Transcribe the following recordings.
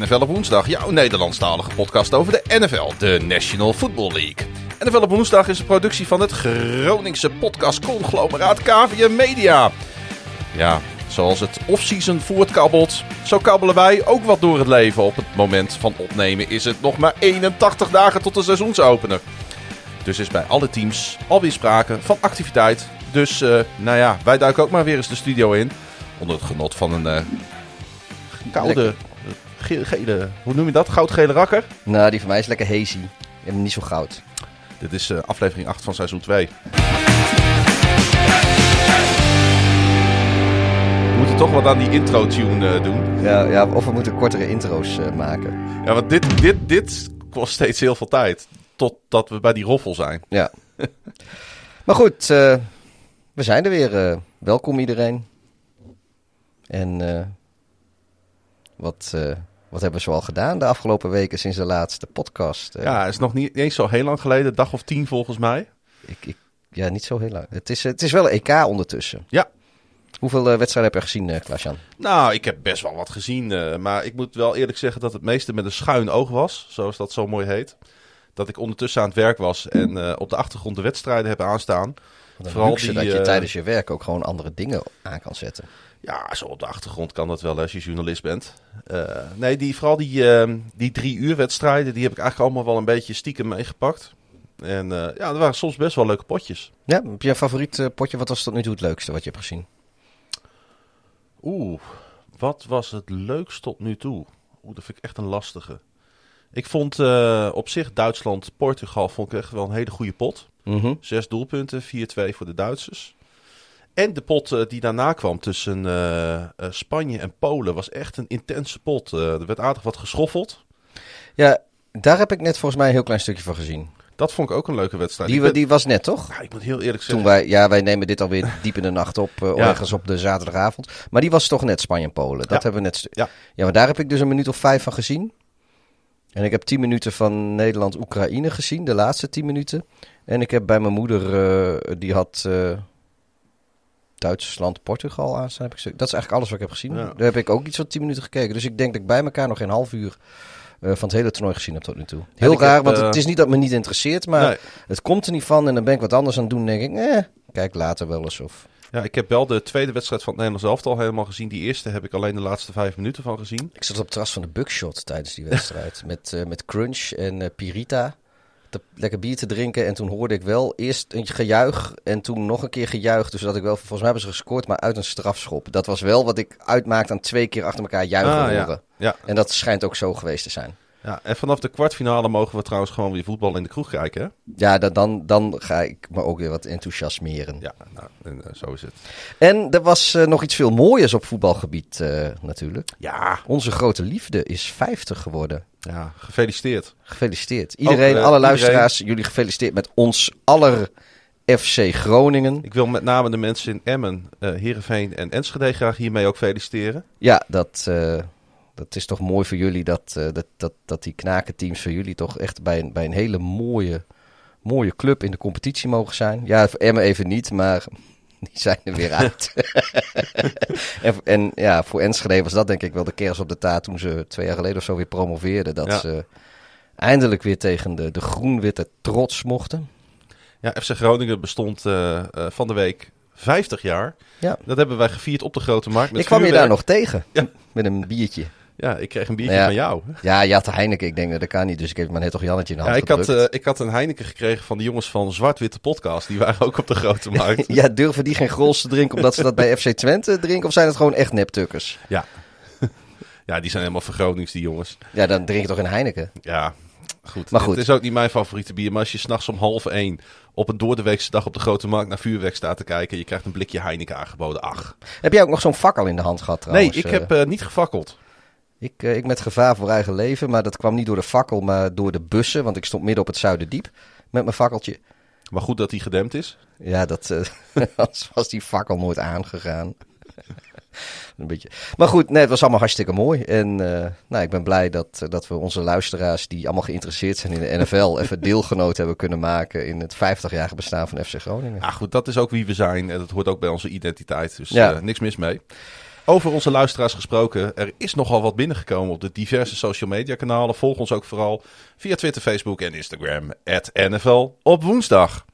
NFL op woensdag, jouw Nederlandstalige podcast over de NFL, de National Football League. NFL op woensdag is een productie van het Groningse podcastconglomeraat KVM Media. Ja, zoals het off-season voortkabbelt, zo kabbelen wij ook wat door het leven. Op het moment van opnemen is het nog maar 81 dagen tot de seizoensopener. Dus is bij alle teams alweer sprake van activiteit. Dus uh, nou ja, wij duiken ook maar weer eens de studio in. Onder het genot van een uh, koude, gele, hoe noem je dat? Goudgele rakker? Nou, die van mij is lekker hazy. En niet zo goud. Dit is uh, aflevering 8 van seizoen 2. We moeten toch wat aan die intro-tune uh, doen. Ja, ja, of we moeten kortere intro's uh, maken. Ja, want dit, dit, dit kost steeds heel veel tijd. Totdat we bij die roffel zijn. Ja. maar goed, we zijn er weer. welkom iedereen. En wat, wat hebben we zoal gedaan de afgelopen weken sinds de laatste podcast? Ja, het is nog niet eens zo heel lang geleden, dag of tien volgens mij. Ik, ik, ja, niet zo heel lang. Het is, het is wel een EK ondertussen. Ja. Hoeveel uh, wedstrijden heb je gezien, uh, Klaasjan? Nou, ik heb best wel wat gezien. Uh, maar ik moet wel eerlijk zeggen dat het meeste met een schuin oog was. Zoals dat zo mooi heet. Dat ik ondertussen aan het werk was en op de achtergrond de wedstrijden heb aanstaan. Vooral die, dat je tijdens je werk ook gewoon andere dingen aan kan zetten. Ja, zo op de achtergrond kan dat wel als je journalist bent. Uh, nee, die, vooral die, uh, die drie uur wedstrijden, die heb ik eigenlijk allemaal wel een beetje stiekem meegepakt. En uh, ja, er waren soms best wel leuke potjes. Ja, heb je een favoriet potje? Wat was tot nu toe het leukste wat je hebt gezien? Oeh, wat was het leukst tot nu toe? Oeh, dat vind ik echt een lastige. Ik vond op zich Duitsland-Portugal vond ik echt wel een hele goede pot. Mm -hmm. Zes doelpunten, 4-2 voor de Duitsers. En de pot uh, die daarna kwam tussen uh, uh, Spanje en Polen was echt een intense pot. er werd aardig wat geschoffeld. Ja, daar heb ik net volgens mij een heel klein stukje van gezien. Dat vond ik ook een leuke wedstrijd. Die, ben... die was net, toch? Ja, ik moet heel eerlijk zeggen. Toen wij, ja, wij nemen dit alweer diep in de nacht op, ja. ergens op de zaterdagavond. Maar die was toch net Spanje en Polen. Dat ja. hebben we net. Ja. ja, maar daar heb ik dus een minuut of vijf van gezien. En ik heb tien minuten van Nederland-Oekraïne gezien, de laatste tien minuten. En ik heb bij mijn moeder, die had Duitsland, Portugal aanstaan. Heb ik, dat is eigenlijk alles wat ik heb gezien. Ja. Daar heb ik ook iets van 10 minuten gekeken. Dus ik denk dat ik bij elkaar nog geen half uur uh, van het hele toernooi gezien heb tot nu toe. Heel raar, heb, want het is niet dat me niet interesseert, maar nee. het komt er niet van. En dan ben ik wat anders aan het doen. denk ik, eh, kijk later wel eens. Of... Ja, ik heb wel de tweede wedstrijd van het Nederlands elftal helemaal gezien. Die eerste heb ik alleen de laatste vijf minuten van gezien. Ik zat op het terras van de Buckshot tijdens die wedstrijd. met, uh, met Crunch en uh, Pirita. Te, lekker bier te drinken. En toen hoorde ik wel eerst een gejuich. En toen nog een keer gejuich. Dus dat ik wel, volgens mij hebben ze gescoord, maar uit een strafschop. Dat was wel wat ik uitmaakte aan twee keer achter elkaar juichen ah, horen. Ja. ja. En dat schijnt ook zo geweest te zijn. Ja, en vanaf de kwartfinale mogen we trouwens gewoon weer voetbal in de kroeg kijken. Hè? Ja, dan, dan, dan ga ik me ook weer wat enthousiasmeren. Ja, nou, en, uh, zo is het. En er was uh, nog iets veel mooiers op voetbalgebied uh, natuurlijk. Ja. Onze grote liefde is 50 geworden. Ja, gefeliciteerd. Gefeliciteerd. Iedereen, ook, alle luisteraars, iedereen... jullie gefeliciteerd met ons aller FC Groningen. Ik wil met name de mensen in Emmen, Heerenveen en Enschede graag hiermee ook feliciteren. Ja, dat dat is toch mooi voor jullie dat, uh, dat, dat, dat die knakenteams voor jullie toch echt bij een, bij een hele mooie, mooie club in de competitie mogen zijn. Ja, voor Emmen even niet, maar die zijn er weer uit. en, en, ja, voor Enschede was dat denk ik wel de kers op de taart toen ze twee jaar geleden of zo weer promoveerden. Dat ja. ze eindelijk weer tegen de, de groen-witte trots mochten. Ja, FC Groningen bestond uh, uh, van de week 50 jaar. Ja. Dat hebben wij gevierd op de Grote Markt. Met ik kwam je daar nog tegen. Ja. Met een biertje. Ja, ik kreeg een biertje Ja. van jou. Ja, je had de Heineken. Ik denk dat dat kan niet. Dus ik heb maar net toch Jannetje in de Ja, hand ik, had, eh, ik had een Heineken gekregen van de jongens van Zwart-Witte Podcast. Die waren ook op de Grote Markt. Ja, durven die geen grols te drinken omdat ze dat bij FC Twente drinken? Of zijn het gewoon echt neptukkers? ja. ja, die zijn helemaal vergronings, die jongens. Ja, dan drink je toch een Heineken? Ja, goed. Maar goed. Het is ook niet mijn favoriete bier. Maar als je s'nachts om half één op een doordeweekse dag op de Grote Markt naar vuurwerk staat te kijken. Je krijgt een blikje Heineken aangeboden. Ach. Heb jij ook nog zo'n fakkel in de hand gehad trouwens? nee, ik Eh, heb eh, niet gefakkeld. Ik, eh, ik met gevaar voor eigen leven, maar dat kwam niet door de fakkel, maar door de bussen. Want ik stond midden op het Zuiderdiep met mijn fakkeltje. Maar goed dat die gedempt is. Ja, dat anders was die fakkel nooit aangegaan. Een beetje. Maar goed, nee, het was allemaal hartstikke mooi. En eh, nou, ik ben blij dat, dat we onze luisteraars, die allemaal geïnteresseerd zijn in de NFL, even deelgenoot hebben kunnen maken in het 50-jarige bestaan van FC Groningen. Ja, goed, dat is ook wie we zijn. En dat hoort ook bij onze identiteit. Dus Ja. niks mis mee. Over onze luisteraars gesproken, er is nogal wat binnengekomen op de diverse social media kanalen. Volg ons ook vooral via Twitter, Facebook en Instagram. NFL op woensdag.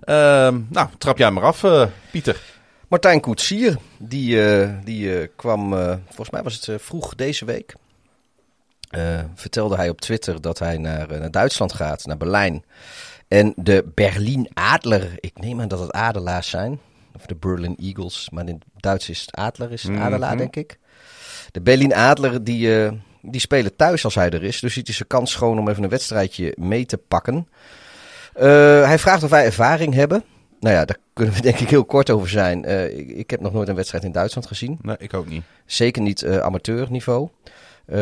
Ehm, nou, trap jij maar af, eh, Pieter. Martijn Koetsier, die, eh, die eh, kwam, volgens mij was het vroeg deze week. vertelde hij op Twitter dat hij naar, naar Duitsland gaat, naar Berlijn. En de Berlin Adler, ik neem aan dat het Adelaars zijn. Of de Berlin Eagles, maar in het Duits is het Adler, is het Mhm. Adelaar denk ik. De Berlin Adler, die, eh, die spelen thuis als hij er is. Dus ziet hij zijn kans schoon om even een wedstrijdje mee te pakken. Eh, hij vraagt of wij ervaring hebben. Nou ja, daar kunnen we denk ik heel kort over zijn. Eh, ik, ik heb nog nooit een wedstrijd in Duitsland gezien. Nee, ik ook niet. Zeker niet amateurniveau. Eh,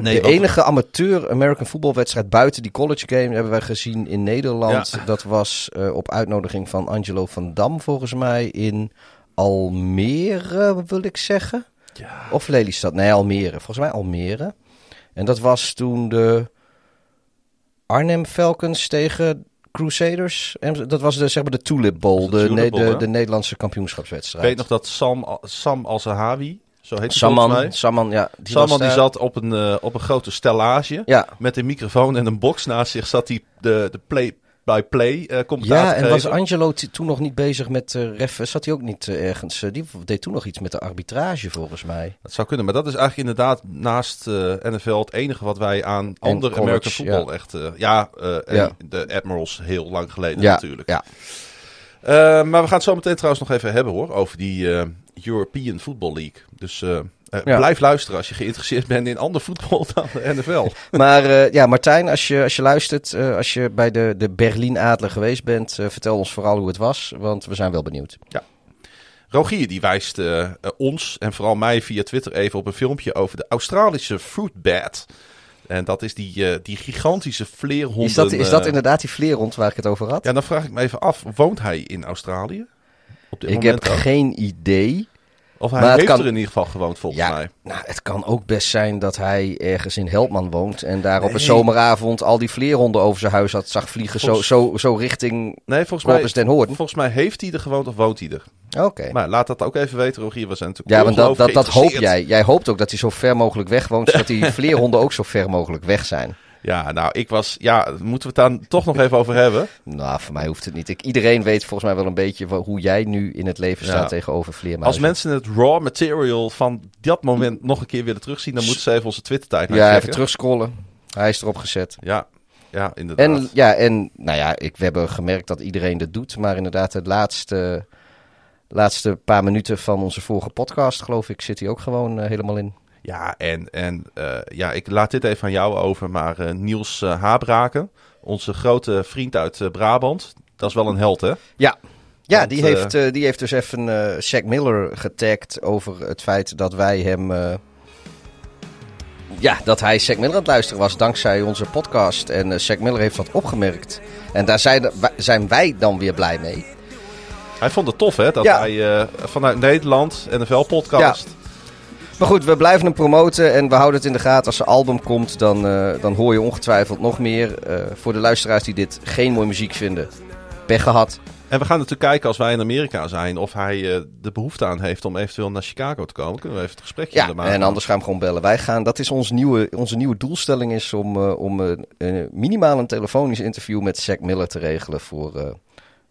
Nee, de enige amateur American voetbalwedstrijd buiten die college game hebben wij gezien in Nederland. Ja. Dat was eh, op uitnodiging van Angelo van Dam volgens mij in Almere, wil ik zeggen. Ja. Of Lelystad. Nee, Almere. Volgens mij Almere. En dat was toen de Arnhem Falcons tegen Crusaders. En dat was de, zeg maar de Tulip Bowl. De De, Tulip ne- Bowl, de, Nederlandse Ik kampioenschapswedstrijd. weet nog dat Sam, Sam Al-Zahawi, zo heet mij. Samman, ja. Die Samman was die zat op een, eh, op een grote stellage. Ja, Met een microfoon en een box naast zich zat hij de, de play-by-play eh commentaar ja te en was. Angelo toen nog niet bezig met uh, ref? Zat hij ook niet eh, ergens? eh, die deed toen nog iets met de arbitrage volgens mij. Dat zou kunnen, maar dat is eigenlijk inderdaad naast eh, NFL het enige wat wij aan andere college, American voetbal echt... eh, ja, eh, en Ja. de Admirals heel lang geleden Ja, natuurlijk. ja. Eh, maar we gaan het zo meteen trouwens nog even hebben hoor, over die eh, European Football League. Dus eh, Ja. blijf luisteren als je geïnteresseerd bent in ander voetbal dan de NFL. Maar ja, Martijn, als je, als je luistert, als je bij de, de Berlin Adler geweest bent, vertel ons vooral hoe het was, want we zijn wel benieuwd. Rogier die wijst ons en vooral mij via Twitter even op een filmpje over de Australische fruit bat. En dat is die, eh, die gigantische vleerhonden. Is dat, is dat eh, inderdaad die vleerhond waar ik het over had? Ja, dan vraag ik me even af. Woont hij in Australië? Op dit ik moment heb ook? geen idee. Of hij maar heeft kan- er in ieder geval gewoond, volgens Ja, mij. nou, het kan ook best zijn dat hij ergens in Helpman woont en daar op een zomeravond al die vleerhonden over zijn huis had zag vliegen, zo, Volgens- zo, zo richting Nee, volgens mij, Hoorn. volgens mij heeft hij er gewoond of woont hij er. Oké. Maar laat dat ook even weten, Rogier. Zijn natuurlijk Ja, want dat, dat, dat hoop jij. Jij hoopt ook dat hij zo ver mogelijk weg woont, zodat die vleerhonden ook zo ver mogelijk weg zijn. Ja, nou, ik was... Ja, moeten we het daar toch nog even over hebben? Nou, voor mij hoeft het niet. Ik, iedereen weet volgens mij wel een beetje hoe jij nu in het leven staat Ja. tegenover Als vleermuizen. mensen het raw material van dat moment nog een keer willen terugzien... dan moeten ze even onze Twitter-tijd Ja, checken. even terugscrollen. Hij is erop gezet. Ja, ja, inderdaad. En ja, en nou ja, ik, we hebben gemerkt dat iedereen dat doet. Maar inderdaad, het laatste, laatste paar minuten van onze vorige podcast, geloof ik, zit hij ook gewoon eh, helemaal in. Ja, en, en eh, ja, ik laat dit even aan jou over. Maar eh, Niels eh, Habraken, onze grote vriend uit eh, Brabant... dat is wel een held, hè? Ja, ja Want, die, eh, heeft, eh, die heeft dus even eh Shaq Miller getagd over het feit dat wij hem... eh, ja, dat hij Shaq Miller aan het luisteren was dankzij onze podcast. En eh Shaq Miller heeft dat opgemerkt. En daar zijn, wij- zijn wij dan weer blij mee. Hij vond het tof, hè? Dat Ja. hij eh, vanuit Nederland, NFL-podcast... Maar goed, we blijven hem promoten en we houden het in de gaten. Als zijn album komt, dan, eh, dan hoor je ongetwijfeld nog meer. Eh, voor de luisteraars die dit geen mooie muziek vinden, pech gehad. En we gaan natuurlijk kijken als wij in Amerika zijn... of hij eh, de behoefte aan heeft om eventueel naar Chicago te komen. Kunnen we even het gesprekje Ja, maken. en anders gaan we hem gewoon bellen. Wij gaan, dat is ons nieuwe, onze nieuwe doelstelling is om, om minimaal een telefonisch interview met Zack Miller te regelen voor,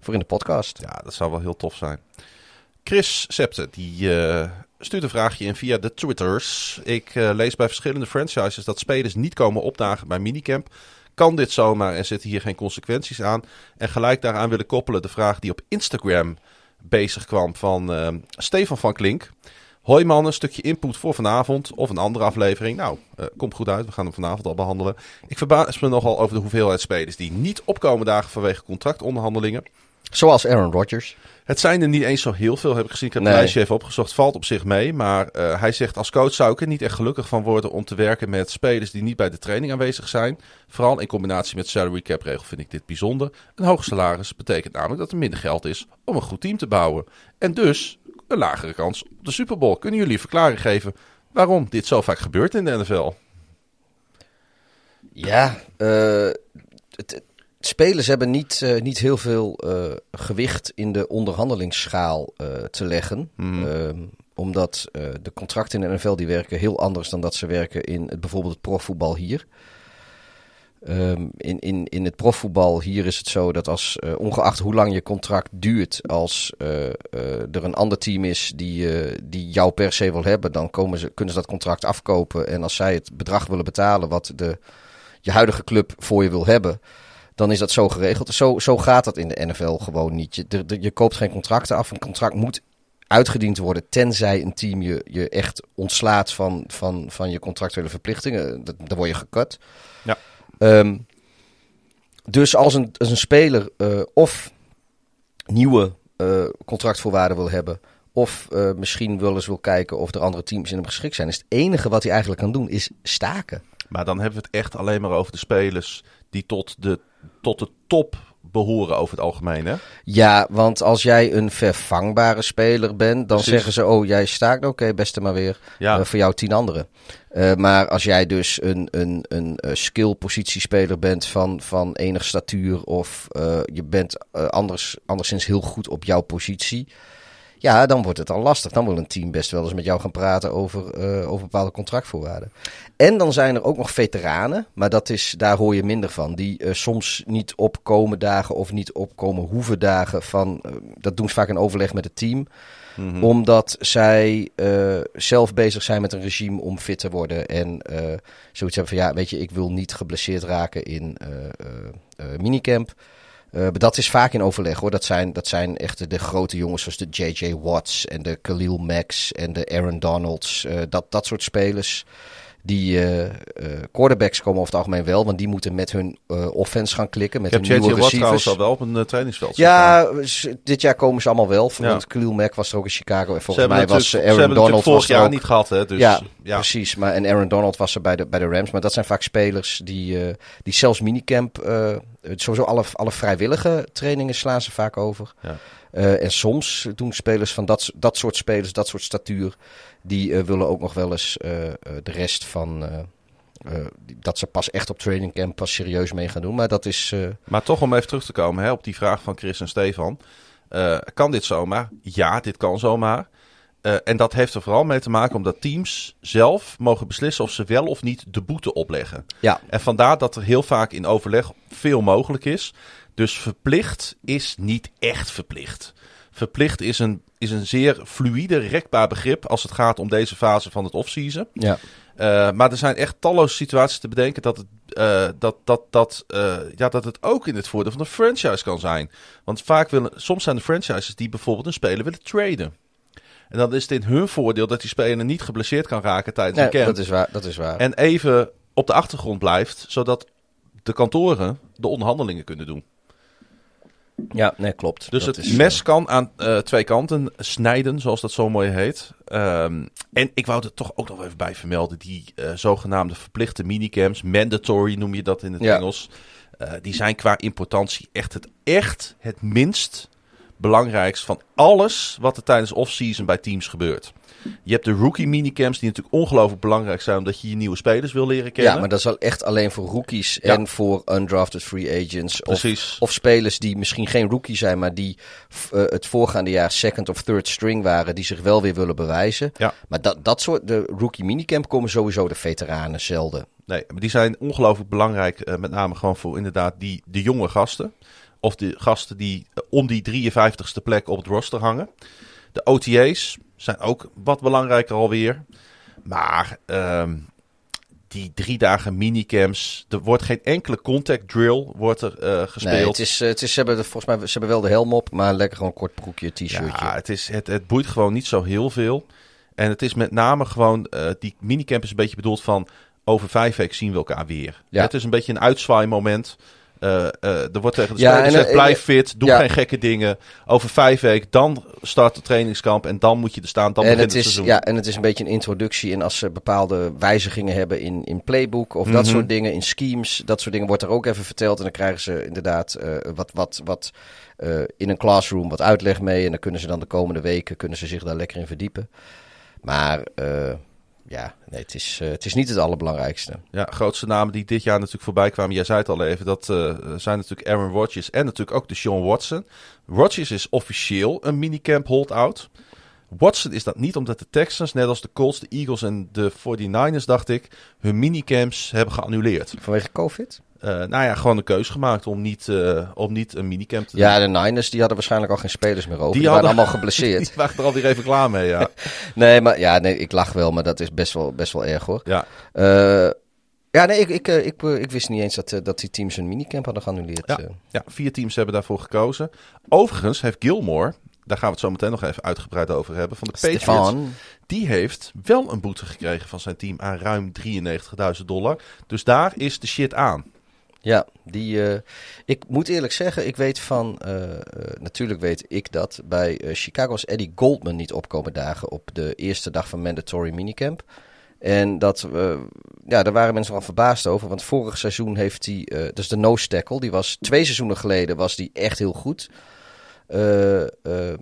voor in de podcast. Ja, dat zou wel heel tof zijn. Chris Septe, die stuurt een vraagje in via de Twitters. Ik eh, lees bij verschillende franchises dat spelers niet komen opdagen bij minicamp. Kan dit zomaar en zitten hier geen consequenties aan? En gelijk daaraan willen koppelen de vraag die op Instagram bezig kwam van eh, Stefan van Klink. Hoi man, een stukje input voor vanavond of een andere aflevering. Nou, eh, komt goed uit. We gaan hem vanavond al behandelen. Ik verbaas me nogal over de hoeveelheid spelers die niet opkomen dagen vanwege contractonderhandelingen. Zoals Aaron Rodgers. Het zijn er niet eens zo heel veel, heb ik gezien. Ik heb Nee. het lijstje even opgezocht. Valt op zich mee. Maar eh, hij zegt als coach zou ik er niet echt gelukkig van worden om te werken met spelers die niet bij de training aanwezig zijn. Vooral in combinatie met salary cap regel vind ik dit bijzonder. Een hoog salaris betekent namelijk dat er minder geld is om een goed team te bouwen. En dus een lagere kans op de Super Bowl. Kunnen jullie verklaring geven waarom dit zo vaak gebeurt in de NFL? Ja, eh, het- spelers hebben niet, eh, niet heel veel eh, gewicht in de onderhandelingsschaal eh, te leggen. Mhm. Ehm, omdat de contracten in de NFL die werken heel anders dan dat ze werken in het, bijvoorbeeld het profvoetbal hier. Um, in, in, in het profvoetbal hier is het zo dat als, ongeacht hoe lang je contract duurt, als er een ander team is die, die jou per se wil hebben, dan komen ze, kunnen ze dat contract afkopen. En als zij het bedrag willen betalen wat de, je huidige club voor je wil hebben, dan is dat zo geregeld. Zo, zo gaat dat in de NFL gewoon niet. Je, de, je koopt geen contracten af. Een contract moet uitgediend worden, tenzij een team je, je echt ontslaat van, van, van je contractuele verplichtingen. Dan word je gekut. Ja. Um, dus als een, als een speler uh, of nieuwe uh, contractvoorwaarden wil hebben, of uh, misschien wel eens wil kijken of er andere teams in hem geschikt zijn, is het enige wat hij eigenlijk kan doen, is staken. Maar dan hebben we het echt alleen maar over de spelers die tot de, tot de top behoren over het algemeen, hè? Ja, want als jij een vervangbare speler bent, dan zeggen ze: Oh, jij staakt, oké, okay, beste maar weer. Ja. Uh, voor jou tien anderen. Uh, maar als jij dus een, een, een uh, skill-positiespeler bent van, van enig statuur, of je bent anders, anderszins heel goed op jouw positie. Ja, dan wordt het al lastig. Dan wil een team best wel eens met jou gaan praten over, uh, over bepaalde contractvoorwaarden. En dan zijn er ook nog veteranen, maar dat is, daar hoor je minder van. Die uh, soms niet opkomen dagen of niet opkomen hoeven dagen van. Uh, dat doen ze vaak in overleg met het team. Mm -hmm. Omdat zij zelf bezig zijn met een regime om fit te worden. En zoiets hebben van ja, weet je, ik wil niet geblesseerd raken in minicamp. Uh, dat is vaak in overleg hoor. Dat zijn, dat zijn echt de, grote jongens zoals de J.J. Watts en de Khalil Max en de Aaron Donalds. Uh, dat, dat soort spelers. Die uh, quarterbacks komen over het algemeen wel, want die moeten met hun offense gaan klikken. Met Ik heb hun nieuwe. Watt receivers. al wel op een trainingsveld Ja, dit jaar komen ze allemaal wel. Ja. Want Khalil Mack was er ook in Chicago. En volgens mij was Aaron ze hebben Donald vorig er jaar ook. niet gehad, hè? Dus, ja, ja. precies. Maar, en Aaron Donald was er bij de, bij de Rams. Maar dat zijn vaak spelers die, eh, die zelfs minicamp... eh, sowieso alle, alle vrijwillige trainingen slaan ze vaak over. Ja. Eh, en soms doen spelers van dat, dat soort spelers, dat soort statuur... die eh, willen ook nog wel eens eh, eh, de rest van... dat ze pas echt op training camp pas serieus mee gaan doen. Maar dat is... Maar toch om even terug te komen hè, op die vraag van Chris en Stefan. Kan dit zomaar? Ja, dit kan zomaar. En dat heeft er vooral mee te maken omdat teams zelf mogen beslissen of ze wel of niet de boete opleggen. ja, En vandaar dat er heel vaak in overleg veel mogelijk is. Dus verplicht is niet echt verplicht. Verplicht is een, is een zeer fluïde, rekbaar begrip als het gaat om deze fase van het offseason. ja. Eh, maar er zijn echt talloze situaties te bedenken dat het, eh, dat, dat, dat, eh, ja, dat het ook in het voordeel van de franchise kan zijn. Want vaak willen, soms zijn er franchises die bijvoorbeeld een speler willen traden. En dan is het in hun voordeel dat die speler niet geblesseerd kan raken tijdens Nee, een camp. dat is waar. Dat is waar. En even op de achtergrond blijft, zodat de kantoren de onderhandelingen kunnen doen. Ja, nee, klopt. Dus Dat het is, eh, mes kan aan eh, twee kanten snijden, zoals dat zo mooi heet. Ehm, en ik wou er toch ook nog even bij vermelden, die eh, zogenaamde verplichte minicamps, mandatory noem je dat in het Ja. Engels. die zijn qua importantie echt het, echt het minst belangrijkst van alles wat er tijdens off-season bij teams gebeurt. Je hebt de rookie minicamps die natuurlijk ongelooflijk belangrijk zijn omdat je je nieuwe spelers wil leren kennen. Ja, maar dat is wel echt alleen voor rookies Ja. en voor undrafted free agents. Of, Precies. of spelers die misschien geen rookie zijn, maar die eh, het voorgaande jaar second of third string waren, die zich wel weer willen bewijzen. Ja. Maar dat, dat soort, de rookie minicamp komen sowieso de veteranen zelden. Nee, maar die zijn ongelooflijk belangrijk. eh, met name gewoon voor inderdaad die, de jonge gasten. Of de gasten die eh, om die 53ste plek op het roster hangen. De OTA's zijn ook wat belangrijker alweer. Maar ehm, die drie dagen minicamps. Er wordt geen enkele contact drill wordt er, eh, gespeeld. Nee, het is, eh, het is, ze, hebben de, volgens mij, ze hebben wel de helm op, maar lekker gewoon een kort broekje, t-shirtje. Ja, het, is, het, het boeit gewoon niet zo heel veel. En het is met name gewoon, eh, die minicamp is een beetje bedoeld van, over vijf weken zien we elkaar weer. Ja. Het is een beetje een uitzwaaimoment. Eh er wordt tegen de Ja, spelers gezegd, eh, blijf fit, doe ja. geen gekke dingen. Over vijf weken, dan start de trainingskamp en dan moet je er staan, dan en, begint het het, is, seizoen. ja, en het is een beetje een introductie. En als ze bepaalde wijzigingen hebben in, in playbook of dat Mhm. soort dingen, in schemes, dat soort dingen wordt er ook even verteld. En dan krijgen ze inderdaad eh, wat, wat, wat eh, in een classroom wat uitleg mee. En dan kunnen ze dan de komende weken kunnen ze zich daar lekker in verdiepen. Maar eh, ja, nee, het, is, eh, het is niet het allerbelangrijkste. Ja, grootste namen die dit jaar natuurlijk voorbij kwamen. Jij zei het al even. Dat eh, zijn natuurlijk Aaron Rodgers en natuurlijk ook de Sean Watson. Rodgers is officieel een minicamp holdout. Watson is dat niet omdat de Texans, net als de Colts, de Eagles en de 49ers, dacht ik, hun minicamps hebben geannuleerd. Vanwege COVID? Uh, nou ja, gewoon een keuze gemaakt om niet, uh, om niet een minicamp te ja, doen. Ja, de Niners die hadden waarschijnlijk al geen spelers meer over. Die, die hadden, waren allemaal geblesseerd. die waren er alweer even klaar mee, ja. nee, maar ja, nee, ik lach wel, maar dat is best wel, best wel erg hoor. Ja. Uh, ja, nee, ik, ik, ik, ik, wist niet eens dat, dat die teams een minicamp hadden geannuleerd. Ja, ja, vier teams hebben daarvoor gekozen. Overigens heeft Gilmore, daar gaan we het zo meteen nog even uitgebreid over hebben, van de Stefan. Patriots. Die heeft wel een boete gekregen van zijn team aan ruim 93.000 dollar. Dus daar is de shit aan. Ja, die, uh, ik moet eerlijk zeggen, ik weet van, uh, uh, natuurlijk weet ik dat, bij Chicago's Eddie Goldman niet opkomen dagen op de eerste dag van mandatory minicamp. En dat, ja, daar waren mensen wel verbaasd over, want vorig seizoen heeft hij, dus de nose tackle, die was twee seizoenen geleden, was die echt heel goed. Uh, uh,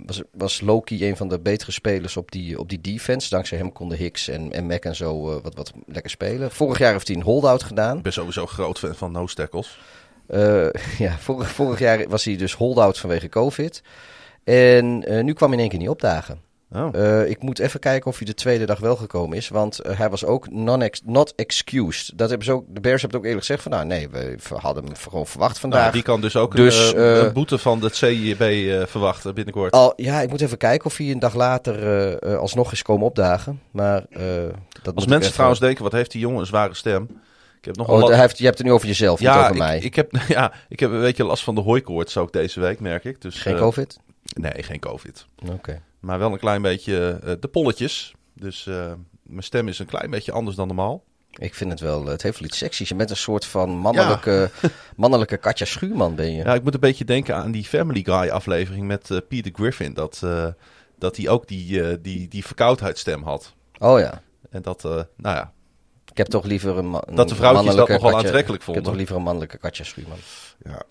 was, was Loki een van de betere spelers op die, op die defense. Dankzij hem konden Hicks en, en Mac en zo uh, wat, wat lekker spelen. Vorig jaar heeft hij een holdout gedaan. Ik ben sowieso groot fan van nose tackles. ja, vorig, vorig jaar was hij dus holdout vanwege COVID. En nu kwam hij in één keer niet opdagen. Oh. Uh, ik moet even kijken of hij de tweede dag wel gekomen is. Want uh, hij was ook non-ex not excused. Dat hebben ze ook, de Bears hebben het ook eerlijk gezegd van... nou nee, we hadden hem gewoon verwacht vandaag. Nou, die kan dus ook dus, een, uh, een, boete van de CIB verwachten binnenkort. Al, ja, ik moet even kijken of hij een dag later alsnog is komen opdagen. Maar dat Als mensen trouwens denken, wat heeft die jongen een zware stem... Ik heb nog oh, heeft, je hebt het nu over jezelf, ja, niet over ik, mij. Ik heb, ja, ik heb een beetje last van de hooikoorts ook deze week, merk ik. Dus, geen covid? Nee, geen covid. Oké. Okay. Maar wel een klein beetje uh, de polletjes. Dus uh, mijn stem is een klein beetje anders dan normaal. Ik vind het wel, het heeft wel iets seksies. Je bent een soort van mannelijke, ja. mannelijke Katja Schuurman ben je. Ja, ik moet een beetje denken aan die Family Guy aflevering met uh, Peter Griffin. Dat, dat hij ook die, die, die verkoudheidsstem had. Oh ja. En dat, nou ja. Ik heb toch liever een, een Dat de vrouwtjes dat nog wel aantrekkelijk Ik vonden. heb toch liever een mannelijke Katja Schuurman. Ja.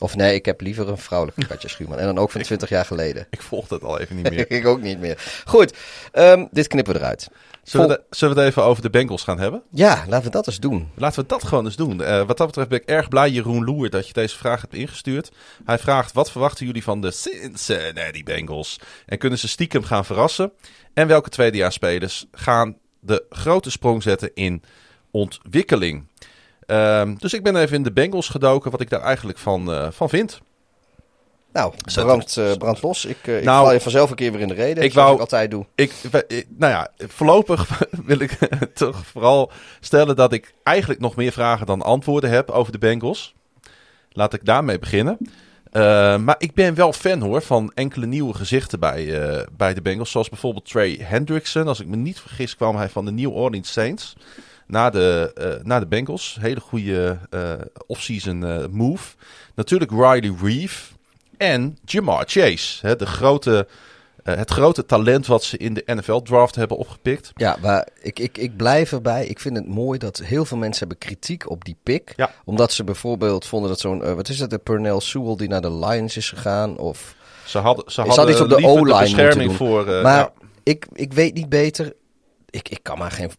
Of nee, ik heb liever een vrouwelijke Katja Schuurman. En dan ook van 20 jaar geleden. Ik volg dat al even niet meer. ik ook niet meer. Goed, um, dit knippen we eruit. Zullen, we de, zullen we het even over de Bengals gaan hebben? Ja, laten we dat eens doen. Laten we dat gewoon eens doen. Uh, wat dat betreft ben ik erg blij, Jeroen Loer, dat je deze vraag hebt ingestuurd. Hij vraagt, wat verwachten jullie van de Cincinnati Bengals? En kunnen ze stiekem gaan verrassen? En welke tweedejaarsspelers gaan de grote sprong zetten in ontwikkeling? Um, dus ik ben even in de Bengals gedoken, wat ik daar eigenlijk van, uh, van vind. Nou, brand, uh, brand los. Ik, uh, ik nou, val je vanzelf een keer weer in de reden, ik wou, ik altijd doe. Ik, ik, nou ja, voorlopig wil ik toch vooral stellen dat ik eigenlijk nog meer vragen dan antwoorden heb over de Bengals. Laat ik daarmee beginnen. Uh, maar ik ben wel fan hoor van enkele nieuwe gezichten bij, bij de Bengals. Zoals bijvoorbeeld Trey Hendrickson. Als ik me niet vergis kwam hij van de New Orleans Saints na de, uh, na de Bengals. Hele goede uh, off-season uh, move. Natuurlijk Riley Reeve en Jamar Chase. Hè, de grote, het grote talent wat ze in de NFL-draft hebben opgepikt. Ja, maar ik, ik, ik blijf erbij. Ik vind het mooi dat heel veel mensen hebben kritiek op die pick. Ja. Omdat ze bijvoorbeeld vonden dat zo'n, wat is het, de Pernell Sewell die naar de Lions is gegaan. Of... Ze hadden, ze hadden iets op de O-line bescherming voor... maar ja. ik, ik weet niet beter. Ik, ik kan maar geen...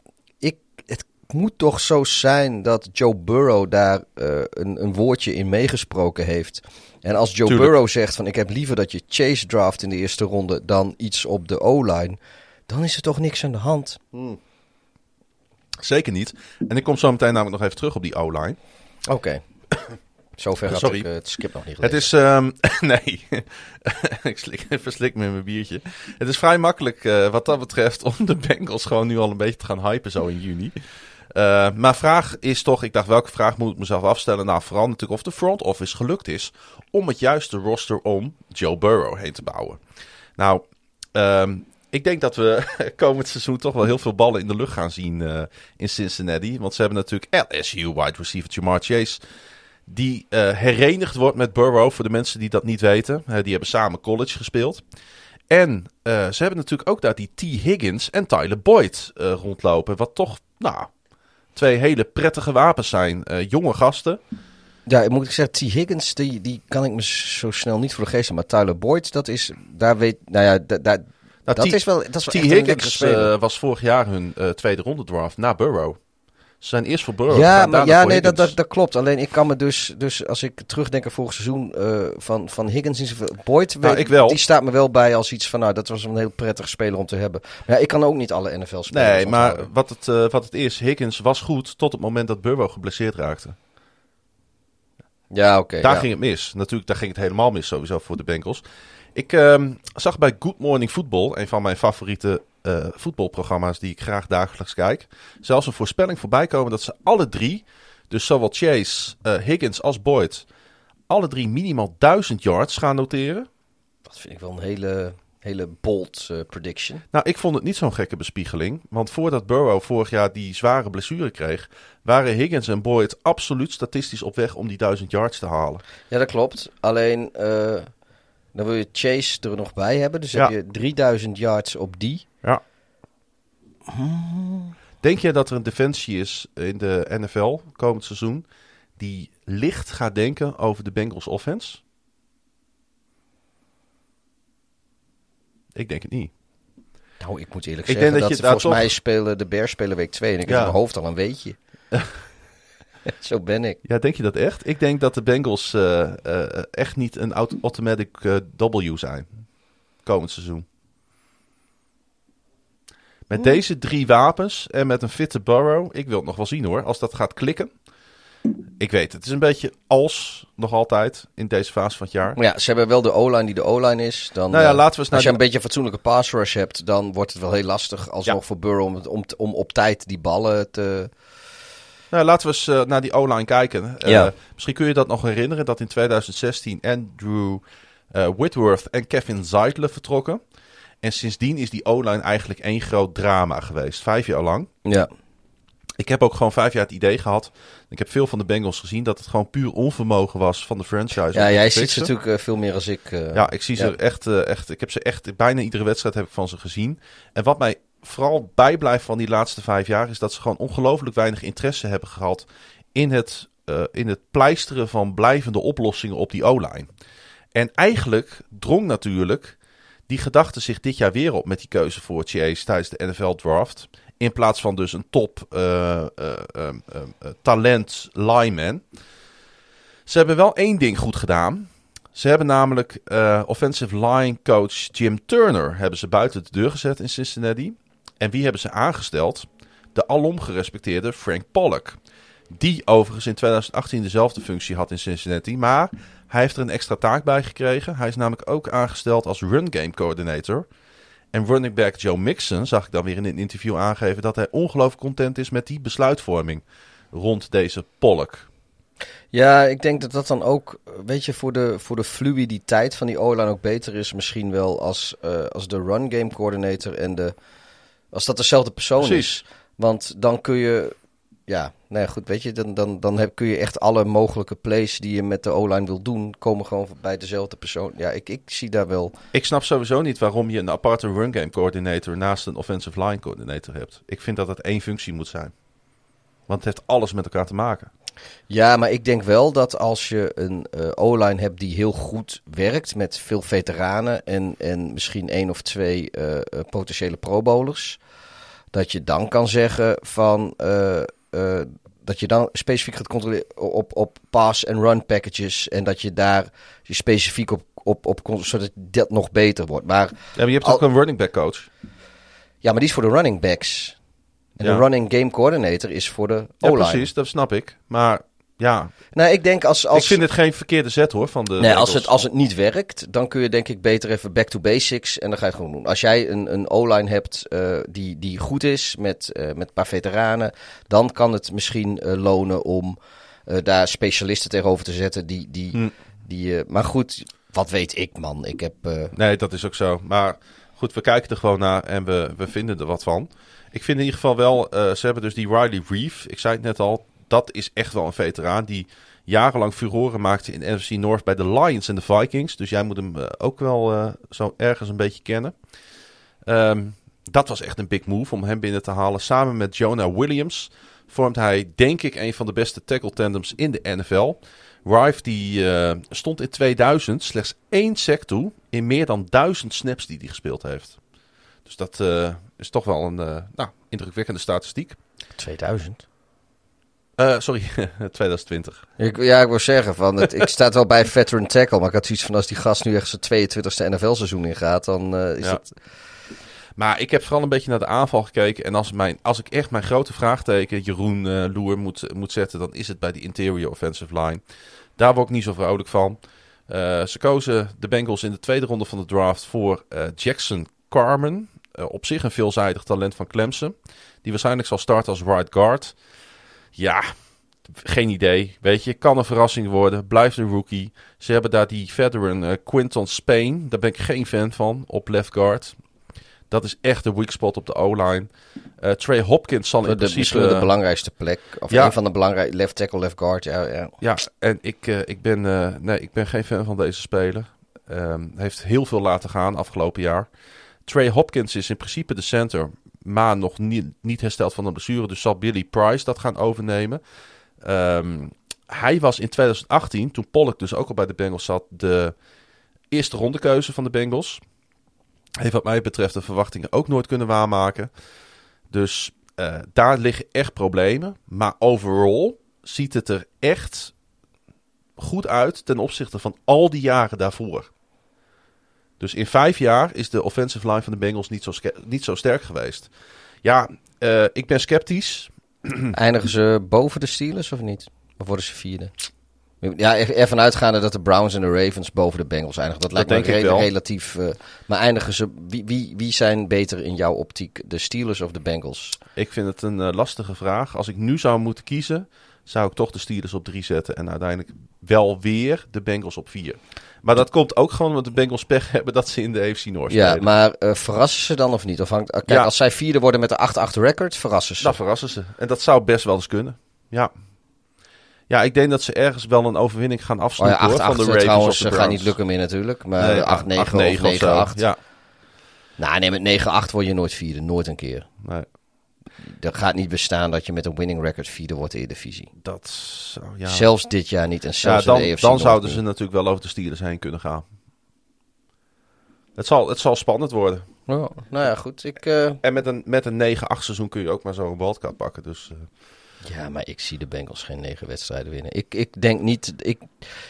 Het moet toch zo zijn dat Joe Burrow daar uh, een, een, woordje in meegesproken heeft. En als Joe Tuurlijk. Burrow zegt van ik heb liever dat je Chase draft in de eerste ronde dan iets op de O-line, dan is er toch niks aan de hand. Hmm. Zeker niet. En ik kom zo meteen namelijk nog even terug op die O-line. Oké. Okay. Zover had Sorry. ik uh, het skip nog niet gelezen. Het is, um, nee, ik slik, verslik me in mijn biertje. Het is vrij makkelijk uh, wat dat betreft om de Bengals gewoon nu al een beetje te gaan hypen zo in juni. Uh, maar vraag is toch, ik dacht welke vraag moet ik mezelf afstellen? Nou, vooral natuurlijk of de front office gelukt is om het juiste roster om Joe Burrow heen te bouwen. Nou, um, ik denk dat we komend seizoen toch wel heel veel ballen in de lucht gaan zien uh, in Cincinnati. Want ze hebben natuurlijk LSU wide receiver Jamar Chase. Die herenigd wordt met Burrow, voor de mensen die dat niet weten. Die hebben samen college gespeeld. En ze hebben natuurlijk ook daar die T. Higgins en Tyler Boyd rondlopen. Wat toch, nou, twee hele prettige wapens zijn. Uh, jonge gasten. Ja, moet ik zeggen, T. Higgins, die, die kan ik me zo snel niet voor de geest Maar Tyler Boyd, dat is, daar weet, nou ja, da, da, nou, dat, is wel, dat is wel T. Higgins uh, was vorig jaar hun uh, tweede ronde draft na Burrow. Ze zijn eerst voor Burrow Ja, maar, ja nee, dat, dat, dat klopt. Alleen ik kan me dus, dus als ik terugdenk aan vorig seizoen eh, van, van Higgins zoveel. Boyd, Nou, weet- ik wel. die staat me wel bij als iets van, nou, dat was een heel prettig speler om te hebben. Maar ja, ik kan ook niet alle NFL-spelers Nee, maar wat het, eh, wat het is, Higgins was goed tot het moment dat Burrow geblesseerd raakte. Ja, oké. Daar ja. ging het mis. Natuurlijk, daar ging het helemaal mis sowieso voor de Bengals. Ik ehm, zag bij Good Morning Football, een van mijn favoriete eh, voetbalprogramma's die ik graag dagelijks kijk, zelfs een voorspelling voorbij komen dat ze alle drie, dus zowel Chase, eh, Higgins als Boyd, alle drie minimaal 1000 yards gaan noteren. Dat vind ik wel een hele, hele bold eh, prediction. Nou, ik vond het niet zo'n gekke bespiegeling. Want voordat Burrow vorig jaar die zware blessure kreeg, waren Higgins en Boyd absoluut statistisch op weg om die 1000 yards te halen. Ja, dat klopt. Alleen, dan wil je Chase er nog bij hebben. Dus Ja. heb je 3000 yards op die. Ja. Denk je dat er een defensie is in de NFL komend seizoen die licht gaat denken over de Bengals offense? Ik denk het niet. Nou, ik moet eerlijk Ik zeggen denk dat, dat je volgens toch- mij spelen de Bears spelen week 2 en ik Ja. heb in mijn hoofd al een weetje. Zo ben ik. Ja, denk je dat echt? Ik denk dat de Bengals eh, eh, echt niet een auto- automatic eh, W zijn komend seizoen. Met deze drie wapens en met een fitte Burrow, ik wil het nog wel zien hoor, als dat gaat klikken. Ik weet, het is een beetje als nog altijd in deze fase van het jaar. Maar ja, ze hebben wel de O-line die de O-line is. Dan, Nou ja, eh, laten we als je een beetje een fatsoenlijke pass rush hebt, dan wordt het wel heel lastig alsnog Ja. voor Burrow om, om, om op tijd die ballen te... Nou, laten we eens eh, naar die O-line kijken. Eh, Ja. Misschien kun je dat nog herinneren dat in 2016 Andrew Whitworth en Kevin Zeitler vertrokken. En sindsdien is die O-line eigenlijk één groot drama geweest. Vijf jaar lang. Ja. Ik heb ook gewoon vijf jaar het idee gehad. Ik heb veel van de Bengals gezien dat het gewoon puur onvermogen was van de franchise. Ja, jij ziet ze natuurlijk eh, veel meer als ik. eh. Ja, ik zie ze echt, eh, echt. Ik heb ze echt. Bijna iedere wedstrijd heb ik van ze gezien. En wat mij vooral bijblijft van die laatste vijf jaar is dat ze gewoon ongelooflijk weinig interesse hebben gehad in het, in het pleisteren van blijvende oplossingen op die O-line. En eigenlijk drong natuurlijk die gedachte zich dit jaar weer op met die keuze voor Chase tijdens de NFL draft. In plaats van dus een top eh, eh, ehm, ehm, eh, talent lineman. Ze hebben wel één ding goed gedaan. Ze hebben namelijk offensive line coach Jim Turner hebben ze buiten de deur gezet in Cincinnati. En wie hebben ze aangesteld? De alom gerespecteerde Frank Pollock. Die overigens in 2018 dezelfde functie had in Cincinnati. Maar hij heeft er een extra taak bij gekregen. Hij is namelijk ook aangesteld als run game coordinator. En running back Joe Mixon zag ik dan weer in een interview aangeven dat hij ongelooflijk content is met die besluitvorming rond deze Pollock. Ja, ik denk dat dat dan ook, weet je, voor de, voor de fluiditeit van die O-line ook beter is. Misschien wel als, eh, als de run game coordinator en de. Als dat dezelfde persoon Precies. is. Want dan kun je. Ja, nou ja, goed, weet je, dan, dan, dan heb, kun je echt alle mogelijke plays die je met de O-line wil doen, komen gewoon bij dezelfde persoon. Ja, ik, ik zie daar wel. Ik snap sowieso niet waarom je een aparte run game coordinator naast een offensive line coordinator hebt. Ik vind dat het één functie moet zijn. Want het heeft alles met elkaar te maken. Ja, maar ik denk wel dat als je een eh, O-line hebt die heel goed werkt met veel veteranen en, en misschien één of twee eh, eh, potentiële pro-bowlers, dat je dan kan zeggen van dat je dan specifiek gaat controleren op, op pass en run packages en dat je daar je specifiek op, op, op zodat dat nog beter wordt. Maar Ja, maar je hebt Al- ook een running back coach. ja, maar die is voor de running backs. En Ja. de running game coordinator is voor de Ja, O-line. precies, dat snap ik. Maar ja, Nou, ik denk als, als ik vind het geen verkeerde zet hoor van de Nee, als het, als het niet werkt, dan kun je denk ik beter even back to basics en dan ga je het gewoon doen. Als jij een, een O-line hebt eh, die, die goed is met, eh, met een paar veteranen, dan kan het misschien eh, lonen om daar specialisten tegenover te zetten. Die, die, Hm. die, maar goed, wat weet ik man. Ik heb... Nee, dat is ook zo. Maar goed, we kijken er gewoon naar en we, we vinden er wat van. Ik vind in ieder geval wel, ze hebben dus die Riley Reeve. Ik zei het net al, dat is echt wel een veteraan die jarenlang furoren maakte in NFC North bij de Lions en de Vikings. Dus jij moet hem eh, ook wel eh, zo ergens een beetje kennen. Ehm, dat was echt een big move om hem binnen te halen. Samen met Jonah Williams vormt hij, denk ik, een van de beste tackle tandems in de NFL. Rive die eh, stond in 2000 slechts één sack toe in meer dan duizend snaps die hij gespeeld heeft. Dus dat is toch wel een nou, indrukwekkende statistiek. 2000. Eh, sorry, 2020. Ik, ja, ik wil zeggen, van het, ik sta wel bij veteran tackle, maar ik had zoiets van als die gast nu echt zijn 22e NFL-seizoen ingaat, dan eh, is Ja. het... Maar ik heb vooral een beetje naar de aanval gekeken. En als, mijn, als ik echt mijn grote vraagteken, Jeroen eh Loer, moet, moet zetten, dan is het bij die interior offensive line. Daar word ik niet zo vrolijk van. Ze kozen de Bengals in de tweede ronde van de draft voor Jackson Carmen. Op zich een veelzijdig talent van Clemson. Die waarschijnlijk zal starten als right guard. Ja, geen idee. Weet je, kan een verrassing worden. Blijft een rookie. Ze hebben daar die veteran eh, Quinton Spain. Daar ben ik geen fan van op left guard. Dat is echt de weak spot op de O-line. Eh, Trey Hopkins zal in De, principe... misschien wel de belangrijkste plek. Of Ja. een van de belangrijke left tackle, left guard. Ja, ja. Ja, en ik, eh, ik, ben, nee, ik ben geen fan van deze speler. Ehm, heeft heel veel laten gaan afgelopen jaar. Trey Hopkins is in principe de center, maar nog niet, niet hersteld van een blessure. Dus zal Billy Price dat gaan overnemen. Ehm, hij was in 2018, toen Pollock dus ook al bij de Bengals zat, de eerste rondekeuze van de Bengals. Heeft wat mij betreft de verwachtingen ook nooit kunnen waarmaken. Dus eh, daar liggen echt problemen. Maar overall ziet het er echt goed uit ten opzichte van al die jaren daarvoor. Dus in vijf jaar is de offensive line van de Bengals niet zo, niet zo sterk geweest. Ja, eh, ik ben sceptisch. Eindigen ze boven de Steelers of niet? Of worden ze vierde? Ja, er- ervan uitgaande dat de Browns en de Ravens boven de Bengals eindigen. Dat lijkt me re- relatief. eh, maar eindigen ze. Wie, wie, wie zijn beter in jouw optiek? De Steelers of de Bengals? Ik vind het een eh, lastige vraag. Als ik nu zou moeten kiezen, zou ik toch de Steelers op drie zetten. En uiteindelijk wel weer de Bengals op vier. Maar dat komt ook gewoon omdat de Bengals pech hebben dat ze in de AFC North Ja, spelen. maar eh, verrassen ze dan of niet? Of hangt, kijk, Ja. als zij vierde worden met de 8-8 record, verrassen ze. Dan verrassen ze. En dat zou best wel eens kunnen. Ja. Ja, ik denk dat ze ergens wel een overwinning gaan Oh afsnoepen ja, 8-8 hoor, van de Ravens trouwens de eh, gaat niet lukken meer natuurlijk. Maar Nee, 8-9 8-9 of 9-8. zo. Ja, Nou, nee, met 9-8 word je nooit vierde. Nooit een keer. nee, Er gaat niet bestaan dat je met een winning record vierde wordt in de divisie. dat zou... Ja, Zelfs dit jaar niet. En ja zelfs dan, de AFC dan North zouden ze natuurlijk wel over de Steelers heen kunnen gaan. Het zal, het zal spannend worden. Oh, nou ja, goed. Ik, eh, En met een, met een 9-8 seizoen kun je ook maar zo een wildcard pakken. Dus eh, Ja, maar ik zie de Bengals geen negen wedstrijden winnen. Ik, ik denk niet. Ik,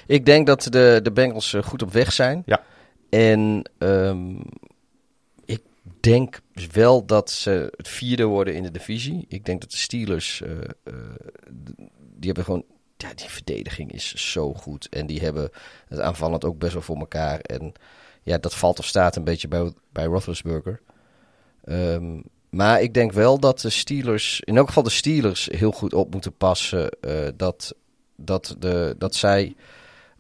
ik denk dat de, de Bengals eh, goed op weg zijn. Ja. En ehm, denk wel dat ze het vierde worden in de divisie. Ik denk dat de Steelers. eh, eh, die hebben gewoon. Ja, die verdediging is zo goed. En die hebben het aanvallend ook best wel voor elkaar. En ja, dat valt of staat een beetje bij, bij Roethlisberger. Ehm, maar ik denk wel dat de Steelers, in elk geval de Steelers, heel goed op moeten passen. eh, dat, dat, de, dat zij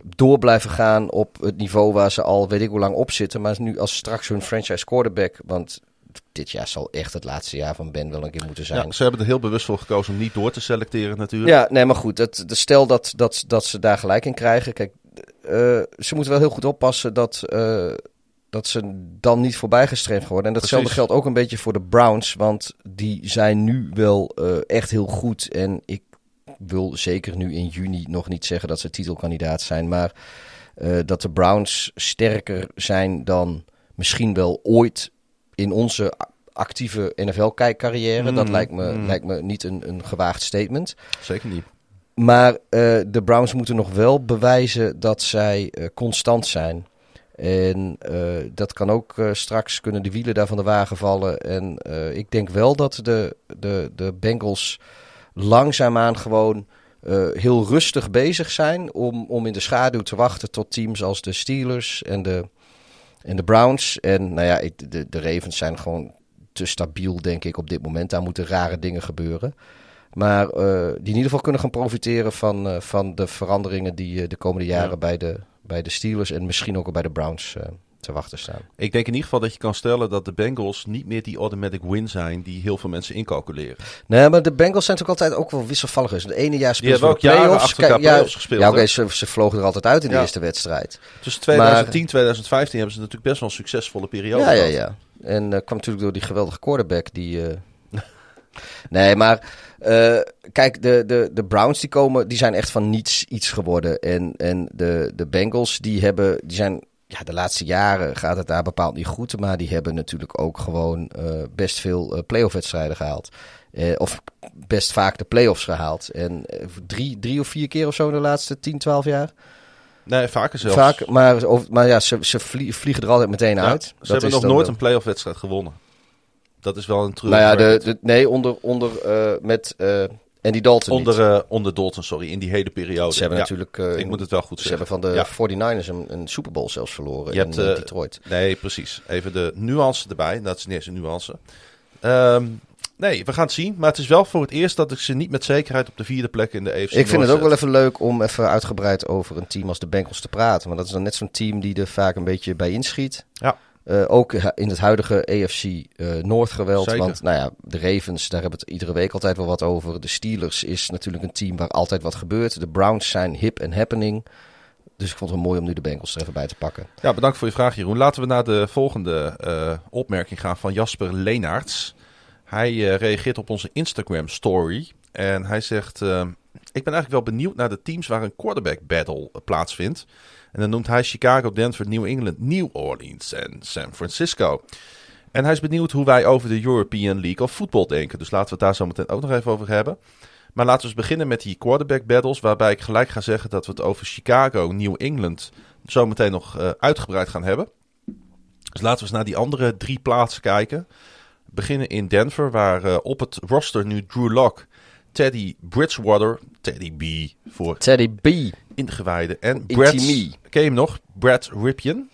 door blijven gaan op het niveau waar ze al weet ik hoe lang op zitten. Maar nu als straks hun franchise quarterback, want dit jaar zal echt het laatste jaar van Ben wel een keer moeten zijn. ja, ze hebben er heel bewust voor gekozen om niet door te selecteren natuurlijk. Ja, nee, maar goed. Het, de stel dat, dat, dat ze daar gelijk in krijgen. Kijk, eh, ze moeten wel heel goed oppassen dat, eh, dat ze dan niet voorbijgestreefd worden. En datzelfde geldt ook een beetje voor de Browns. Want die zijn nu wel eh, echt heel goed. En ik wil zeker nu in juni nog niet zeggen dat ze titelkandidaat zijn. Maar eh, dat de Browns sterker zijn dan misschien wel ooit in onze actieve NFL-kijkcarrière. Dat Mm, lijkt me, mm. lijkt me niet een, een gewaagd statement. Zeker niet. Maar eh, de Browns moeten nog wel bewijzen dat zij eh, constant zijn. En dat kan ook straks kunnen de wielen daar van de wagen vallen. En ik denk wel dat de, de, de Bengals langzaamaan gewoon eh, heel rustig bezig zijn om, om in de schaduw te wachten tot teams als de Steelers en de, en de Browns. En nou ja, de, de Ravens zijn gewoon te stabiel, denk ik, op dit moment. Daar moeten rare dingen gebeuren. Maar eh, die in ieder geval kunnen gaan profiteren van, eh, van de veranderingen die de komende jaren Ja. bij, de, bij de Steelers en misschien ook bij de Browns te wachten staan. Ik denk in ieder geval dat je kan stellen dat de Bengals niet meer die automatic win zijn die heel veel mensen incalculeren. Nee, maar de Bengals zijn toch altijd ook wel wisselvallig. geweest. De ene jaar speelden ze ook de jaren playoffs. ja, gespeeld. Ja, oké, ze, ze vlogen er altijd uit in de Ja. eerste wedstrijd. Tussen 2010 en 2015 hebben ze natuurlijk best wel een succesvolle periode Ja, ja, gehad. ja. En eh, kwam natuurlijk door die geweldige quarterback die... eh, nee, maar eh, kijk, de, de, de Browns die komen, die zijn echt van niets iets geworden. En, en de, de Bengals die hebben, die zijn ja, de laatste jaren gaat het daar bepaald niet goed. Maar die hebben natuurlijk ook gewoon eh, best veel uh, playoff wedstrijden gehaald. Uh, of best vaak de playoffs gehaald. En drie, drie of vier keer of zo in de laatste 10, 12 jaar. Nee, vaker zelfs. Vaak, maar, of, maar ja, ze, ze vliegen er altijd meteen ja, uit. Ze dat hebben nog nooit een playoff wedstrijd gewonnen. Dat is wel een true. Nou ja, de, de, nee, onder, onder met Andy Dalton onder, uh, onder Dalton, sorry, in die hele periode. Ze hebben ja, natuurlijk... Uh, ik moet het wel goed ze zeggen. hebben van de ja. 49ers een, een Super Bowl zelfs verloren Je in hebt, uh, Detroit. Nee, precies. Even de nuance erbij. Dat is niet eens een nuance. Um, nee, we gaan het zien. Maar het is wel voor het eerst dat ik ze niet met zekerheid op de vierde plek in de EFC Ik vind het ook wel even leuk om even uitgebreid over een team als de Bengals te praten. Maar dat is dan net zo'n team die er vaak een beetje bij inschiet. Ja. Uh, ook in het huidige AFC uh, Noord geweld. Zeker. Want nou ja, de Ravens, daar hebben we het iedere week altijd wel wat over. De Steelers is natuurlijk een team waar altijd wat gebeurt. De Browns zijn hip en happening. Dus ik vond het wel mooi om nu de Bengals er even bij te pakken. Ja, bedankt voor je vraag Jeroen. Laten we naar de volgende uh, opmerking gaan van Jasper Leenaerts. Hij reageert op onze Instagram story. En hij zegt, ik ben eigenlijk wel benieuwd naar de teams waar een quarterback battle plaatsvindt. En dan noemt hij Chicago, Denver, New England, New Orleans en San Francisco. En hij is benieuwd hoe wij over de European League of Football denken. Dus laten we het daar zo meteen ook nog even over hebben. Maar laten we eens beginnen met die quarterback battles. Waarbij ik gelijk ga zeggen dat we het over Chicago, New England zo meteen nog uh, uitgebreid gaan hebben. Dus laten we eens naar die andere drie plaatsen kijken. Beginnen in Denver, waar uh, op het roster nu Drew Lock, Teddy Bridgewater, Teddy B voor Teddy B. ingewijden. En Brad, ken je hem nog? Brad Ripien.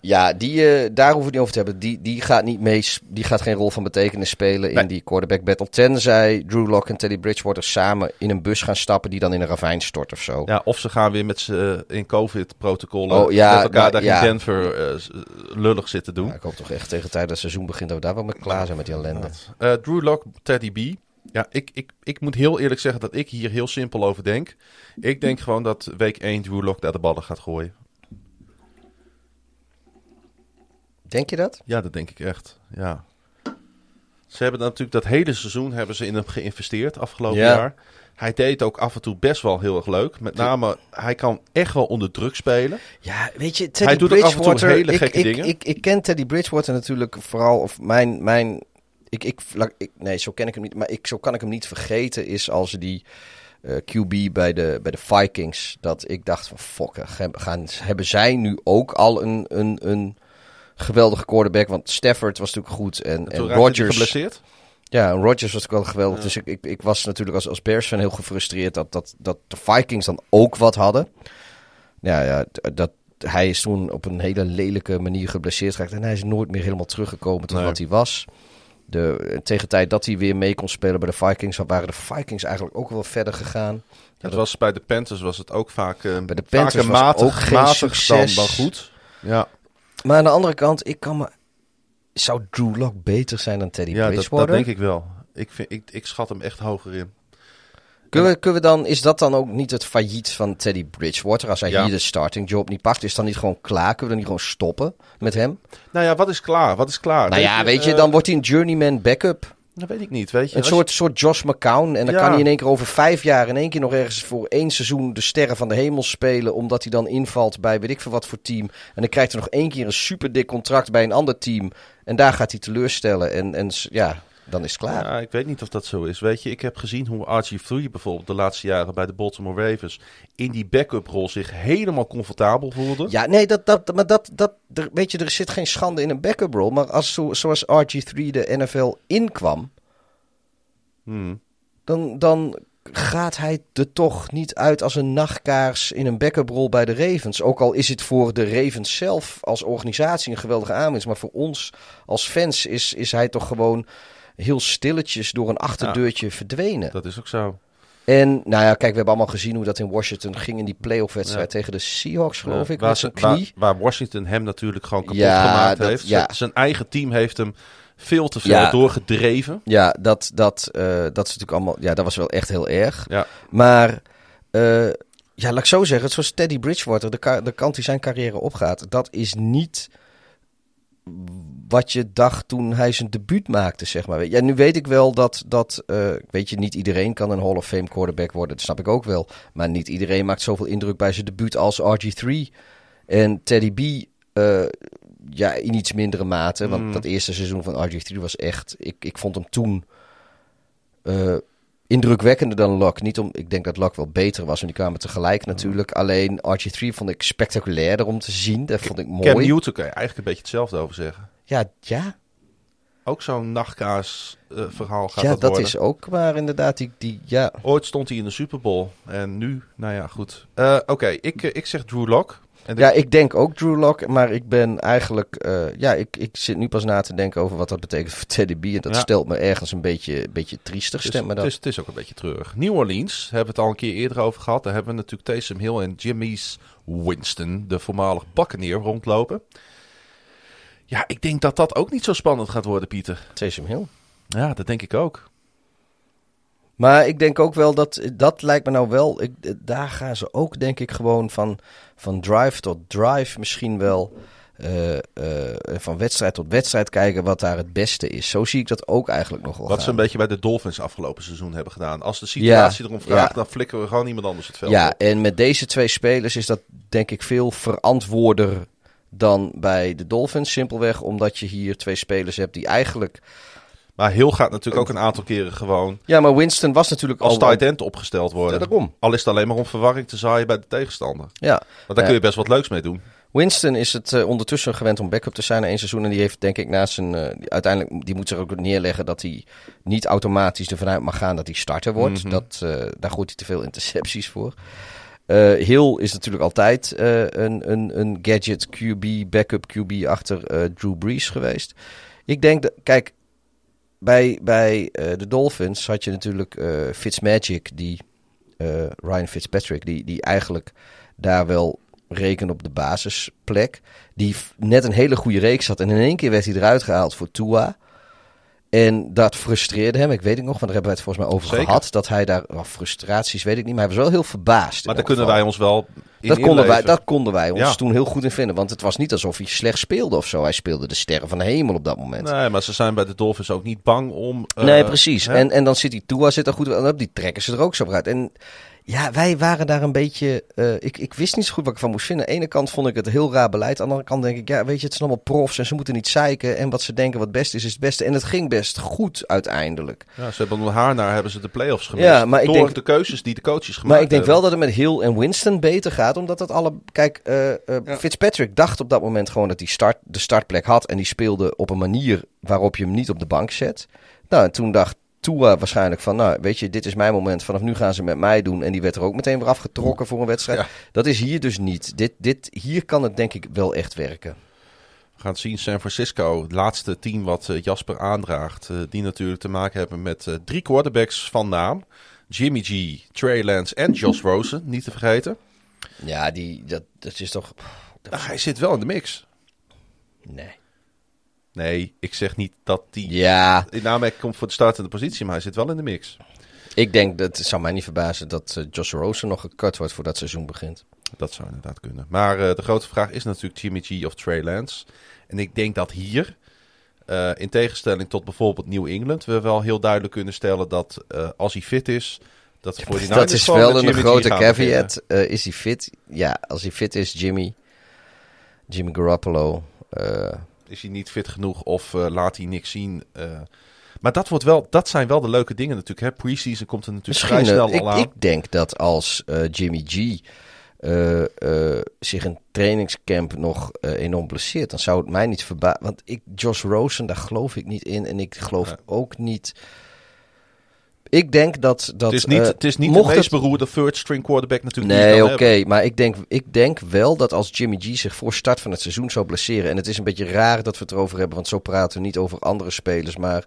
Ja, die, uh, daar hoeven we het niet over te hebben. Die, die gaat niet mee, die gaat geen rol van betekenis spelen nee. in die quarterback battle. Tenzij Drew Lock en Teddy Bridgewater samen in een bus gaan stappen die dan in een ravijn stort of zo. Ja, of ze gaan weer met z'n in COVID-protocollen oh, ja, met elkaar nou, daar ja. in Denver uh, lullig zitten doen. Ja, ik hoop toch echt tegen de tijd dat het seizoen begint dat we daar wel mee klaar zijn met die ellende. Uh, Drew Lock, Teddy B. Ja, ik, ik, ik moet heel eerlijk zeggen dat ik hier heel simpel over denk. Ik denk gewoon dat week 1 Drew Lock daar de ballen gaat gooien. Denk je dat? Ja, dat denk ik echt. Ja. Ze hebben natuurlijk dat hele seizoen hebben ze in hem geïnvesteerd afgelopen ja. jaar. Hij deed ook af en toe best wel heel erg leuk. Met name, hij kan echt wel onder druk spelen. Ja, weet je, Teddy hij doet ook af en toe hele ik, gekke ik, dingen. Ik, ik, ken Teddy Bridgewater natuurlijk vooral, of mijn, mijn ik, ik, ik, nee, zo ken ik hem niet. Maar ik, zo kan ik hem niet vergeten. Is als die uh, QB bij de, bij de Vikings. Dat ik dacht van fokken. Gaan, hebben zij nu ook al een, een, een geweldige quarterback? Want Stafford was natuurlijk goed. En, en, en Rodgers. geblesseerd? Ja, Rodgers was ook wel geweldig. Ja. Dus ik, ik, ik was natuurlijk als, als Bears fan heel gefrustreerd dat, dat, dat de Vikings dan ook wat hadden. Ja, ja dat, hij is toen op een hele lelijke manier geblesseerd geraakt. En hij is nooit meer helemaal teruggekomen tot nee. wat hij was. De, tegen de tijd dat hij weer mee kon spelen bij de Vikings, waren de Vikings eigenlijk ook wel verder gegaan. Het was bij de Panthers was het ook vaak uh, bij de Panthers was matig, ook geen matig succes. Dan, goed. Ja. Maar aan de andere kant, ik kan me zou Drew Lock beter zijn dan Teddy ja, Bridgewater? Dat, dat denk ik wel. Ik, vind, ik, ik schat hem echt hoger in. Kunnen we, kunnen we dan, is dat dan ook niet het failliet van Teddy Bridgewater? Als hij Ja. hier de starting job niet pakt, is dan niet gewoon klaar? Kunnen we dan niet gewoon stoppen met hem? Nou ja, wat is klaar? Wat is klaar? nou ja, weet je, eh, dan wordt hij een journeyman backup. Dat weet ik niet, weet je. Een soort, soort Josh McCown. En dan Ja. kan hij in één keer over vijf jaar in één keer nog ergens voor één seizoen de sterren van de hemel spelen. Omdat hij dan invalt bij weet ik veel wat voor team. En dan krijgt hij nog één keer een super dik contract bij een ander team. En daar gaat hij teleurstellen. En, en ja, dan is het klaar. Ja, ik weet niet of dat zo is. Weet je, ik heb gezien hoe RG3 bijvoorbeeld de laatste jaren bij de Baltimore Ravens in die backup rol zich helemaal comfortabel voelde. Ja, nee, dat, dat, maar dat, dat, er, weet je, er zit geen schande in een backup role. Maar als, zo, zoals RG3 de NFL inkwam, Hmm. dan, dan gaat hij er toch niet uit als een nachtkaars in een backup rol bij de Ravens. Ook al is het voor de Ravens zelf als organisatie een geweldige aanwinst. Maar voor ons als fans is, is hij toch gewoon heel stilletjes door een achterdeurtje verdwenen. Dat is ook zo. En nou ja, kijk, we hebben allemaal gezien hoe dat in Washington ging in die playoff wedstrijd tegen de Seahawks, geloof Ja, ik, waar, zijn knie. waar, waar Washington hem natuurlijk gewoon kapot gemaakt dat- heeft. ja. Z- Zijn eigen team heeft hem veel te veel Ja. doorgedreven. Ja, dat, dat, eh, dat is natuurlijk allemaal. Ja, dat was wel echt heel erg. Ja. Maar eh, ja, laat ik zo zeggen, zoals Teddy Bridgewater, de, de kant die zijn carrière opgaat, dat is niet wat je dacht toen hij zijn debuut maakte, zeg maar. Ja, nu weet ik wel dat, dat eh, weet je, niet iedereen kan een Hall of Fame quarterback worden, dat snap ik ook wel. Maar niet iedereen maakt zoveel indruk bij zijn debuut als RG3. En Teddy B eh, ja, in iets mindere mate. Want Mm. dat eerste seizoen van RG3 was echt... Ik, ik vond hem toen eh, indrukwekkender dan Locke. Niet om, ik denk dat Locke wel beter was. En die kwamen tegelijk natuurlijk. Alleen RG3 vond ik spectaculairder om te zien. Dat vond ik mooi. Cam Newton kan je eigenlijk een beetje hetzelfde over zeggen. Ja, ja, Ook zo'n nachtkaas eh, verhaal gaat ja dat, is ook waar inderdaad. Die, die, ja. Ooit stond hij in de Super Bowl. En nu, nou ja, goed. Eh, Oké, ik, eh, ik zeg Drew Lock. Ja, ik denk ook Drew Lock. Maar ik ben eigenlijk... ja, ik, ik zit nu pas na te denken over wat dat betekent voor Teddy B. En dat Ja. stelt me ergens een beetje, een beetje triestig. het, is, Stem me het, dat. is, het is ook een beetje treurig. New Orleans, hebben we het al een keer eerder over gehad. Daar hebben we natuurlijk Taysom Hill en Jimmy's Winston, de voormalig Buccaneer, rondlopen. Ja, ik denk dat dat ook niet zo spannend gaat worden, Pieter. Taysom Hill. Ja, dat denk ik ook. Maar ik denk ook wel dat, dat lijkt me nou wel, ik, daar gaan ze ook denk ik gewoon van, van drive tot drive misschien wel, eh, eh, van wedstrijd tot wedstrijd kijken wat daar het beste is. Zo zie ik dat ook eigenlijk nog wel Wat ze een beetje bij de Dolphins afgelopen seizoen hebben gedaan. Als de situatie erom vraagt, ja. dan flikken we gewoon iemand anders het veld Ja, op. en met deze twee spelers is dat denk ik veel verantwoorder dan bij de Dolphins. Simpelweg omdat je hier twee spelers hebt die eigenlijk... Maar Hill gaat natuurlijk ook een aantal keren gewoon Ja, maar Winston was natuurlijk als al... tight end opgesteld Ja, worden. daarom. Al is het alleen maar om verwarring te zaaien bij de tegenstander. Ja, Want daar Ja. kun je best wat leuks mee doen. Winston is het eh, ondertussen gewend om backup te zijn na één seizoen. En die heeft denk ik na zijn... eh, die- uiteindelijk, die moet zich ook neerleggen dat hij niet automatisch ervan uit mag gaan dat hij starter wordt. Mhm. dat, eh, daar gooit hij te veel intercepties voor. Eh Hill is natuurlijk altijd eh, een, een, een gadget QB, backup QB achter eh, Drew Brees geweest. Ik denk dat, kijk, bij, bij de Dolphins had je natuurlijk Fitzmagic, die Ryan Fitzpatrick, die, die eigenlijk daar wel rekenen op de basisplek. Die net een hele goede reeks had en in één keer werd hij eruit gehaald voor Tua. En dat frustreerde hem. Ik weet het nog, want daar hebben we het volgens mij over Zeker. gehad. Dat hij daar, frustraties weet ik niet, maar hij was wel heel verbaasd. Maar daar kunnen wij ons wel in dat konden, wij, dat konden wij ons Ja. toen heel goed in vinden. Want het was niet alsof hij slecht speelde of zo. Hij speelde de sterren van de hemel op dat moment. Nee, maar ze zijn bij de Dolphins ook niet bang om... eh, nee, precies. hè? En, en dan zit die Tua zit er goed op. Die trekken ze er ook zo uit. En ja, wij waren daar een beetje... eh, ik, ik wist niet zo goed wat ik van moest vinden. Aan de ene kant vond ik het een heel raar beleid. Aan de andere kant denk ik, ja, weet je, het zijn allemaal profs. En ze moeten niet zeiken. En wat ze denken wat best is, is het beste. En het ging best goed uiteindelijk. Ja, ze hebben om haar naar hebben ze de playoffs gemist. Ja, maar ik door denk- de keuzes die de coaches gemaakt Maar ik denk wel hebben. dat het met Hill en Winston beter gaat. Omdat dat alle... Kijk, eh, eh, Ja. Fitzpatrick dacht op dat moment gewoon dat hij start, de startplek had. En die speelde op een manier waarop je hem niet op de bank zet. Nou, en toen dacht Tua waarschijnlijk van... Nou, weet je, dit is mijn moment. Vanaf nu gaan ze met mij doen. En die werd er ook meteen weer afgetrokken voor een wedstrijd. Ja. Dat is hier dus niet. Dit, dit, hier kan het denk ik wel echt werken. We gaan zien, San Francisco, het laatste team wat eh, Jasper aandraagt. eh, die natuurlijk te maken hebben met eh, drie quarterbacks van naam. Jimmy G, Trey Lance en Josh Rosen, niet te vergeten. Ja, die, dat, dat is toch... dat- Ah, hij zit wel in de mix. nee. Nee, ik zeg niet dat die Ja, in aanmerking komt voor de startende positie, maar hij zit wel in de mix. ik denk dat het zou mij niet verbazen dat eh, Josh Rosen nog gekut wordt voor dat seizoen begint. Dat zou inderdaad kunnen. Maar eh, de grote vraag is natuurlijk Jimmy G of Trey Lance. En ik denk dat hier, eh, in tegenstelling tot bijvoorbeeld New England, we wel heel duidelijk kunnen stellen dat als hij fit is, dat de 49ers Dat is wel een Jimmy grote caveat. Is hij fit? Ja, als hij fit is, Jimmy. Jimmy Garoppolo. Is hij niet fit genoeg of eh, laat hij niks zien? eh. maar dat, wordt wel, dat zijn wel de leuke dingen natuurlijk. Hè? Pre-season komt er natuurlijk misschien, vrij snel eh, ik, al aan. ik denk dat als Jimmy G zich in trainingscamp nog eh, enorm blesseert, dan zou het mij niet verbazen. Want ik, Josh Rosen, daar geloof ik niet in. En ik geloof Ja. ook niet. Ik denk dat. dat het is niet, eh, het is niet de mocht meest het- beroerde third string quarterback natuurlijk. Nee, oké. Maar ik denk, ik denk wel dat als Jimmy G zich voor start van het seizoen zou blesseren. En het is een beetje raar dat we het erover hebben, want zo praten we niet over andere spelers. Maar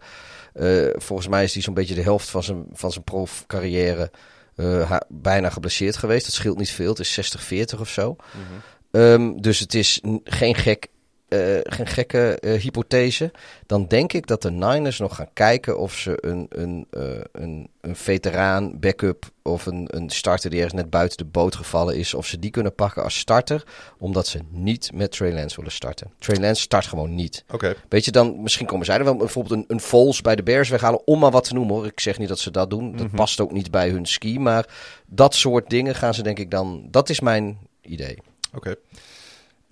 eh, volgens mij is hij zo'n beetje de helft van zijn, van zijn profcarrière eh, bijna geblesseerd geweest. Dat scheelt niet veel. Het is 60-40 of zo. Mhm. Ehm, dus het is geen, gek, eh, geen gekke eh, hypothese. Dan denk ik dat de Niners nog gaan kijken of ze een, een, eh, een, een veteraan, backup of een, een starter die ergens net buiten de boot gevallen is, of ze die kunnen pakken als starter, omdat ze niet met Trey Lance willen starten. Trey Lance start gewoon niet. Oké. Weet je, dan misschien komen zij er wel bijvoorbeeld een, een Foles bij de Bears weghalen, om maar wat te noemen hoor. Ik zeg niet dat ze dat doen. Dat Mhm. past ook niet bij hun ski, maar dat soort dingen gaan ze denk ik dan, dat is mijn idee. Oké.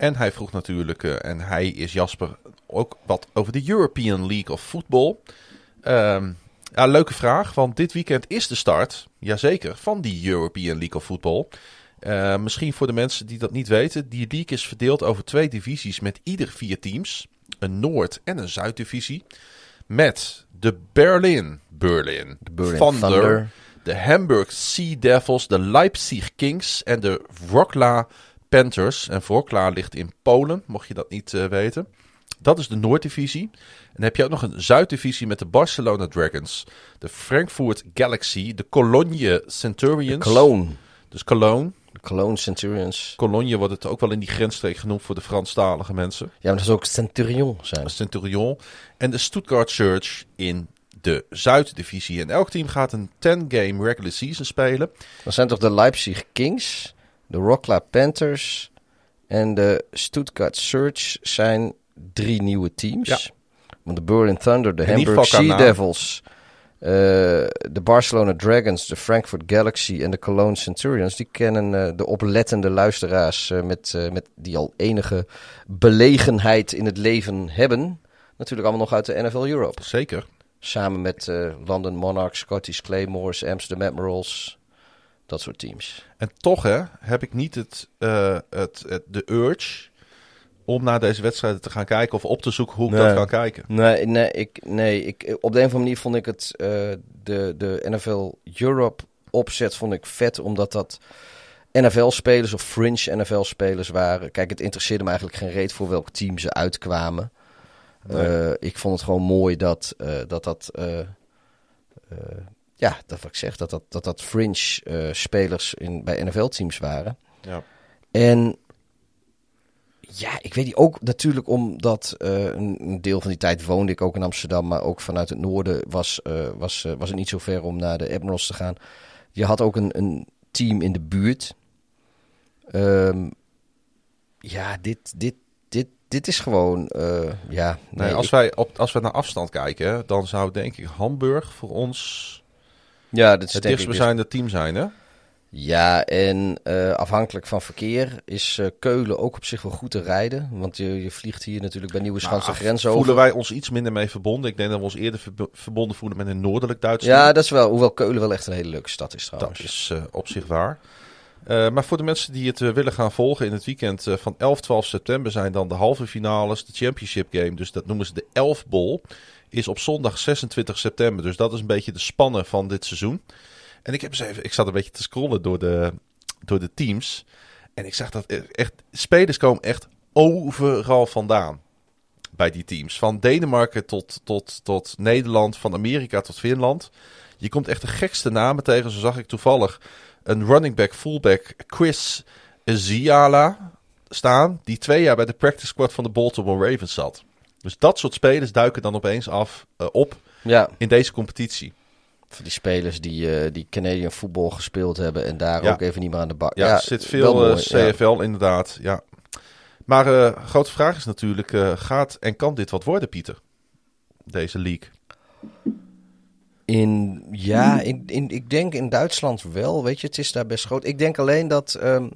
En hij vroeg natuurlijk, eh, en hij is Jasper, ook wat over de European League of Football. Ehm, ja, leuke vraag, want dit weekend is de start, jazeker, van die European League of Football. Eh, misschien voor de mensen die dat niet weten, die league is verdeeld over twee divisies met ieder vier teams. Een Noord- en een Zuiddivisie. Met de Berlin, Berlin, De Berlin Thunder, Thunder. de Hamburg Sea Devils, de Leipzig Kings en de Wroclaw Panthers. En Wroclaw ligt in Polen, mocht je dat niet eh, weten. Dat is de Noorddivisie. En dan heb je ook nog een Zuiddivisie met de Barcelona Dragons, de Frankfurt Galaxy, de Cologne Centurions. Cologne. Dus Cologne. De Cologne Centurions. Cologne wordt het ook wel in die grensstreek genoemd voor de Franstalige mensen. Ja, maar dat is ook Centurion zijn. Centurion. En de Stuttgart Surge in de Zuiddivisie. En elk team gaat een 10-game regular season spelen. Dan zijn toch de Leipzig Kings, de Wroclaw Panthers en de Stuttgart Surge zijn drie nieuwe teams. Ja. Want de Berlin Thunder, de In Hamburg Sea. Devils, eh, de Barcelona Dragons, de Frankfurt Galaxy en de Cologne Centurions, die kennen eh, de oplettende luisteraars eh, met, met die al enige belegenheid in het leven hebben. Natuurlijk allemaal nog uit de NFL Europe. Zeker. Samen met London Monarchs, Scottish Claymores, Amsterdam Admirals, dat soort teams. En toch hè, heb ik niet het, eh, het, het, de urge om naar deze wedstrijden te gaan kijken of op te zoeken hoe ik Nee. dat kan kijken. Nee, nee, ik, nee ik, op de een of andere manier vond ik het, eh, de, de NFL Europe opzet vond ik vet, omdat dat NFL-spelers of fringe NFL-spelers waren. Kijk, het interesseerde me eigenlijk geen reet voor welk team ze uitkwamen. Nee. Eh, ik vond het gewoon mooi dat dat, dat ja, dat wat ik zeg, dat dat, dat, dat fringe eh, spelers in, bij NFL-teams waren. Ja. En ja, ik weet niet, ook natuurlijk omdat eh, een, een deel van die tijd woonde ik ook in Amsterdam, maar ook vanuit het noorden was, eh, was, was het niet zo ver om naar de Admirals te gaan. Je had ook een, een team in de buurt. Ehm, ja, dit, dit, dit, dit is gewoon, ja. Nee, nee, als, ik- wij op, als we naar afstand kijken, dan zou denk ik Hamburg voor ons ja, dit is het dus- dichtstbijzijnde team zijn. Hè? Ja, en eh, afhankelijk van verkeer is eh, Keulen ook op zich wel goed te rijden. Want je, je vliegt hier natuurlijk bij Nieuwe Schanse Nou, grens voelen over. wij ons iets minder mee verbonden. Ik denk dat we ons eerder verbo- verbonden voelen met een noordelijk Duitsland. Ja, dat is wel. Hoewel Keulen wel echt een hele leuke stad is Dat trouwens. is eh, op zich waar. Maar voor de mensen die het willen gaan volgen in het weekend van 11, 12 september zijn dan de halve finales, de championship game. Dus dat noemen ze de Elf Bowl. Is op zondag 26 september. Dus dat is een beetje de spannen van dit seizoen. En ik heb eens even, ik zat een beetje te scrollen door de, door de teams. En ik zag dat er echt, spelers komen echt overal vandaan. Bij die teams. Van Denemarken tot, tot, tot Nederland, van Amerika tot Finland. Je komt echt de gekste namen tegen. Zo zag ik toevallig een running back, fullback, Chris Ziala staan. Die twee jaar bij de practice squad van de Baltimore Ravens zat. Dus dat soort spelers duiken dan opeens af eh, op Ja, in deze competitie. voor die spelers die, eh, die Canadian voetbal gespeeld hebben en daar Ja. ook even niet meer aan de bak. Ja, er zit veel eh, ja. CFL inderdaad. Ja. Maar eh grote vraag is natuurlijk, eh, gaat en kan dit wat worden, Pieter? Deze league. In, ja, in, in, ik denk in Duitsland wel. Weet je, het is daar best groot. Ik denk alleen dat. ehm,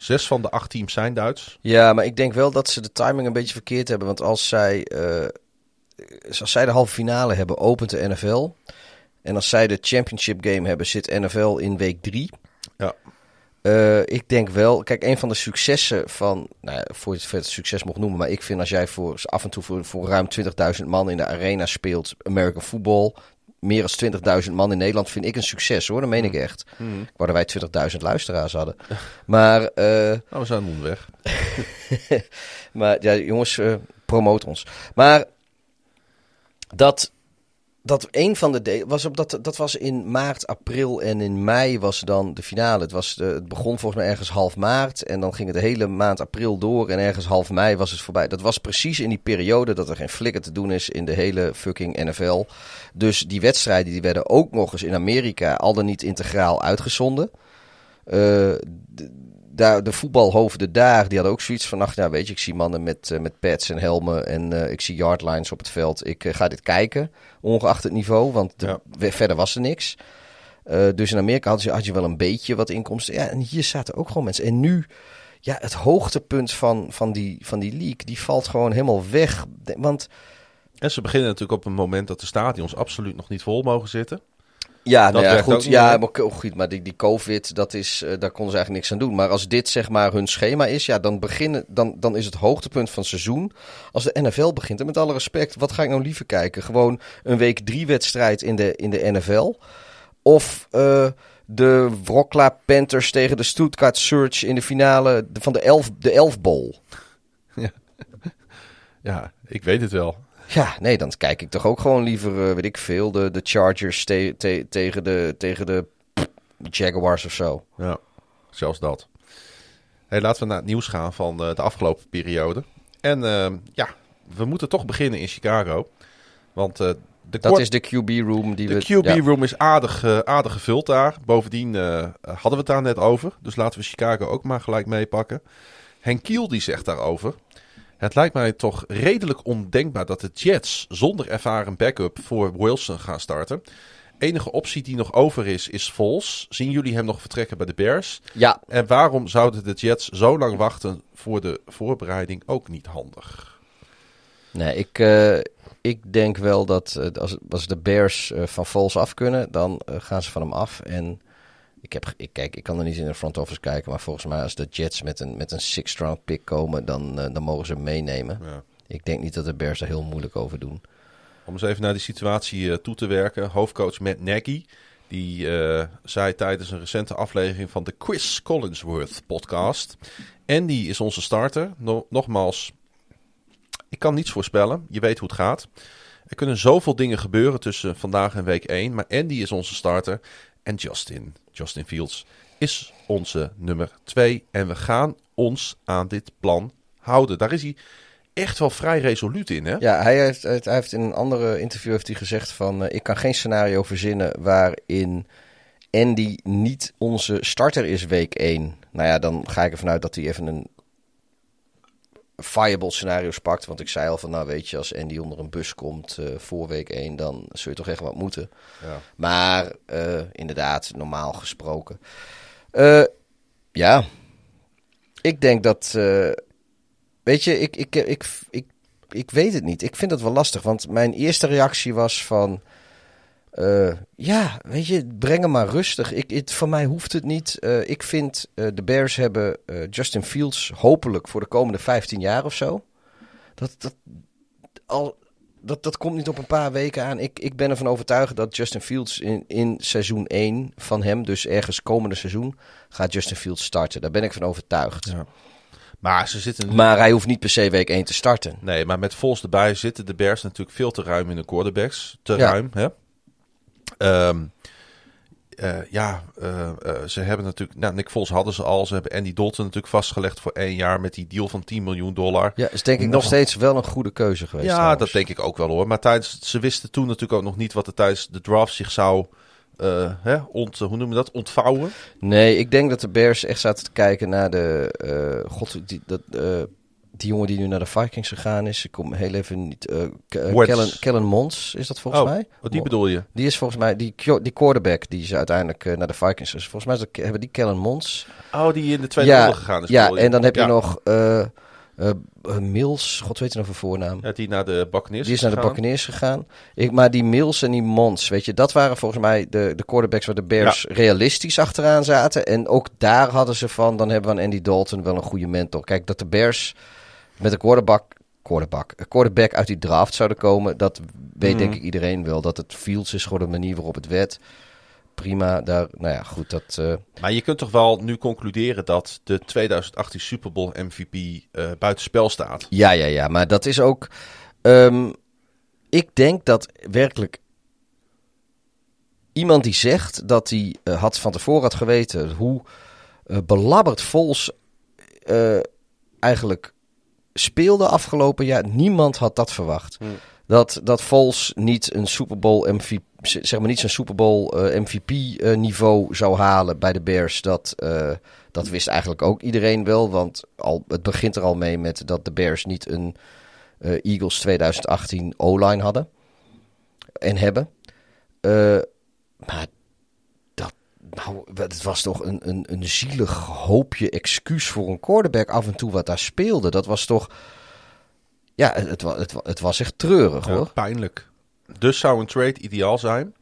Zes van de acht teams zijn Duits. Ja, maar ik denk wel dat ze de timing een beetje verkeerd hebben. Want als zij, eh, als zij de halve finale hebben, opent de NFL. En als zij de championship game hebben, zit NFL in week drie. Ja. Eh, ik denk wel, kijk, een van de successen van, nou ja, voor je het verder succes mocht noemen, maar ik vind als jij voor, af en toe voor, voor ruim 20.000 man in de arena speelt, American football, meer dan 20.000 man in Nederland, vind ik een succes hoor, dat meen ik echt. Hmm. Ik wou dat wij 20.000 luisteraars hadden. Maar Nou, we zijn onderweg. maar ja, jongens, eh promoot ons. Maar dat, dat een van de was op dat, dat was in maart, april en in mei was dan de finale. Het, was de, het begon volgens mij ergens half maart en dan ging het de hele maand april door en ergens half mei was het voorbij. Dat was precies in die periode dat er geen flikker te doen is in de hele fucking NFL. Dus die wedstrijden die werden ook nog eens in Amerika al dan niet integraal uitgezonden. Eh, d- daar, de voetbalhoofden daar, die hadden ook zoiets van, ach ja, weet je, ik zie mannen met, eh, met pads en helmen en eh, ik zie yardlines op het veld. Ik eh, ga dit kijken, ongeacht het niveau, want de- Ja. we- verder was er niks. Dus in Amerika had je, had je wel een beetje wat inkomsten. Ja, en hier zaten ook gewoon mensen. En nu, ja, het hoogtepunt van, van, die, van die league, die valt gewoon helemaal weg. Want En ze beginnen natuurlijk op een moment dat de stadions absoluut nog niet vol mogen zitten. Ja, Dat nou ja, goed, ja, maar, ko- goed, maar die, die COVID, dat is, eh, daar konden ze eigenlijk niks aan doen. Maar als dit zeg maar hun schema is, ja, dan, beginnen, dan, dan is het hoogtepunt van het seizoen. Als de NFL begint, en met alle respect, wat ga ik nou liever kijken? Gewoon een week drie wedstrijd in de, in de NFL? Of eh, de Wroclaw Panthers tegen de Stuttgart Surge in de finale van de Elf, de elf Bowl? Ja, ik weet het wel. Ja, nee, dan kijk ik toch ook gewoon liever, eh, weet ik veel, de, de Chargers te- te- tegen, de, tegen de Jaguars of zo. Ja, zelfs dat. Hey, laten we naar het nieuws gaan van eh, de afgelopen periode. En eh, ja, we moeten toch beginnen in Chicago. Want eh, de, Dat is de QB-room die de we... QB ja. room is aardig, aardig gevuld daar. Bovendien hadden we het daar net over. Dus laten we Chicago ook maar gelijk meepakken. Henk Kiel die zegt daarover. Het lijkt mij toch redelijk ondenkbaar dat de Jets zonder ervaren backup voor Wilson gaan starten. Enige optie die nog over is, is Vols. Zien jullie hem nog vertrekken bij de Bears? Ja, En waarom zouden de Jets zo lang wachten voor de voorbereiding? Ook niet handig. nee, ik, eh, ik denk wel dat eh, als, als de Bears eh, van Vols af kunnen, dan gaan ze van hem af. En ik, heb, ik, kijk, ik kan er niet in de front office kijken, maar volgens mij als de Jets met een, met een sixth round pick komen, dan, eh, dan mogen ze hem meenemen. Ja. Ik denk niet dat de Bears er heel moeilijk over doen. Om eens even naar die situatie eh, toe te werken. Hoofdcoach Matt Nagy, die eh, zei tijdens een recente aflevering van de Chris Collinsworth podcast. Andy is onze starter. No- nogmaals, ik kan niets voorspellen. Je weet hoe het gaat. Er kunnen zoveel dingen gebeuren tussen vandaag en week 1. Maar Andy is onze starter. En Justin, Justin Fields, is onze nummer 2. En we gaan ons aan dit plan houden. Daar is hij echt wel vrij resoluut in, hè? Ja, hij heeft, heeft in een andere interview heeft hij gezegd van... eh, ik kan geen scenario verzinnen waarin Andy niet onze starter is week 1. Nou ja, dan ga ik ervan uit dat hij even een viable scenario's pakt. Want ik zei al van, nou weet je, als Andy onder een bus komt eh, voor week 1... dan zul je toch echt wat moeten. Ja. Maar eh, inderdaad, normaal gesproken. Eh, ja, ik denk dat. weet je, ik, ik, ik, ik, ik weet het niet. Ik vind het wel lastig. Want mijn eerste reactie was van. Eh, ja, weet je, breng hem maar rustig. Ik, het, van mij hoeft het niet. Eh, ik vind eh, de Bears hebben Justin Fields hopelijk voor de komende 15 jaar of zo. Dat, dat, al, dat, dat komt niet op een paar weken aan. Ik, ik ben ervan overtuigd dat Justin Fields in, in seizoen 1 van hem, dus ergens komende seizoen, gaat Justin Fields starten. Daar ben ik van overtuigd. Ja. Maar ze zitten. Maar hij hoeft niet per se week 1 te starten. Nee, maar met Vols erbij zitten de Bears natuurlijk veel te ruim in de quarterbacks. Te Ja. ruim, hè? Ehm, eh, ja, eh, eh, ze hebben natuurlijk... Nou, Nick Vols hadden ze al. Ze hebben Andy Dalton natuurlijk vastgelegd voor één jaar met die deal van 10 miljoen dollar. Ja, is denk ik nog, Nog- steeds wel een goede keuze geweest. Ja, trouwens. dat denk ik ook wel hoor. Maar tijdens, ze wisten toen natuurlijk ook nog niet wat er tijdens de draft zich zou... hè, ont, hoe noem je dat? Ontvouwen. Nee, ik denk dat de Bears echt zaten te kijken naar de. God, die, dat, die jongen die nu naar de Vikings gegaan is. Ik kom heel even niet. Wentz. Kellen, Kellen Mons is dat volgens oh, mij? oh, die bedoel je? Die is volgens mij. Die, die quarterback die ze uiteindelijk eh, naar de Vikings is. Volgens mij is dat, hebben die Kellen Mons. Oh, die in de tweede Ja, ronde gegaan is. Ja, en dan heb je nog. eh, Mills. God weet nog een voornaam. Ja, die naar de Buccaneers Die is naar de. Buccaneers gegaan. Ik, maar die Mills en die Mons, weet je, dat waren volgens mij de, de quarterbacks waar de Bears realistisch achteraan zaten. En ook daar hadden ze van, dan hebben we aan Andy Dalton wel een goede mentor. Kijk, dat de Bears met een quarterback, quarterback, een quarterback uit die draft zouden komen, dat weet Mhm. denk ik iedereen wel. Dat het Fields is gewoon de manier waarop het werd. Prima, daar, nou ja, goed, dat... eh, Maar je kunt toch wel nu concluderen dat de 2018 Super Bowl MVP eh buitenspel staat. Ja, ja, ja. Maar dat is ook. ehm, ik denk dat werkelijk. Iemand die zegt dat hij eh, had van tevoren had geweten hoe belabberd Vols eigenlijk speelde afgelopen jaar. Niemand had dat verwacht. Hmm. Dat, dat Vols niet een Super Bowl MVP, zeg maar niet zijn Super Bowl eh, MVP eh, niveau zou halen bij de Bears. Dat, eh, dat wist eigenlijk ook iedereen wel. Want al, het begint er al mee met dat de Bears niet een Eagles 2018 O-line hadden. En hebben. Maar nou, het was toch een, een, een zielig hoopje excuus voor een quarterback af en toe wat daar speelde. Dat was toch, ja, het, het, het, wa- het was echt treurig Ja, hoor. pijnlijk. Dus zou een trade ideaal zijn.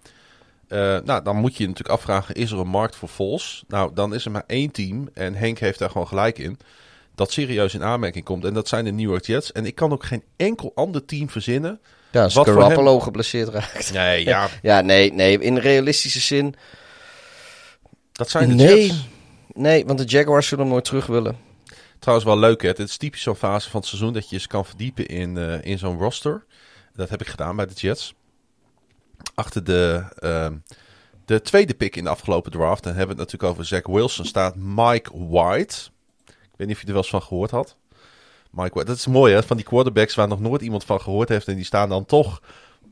Eh, nou, dan moet je je natuurlijk afvragen, is er een markt voor Vols? Nou, dan is er maar één team, en Henk heeft daar gewoon gelijk in, dat serieus in aanmerking komt. En dat zijn de New York Jets. En ik kan ook geen enkel ander team verzinnen. Ja, als Garoppolo geblesseerd raakt. Nee, ja, Ja, nee, nee, in realistische zin. Dat zijn de Nee. Jets. Nee, want de Jaguars zullen hem nooit terug willen. Trouwens wel leuk, hè? Het is typisch zo'n fase van het seizoen dat je je kan verdiepen in, eh, in zo'n roster. Dat heb ik gedaan bij de Jets. Achter de, ehm, de tweede pick in de afgelopen draft, dan hebben we het natuurlijk over Zach Wilson, staat Mike White. Ik weet niet of je er wel eens van gehoord had. Mike White, dat is mooi hè, van die quarterbacks waar nog nooit iemand van gehoord heeft. En die staan dan toch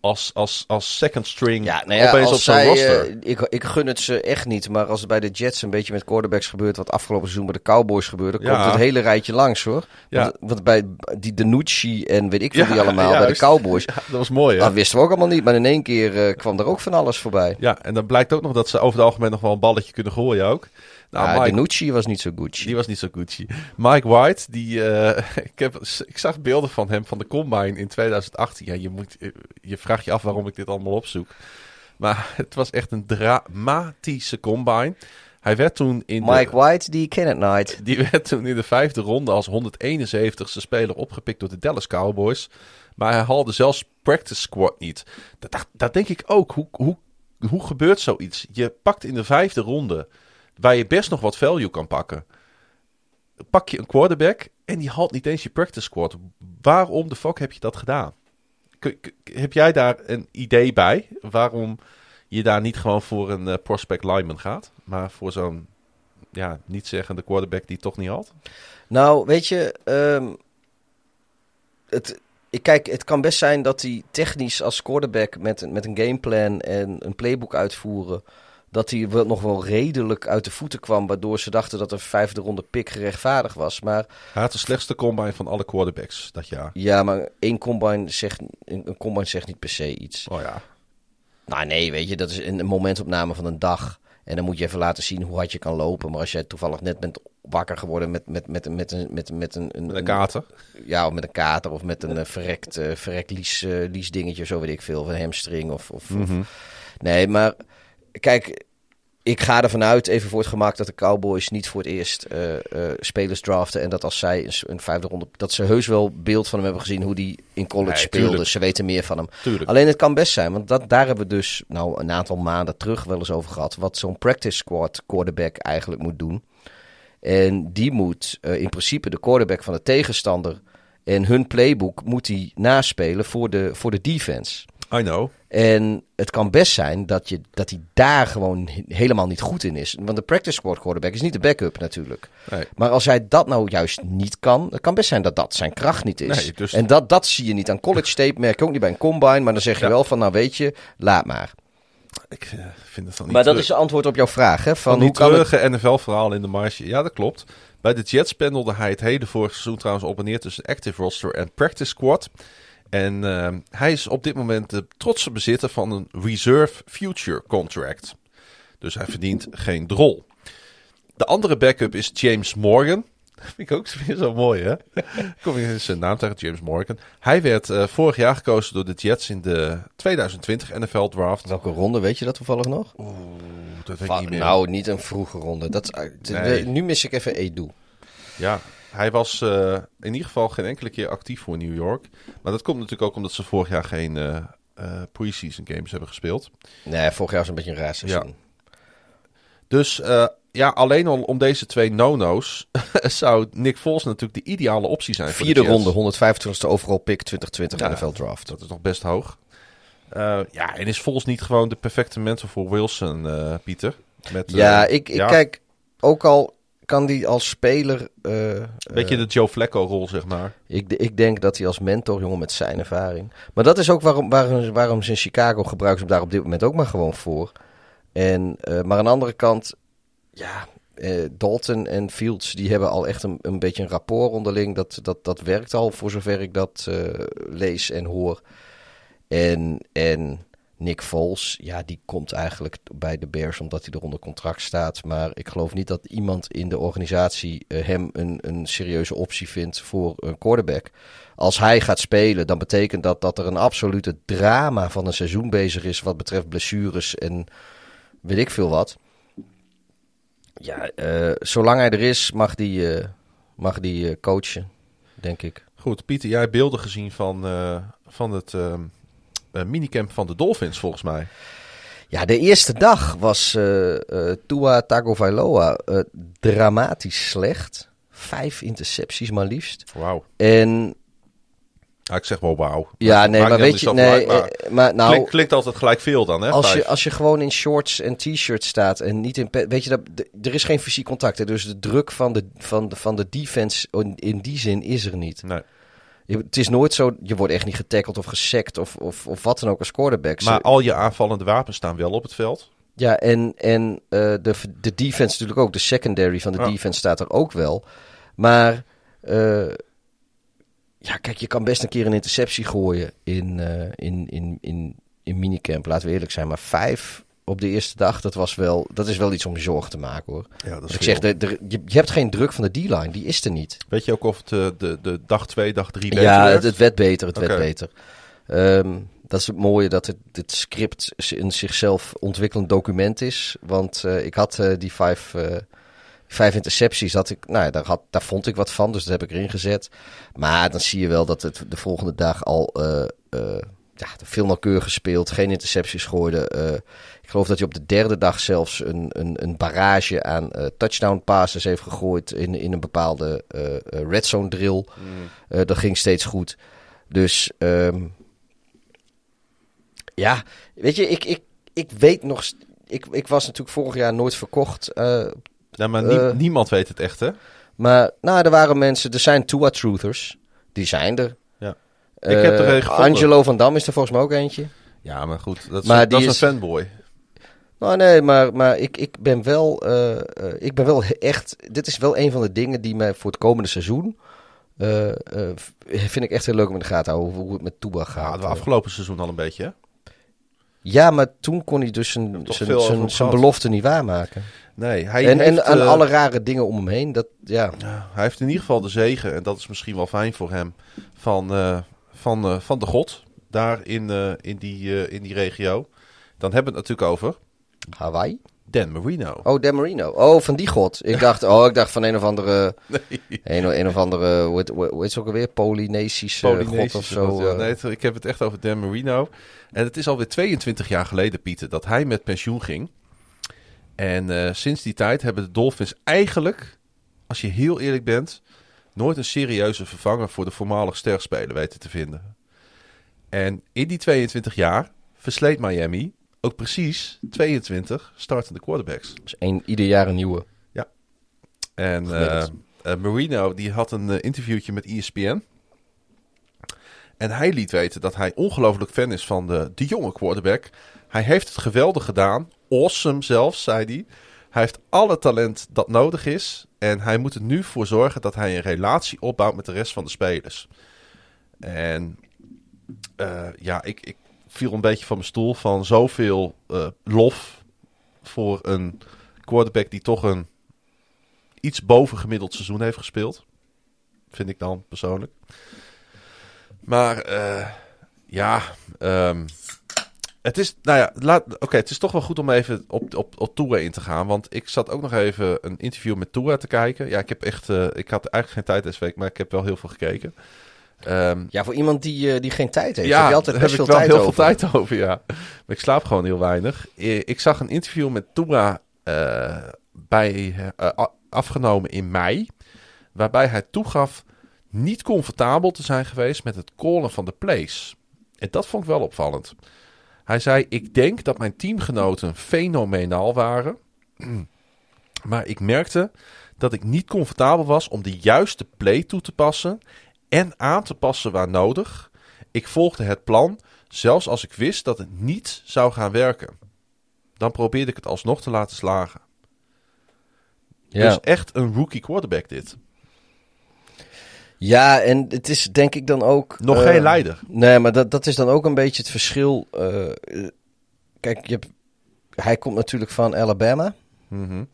als, als, als second string Ja, nou ja, opeens op als zo'n zij, roster. eh, ik, ik gun het ze echt niet. Maar als het bij de Jets een beetje met quarterbacks gebeurt... wat afgelopen seizoen bij de Cowboys gebeurde... Ja. komt het hele rijtje langs, hoor. Ja. Want, want bij die Danucci en weet ik veel die allemaal... bij de. Cowboys... Ja, dat was mooi hè. Dat wisten we ook allemaal niet. Maar in één keer eh, kwam er ook van alles voorbij. Ja, en dan blijkt ook nog dat ze over het algemeen nog wel een balletje kunnen gooien ook. Nou, Nou, Mike, was niet zo Gucci. Die was niet zo Gucci. Mike White, die, eh, ik, heb, ik zag beelden van hem van de Combine in 2018. Ja, je, moet, eh, je vraagt je af waarom ik dit allemaal opzoek. Maar het was echt een dramatische Combine. Hij werd toen in Mike de, White, die ken het nooit. die werd toen in de vijfde ronde als 171ste speler opgepikt door de Dallas Cowboys. Maar hij haalde zelfs practice squad niet. Dat, dat, dat denk ik ook. Hoe, hoe, hoe gebeurt zoiets? Je pakt in de vijfde ronde, waar je best nog wat value kan pakken. Pak je een quarterback en die haalt niet eens je practice squad. Waarom de fuck heb je dat gedaan? Heb jij daar een idee bij? Waarom je daar niet gewoon voor een eh, prospect lineman gaat? Maar voor zo'n ja, niet zeggende quarterback die toch niet had? Nou, weet je, ehm, het, ik kijk, het kan best zijn dat hij technisch als quarterback met, met een gameplan en een playbook uitvoeren, dat hij nog wel redelijk uit de voeten kwam, waardoor ze dachten dat een vijfde ronde pick gerechtvaardigd was. Maar Hij had de slechtste combine van alle quarterbacks dat jaar. ja, maar één combine zegt, een combine zegt niet per se iets. Oh ja. Nou nee, weet je, dat is een, momentopname van een dag. En dan moet je even laten zien hoe hard je kan lopen. Maar als jij toevallig net bent wakker geworden met, met, met, met, een, met, met een, een, Met een kater. ja, of met een kater of met een eh, verrekt, eh, verrekt lies, eh, lies dingetje, zo weet ik veel, of een hamstring of, of, of- Mhm. Nee, maar kijk, ik ga ervan uit, even voor het gemak, dat de Cowboys niet voor het eerst eh, eh, spelers draften. En dat als zij een, vijfde ronde, dat ze heus wel beeld van hem hebben gezien hoe die in college Nee, speelde. tuurlijk. Ze weten meer van hem. Tuurlijk. Alleen het kan best zijn, want dat, daar hebben we dus nou een aantal maanden terug wel eens over gehad. Wat zo'n practice squad quarterback eigenlijk moet doen. En die moet eh, in principe de quarterback van de tegenstander en hun playbook moet hij naspelen voor de, voor de defense. I know. En het kan best zijn dat, je, dat hij daar gewoon he- helemaal niet goed in is. Want de practice squad quarterback is niet de backup natuurlijk. Nee. Maar als hij dat nou juist niet kan, het kan best zijn dat dat zijn kracht niet is. Nee, dus- En dat, dat zie je niet aan college tape, merk je ook niet bij een combine. Maar dan zeg je Ja. wel van, nou weet je, laat maar. Ik eh, vind het dan niet Maar dat terug. is het antwoord op jouw vraag, hè? Van, Van hoe kan het... NFL-verhaal in de marge. Ja, dat klopt. Bij de Jets pendelde hij het hele vorige seizoen trouwens op en neer tussen active roster en practice squad. En eh, hij is op dit moment de trotse bezitter van een reserve future contract. Dus hij verdient geen drol. De andere backup is James Morgan. Dat vind ik ook weer zo mooi, hè? Kom je zijn naam tegen, James Morgan. Hij werd eh, vorig jaar gekozen door de Jets in de 2020 NFL Draft. Welke ronde, weet je dat toevallig nog? Oeh, dat weet ik niet meer. nou, niet een vroege ronde. Dat, is- eh. Nu mis ik even Edu. Ja, hij was eh, in ieder geval geen enkele keer actief voor New York. Maar dat komt natuurlijk ook omdat ze vorig jaar geen eh, pre-season games hebben gespeeld. Nee, vorig jaar was een beetje een raar seizoen. Dus ja, alleen al om deze twee no-no's zou Nick Foles natuurlijk de ideale optie zijn. voor de Vierde ronde, 125ste overall pick 2020 Ja. NFL draft. Dat is nog best hoog. Ja, en is Foles niet gewoon de perfecte mentor voor Wilson, Pieter? Met, Ja, ik, ik ja, kijk, ook al kan die als speler... Een beetje eh, de Joe Flacco-rol, zeg maar. ik, ik denk dat hij als mentor, jongen, met zijn ervaring... Maar dat is ook waarom, waarom, waarom ze in Chicago gebruiken ze hem daar op dit moment ook maar gewoon voor. En, eh, maar aan de andere kant, ja, Dalton en Fields, die hebben al echt een, een beetje een rapport onderling. Dat, dat, dat werkt al, voor zover ik dat lees en hoor. En, en Nick Foles, ja, die komt eigenlijk bij de Bears omdat hij er onder contract staat. Maar ik geloof niet dat iemand in de organisatie eh, hem een, een serieuze optie vindt voor een quarterback. Als hij gaat spelen, dan betekent dat dat er een absolute drama van een seizoen bezig is wat betreft blessures en weet ik veel wat. Ja, eh, zolang hij er is, mag die, eh, mag die coachen, denk ik. Goed, Pieter, jij beelden gezien van, van het minicamp van de Dolphins, volgens mij. Ja, de eerste dag was eh eh Tua Tagovailoa eh dramatisch slecht. Vijf intercepties maar liefst. Wauw. En Ja, ik zeg wel wauw. ja, nee, maar weet je, nee, maar eh, maar nou, klinkt, klinkt altijd gelijk veel dan, hè? als je, als je gewoon in shorts en t-shirts staat en niet in, weet je dat, er is geen fysiek contact. Hè, dus de druk van de, van de, van de defense in, in die zin is er niet. Nee. Je- Het is nooit zo, je wordt echt niet getackled of gesekt of, of, of wat dan ook als quarterback. Maar al je aanvallende wapens staan wel op het veld. Ja, en, en eh, de, de defense natuurlijk ook. De secondary van de Ja. defense staat er ook wel. Maar eh, ja, kijk, je kan best een keer een interceptie gooien in, eh, in, in, in, in minicamp. Laten we eerlijk zijn. Maar vijf op de eerste dag, dat, was wel, dat is wel iets om je zorgen te maken hoor. Ja, dat Dus ik zeg, de, de- je, je hebt geen druk van de D-line. Die is er niet. Weet je ook of het eh, de, de dag 2, dag 3 beter Ja, het, het werd beter. Het werd beter. Ehm, dat is het mooie dat het, script een zichzelf ontwikkelend document is. Want eh, ik had eh, die vijf, vijf intercepties, had ik, nou, ja, daar, had, daar vond ik wat van, dus dat heb ik erin gezet. Maar dan zie je wel dat het de volgende dag al ja, veel nauwkeurig gespeeld, geen intercepties gooide. Eh, ik geloof dat hij op de derde dag zelfs een, een, een barrage aan eh, touchdown passes heeft gegooid in, in een bepaalde eh, red zone drill. Mm. Dat ging steeds goed. Dus ehm, ja, weet je, ik, ik, ik weet nog. Ik, ik was natuurlijk vorig jaar nooit verkocht. Ja, maar nie- niemand weet het echt, hè? maar nou, er waren mensen, er zijn Tua Truthers. Die zijn er. Eh, Ik heb er een gevonden. Angelo van Dam is er volgens mij ook eentje. Ja, maar goed, dat is, Maar dat is een fanboy. Nou nee, maar, maar ik, ik ben wel, eh, eh, ik ben wel echt, dit is wel een van de dingen die mij voor het komende seizoen, eh, eh, vind ik echt heel leuk om in de gaten te houden, hoe het met Ja, gaat. het Eh, afgelopen seizoen al een beetje, hè? Ja, maar toen kon hij dus zijn, belofte niet waarmaken. Nee, hij En, heeft, en aan eh, alle rare dingen om hem heen. Dat, ja. Ja, hij heeft in ieder geval de zegen, en dat is misschien wel fijn voor hem, van, eh, van, eh, van de god daar in, eh, in, die, eh, in die regio. Dan hebben we het natuurlijk over Hawaii? Dan Marino. Oh, Dan Marino. Oh, van die god. Ik dacht, oh, ik dacht van een of andere, Nee, een, een of andere, hoe heet het ook alweer? Polynesische, god of zo. god, ja. Nee, ik heb het echt over Dan Marino. En het is alweer 22 jaar geleden, Pieter, dat hij met pensioen ging. En sinds die tijd hebben de Dolphins eigenlijk, als je heel eerlijk bent, nooit een serieuze vervanger voor de voormalig sterspeler weten te vinden. En in die 22 jaar versleet Miami ook precies 22 startende quarterbacks. Dus één, ieder jaar een nieuwe. En Gemiddeld. eh, eh, Marino die had een eh, interviewtje met ESPN. En hij liet weten dat hij ongelooflijk fan is van de, de jonge quarterback. Hij heeft het geweldig gedaan. Awesome zelfs, zei hij. Hij heeft alle talent dat nodig is. En hij moet er nu voor zorgen dat hij een relatie opbouwt met de rest van de spelers. En eh, ja, ik, ik viel een beetje van mijn stoel van zoveel eh, lof voor een quarterback die toch een iets bovengemiddeld seizoen heeft gespeeld. Vind ik dan persoonlijk. Maar eh, ja, ehm, het is, nou ja, laat, oké, het is toch wel goed om even op, op, op in te gaan. Want ik zat ook nog even een interview met Tua te kijken. Ja, ik heb echt, eh, ik had eigenlijk geen tijd deze week, maar ik heb wel heel veel gekeken. Ehm, Ja, voor iemand die, eh, die geen tijd heeft. ja, heb je altijd best heb veel ik wel tijd heel over. veel tijd over, ja. Maar ik slaap gewoon heel weinig. Eh, Ik zag een interview met eh, bij, afgenomen in mei. Waarbij hij toegaf niet comfortabel te zijn geweest met het callen van de plays. En dat vond ik wel opvallend. Hij zei, ik denk dat mijn teamgenoten fenomenaal waren. Maar ik merkte dat ik niet comfortabel was om de juiste play toe te passen en aan te passen waar nodig. Ik volgde het plan, zelfs als ik wist dat het niet zou gaan werken. Dan probeerde ik het alsnog te laten slagen. Ja. Dus echt een rookie quarterback dit. Ja, en het is denk ik dan ook... Nog eh, geen leider. Nee, maar dat, dat is dan ook een beetje het verschil. eh, kijk, je hebt, hij komt natuurlijk van Alabama. Mhm.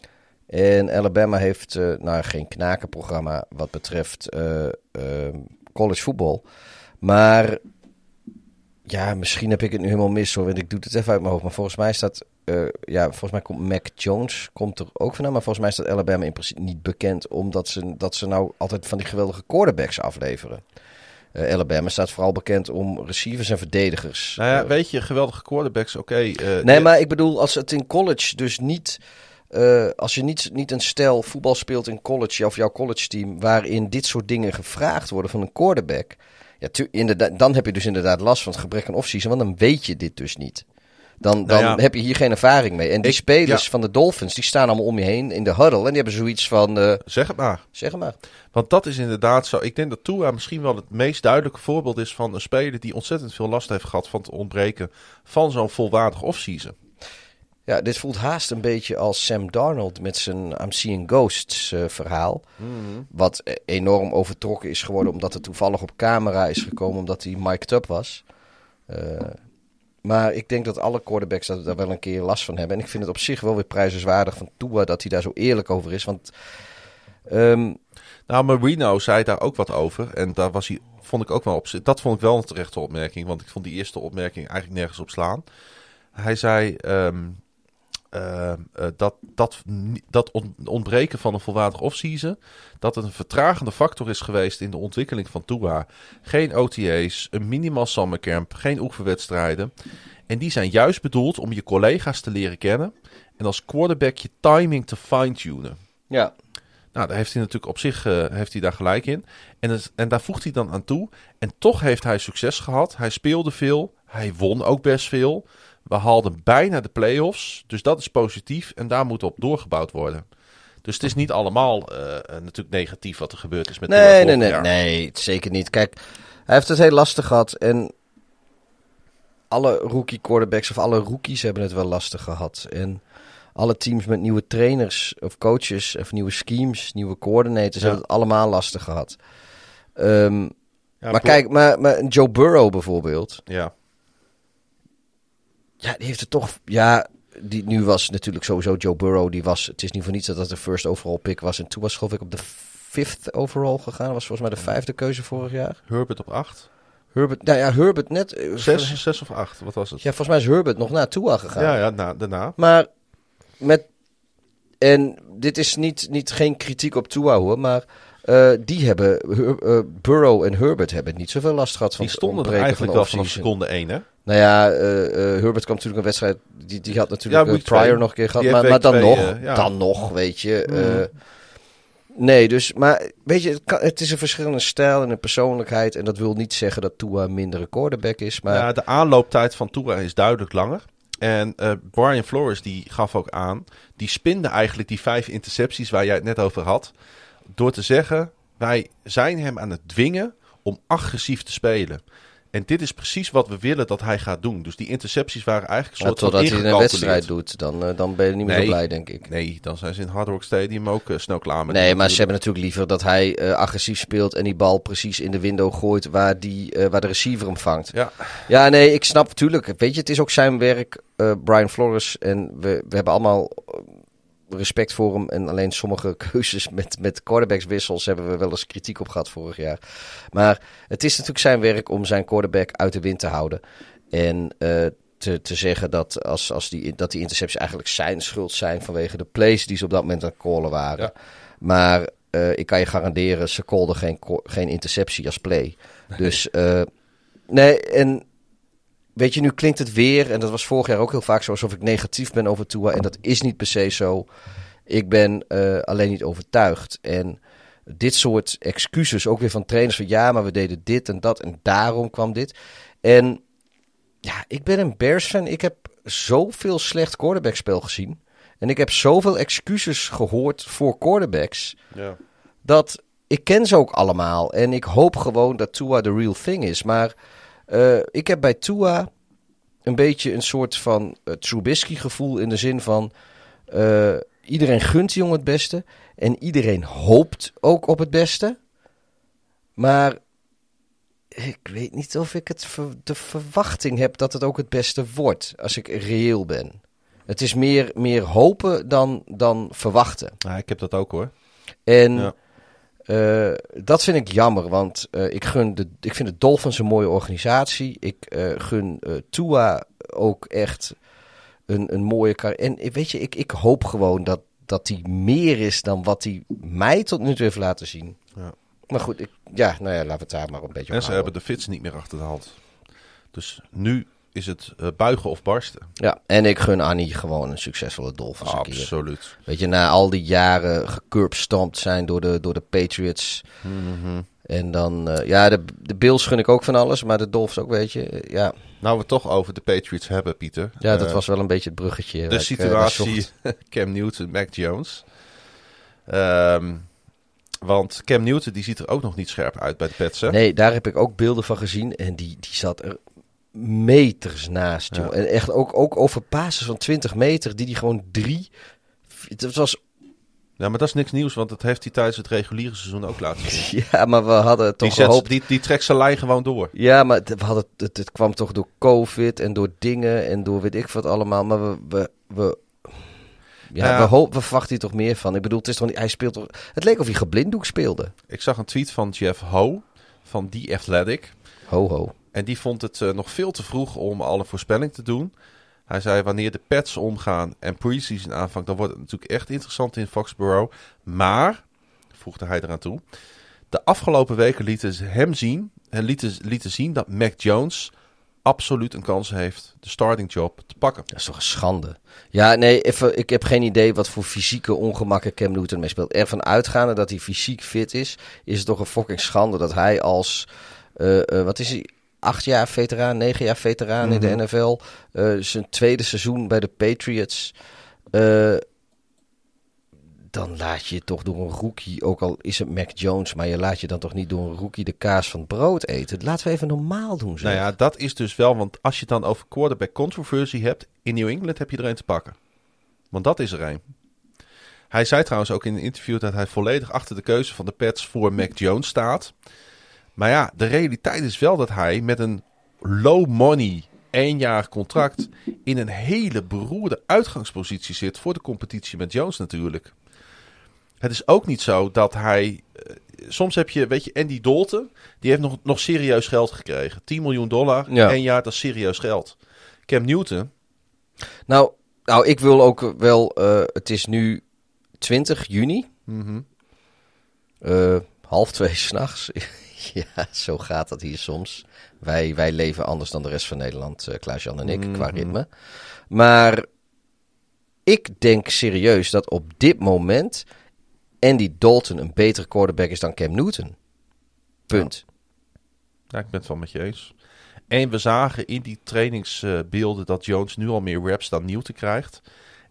En Alabama heeft uh, nou, geen knakenprogramma wat betreft uh, uh, college voetbal. Maar ja, misschien heb ik het nu helemaal mis hoor. Want ik doe het even uit mijn hoofd. Maar volgens mij staat. ja, volgens mij komt Mac Jones komt er ook vandaan. Maar volgens mij staat Alabama in principe niet bekend. Omdat ze, dat ze nou altijd van die geweldige quarterbacks afleveren. Uh, Alabama staat vooral bekend om receivers en verdedigers. Nou ja, weet je, geweldige quarterbacks, oké. Okay, nee, maar ik bedoel, als het in college dus niet... Uh, als je niet, niet een stel voetbal speelt in college of jouw college team... waarin dit soort dingen gevraagd worden van een quarterback... Ja, tu, inderdaad, dan heb je dus inderdaad last van het gebrek aan offseason... want dan weet je dit dus niet. Dan, dan nou ja. heb je hier geen ervaring mee. En die ik, spelers ja. van de Dolphins, die staan allemaal om je heen in de huddle. En die hebben zoiets van... Uh, zeg het maar. Zeg het maar. Want dat is inderdaad zo. Ik denk dat Tua misschien wel het meest duidelijke voorbeeld is van een speler... die ontzettend veel last heeft gehad van het ontbreken van zo'n volwaardig offseason. Ja, dit voelt haast een beetje als Sam Darnold met zijn I'm Seeing Ghosts uh, verhaal. Mm. Wat enorm overtrokken is geworden omdat het toevallig op camera is gekomen omdat hij mic'd up was. Uh, maar ik denk dat alle quarterbacks daar wel een keer last van hebben. En ik vind het op zich wel weer prijzenswaardig van Tua dat hij daar zo eerlijk over is. Want. Um... Nou, Marino zei daar ook wat over. En daar was hij, vond ik ook wel op. Dat vond ik wel een terechte opmerking. Want ik vond die eerste opmerking eigenlijk nergens op slaan. Hij zei. Um, uh, uh, dat, dat, dat ontbreken van een volwaardig offseason, dat het een vertragende factor is geweest in de ontwikkeling van Tua. Geen OTA's, een minimaal summercamp, geen oefenwedstrijden. En die zijn juist bedoeld om je collega's te leren kennen en als quarterback je timing te fine-tunen. Ja. Nou, daar heeft hij natuurlijk op zich uh, heeft hij daar gelijk in. En, het, en daar voegt hij dan aan toe. En toch heeft hij succes gehad. Hij speelde veel. Hij won ook best veel. We haalden bijna de play-offs. Dus dat is positief. En daar moet op doorgebouwd worden. Dus het is niet allemaal uh, natuurlijk negatief wat er gebeurd is met nee, nee, nee, jaar. nee, zeker niet. Kijk, hij heeft het heel lastig gehad. En alle rookie quarterbacks of alle rookies hebben het wel lastig gehad. En alle teams met nieuwe trainers of coaches of nieuwe schemes, nieuwe coördinators ja. hebben het allemaal lastig gehad. Um, ja, maar kijk, maar, maar Joe Burrow bijvoorbeeld. Ja. Ja, die heeft het toch. Ja, die, nu was natuurlijk sowieso Joe Burrow. Die was, het is niet voor niets dat dat de first overall pick was. En toen was geloof ik op de fifth overall gegaan. was volgens mij de vijfde keuze vorig jaar. Herbert op acht. Herbert, nou ja, Herbert net... Zes, zes of acht, wat was het? Ja, volgens mij is Herbert nog naar Tua gegaan. Ja, ja, na, daarna. Maar met... En dit is niet, niet geen kritiek op Tua hoor, maar... Uh, die hebben, uh, Burrow en Herbert hebben niet zoveel last gehad van Die stonden er eigenlijk wel vanaf seconde 1 hè? Nou ja, uh, Herbert kwam natuurlijk een wedstrijd, die, die had natuurlijk ja, Pryor nog een keer gehad, maar, maar, dan twee, nog, ja. dan nog, weet je. Mm. nee, dus, maar weet je, het, kan, het, is een verschillende stijl en een persoonlijkheid en dat wil niet zeggen dat Tua minder quarterback is, maar... Ja, de aanlooptijd van Tua is duidelijk langer. En uh, Brian Flores die gaf ook aan, die spinde eigenlijk die vijf intercepties waar jij het net over had door te zeggen: wij zijn hem aan het dwingen om agressief te spelen. En dit is precies wat we willen dat hij gaat doen. Dus die intercepties waren eigenlijk een soort ja, Totdat hij een wedstrijd doet, dan, uh, dan ben je niet meer nee, zo blij, denk ik. Nee, dan zijn ze in Hard Rock Stadium ook uh, snel klaar met. Nee, maar ze hebben natuurlijk liever dat hij uh, agressief speelt en die bal precies in de window gooit waar, die, waar de receiver hem vangt. Ja. ja, nee, ik snap natuurlijk. Weet je, het is ook zijn werk, Brian Flores. En we, we hebben allemaal respect voor hem. En alleen sommige keuzes met, met quarterbackswissels hebben we wel eens kritiek op gehad vorig jaar. Maar het is natuurlijk zijn werk om zijn quarterback uit de wind te houden. En uh, te, te zeggen dat, als, als die, dat die intercepties eigenlijk zijn schuld zijn vanwege de plays die ze op dat moment aan het callen waren. Ja. Maar uh, ik kan je garanderen, ze callden geen, geen interceptie als play. Nee. Dus uh, nee, en weet je, nu klinkt het weer, en dat was vorig jaar ook heel vaak zo, alsof ik negatief ben over Tua. En dat is niet per se zo. Ik ben uh, alleen niet overtuigd. En dit soort excuses, ook weer van trainers van ja, maar we deden dit en dat en daarom kwam dit. En ja, ik ben een Bears fan. Ik heb zoveel slecht quarterbackspel gezien. En ik heb zoveel excuses gehoord voor quarterbacks. Ja. Dat ik ken ze ook allemaal. En ik hoop gewoon dat Tua de real thing is. Maar uh, ik heb bij Tua een beetje een soort van uh, Trubisky gevoel in de zin van uh, iedereen gunt die jongen het beste en iedereen hoopt ook op het beste. Maar ik weet niet of ik het ver- de verwachting heb dat het ook het beste wordt. Als ik reëel ben. Het is meer, meer hopen dan, dan verwachten. Ja, ik heb dat ook hoor. En Ja. Eh, dat vind ik jammer, want eh, ik, gun de, ik vind de Dolphins een mooie organisatie. Ik eh, gun eh, Tua ook echt een, een mooie carrière. En weet je, ik, ik hoop gewoon dat, dat hij meer is dan wat hij mij tot nu toe heeft laten zien. Ja. Maar goed, ik, ja, nou ja, laten we het daar maar een beetje op En ze houden. hebben de fits niet meer achter de hand. Dus nu is het eh, buigen of barsten. Ja, en ik gun Annie gewoon een succesvolle Dolphins keer. Absoluut. Weet je, na al die jaren gecurbstompt zijn door de, door de Patriots. Mhm. En dan, eh, ja, de, de Bills gun ik ook van alles, maar de Dolphins ook, weet je. Eh, ja, Nou, we het toch over de Patriots hebben, Pieter. ja dat was wel een beetje het bruggetje. de situatie. Cam Newton, Mac Jones. Ehm, want Cam Newton die ziet er ook nog niet scherp uit bij de Pets. Hè? Nee, daar heb ik ook beelden van gezien. En die, die zat er meters naast, Ja. En echt ook, ook over passes van 20 meter, die die gewoon drie... Het was, Ja, maar dat is niks nieuws, want dat heeft hij tijdens het reguliere seizoen ook laten zien. ja, maar we hadden Die, toch zet, gehoopt... die, die trekt zijn lijn gewoon door. Ja, maar het, we hadden, het, het kwam toch door COVID en door dingen en door weet ik wat allemaal. Maar we, we, we, ja, Ja. we, hoop, we verwachten hier toch meer van. Ik bedoel, het is toch niet, hij speelt toch, het leek of hij geblinddoek speelde. Ik zag een tweet van Jeff Ho van The Athletic. Ho, ho. En die vond het eh, nog veel te vroeg om al een voorspelling te doen. Hij zei, wanneer de Pets omgaan en preseason aanvangt, dan wordt het natuurlijk echt interessant in Foxborough. Maar, voegde hij eraan toe, de afgelopen weken lieten ze hem zien, en lieten, lieten zien dat Mac Jones absoluut een kans heeft de starting job te pakken. Dat is toch een schande. Ja, nee, even, ik heb geen idee wat voor fysieke ongemakken Cam Newton mee speelt. Ervan uitgaande dat hij fysiek fit is, is het toch een fucking schande dat hij als, eh, eh, wat is hij, acht jaar veteraan, negen jaar veteraan in de Mhm. NFL, eh, zijn tweede seizoen bij de Patriots, eh, dan laat je toch door een rookie, ook al is het Mac Jones, maar je laat je dan toch niet door een rookie de kaas van het brood eten. Laten we even normaal doen. Zeg. Nou ja, dat is dus wel, want als je het dan over quarterback controversy hebt, in New England heb je er een te pakken. Want dat is er een. Hij zei trouwens ook in een interview dat hij volledig achter de keuze van de Pets voor Mac Jones staat. Maar ja, de realiteit is wel dat hij met een low money één jaar contract in een hele beroerde uitgangspositie zit voor de competitie met Jones natuurlijk. Het is ook niet zo dat hij. eh, soms heb je, weet je, Andy Dalton, die heeft nog, nog serieus geld gekregen. 10 miljoen dollar, Ja. één jaar, dat is serieus geld. Cam Newton, Nou, nou, ik wil ook wel. eh, het is nu 20 juni, mhm, eh, half twee s'nachts. ja, zo gaat dat hier soms. Wij, wij leven anders dan de rest van Nederland, eh Klaas-Jan en ik, qua Mhm. ritme. Maar ik denk serieus dat op dit moment Andy Dalton een betere quarterback is dan Cam Newton. Punt. ja, ik ben het wel met je eens. En we zagen in die trainingsbeelden dat Jones nu al meer reps dan Newton krijgt.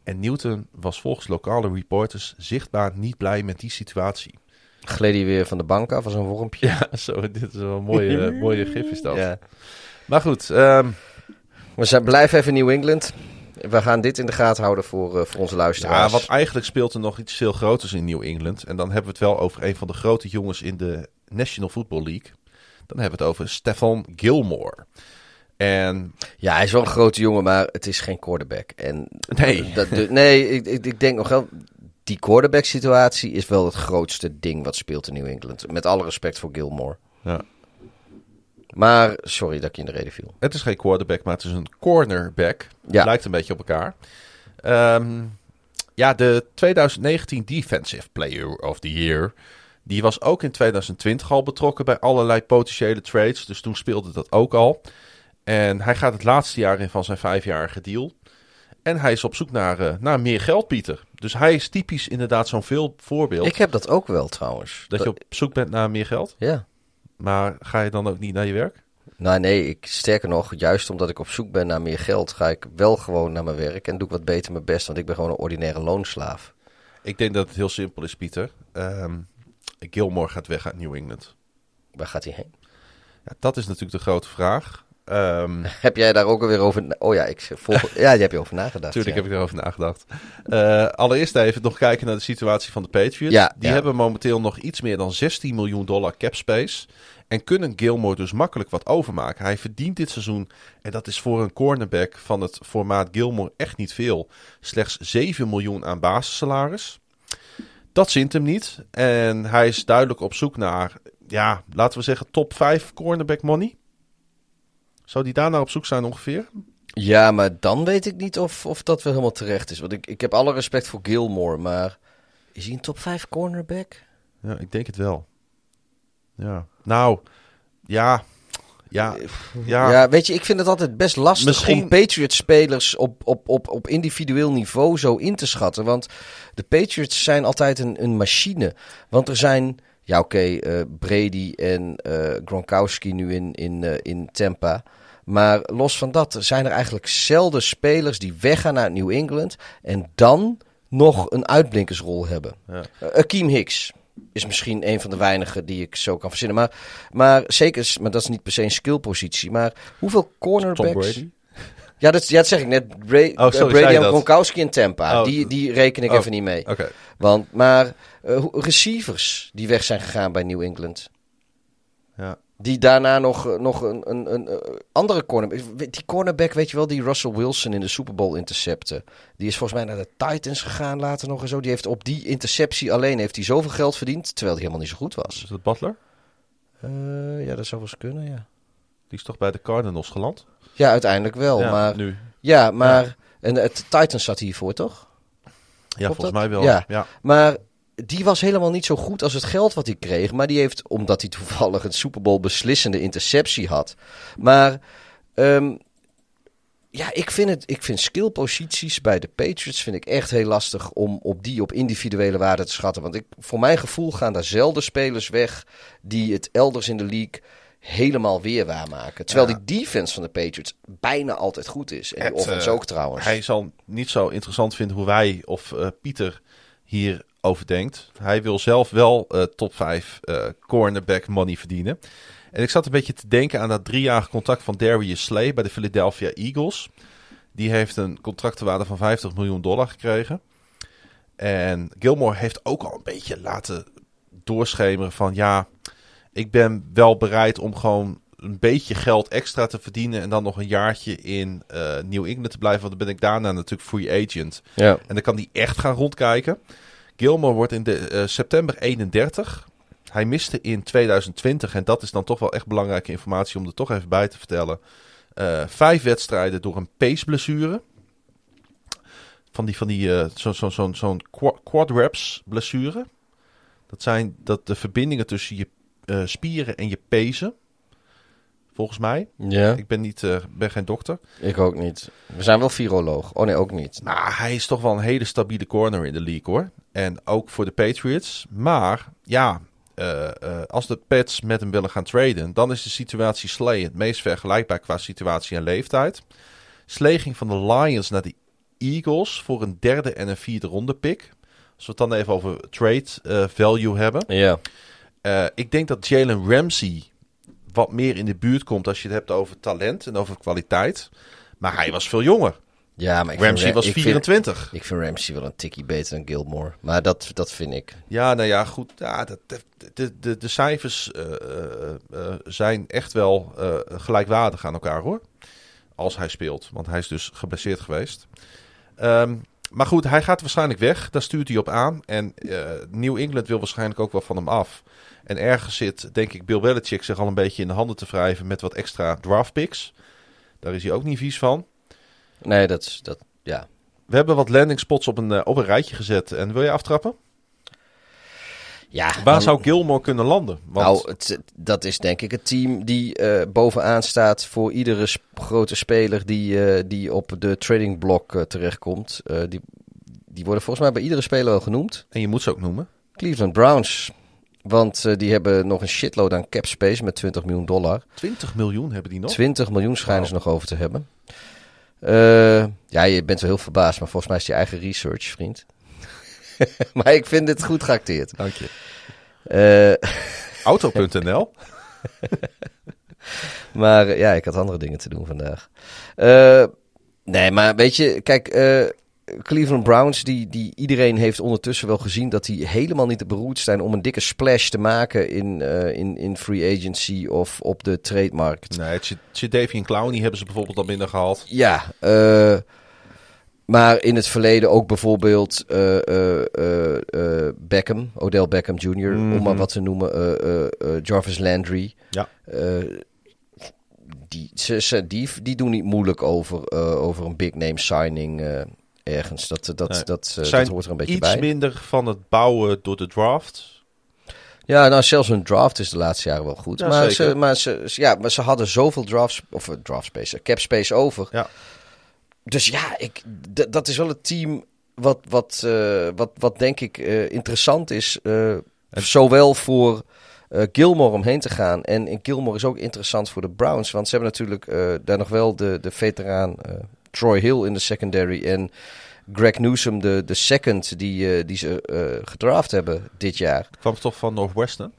En Newton was volgens lokale reporters zichtbaar niet blij met die situatie. Gleed hij weer van de bank af als een wormpje. Ja, zo, dit is wel een mooie, mooie gif is dat. Ja. Maar goed, ehm, We zijn, blijven even in New England. We gaan dit in de gaten houden voor, eh, voor onze Ja, luisteraars. want eigenlijk speelt er nog iets veel groters in New England. En dan hebben we het wel over een van de grote jongens in de National Football League. Dan hebben we het over Stefan Gilmore. En Ja, hij is wel een grote jongen, maar het is geen quarterback. En Nee. dat, nee, ik, ik, ik denk nog wel. Die quarterback situatie is wel het grootste ding wat speelt in New England. Met alle respect voor Gilmore. ja, Maar sorry dat ik je in de reden viel. het is geen quarterback, maar het is een cornerback. Ja. Lijkt een beetje op elkaar. Ehm, ja, de 2019 Defensive Player of the Year. Die was ook in 2020 al betrokken bij allerlei potentiële trades. Dus toen speelde dat ook al. En hij gaat het laatste jaar in van zijn vijfjarige deal. En hij is op zoek naar, eh, naar meer geld, Pieter. Dus hij is typisch inderdaad zo'n veel voorbeeld. Ik heb dat ook wel trouwens. dat je op zoek bent naar meer geld. Ja. Maar ga je dan ook niet naar je werk? Nou nee, ik, sterker nog, juist omdat ik op zoek ben naar meer geld, ga ik wel gewoon naar mijn werk en doe ik wat beter mijn best, want ik ben gewoon een ordinaire loonslaaf. Ik denk dat het heel simpel is, Pieter. Ehm, Gilmore gaat weg uit New England. Waar gaat hij heen? Ja, dat is natuurlijk de grote vraag. Ehm, Heb jij daar ook alweer over... Oh ja, ik volg... ja, daar heb je over nagedacht. Natuurlijk ja. heb ik erover nagedacht. Eh, allereerst even nog kijken naar de situatie van de Patriots. Ja, die ja. hebben momenteel nog iets meer dan 16 miljoen dollar cap space. En kunnen Gilmore dus makkelijk wat overmaken. Hij verdient dit seizoen, en dat is voor een cornerback van het formaat Gilmore echt niet veel. Slechts 7 miljoen aan basissalaris. Dat zint hem niet. En hij is duidelijk op zoek naar, ja, laten we zeggen, top 5 cornerback money. Zou die daar nou op zoek zijn ongeveer? Ja, maar dan weet ik niet of, of dat wel helemaal terecht is. Want ik, ik heb alle respect voor Gilmore, maar... Is hij een top 5 cornerback? Ja, ik denk het wel. Ja. Nou, ja. Ja. Ja. Ja. weet je, ik vind het altijd best lastig Misschien- om Patriots-spelers op, op, op, op individueel niveau zo in te schatten. Want de Patriots zijn altijd een, een machine. Want er zijn, ja oké, eh, Brady en eh, Gronkowski nu in, in, eh, in Tampa. Maar los van dat zijn er eigenlijk zelden spelers die weggaan naar New England en dan nog een uitblinkersrol hebben. Ja. Eh, Akeem Hicks is misschien een van de weinigen die ik zo kan verzinnen. Maar, maar zeker, maar dat is niet per se een skillpositie. Maar hoeveel cornerbacks... Tom Brady? Ja, dat, ja, dat zeg ik net. Bra Oh, sorry, eh, Brady en? Gronkowski en Tampa. Oh. Die, die reken ik Oh. even niet mee. Oké. Want, maar eh, receivers die weg zijn gegaan bij New England. Die daarna nog, eh, nog een, een, een, eh, andere cornerback... Die cornerback, weet je wel, die Russell Wilson in de Super Bowl intercepten. Die is volgens mij naar de Titans gegaan later nog en zo. Die heeft op die interceptie alleen heeft hij zoveel geld verdiend... terwijl hij helemaal niet zo goed was. Is dat Butler? Eh, ja, dat zou wel eens kunnen, ja. Die is toch bij de Cardinals geland? Ja, uiteindelijk wel. ja, maar, nu. ja, maar... En het Titans zat hiervoor, toch? Ja, volgens dat? mij wel. Ja. ja. Maar die was helemaal niet zo goed als het geld wat hij kreeg. Maar die heeft, omdat hij toevallig een Super Bowl beslissende interceptie had. Maar ehm, ja, ik vind, het, ik vind skillposities bij de Patriots vind ik echt heel lastig om op die op individuele waarde te schatten. Want ik, voor mijn gevoel gaan daar zelden spelers weg die het elders in de league helemaal weer waarmaken. Terwijl Ja. die defense van de Patriots bijna altijd goed is. En die Het, offense eh, ook trouwens. Hij zal niet zo interessant vinden hoe wij of eh, Pieter hierover denkt. Hij wil zelf wel eh, top 5 eh, cornerback money verdienen. En ik zat een beetje te denken aan dat driejarige contract van Darius Slay bij de Philadelphia Eagles. Die heeft een contractenwaarde van 50 miljoen dollar gekregen. En Gilmore heeft ook al een beetje laten doorschemeren van ja, ik ben wel bereid om gewoon een beetje geld extra te verdienen en dan nog een jaartje in eh, New England te blijven. Want dan ben ik daarna natuurlijk free agent. ja. En dan kan hij echt gaan rondkijken. Gilmore wordt in de, eh, september 31. Hij miste in 2020, en dat is dan toch wel echt belangrijke informatie om er toch even bij te vertellen. eh, vijf wedstrijden door een peesblessure. Van die, van die eh, zo'n zo, zo, qua- quadreps blessure. Dat zijn dat de verbindingen tussen je spieren en je pezen. Volgens mij. ja. Ik ben, niet, eh, ben geen dokter. Ik ook niet. We zijn wel viroloog. Oh nee, ook niet. Nou, hij is toch wel een hele stabiele corner in de league hoor. En ook voor de Patriots. Maar ja, eh, eh, als de Pats met hem willen gaan traden, dan is de situatie Slay het meest vergelijkbaar qua situatie en leeftijd. Slay ging van de Lions naar de Eagles voor een derde en een vierde ronde pick. Als we het dan even over trade value hebben. Ja. Ik denk dat Jalen Ramsey wat meer in de buurt komt als je het hebt over talent en over kwaliteit. Maar hij was veel jonger. Ja, maar ik Ramsey Ra- was ik vind- 24. Ik vind Ramsey wel een tikkie beter dan Gilmore. Maar dat, dat vind ik. Ja, nou ja, goed. Ja, dat, de, de, de, cijfers eh, eh, eh, zijn echt wel gelijkwaardig aan elkaar hoor. Als hij speelt. Want hij is dus geblesseerd geweest. Ehm, maar goed, hij gaat waarschijnlijk weg. Daar stuurt hij op aan. En New England wil waarschijnlijk ook wel van hem af. En ergens zit, denk ik, Bill Belichick zich al een beetje in de handen te wrijven met wat extra draft picks. Daar is hij ook niet vies van. Nee, dat is... Dat, ja. We hebben wat landing spots op een, eh, op een rijtje gezet. En wil je aftrappen? ja Waar dan- zou Gilmore kunnen landen? Want Nou, het, dat is denk ik het team die eh, bovenaan staat voor iedere sp- grote speler die, eh, die op de trading block eh, terechtkomt. Die, die worden volgens mij bij iedere speler wel genoemd. en je moet ze ook noemen. Cleveland Browns. Want eh, die hebben nog een shitload aan cap space met 20 miljoen dollar. 20 miljoen hebben die nog. 20 miljoen schijnen ze nog over te hebben. Eh, ja, je bent wel heel verbaasd, maar volgens mij is het je eigen research, vriend. maar ik vind dit goed geacteerd. Dank je. Eh, Auto.nl. Maar ja, ik had andere dingen te doen vandaag. Nee, maar weet je, kijk, Cleveland Browns, die, die iedereen heeft ondertussen wel gezien dat die helemaal niet te beroerd zijn om een dikke splash te maken in, eh, in, in free agency of op de trademarkt. Nee, Davian Clowney hebben ze bijvoorbeeld al binnen gehaald. Ja, eh, maar in het verleden ook bijvoorbeeld eh, Beckham, Odell Beckham Jr., om Mhm. maar wat te noemen, Jarvis Landry. Ja. Die, ze, ze, die, die doen niet moeilijk over, over een big name signing ergens. Dat, dat, Nee. dat, eh, Zijn dat hoort er een beetje Iets bij. minder van het bouwen door de draft. Ja, nou zelfs hun draft is de laatste jaren wel goed. Ja, maar, zeker. ze, maar, ze, ja, maar ze hadden zoveel drafts, of eh, draft space, eh, cap space over. Ja. Dus ja, ik, dat is wel het team wat, wat, wat, wat denk ik interessant is. zowel voor Gilmore om heen te gaan. En, en Gilmore is ook interessant voor de Browns. Want ze hebben natuurlijk daar nog wel de, de veteraan Troy Hill in de secondary. En Greg Newsom, de, de second die, eh, die ze eh, gedraft hebben dit jaar. Kwam toch van Northwestern?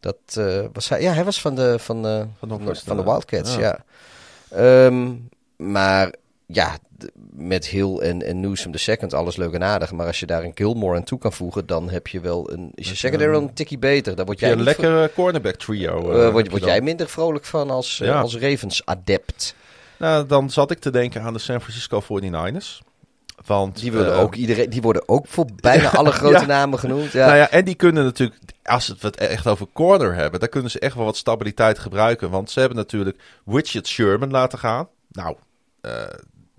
Dat eh, was hij. Ja, hij was van de, van de, Van van de Wildcats, Ja. ja. Ehm, maar ja, met Hill en, en Newsom de second, alles leuk en aardig. Maar als je daar een Gilmore aan toe kan voegen, dan heb je wel een... Is je secondary een tikkie beter. Daar word jij, een lekkere cornerback trio. eh, word, dan. jij minder vrolijk van als, Ja. als Ravens-adept. Nou, dan zat ik te denken aan de San Francisco 49ers. Want, Die, willen eh, ook iedereen, die worden ook voor bijna alle grote Ja. namen genoemd. Ja. Nou ja, en die kunnen natuurlijk, als we het echt over corner hebben, dan kunnen ze echt wel wat stabiliteit gebruiken. Want ze hebben natuurlijk Richard Sherman laten gaan. Nou, eh,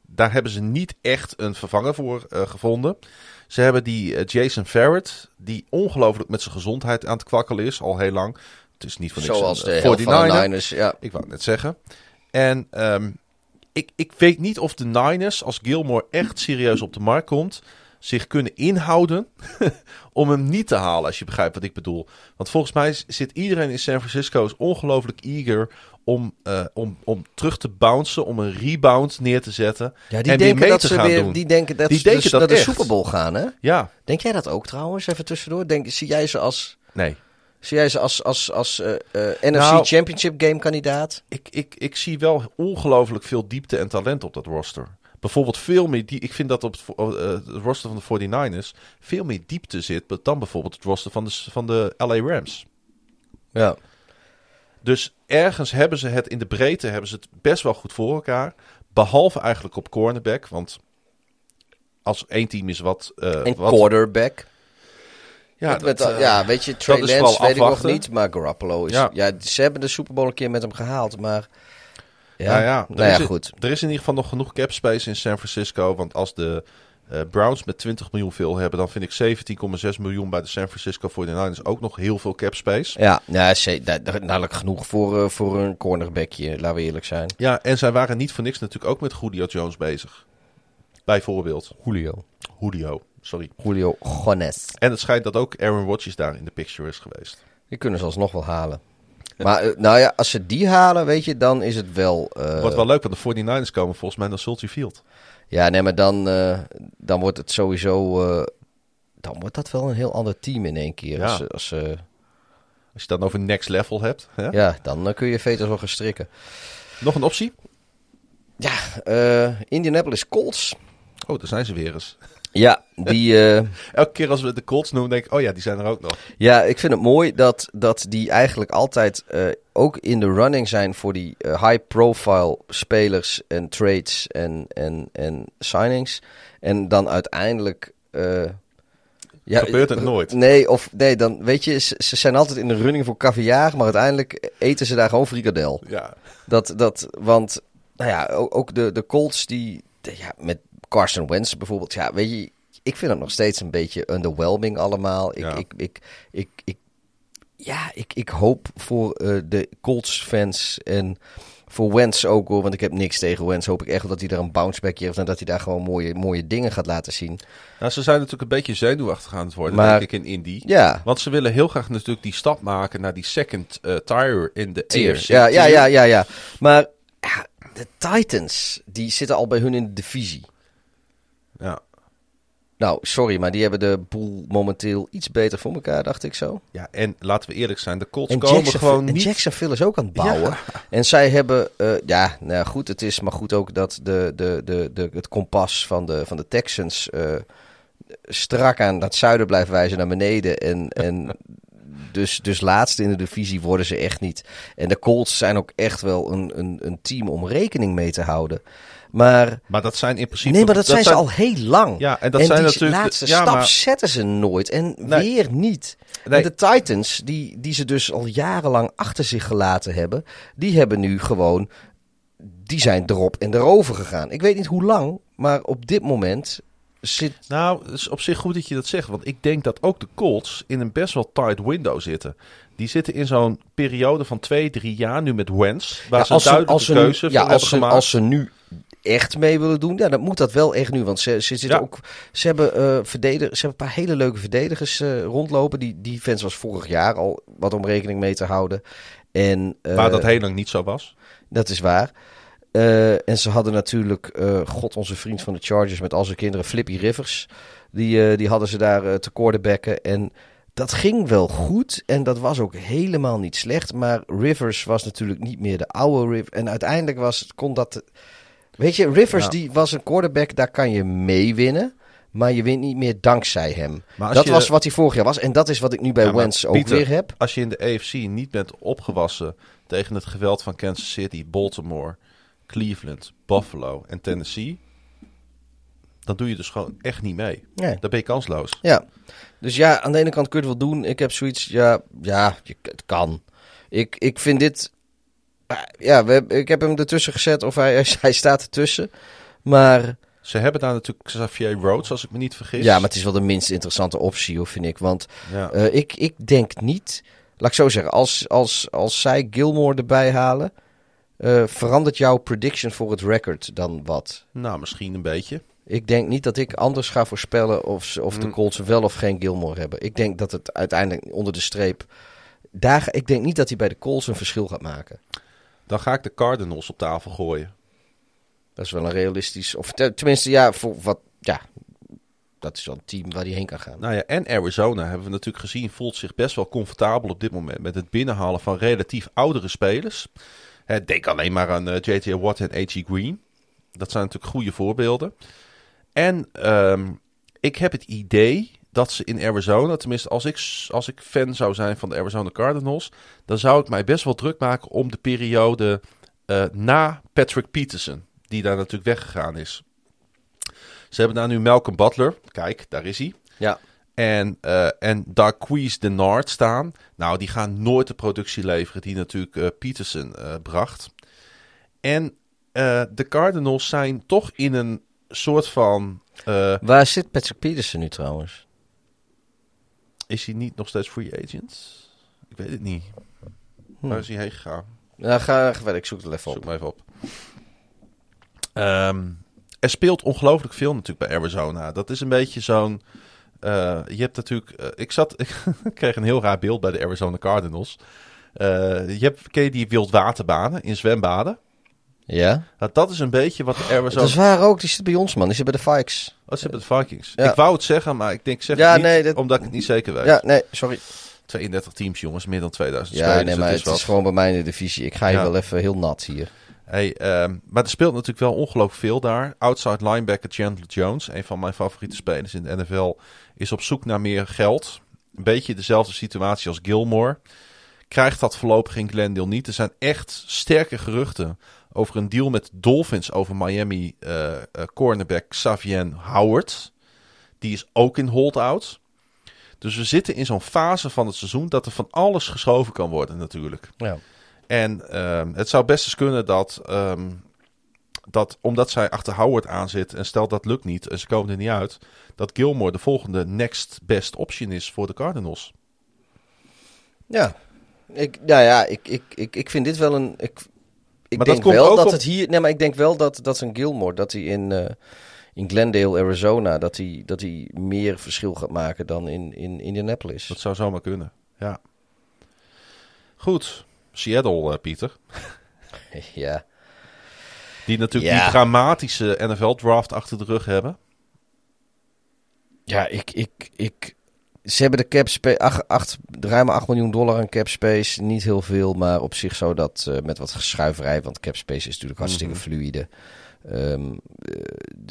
daar hebben ze niet echt een vervanger voor eh, gevonden. Ze hebben die Jason Ferret, die ongelooflijk met zijn gezondheid aan het kwakkelen is, al heel lang. Het is niet voor niks Zoals de eh, helft van de 49er. Niners. Ja. Ik wou het net zeggen. En ehm, ik, ik weet niet of de Niners, als Gilmore echt serieus op de markt komt, zich kunnen inhouden om hem niet te halen, als je begrijpt wat ik bedoel. Want volgens mij zit iedereen in San Francisco is ongelooflijk eager om, eh, om, om terug te bouncen, om een rebound neer te zetten. Ja, die en weer denken mee dat te ze gaan weer, doen. die denken dat Die ze denken dus dat naar de. Super Bowl gaan, hè? Ja, Denk jij dat ook trouwens? Even tussendoor. Denk, zie jij ze als, nee. Zie jij ze als, als, als eh, eh, NFC Nou- Championship game kandidaat? Ik, ik, ik zie wel ongelooflijk veel diepte en talent op dat roster. Bijvoorbeeld veel meer, die, ik vind dat op het, eh, het roster van de 49ers veel meer diepte zit dan bijvoorbeeld het roster van de, van de LA Rams. Ja. Dus ergens hebben ze het in de breedte hebben ze het best wel goed voor elkaar. Behalve eigenlijk op cornerback. Want als één team is wat. En wat quarterback. Ja, Met- met, dat, uh, eh, ja, weet je, Trey is Lance weet ik nog niet, maar Garoppolo is... Ja. Ja. ze hebben de Super Bowl een keer met hem gehaald, maar... Ja, Nou ja, er nou ja, is- goed. Er is in ieder geval nog genoeg cap space in San Francisco. Want als de eh, Browns met 20 miljoen veel hebben, dan vind ik 17,6 miljoen bij de San Francisco 49ers ook nog heel veel cap space. Ja, ja dadelijk genoeg voor, eh, voor een cornerbackje, laten we eerlijk zijn. Ja, en zij waren niet voor niks natuurlijk ook met Julio Jones bezig. Bijvoorbeeld. Julio. Julio, sorry. Julio Jones. En het schijnt dat ook Aaron Rodgers daar in de picture is geweest. Die kunnen ze alsnog wel halen. Maar eh, nou ja, als ze die halen, weet je, dan is het wel... eh, Wordt wel leuk, want de 49ers komen volgens mij naar Soldier Field. Ja, nee, maar dan, eh, dan wordt het sowieso... dan wordt dat wel een heel ander team in één keer. Ja. Als, als, Als je het dan over next level hebt. Hè? ja, dan kun je veters wel gaan strikken. Nog een optie? Ja, Indianapolis Colts. Oh, daar zijn ze weer eens. Ja, die, eh, Elke keer als we de Colts noemen, denk ik, oh ja, die zijn er ook nog. ja, ik vind het mooi dat, dat die eigenlijk altijd eh, ook in de running zijn voor die eh, high-profile spelers en trades en, en, en signings. En dan uiteindelijk... ja, Gebeurt het nooit. Nee, of nee, dan weet je, ze, ze zijn altijd in de running voor caviar, maar uiteindelijk eten ze daar gewoon frikadel. Ja. Dat, dat, want, nou ja, ook, ook de, de Colts die, ja, met Carson Wentz bijvoorbeeld, ja, weet je, ik vind het nog steeds een beetje underwhelming allemaal. Ik, Ja. ik, ik, ik, ik, ja, ik, ik hoop voor eh, de Colts-fans en voor Wentz ook hoor, want ik heb niks tegen Wentz. Hoop ik echt wel dat hij daar een bounceback heeft en dat hij daar gewoon mooie, mooie dingen gaat laten zien. Nou, ze zijn natuurlijk een beetje zenuwachtig aan het worden, Maar- denk ik, in Indy. Ja, Want ze willen heel graag natuurlijk die stap maken naar die second eh tire in de tiers. AFC Ja, ja, tier. ja, ja, ja. Maar ja, de Titans, die zitten al bij hun in de divisie. Ja. Nou, sorry, maar die hebben de boel momenteel iets beter voor elkaar, dacht ik zo. Ja, en laten we eerlijk zijn, de Colts En komen gewoon en niet... Jacksonville is ook aan het bouwen. En zij hebben, eh, ja, nou goed, het is maar goed ook dat de, de, de, de, het kompas van de, van de Texans eh, strak aan het zuiden blijft wijzen naar beneden. En, en dus, dus laatste in de divisie worden ze echt niet. En de Colts zijn ook echt wel een, een, een team om rekening mee te houden. Maar, Maar dat zijn in principe... nee, maar dat, zijn ze al heel lang. Ja, en dat en zijn die natuurlijk... laatste ja, stap maar- zetten ze nooit. En Nee. weer niet. Nee. En de Titans, die, die ze dus al jarenlang achter zich gelaten hebben, die hebben nu gewoon, die zijn erop en erover gegaan. Ik weet niet hoe lang, maar op dit moment zit, Nou, het is op zich goed dat je dat zegt. Want ik denk dat ook de Colts in een best wel tight window zitten. Die zitten in zo'n periode van twee, drie jaar nu met Wentz. Waar Ja, ze een duidelijke ze, keuze nu, ja, van als hebben ze, gemaakt. als ze nu echt mee willen doen, ja, dan moet dat wel echt nu. Want ze, ze, zitten Ja. ook, ze, hebben, verdedig, ze hebben een paar hele leuke verdedigers eh, rondlopen. Die defense was vorig jaar al wat om rekening mee te houden. En, eh, waar dat heel lang niet zo was. Dat is waar. En ze hadden natuurlijk, god, onze vriend van de Chargers met al zijn kinderen, Flippy Rivers. Die, die hadden ze daar te quarterbacken. En dat ging wel goed. En dat was ook helemaal niet slecht. Maar Rivers was natuurlijk niet meer de oude Rivers. En uiteindelijk was, kon dat. Weet je, Rivers Ja. die was een quarterback, daar kan je mee winnen. Maar je wint niet meer dankzij hem. Dat je- was wat hij vorig jaar was. En dat is wat ik nu bij Ja, Wentz ook Pieter, weer heb. Als je in de AFC niet bent opgewassen tegen het geweld van Kansas City, Baltimore, Cleveland, Buffalo en Tennessee. Dan doe je dus gewoon echt niet mee. Nee. Dan ben je kansloos. Ja, dus ja, aan de ene kant kun je het wel doen. Ik heb zoiets, ja, ja, je, het kan. Ik, ik vind dit, ja, we, ik heb hem ertussen gezet of hij, hij staat ertussen. Maar Ze hebben daar natuurlijk Xavier Rhodes, als ik me niet vergis. ja, maar het is wel de minst interessante optie, hoor, vind ik. Want Ja. eh, ik, ik denk niet, laat ik zo zeggen, als, als, als zij Gilmore erbij halen, eh, verandert jouw prediction voor het record dan wat? Nou, misschien een beetje. Ik denk niet dat ik anders ga voorspellen of, ze- of de Mm. Colts wel of geen Gilmore hebben. Ik denk dat het uiteindelijk onder de streep. Daar, ik denk niet dat hij bij de Colts een verschil gaat maken. Dan ga ik de Cardinals op tafel gooien. Dat is wel een realistisch. Of te- tenminste, ja, voor wat. Ja, dat is wel een team waar hij heen kan gaan. Nou ja, en Arizona hebben we natuurlijk gezien, voelt zich best wel comfortabel op dit moment met het binnenhalen van relatief oudere spelers. Hè, denk alleen maar aan eh, JT Watt en A.G. Green. Dat zijn natuurlijk goede voorbeelden. En ehm, ik heb het idee dat ze in Arizona, tenminste als ik, als ik fan zou zijn van de Arizona Cardinals, dan zou ik mij best wel druk maken om de periode eh, na Patrick Peterson, die daar natuurlijk weggegaan is. Ze hebben daar nu Malcolm Butler. Kijk, daar is hij. Ja, En, eh en Darquise Denard staan. Nou, die gaan nooit de productie leveren die natuurlijk eh, Peterson bracht. En de Cardinals zijn toch in een soort van... waar zit Patrick Peterson nu trouwens? Is hij niet nog steeds free agent? Ik weet het niet. Hm. Waar is hij heen gegaan? Nou, ga, verder, ik zoek het even Zoek op. maar even op. Ehm, er speelt ongelooflijk veel natuurlijk bij Arizona. Dat is een beetje zo'n... eh, je hebt natuurlijk... eh, ik zat... Ik kreeg een heel raar beeld bij de Arizona Cardinals. Eh, je hebt, ken je die wildwaterbanen in zwembaden? Ja, Nou, dat is een beetje wat de Arizona... dat is waar ook. Die zit bij ons, man. Die zit bij de Vikes. Oh, ze hebben de Vikings. Ja. Ik wou het zeggen, maar ik denk zeg Ja, het niet, nee, dat- omdat ik het niet zeker weet. Ja, nee, sorry. 32 teams, jongens, meer dan 2000 Ja, spelers. nee, maar het het is gewoon bij mij in de divisie. Ik ga Ja. wel even heel nat hier. Hey, ehm, maar er speelt natuurlijk wel ongelooflijk veel daar. Outside linebacker Chandler Jones, een van mijn favoriete spelers in de NFL, is op zoek naar meer geld. Een beetje dezelfde situatie als Gilmore. Krijgt dat voorlopig in Glendale niet. Er zijn echt sterke geruchten over een deal met Dolphins over Miami eh, eh, cornerback Xavier Howard. Die is ook in holdout. Dus we zitten in zo'n fase van het seizoen dat er van alles geschoven kan worden natuurlijk. Ja. En ehm, het zou best eens kunnen dat, ehm, dat omdat zij achter Howard aan zit en stel dat lukt niet en ze komen er niet uit, dat Gilmore de volgende next best option is voor de Cardinals. Ja, ik, nou ja, ik, ik, ik, ik vind dit wel een. Ik, ik Maar dat denk komt wel ook dat op- het hier. Nee, maar ik denk wel dat, dat een Gilmore, dat hij in, eh, in Glendale, Arizona, dat hij, dat hij meer verschil gaat maken dan in, in Indianapolis. Dat zou zomaar kunnen. Ja. Goed. Seattle, eh, Pieter. Ja, Die natuurlijk Ja. die dramatische NFL-draft achter de rug hebben. Ja, ik, ik, ik, ze hebben de cap space, acht, acht, ruim 8 miljoen dollar aan cap space. Niet heel veel, maar op zich zou dat uh, met wat geschuiverij, want cap space is natuurlijk hartstikke mm -hmm. fluide. Um, uh,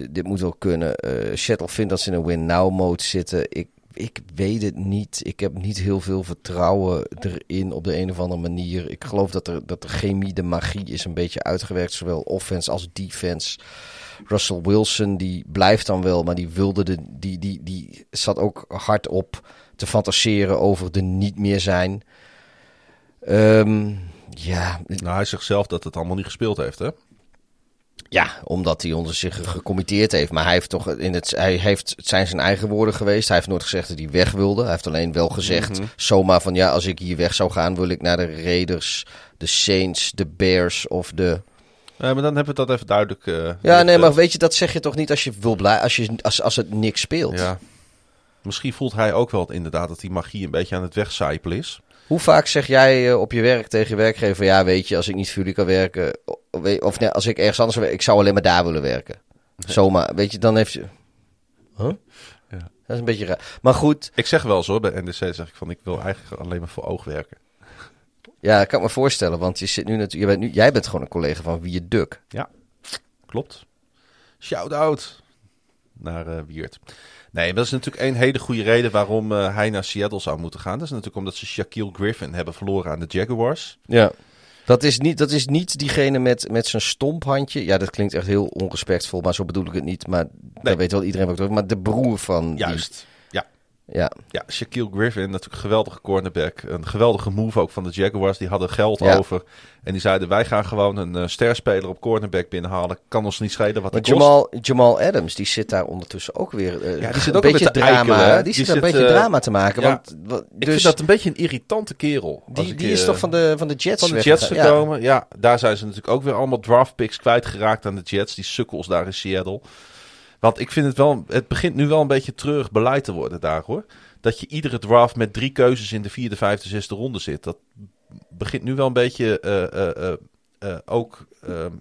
dit moet wel kunnen. Uh, Shuttle vindt dat ze in een win-now mode zitten. Ik, ik weet het niet. Ik heb niet heel veel vertrouwen erin op de een of andere manier. Ik geloof dat, er, dat de chemie, de magie is een beetje uitgewerkt. Zowel offense als defense. Russell Wilson, die blijft dan wel, maar die wilde de, die, die, die zat ook hard op te fantaseren over de niet meer zijn. Um, ja. Nou, hij zegt zelf dat het allemaal niet gespeeld heeft, hè? Ja, omdat hij onder zich gecommitteerd heeft. Maar hij heeft toch in het, hij heeft, het zijn zijn eigen woorden geweest. Hij heeft nooit gezegd dat hij weg wilde. Hij heeft alleen wel gezegd, mm -hmm. zomaar van ja, als ik hier weg zou gaan, wil ik naar de Raiders, de Saints, de Bears of de. Nee, maar dan hebben we dat even duidelijk. Uh, ja, nee, maar weet je, dat zeg je toch niet als je wil blij, als, je, als, als het niks speelt. Ja. Misschien voelt hij ook wel inderdaad dat die magie een beetje aan het wegcijpelen is. Hoe vaak zeg jij uh, op je werk tegen je werkgever: ja, weet je, als ik niet voor jullie kan werken, of nee, als ik ergens anders werk, ik zou alleen maar daar willen werken. Zomaar, weet je, dan heeft je. Huh? Ja. Dat is een beetje raar. Maar goed. Ik zeg wel zo bij NDC zeg ik van, ik wil eigenlijk alleen maar voor oog werken. Ja, ik kan me voorstellen, want je zit nu natuurlijk, je bent nu, jij bent gewoon een collega van Wie je Duk. Ja, klopt. Shout-out naar uh, Wiert. Nee, dat is natuurlijk een hele goede reden waarom uh, hij naar Seattle zou moeten gaan. Dat is natuurlijk omdat ze Shaquille Griffin hebben verloren aan de Jaguars. Ja. Dat is niet, dat is niet diegene met, met zijn stomphandje. Ja, dat klinkt echt heel onrespectvol, maar zo bedoel ik het niet. Maar nee. dat weet wel iedereen wat ik Maar de broer van. Juist. Die... Ja. Ja, Shaquille Griffin, natuurlijk een geweldige cornerback. Een geweldige move ook van de Jaguars. Die hadden geld ja. over. En die zeiden, wij gaan gewoon een uh, sterspeler op cornerback binnenhalen. Kan ons niet schelen wat het Jamal, Jamal Adams, die zit daar ondertussen ook weer uh, ja, die zit een ook beetje drama. Die zit die een beetje uh, drama te maken. Ja, want, dus, ik dus, vind dat een beetje een irritante kerel. Die, die is toch van de, van de Jets Van de Jets gekomen. Ja. ja, daar zijn ze natuurlijk ook weer allemaal draft picks kwijtgeraakt aan de Jets. Die sukkels daar in Seattle. Want ik vind het wel, het begint nu wel een beetje terug beleid te worden daar hoor dat je iedere draft met drie keuzes in de vierde, vijfde, zesde ronde zit. Dat begint nu wel een beetje uh, uh, uh, ook ehm,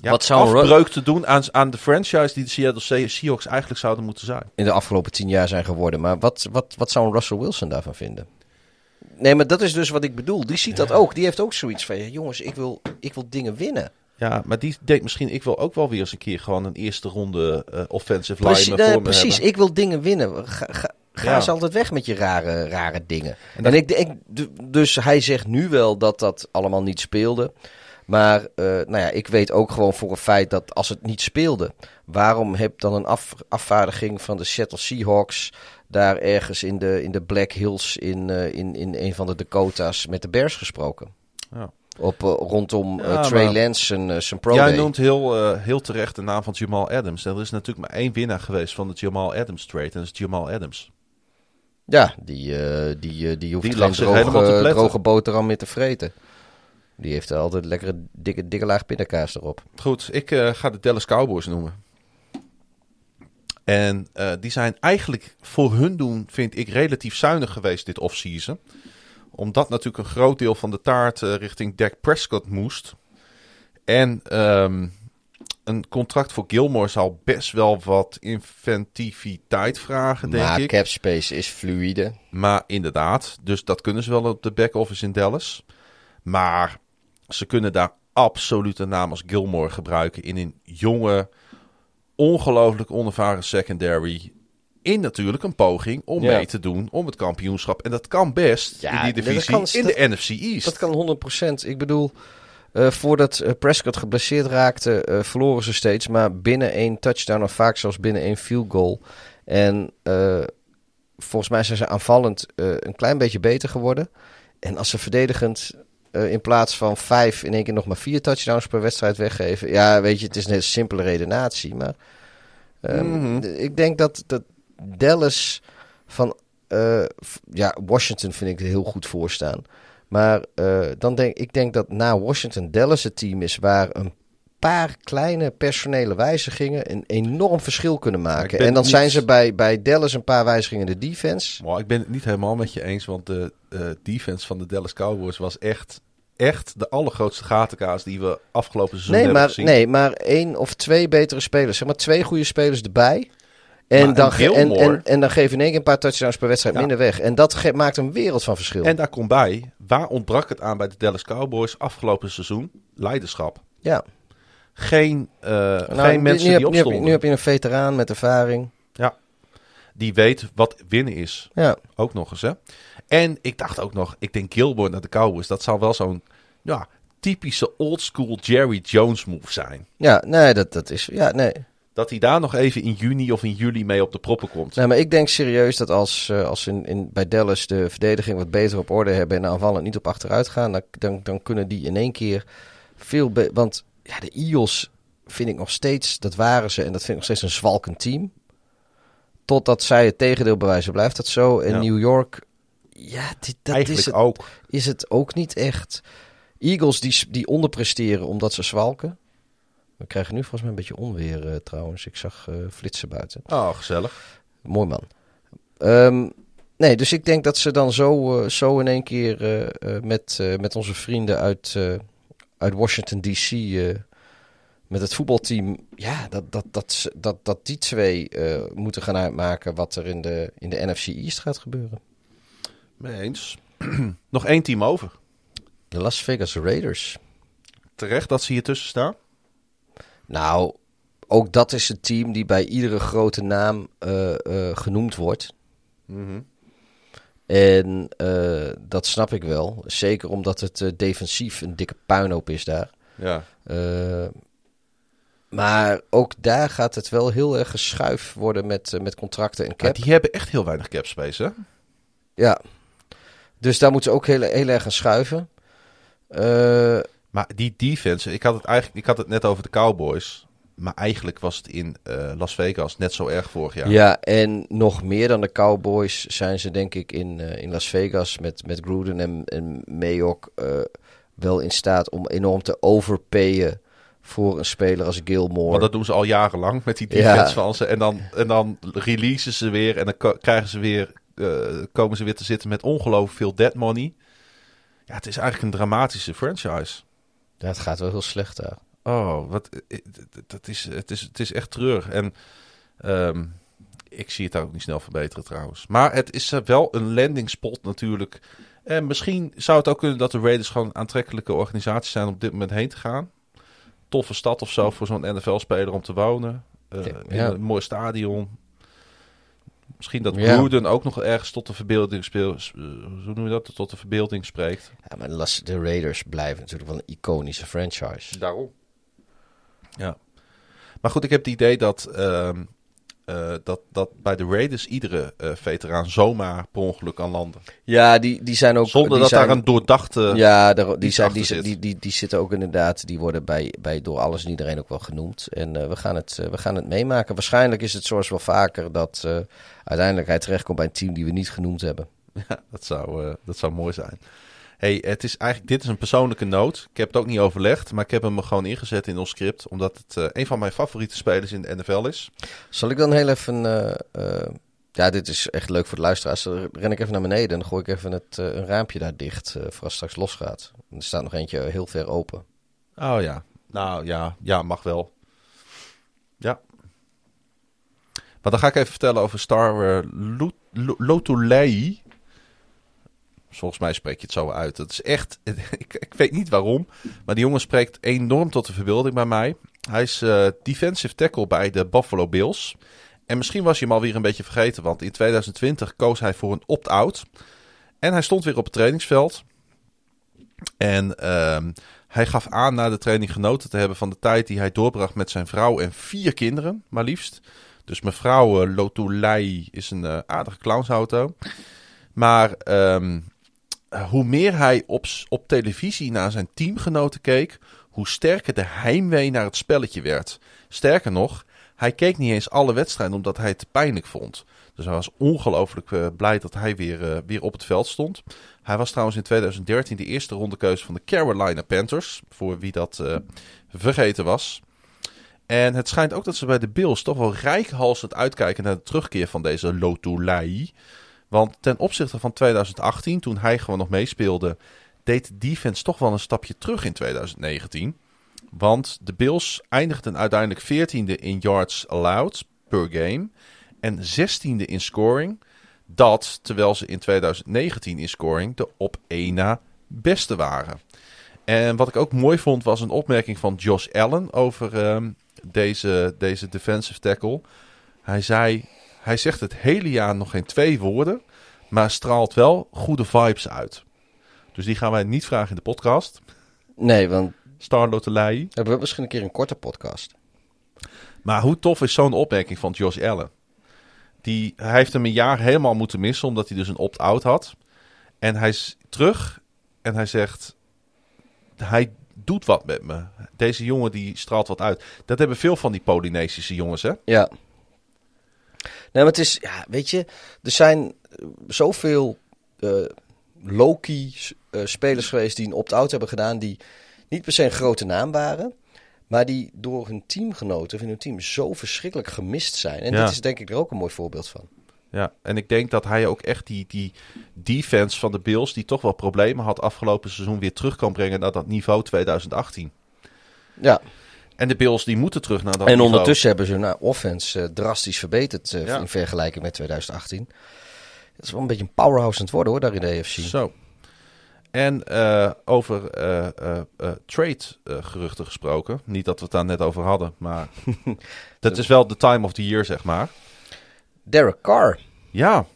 ja, Wat zou afbreuk te doen aan, aan de franchise die de Seattle Seahawks eigenlijk zouden moeten zijn. In de afgelopen tien jaar zijn geworden. Maar wat, wat, wat zou een Russell Wilson daarvan vinden? Nee, maar dat is dus wat ik bedoel. Die ziet dat ook. Die heeft ook zoiets van, jongens, ik wil, ik wil dingen winnen. Ja, maar die denkt misschien, ik wil ook wel weer eens een keer gewoon een eerste ronde uh, offensive precies, line voor me Precies, hebben. ik wil dingen winnen. Ga, ga, ga ja. eens altijd weg met je rare, rare dingen. En, ik, ik, dus hij zegt nu wel dat dat allemaal niet speelde. Maar uh, nou ja, ik weet ook gewoon voor een feit dat als het niet speelde, waarom heb dan een af, afvaardiging van de Seattle Seahawks daar ergens in de, in de Black Hills in, uh, in, in een van de Dakota's met de Bears gesproken? Ja. Op, uh, rondom uh, ja, Trey Lance zijn, uh, zijn pro Jij day. noemt heel, heel terecht de naam van Jamal Adams. En er is natuurlijk maar één winnaar geweest van de Jamal Adams trade. En dat is Jamal Adams. Ja, die, die, die hoeft die geen droge, droge boterham meer te vreten. Die heeft altijd lekkere dikke, dikke laag pindakaas erop. Goed, ik ga de Dallas Cowboys noemen. En die zijn eigenlijk voor hun doen, vind ik, relatief zuinig geweest dit offseason omdat natuurlijk een groot deel van de taart uh, richting Dak Prescott moest. En um, een contract voor Gilmore zal best wel wat inventiviteit vragen, denk maar ik. cap space is fluide. Maar inderdaad, dus dat kunnen ze wel op de back-office in Dallas. Maar ze kunnen daar absoluut een naam als Gilmore gebruiken in een jonge, ongelooflijk onervaren secondary in natuurlijk een poging om Ja. mee te doen om het kampioenschap. En dat kan best Ja, in die divisie kan- in de NFC East. Dat kan 100%. Ik bedoel, eh, voordat eh, Prescott geblesseerd raakte, eh, verloren ze steeds. Maar binnen één touchdown, of vaak zelfs binnen één field goal. En volgens mij zijn ze aanvallend een klein beetje beter geworden. En als ze verdedigend in plaats van vijf in één keer nog maar vier touchdowns per wedstrijd weggeven. Ja, weet je, het is een simpele redenatie. Maar ehm, Mhm. ik denk dat, dat Dallas van eh, ja, Washington vind ik er heel goed voor staan. Maar eh, dan denk ik denk dat na Washington Dallas het team is waar een paar kleine personele wijzigingen een enorm verschil kunnen maken. En dan niet- zijn ze bij, bij Dallas een paar wijzigingen in de defense. Maar ik ben het niet helemaal met je eens, want de eh, defense van de Dallas Cowboys was echt, echt de allergrootste gatenkaas die we afgelopen seizoen Nee hebben maar, gezien. nee, maar één of twee betere spelers. Zeg maar twee goede spelers erbij. En, Maar dan, en, en, en dan geef je in één keer een paar touchdowns per wedstrijd Ja. minder weg. En dat maakt een wereld van verschil. En daar komt bij, waar ontbrak het aan bij de Dallas Cowboys afgelopen seizoen? Leiderschap. ja. Geen, eh, Nou, geen mensen heb, die nu, heb, opstonden. nu heb je een veteraan met ervaring. Die weet wat winnen is. Ja, Ook nog eens, hè. En ik dacht ook nog, ik denk Gilmore naar de Cowboys. Dat zou wel zo'n ja, typische oldschool Jerry Jones move zijn. ja nee, dat, dat is... Ja, nee. Dat hij daar nog even in juni of in juli mee op de proppen komt. nee, maar ik denk serieus dat als, eh, als in, in, bij Dallas de verdediging wat beter op orde hebben... en de aanvallen niet op achteruit gaan... dan, dan, dan kunnen die in één keer veel... be- Want ja, de Eagles vind ik nog steeds... Dat waren ze en dat vind ik nog steeds een zwalkend team. Totdat zij het tegendeel bewijzen, blijft dat zo. En Ja. New York... Ja, dit, dat Eigenlijk is het ook. is het ook niet echt. Eagles die, die onderpresteren omdat ze zwalken. We krijgen nu volgens mij een beetje onweer eh, trouwens. Ik zag eh, flitsen buiten. Oh, gezellig. Mooi man. Ehm, nee, dus ik denk dat ze dan zo, eh, zo in één keer met, met onze vrienden uit, uit Washington DC... met het voetbalteam, ja, dat, dat, dat, dat, dat die twee moeten gaan uitmaken wat er in de, in de NFC East gaat gebeuren. Mee eens. nog één team over. De Las Vegas Raiders. Terecht dat ze hier tussen staan. Nou, ook dat is een team die bij iedere grote naam eh, eh, genoemd wordt. Mhm. En eh, dat snap ik wel. Zeker omdat het defensief een dikke puinhoop is daar. Ja. Maar ook daar gaat het wel heel erg geschuif worden met, met contracten en cap. die hebben echt heel weinig cap space, hè? Ja. Dus daar moeten ze ook heel, heel erg gaan schuiven. Maar die defense, ik had het eigenlijk, ik had het net over de Cowboys. Maar eigenlijk was het in eh, Las Vegas net zo erg vorig jaar. Ja, en nog meer dan de Cowboys zijn ze denk ik in, eh, in Las Vegas met, met Gruden en, en Mayock eh, wel in staat om enorm te overpayen voor een speler als Gilmore. Want dat doen ze al jarenlang met die Ja. defense van ze. En dan, en dan releasen ze weer en dan krijgen ze weer, komen ze weer te zitten met ongelooflijk veel dead money. Ja, het is eigenlijk een dramatische franchise. Het gaat wel heel slecht daar. Oh, wat, eh, dat is, het, is, het is echt treurig. En ehm, ik zie het daar ook niet snel verbeteren trouwens. Maar het is eh, wel een landing spot natuurlijk. En misschien zou het ook kunnen dat de Raiders gewoon aantrekkelijke organisatie zijn om op dit moment heen te gaan. Toffe stad of zo voor zo'n NFL-speler om te wonen. Eh, Ja. in een mooi stadion. Misschien dat Ja. Gruden ook nog ergens tot de verbeelding speelt. Hoe noem je dat? Tot de verbeelding spreekt. Ja, maar de, Las- de Raiders blijven natuurlijk wel een iconische franchise. Daarom. Ja. Maar goed, ik heb het idee dat, ehm, eh, dat, dat bij de Raiders iedere eh, veteraan zomaar per ongeluk kan landen. Ja, die, die zijn ook... Zonder die dat zijn, daar een doordachte... Ja, daar- die, zijn, die, die, die, die, zitten ook inderdaad, die worden bij, bij door alles en iedereen ook wel genoemd. En eh, we, gaan het, we gaan het meemaken. Waarschijnlijk is het zoals wel vaker dat uiteindelijk hij terechtkomt bij een team die we niet genoemd hebben. Ja, dat zou, dat zou mooi zijn. Hey, het is eigenlijk, dit is een persoonlijke noot. Ik heb het ook niet overlegd, maar ik heb hem gewoon ingezet in ons script. Omdat het eh, een van mijn favoriete spelers in de NFL is. Zal ik dan heel even... eh, eh, ja, dit is echt leuk voor de luisteraars. Dan ren ik even naar beneden en dan gooi ik even het, een raampje daar dicht voor als het straks losgaat. Er staat nog eentje heel ver open. Oh ja, nou ja, ja, mag wel. Ja. Maar dan ga ik even vertellen over Star Lotulei. Volgens mij spreek je het zo uit. Het is echt, ik, ik weet niet waarom, maar die jongen spreekt enorm tot de verbeelding bij mij. Hij is eh, defensive tackle bij de Buffalo Bills. En misschien was je hem alweer een beetje vergeten, want in 2020 koos hij voor een opt-out. En hij stond weer op het trainingsveld. En ehm, hij gaf aan na de training genoten te hebben van de tijd die hij doorbracht met zijn vrouw en vier kinderen, maar liefst. Dus mevrouw uh, Lotulei is een uh, aardige clownsauto. Maar ehm, hoe meer hij op, op televisie naar zijn teamgenoten keek, hoe sterker de heimwee naar het spelletje werd. Sterker nog, hij keek niet eens alle wedstrijden omdat hij het te pijnlijk vond. Dus hij was ongelooflijk uh, blij dat hij weer, uh, weer op het veld stond. Hij was trouwens in 2013 de eerste rondekeuze van de Carolina Panthers. Voor wie dat vergeten was. En het schijnt ook dat ze bij de Bills toch wel rijkhalsend uitkijken naar de terugkeer van deze Lotulai. Want ten opzichte van 2018, toen hij gewoon nog meespeelde, deed de defense toch wel een stapje terug in 2019. Want de Bills eindigden uiteindelijk 14e in yards allowed per game. en 16e in scoring. Dat terwijl ze in 2019 in scoring de op één na beste waren. En wat ik ook mooi vond was een opmerking van Josh Allen over ehm, deze, deze defensive tackle. Hij zei, hij zegt het hele jaar nog geen twee woorden, maar straalt wel goede vibes uit. Dus die gaan wij niet vragen in de podcast. Nee, want Star Lotelij. hebben we misschien een keer een korte podcast. Maar hoe tof is zo'n opmerking van Josh Allen? Die, hij heeft hem een jaar helemaal moeten missen, omdat hij dus een opt-out had. En hij is terug en hij zegt... Hij doet wat met me. Deze jongen die straalt wat uit. Dat hebben veel van die Polynesische jongens, hè? Ja. Maar het is, ja, weet je, er zijn eh, zoveel eh low-key eh, spelers geweest die een opt-out hebben gedaan, die niet per se een grote naam waren, maar die door hun teamgenoten of in hun team zo verschrikkelijk gemist zijn. En Ja. dit is denk ik er ook een mooi voorbeeld van. Ja, en ik denk dat hij ook echt die, die defense van de Bills, die toch wel problemen had afgelopen seizoen, weer terug kan brengen naar dat niveau 2018. Ja, En de Bills die moeten terug naar dat en niveau. ondertussen hebben ze hun nou, offense eh, drastisch verbeterd eh, Ja. in vergelijking met 2018. Het is wel een beetje een powerhouse aan het worden hoor, daar in de AFC. Zo. En eh, over eh, eh, eh, trade eh, geruchten gesproken. Niet dat we het daar net over hadden, maar dat is wel de time of the year, zeg maar. Derek Carr. Ja,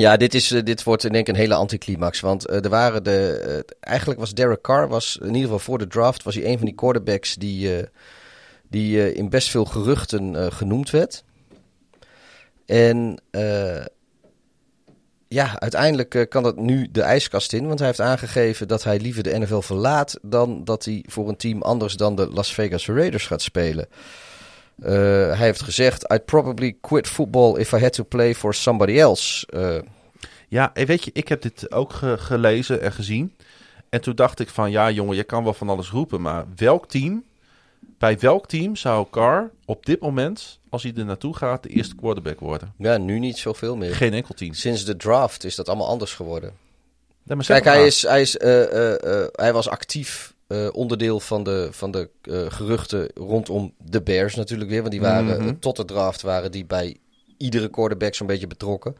Ja, dit, is, eh, dit wordt in denk een hele anticlimax. Want eh, er waren de. eh, eigenlijk was Derek Carr, was, in ieder geval voor de draft, was hij een van die quarterbacks die, die in best veel geruchten genoemd werd. En ja, uiteindelijk kan dat nu de ijskast in. Want hij heeft aangegeven dat hij liever de NFL verlaat dan dat hij voor een team anders dan de Las Vegas Raiders gaat spelen. Eh, hij heeft gezegd: I'd probably quit football if I had to play for somebody else. Eh, ja en weet je, ik heb dit ook ge- gelezen en gezien. En toen dacht ik van, ja jongen, je kan wel van alles roepen. Maar welk team, bij welk team zou Carr op dit moment, als hij er naartoe gaat, de eerste quarterback worden? ja, nu niet zoveel meer. Geen enkel team. Sinds de draft is dat allemaal anders geworden. Kijk, hij, is, hij, is, eh, eh, eh, hij was actief eh, onderdeel van de, van de eh, geruchten rondom de Bears natuurlijk weer. Want die waren Mhm. eh, tot de draft waren die bij iedere quarterback zo'n beetje betrokken.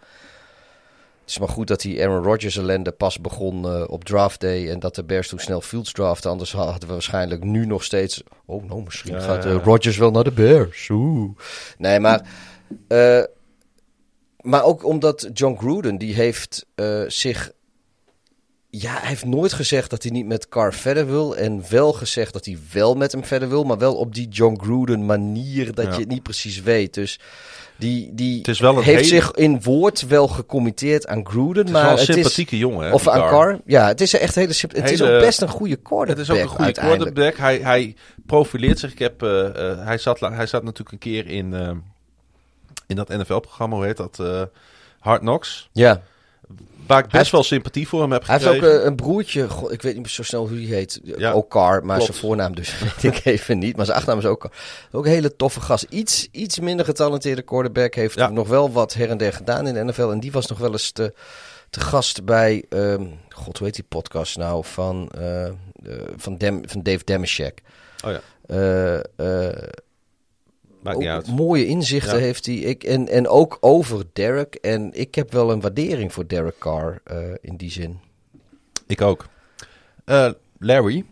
Het is maar goed dat die Aaron Rodgers ellende pas begon op draft day. En dat de Bears toen snel Fields draften. Anders hadden we waarschijnlijk nu nog steeds... Oh, nou, misschien Ja, gaat. Rodgers wel naar de Bears. Oeh. Nee, maar... maar ook omdat John Gruden, die heeft zich... Ja, hij heeft nooit gezegd dat hij niet met Carr verder wil. En wel gezegd dat hij wel met hem verder wil. Maar wel op die John Gruden manier dat Ja. je het niet precies weet. Dus die, die Het is wel een heeft hele- zich in woord wel gecommitteerd aan Gruden. Het is maar wel een het sympathieke jongen, hè? Of aan Carr. Ja, het is echt hele Het is ook best een goede Het quarterback is ook een goede quarterback. Hij, hij profileert zich. Ik heb, eh, eh, hij, zat, hij zat natuurlijk een keer in, eh, in dat NFL-programma, hoe heet dat? Hard Knocks. Ja, Waar ik best heeft- wel sympathie voor hem heb hij heeft gekregen. ook eh, een broertje. God, ik weet niet zo snel hoe hij heet. Ja, ook Carr, maar klopt. zijn voornaam dus weet ik even niet. Maar zijn achternaam is ook. Ook een hele toffe gast. Iets, iets minder getalenteerde quarterback. Heeft Ja. nog wel wat her en der gedaan in de NFL. En die was nog wel eens te, te gast bij... ehm, God, hoe heet die podcast nou? Van, eh, eh, van, Dem, van Dave Demeshek. Oh ja, Eh, eh, maakt niet ook uit. mooie inzichten Ja. heeft hij. Ik, en, en ook over Derek. En ik heb wel een waardering voor Derek Carr eh, in die zin. Ik ook. Eh, Larry,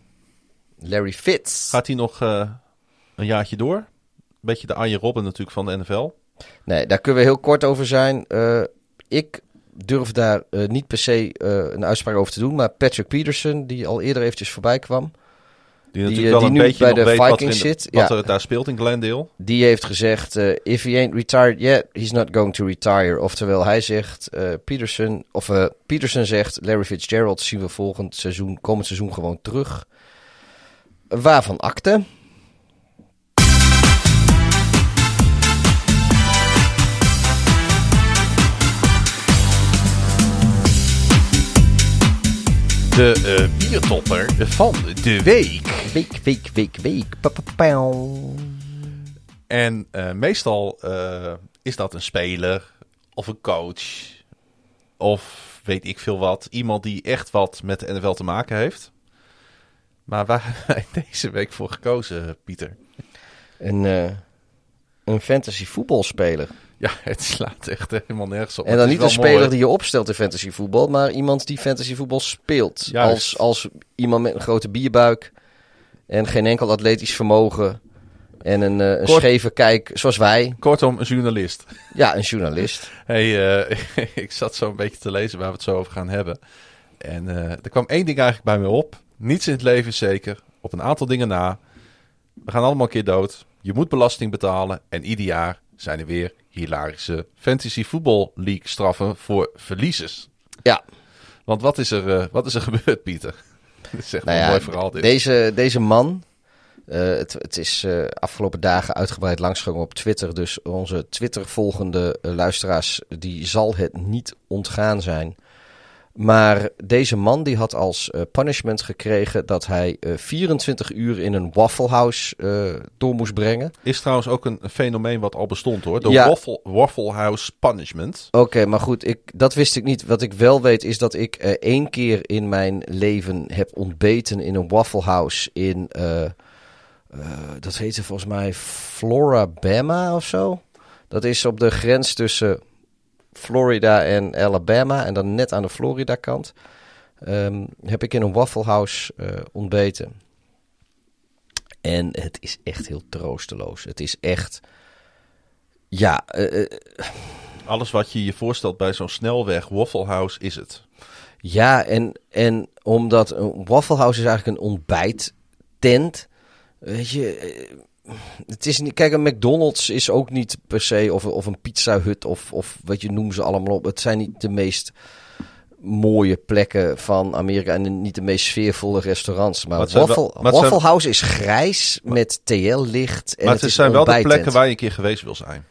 Larry Fitz. gaat hij nog eh, een jaartje door? Beetje de Arjen Robben natuurlijk van de NFL. Nee, daar kunnen we heel kort over zijn. Ik durf daar niet per se een uitspraak over te doen. Maar Patrick Peterson, die al eerder eventjes voorbij kwam. Die natuurlijk eh, wel die een nu beetje bij de weet wat, Vikings in de- zit. wat Ja. er daar speelt in Glendale. Die heeft gezegd, eh, if he ain't retired yet, he's not going to retire. Oftewel, hij zegt, eh, Peterson, of eh, Peterson zegt, Larry Fitzgerald zien we volgend seizoen, komend seizoen gewoon terug. Waarvan akte? De eh, biertopper van de week. Week, week, week, week. Pa, pa, pauw. En eh, meestal eh, is dat een speler of een coach of weet ik veel wat. Iemand die echt wat met de NFL te maken heeft. Maar waar hebben wij deze week voor gekozen, Pieter? Een, eh, een fantasy voetbalspeler. Ja, het slaat echt helemaal nergens op. En dan niet een speler mooi. die je opstelt in fantasy voetbal, maar iemand die fantasy voetbal speelt. Juist. Als, als iemand met een grote bierbuik en geen enkel atletisch vermogen en een, een Kort- scheve kijk, zoals wij. Kortom, een journalist. Ja, een journalist. Hey, eh, ik zat zo een beetje te lezen waar we het zo over gaan hebben. En eh, er kwam één ding eigenlijk bij me op. Niets in het leven is zeker. Op een aantal dingen na. We gaan allemaal een keer dood. Je moet belasting betalen. En ieder jaar zijn er weer hilarische fantasy voetbal league straffen voor verliezers. Ja, Want wat is er, eh, wat is er gebeurd, Pieter? Dat is echt nou wel ja, een mooi verhaal dit. deze, deze man, eh, het, het is eh, afgelopen dagen uitgebreid langsgegaan op Twitter. Dus onze Twitter-volgende luisteraars, die zal het niet ontgaan zijn. Maar deze man die had als eh, punishment gekregen dat hij eh, 24 uur in een Waffle House eh, door moest brengen. Is trouwens ook een fenomeen wat al bestond hoor. De Ja. waffle, waffle House Punishment. Oké, maar goed, ik, dat wist ik niet. Wat ik wel weet is dat ik eh, één keer in mijn leven heb ontbeten in een Waffle House in, eh, eh, dat heette volgens mij Florabama of zo. Dat is op de grens tussen Florida en Alabama en dan net aan de Florida kant. Ehm, heb ik in een Waffle House eh, ontbeten. En het is echt heel troosteloos. Het is echt, ja, eh, eh, Alles wat je je voorstelt bij zo'n snelweg Waffle House is het. Ja, en, en omdat een Waffle House is eigenlijk een ontbijttent. Weet je, het is niet. Kijk, een McDonald's is ook niet per se. Of, of een pizza hut of, of wat je noemt ze allemaal op. Het zijn niet de meest mooie plekken van Amerika en niet de meest sfeervolle restaurants. Maar zijn wel- Waffle, maar het zijn- Waffle House is grijs met TL-licht. En maar het het zijn wel de plekken waar je een keer geweest wil zijn.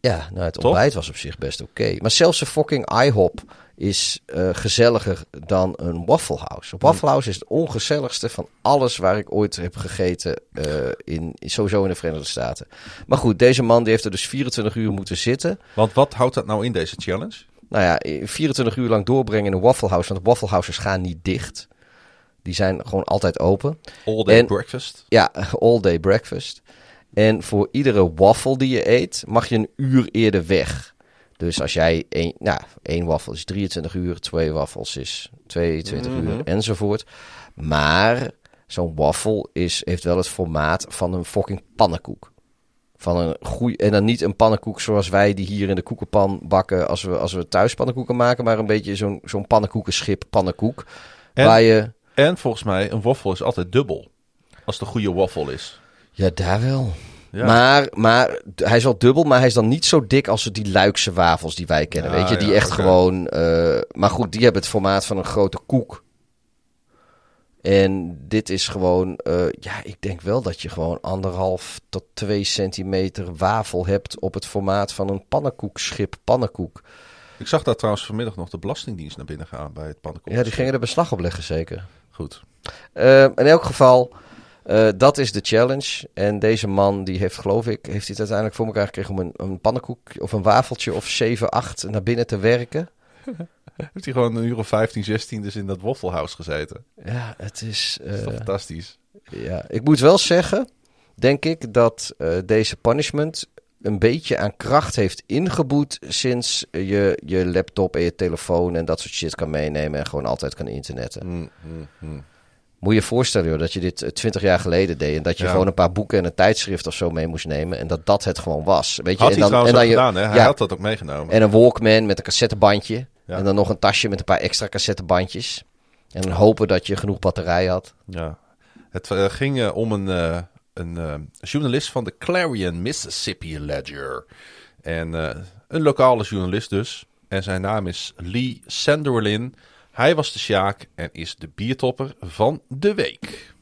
Ja, nou, het ontbijt was op zich best oké. Maar zelfs een fucking IHOP is eh, gezelliger dan een Waffle House. Een Waffle House is het ongezelligste van alles waar ik ooit heb gegeten eh, in, sowieso in de Verenigde Staten. Maar goed, deze man die heeft er dus 24 uur moeten zitten. Want wat houdt dat nou in deze challenge? Nou ja, 24 uur lang doorbrengen in een Waffle House, want de Waffle Houses gaan niet dicht. Die zijn gewoon altijd open. All day En- breakfast. Ja, all day breakfast. En voor iedere waffle die je eet, mag je een uur eerder weg. Dus als jij één, nou, één waffel is 23 uur, twee waffels is 22 Mhm. uur enzovoort. Maar zo'n waffle is, heeft wel het formaat van een fucking pannenkoek. Van een goeie, en dan niet een pannenkoek zoals wij die hier in de koekenpan bakken als we, als we thuis pannenkoeken maken, maar een beetje zo'n zo'n pannenkoekenschip pannenkoek. En- Waar je, En volgens mij, een waffle is altijd dubbel. Als een goede waffle is. ja daar wel. Ja. Maar, maar hij is wel dubbel, maar hij is dan niet zo dik als die Luikse wafels die wij kennen. Ah, weet je, die ja, echt gewoon. eh, maar goed, die hebben het formaat van een grote koek. En dit is gewoon. eh, ja, ik denk wel dat je gewoon anderhalf tot twee centimeter wafel hebt op het formaat van een pannenkoekschip pannenkoek. Ik zag daar trouwens vanmiddag nog de Belastingdienst naar binnen gaan bij het pannenkoek. Ja, die gingen er beslag op leggen, zeker. Goed. Eh, in elk geval, eh, dat is de challenge. En deze man, die heeft geloof ik, heeft hij het uiteindelijk voor elkaar gekregen om een, een pannenkoek of een wafeltje of 7, 8 naar binnen te werken. Heeft hij gewoon een uur of 15, 16 dus in dat Waffle House gezeten. Ja, het is... Eh, fantastisch. ja. Ik moet wel zeggen, denk ik, dat eh, deze punishment een beetje aan kracht heeft ingeboet sinds je je laptop en je telefoon en dat soort shit kan meenemen en gewoon altijd kan internetten. Mm, mm, mm. Moet je je voorstellen joh, dat je dit twintig jaar geleden deed. En dat je Ja. gewoon een paar boeken en een tijdschrift of zo mee moest nemen. En dat dat het gewoon was. Weet je? Had en hij trouwens ook je, gedaan, hè? Hij ja, had dat ook meegenomen. En een Walkman met een cassettebandje. Ja. En dan nog een tasje met een paar extra cassettebandjes. En dan hopen dat je genoeg batterij had. Ja. Het eh, ging eh, om een, eh, een eh, journalist van de Clarion Mississippi Ledger. En eh, een lokale journalist dus. En zijn naam is Lee Sanderlin. Hij was de Sjaak en is de biertopper van de week.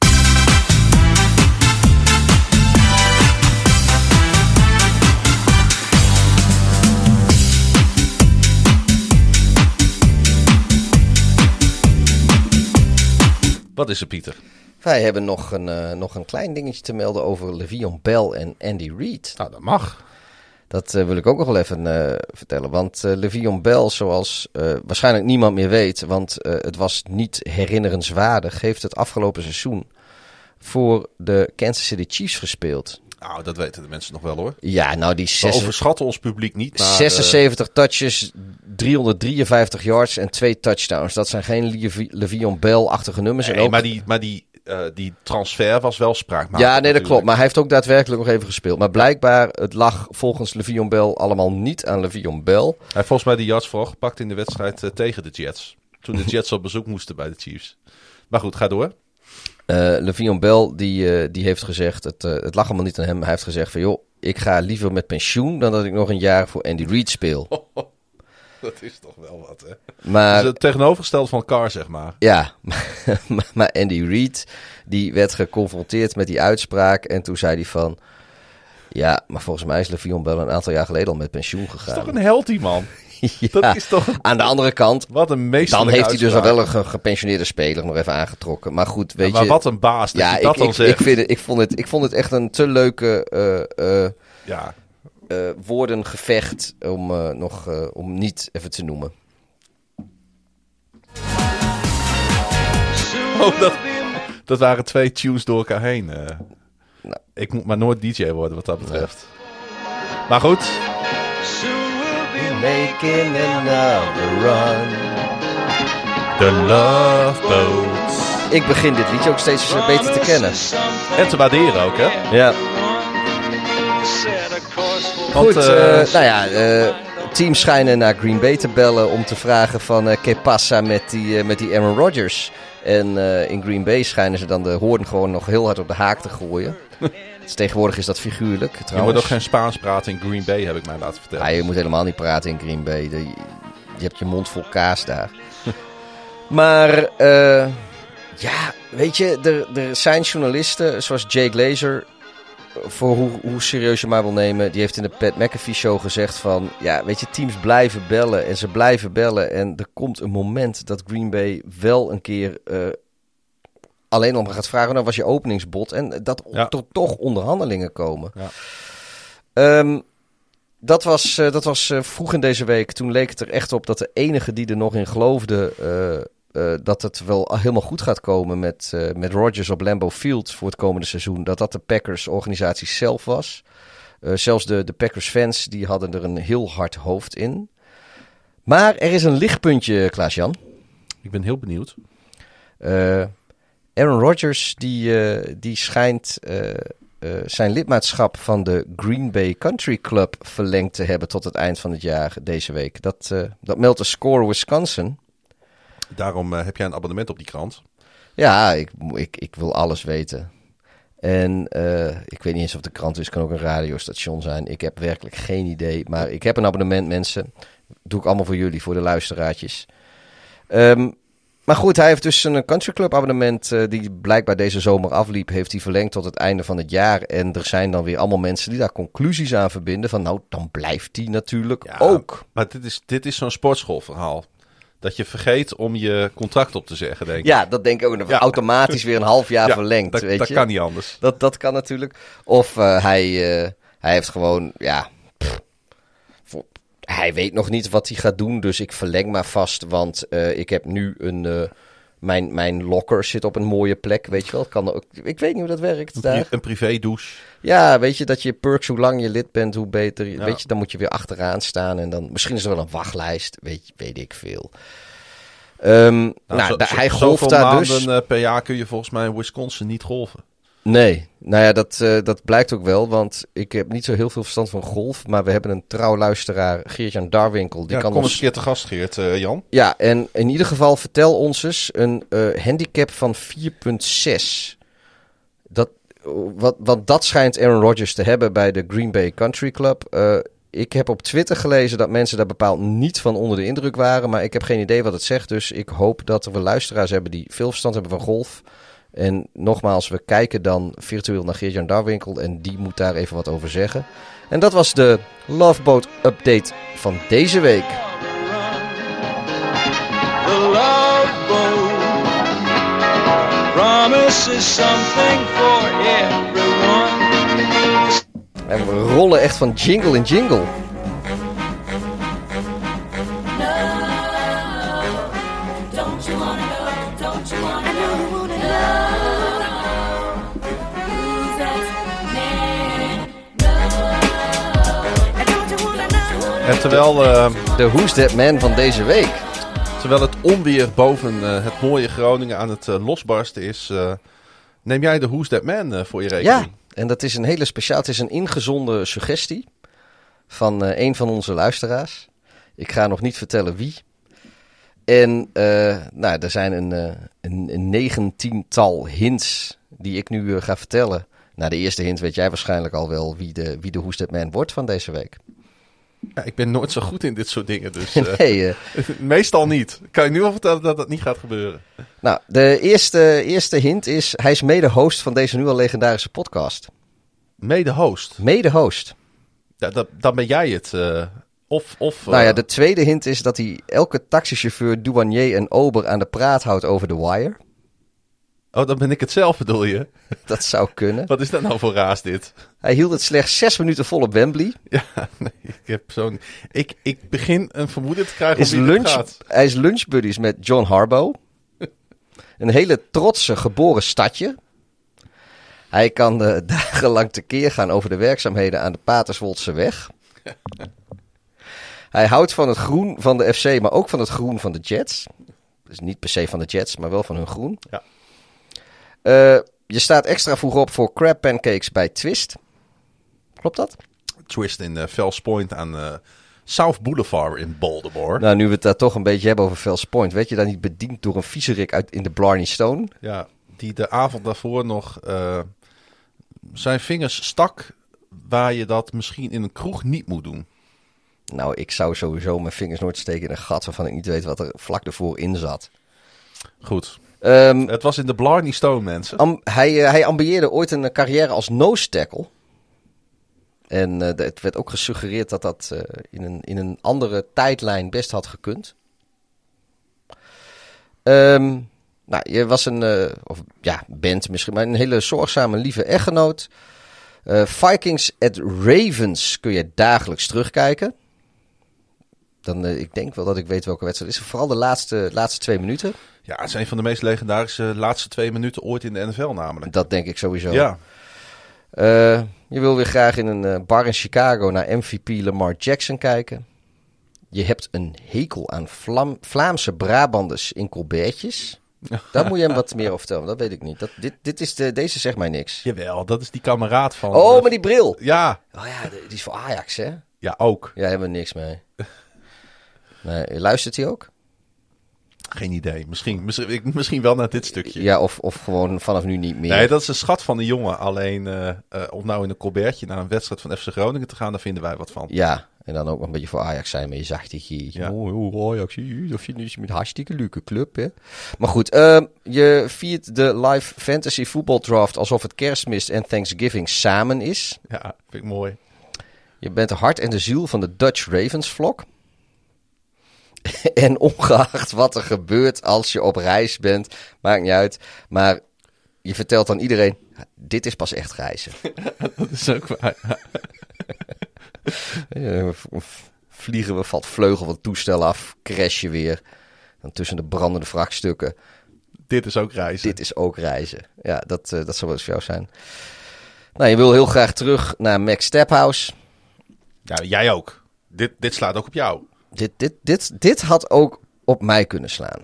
Wat is er, Pieter? Wij hebben nog een, eh, nog een klein dingetje te melden over Le'Veon Bell en Andy Reid. Nou, dat mag. Dat eh, wil ik ook nog wel even eh, vertellen. Want eh Le'Veon Bell, zoals waarschijnlijk niemand meer weet, want het was niet herinnerenswaardig, heeft het afgelopen seizoen voor de Kansas City Chiefs gespeeld. Nou, dat weten de mensen nog wel hoor. Ja, nou die We overschatten ons publiek niet. Maar, eh, 76 touches, 353 yards en twee touchdowns. Dat zijn geen Levi- Le'Veon Bell-achtige nummers. en nee, ook- maar die, maar die, eh, die transfer was wel spraakmakend. ja, nee, dat natuurlijk. klopt. Maar hij heeft ook daadwerkelijk nog even gespeeld. Maar blijkbaar, het lag volgens Le'Veon Bell allemaal niet aan Le'Veon Bell. Hij heeft volgens mij de yards voorgepakt in de wedstrijd eh, tegen de Jets. Toen de Jets op bezoek moesten bij de Chiefs. Maar goed, ga door. Eh Le'Veon Bell, die, die heeft gezegd, het, het lag allemaal niet aan hem. Hij heeft gezegd van, joh, ik ga liever met pensioen dan dat ik nog een jaar voor Andy Reid speel. Dat is toch wel wat, hè? Maar Dus het tegenovergestelde van Carr, zeg maar. Ja, maar, maar Andy Reid die werd geconfronteerd met die uitspraak en toen zei hij van... Ja, maar volgens mij is Le'Veon Bell een aantal jaar geleden al met pensioen Dat is gegaan. toch een held, die man? Ja. Dat is toch... Aan de andere kant, Wat een dan heeft hij dus al wel een ge- gepensioneerde speler nog even aangetrokken. Maar goed, weet maar je... wat een baas dat ja, je dat ik, dan ik, zegt. ik, vind het, ik, vond het, ik vond het echt een te leuke eh, eh, Ja, eh, woordengevecht om, eh, nog, eh, om niet even te noemen. oh, dat, dat waren twee tunes door elkaar heen. eh. Nou. Ik moet maar nooit DJ worden wat dat betreft. Maar goed, Making another run. The Love Boat. Ik begin dit liedje ook steeds beter te kennen. En te waarderen ook, hè? Ja. Goed, eh, eh, nou ja, eh, teams schijnen naar Green Bay te bellen om te vragen van eh que pasa met die, met die Aaron Rodgers. En in Green Bay schijnen ze dan de hoorn gewoon nog heel hard op de haak te gooien. dus tegenwoordig is dat figuurlijk je moet trouwens. ook geen Spaans praten in Green Bay, heb ik mij laten vertellen. Ja, je moet helemaal niet praten in Green Bay. Je hebt je mond vol kaas daar. maar ja, weet je, er, er zijn journalisten zoals Jake Glazer, voor hoe, hoe serieus je maar wil nemen, die heeft in de Pat McAfee show gezegd van, ja, weet je, teams blijven bellen en ze blijven bellen en er komt een moment dat Green Bay wel een keer eh, alleen maar gaat vragen, nou was je openingsbod en dat Ja. er toch onderhandelingen komen. Ja. Ehm, dat was, eh, dat was eh, vroeg in deze week. Toen leek het er echt op dat de enige die er nog in geloofde eh, dat het wel helemaal goed gaat komen met, eh met Rodgers op Lambeau Field voor het komende seizoen, dat dat de Packers-organisatie zelf was. Eh, zelfs de, de Packers-fans die hadden er een heel hard hoofd in. Maar er is een lichtpuntje, Klaas-Jan. Ik ben heel benieuwd. Aaron Rodgers die, die schijnt zijn lidmaatschap van de Green Bay Country Club verlengd te hebben tot het eind van het jaar deze week. Dat, dat meldt de Score Wisconsin. Daarom eh, heb jij een abonnement op die krant. Ja, ik, ik, ik wil alles weten. En eh, ik weet niet eens of de krant is, kan ook een radiostation zijn. Ik heb werkelijk geen idee. Maar ik heb een abonnement, mensen. Doe ik allemaal voor jullie, voor de luisteraartjes. Ehm, maar goed, hij heeft dus een country club abonnement eh, die blijkbaar deze zomer afliep, heeft hij verlengd tot het einde van het jaar. En er zijn dan weer allemaal mensen die daar conclusies aan verbinden. Van nou, dan blijft hij natuurlijk Ja, ook. Maar dit is, dit is zo'n sportschoolverhaal. Dat je vergeet om je contract op te zeggen, denk ik. Ja, dat denk ik ook. Ja. automatisch weer een half jaar Ja, verlengd, dat, weet dat je. kan niet anders. Dat, dat kan natuurlijk. Of eh, hij, eh, hij heeft gewoon, ja. pff, voor- hij weet nog niet wat hij gaat doen, dus ik verleng maar vast. Want eh, ik heb nu een. Mijn, mijn locker zit op een mooie plek, weet je wel. Kan ook, ik weet niet hoe dat werkt daar. Een privé douche. Ja, weet je dat je perks, hoe lang je lid bent, hoe beter. Ja. Weet je, dan moet je weer achteraan staan. En dan misschien is er wel een wachtlijst, weet, weet ik veel. Ehm, nou, Nou, zo- hij golft daar dus. eh, per jaar kun je volgens mij in Wisconsin niet golven. Nee, nou ja, dat, eh, dat blijkt ook wel, want ik heb niet zo heel veel verstand van golf, maar we hebben een trouw luisteraar, Geert-Jan Darwinkel, die ja, kan kom ons... een keer te gast, Geert, eh, Jan. Ja, en in ieder geval vertel ons eens een eh, handicap van 4.6. Dat, wat, dat schijnt Aaron Rodgers te hebben bij de Green Bay Country Club. Ik heb op Twitter gelezen dat mensen daar bepaald niet van onder de indruk waren, maar ik heb geen idee wat het zegt, dus ik hoop dat we luisteraars hebben die veel verstand hebben van golf. En nogmaals, we kijken dan virtueel naar Geert-Jan Darwinkel en die moet daar even wat over zeggen. En dat was de Loveboat update van deze week. The love boat promises something for everyone. En we rollen echt van jingle in jingle. En terwijl, eh, De Who's That Man van deze week. terwijl het onweer boven eh, het mooie Groningen aan het eh, losbarsten is, neem jij de Who's That Man voor je rekening? Ja, en dat is een hele speciaal. Het is een ingezonde suggestie van een van onze luisteraars. Ik ga nog niet vertellen wie. En nou, er zijn een, een, een negentiental hints die ik nu ga vertellen. Na de eerste hint weet jij waarschijnlijk al wel wie de, wie de Who's That Man wordt van deze week. Ja, ik ben nooit zo goed in dit soort dingen, dus eh, Nee, eh, meestal niet. Kan je nu al vertellen dat dat niet gaat gebeuren? nou, de eerste, eerste hint is, hij is mede-host van deze nu al legendarische podcast. Mede-host. Mede-host. Ja, dat, dan ben jij het. eh, of, of, Nou ja, de tweede hint is dat hij elke taxichauffeur, douanier en ober aan de praat houdt over de wire. Oh, dan ben ik het zelf, bedoel je? Dat zou kunnen. Wat is dat nou voor raas, dit? Hij hield het slechts zes minuten vol op Wembley. Ja, nee, ik heb zo'n... Ik, ik begin een vermoeden te krijgen Is lunch, gaat. hij is lunchbuddies met John Harbaugh. Een hele trotse geboren stadje. Hij kan eh, dagenlang tekeer gaan over de werkzaamheden aan de Paterswoldse weg. Hij houdt van het groen van de FC, maar ook van het groen van de Jets. Dus niet per se van de Jets, maar wel van hun groen. Ja. Eh, je staat extra vroeg op voor crab pancakes bij Twist. Klopt dat? Twist in eh, Fells Point aan eh, South Boulevard in Baltimore. Nou, nu we het daar toch een beetje hebben over Fells Point. Werd je daar niet bediend door een viezerik uit in de Blarney Stone? Ja, die de avond daarvoor nog zijn vingers stak waar je dat misschien in een kroeg niet moet doen. Nou, ik zou sowieso mijn vingers nooit steken in een gat waarvan ik niet weet wat er vlak ervoor in zat. Goed. Ehm, Het was in de Blarney Stone, mensen. am- hij, eh, hij ambieerde ooit een carrière als nose tackle. En eh, het werd ook gesuggereerd dat dat eh, in, een, in een andere tijdlijn best had gekund. Ehm, nou, je was een, eh, of ja, bent misschien, maar een hele zorgzame, lieve echtgenoot. Eh, Vikings at Ravens kun je dagelijks terugkijken. Dan, eh, ik denk wel dat ik weet welke wedstrijd het is. Vooral de laatste, laatste twee minuten. Ja, het is een van de meest legendarische laatste twee minuten ooit in de NFL namelijk. Dat denk ik sowieso. Ja, Eh, je wil weer graag in een eh, bar in Chicago naar MVP Lamar Jackson kijken. Je hebt een hekel aan Vlam- Vlaamse Brabanders in Colbertjes. Daar moet je hem wat meer over vertellen, dat weet ik niet. Dat, dit, dit is de, deze zegt mij niks. jawel, dat is die kameraad van... Oh, maar die bril. Ja, Oh ja, die is voor Ajax, hè? ja, ook. Ja, daar hebben we niks mee. Nee, luistert hij ook? Geen idee. Misschien, misschien, wel naar dit stukje. Ja, of, of gewoon vanaf nu niet meer. Nee, dat is een schat van de jongen. Alleen eh, eh, om nou in een colbertje naar een wedstrijd van FC Groningen te gaan, daar vinden wij wat van. Ja, en dan ook nog een beetje voor Ajax zijn met je zachtigheid. Ja. Oh, oh, Ajax, hier, dat vind je met hartstikke leuke club, hè. Maar goed, ehm, je viert de live fantasy voetbal draft alsof het kerstmis en Thanksgiving samen is. Ja, vind ik mooi. Je bent de hart en de ziel van de Dutch Ravens vlog. en ongeacht wat er gebeurt als je op reis bent, maakt niet uit. Maar je vertelt aan iedereen, dit is pas echt reizen. Dat is ook waar. Vliegen we, valt vleugel van het toestel af, crash je weer. Dan tussen de brandende vrachtstukken. Dit is ook reizen. Dit is ook reizen. Ja, dat, eh, dat zou wel eens voor jou zijn. Nou, je wil heel graag terug naar Max Stephouse. Ja, jij ook. Dit, dit slaat ook op jou. Dit, dit, dit, dit had ook op mij kunnen slaan.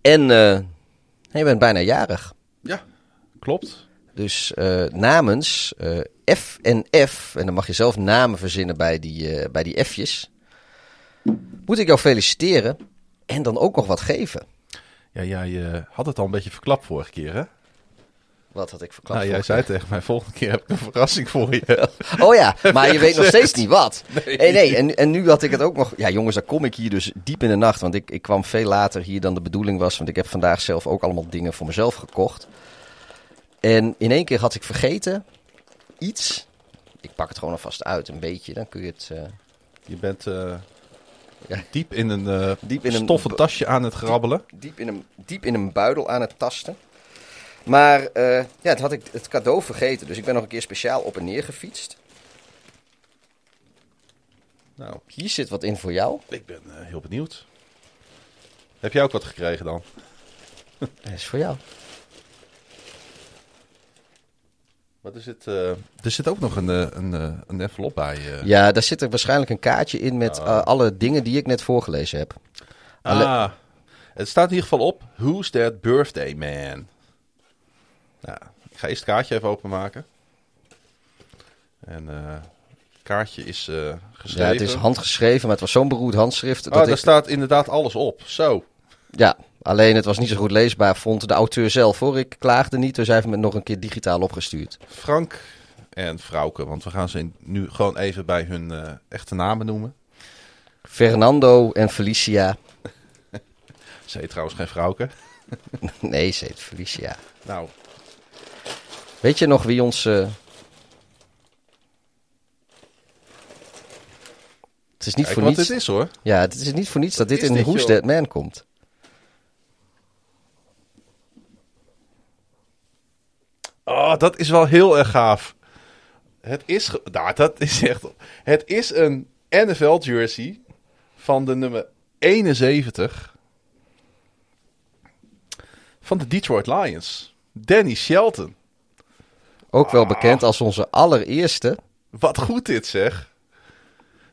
En eh, je bent bijna jarig. Ja, klopt. Dus eh, namens eh, F en F, en dan mag je zelf namen verzinnen bij die, bij die F'jes, moet ik jou feliciteren en dan ook nog wat geven. Ja, jij had het al een beetje verklapt vorige keer, hè? Wat had ik verklapt? Nou, jij zei tegen mij, volgende keer heb ik een verrassing voor je. Oh ja, maar je weet nog steeds niet wat. Nee. Nee, nee, en, en nu had ik het ook nog... Ja jongens, dan kom ik hier dus diep in de nacht, want ik, ik kwam veel later hier dan de bedoeling was, want ik heb vandaag zelf ook allemaal dingen voor mezelf gekocht. En in één keer had ik vergeten iets. Ik pak het gewoon alvast uit, een beetje, dan kun je het... eh, Je bent eh, Ja. diep in een, eh Diep in een- stoffen tasje aan het grabbelen. diep in een, diep in een buidel aan het tasten. Maar eh, ja, het had ik het cadeau vergeten. Dus ik ben nog een keer speciaal op en neer gefietst. Nou, Hier zit wat in voor jou. ik ben eh, heel benieuwd. Heb jij ook wat gekregen dan? Dat is voor jou. Wat is het? eh, er zit ook nog een, een, een envelop bij. Ja, daar zit er waarschijnlijk een kaartje in met eh, alle dingen die ik net voorgelezen heb. Ah, het staat in ieder geval op. Who's that birthday man? Ja, ik ga eerst het kaartje even openmaken. En eh, het kaartje is eh, geschreven. Ja, het is handgeschreven, maar het was zo'n beroerd handschrift. Oh, Dat daar ik, staat inderdaad alles op. Zo. ja, alleen het was niet zo goed leesbaar, vond de auteur zelf hoor. Ik klaagde niet, dus hij heeft me nog een keer digitaal opgestuurd. Frank en Frauke. Want we gaan ze nu gewoon even bij hun eh, echte namen noemen. Fernando en Felicia. Ze heet trouwens geen Frauke. Nee, ze heet Felicia. Nou, Weet je nog wie ons... eh, Het is niet kijk voor wat niets... is hoor. Ja, het is niet voor niets dat dit in dit, Who's? That Man komt. Oh, dat is wel heel erg gaaf. Het is, nou, dat is echt. Het is een NFL jersey van de nummer 71 van de Detroit Lions. Danny Shelton. Ook wel bekend als onze allereerste. Wat goed dit zeg.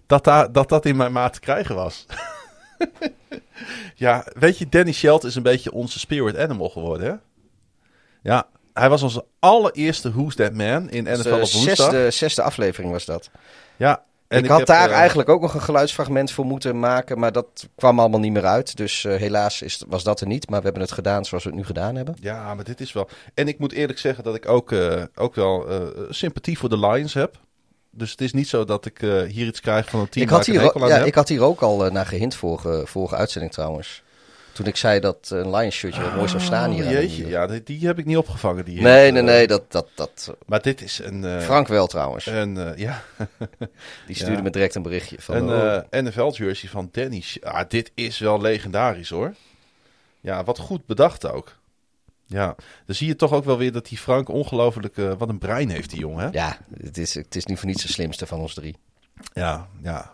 Dat, daar, dat dat in mijn maat te krijgen was. ja, weet je, Danny Shelton is een beetje onze spirit animal geworden, hè? Ja, hij was onze allereerste Who's That Man in NFL De op woensdag. zesde, zesde aflevering was dat. Ja, en ik, had heb, daar eh, eigenlijk ook nog een geluidsfragment voor moeten maken, maar dat kwam allemaal niet meer uit. Dus eh, helaas is, was dat er niet, maar we hebben het gedaan zoals we het nu gedaan hebben. Ja, maar dit is wel. En ik moet eerlijk zeggen dat ik ook, eh, ook wel sympathie voor de Lions heb. Dus het is niet zo dat ik hier iets krijg van een team Ik had, hier, ja, heb. ik had hier ook al naar gehind vorige, vorige uitzending trouwens. Toen ik zei dat een Lions shirtje mooi zou staan hier. Oh, aan de jeetje, ja, die, die heb ik niet opgevangen. Die Nee, nee, nee, dat, dat, dat. Maar dit is een... eh, Frank wel trouwens. Een, eh, ja, Die stuurde ja. me direct een berichtje van. een oh, eh, NFL-jersey van Danny. Sh- Ah, dit is wel legendarisch hoor. Ja, wat goed bedacht ook. Ja, dan zie je toch ook wel weer dat die Frank ongelooflijk... wat een brein heeft die jongen, hè? ja, het is, het is niet voor niets de slimste van ons drie. Ja, ja.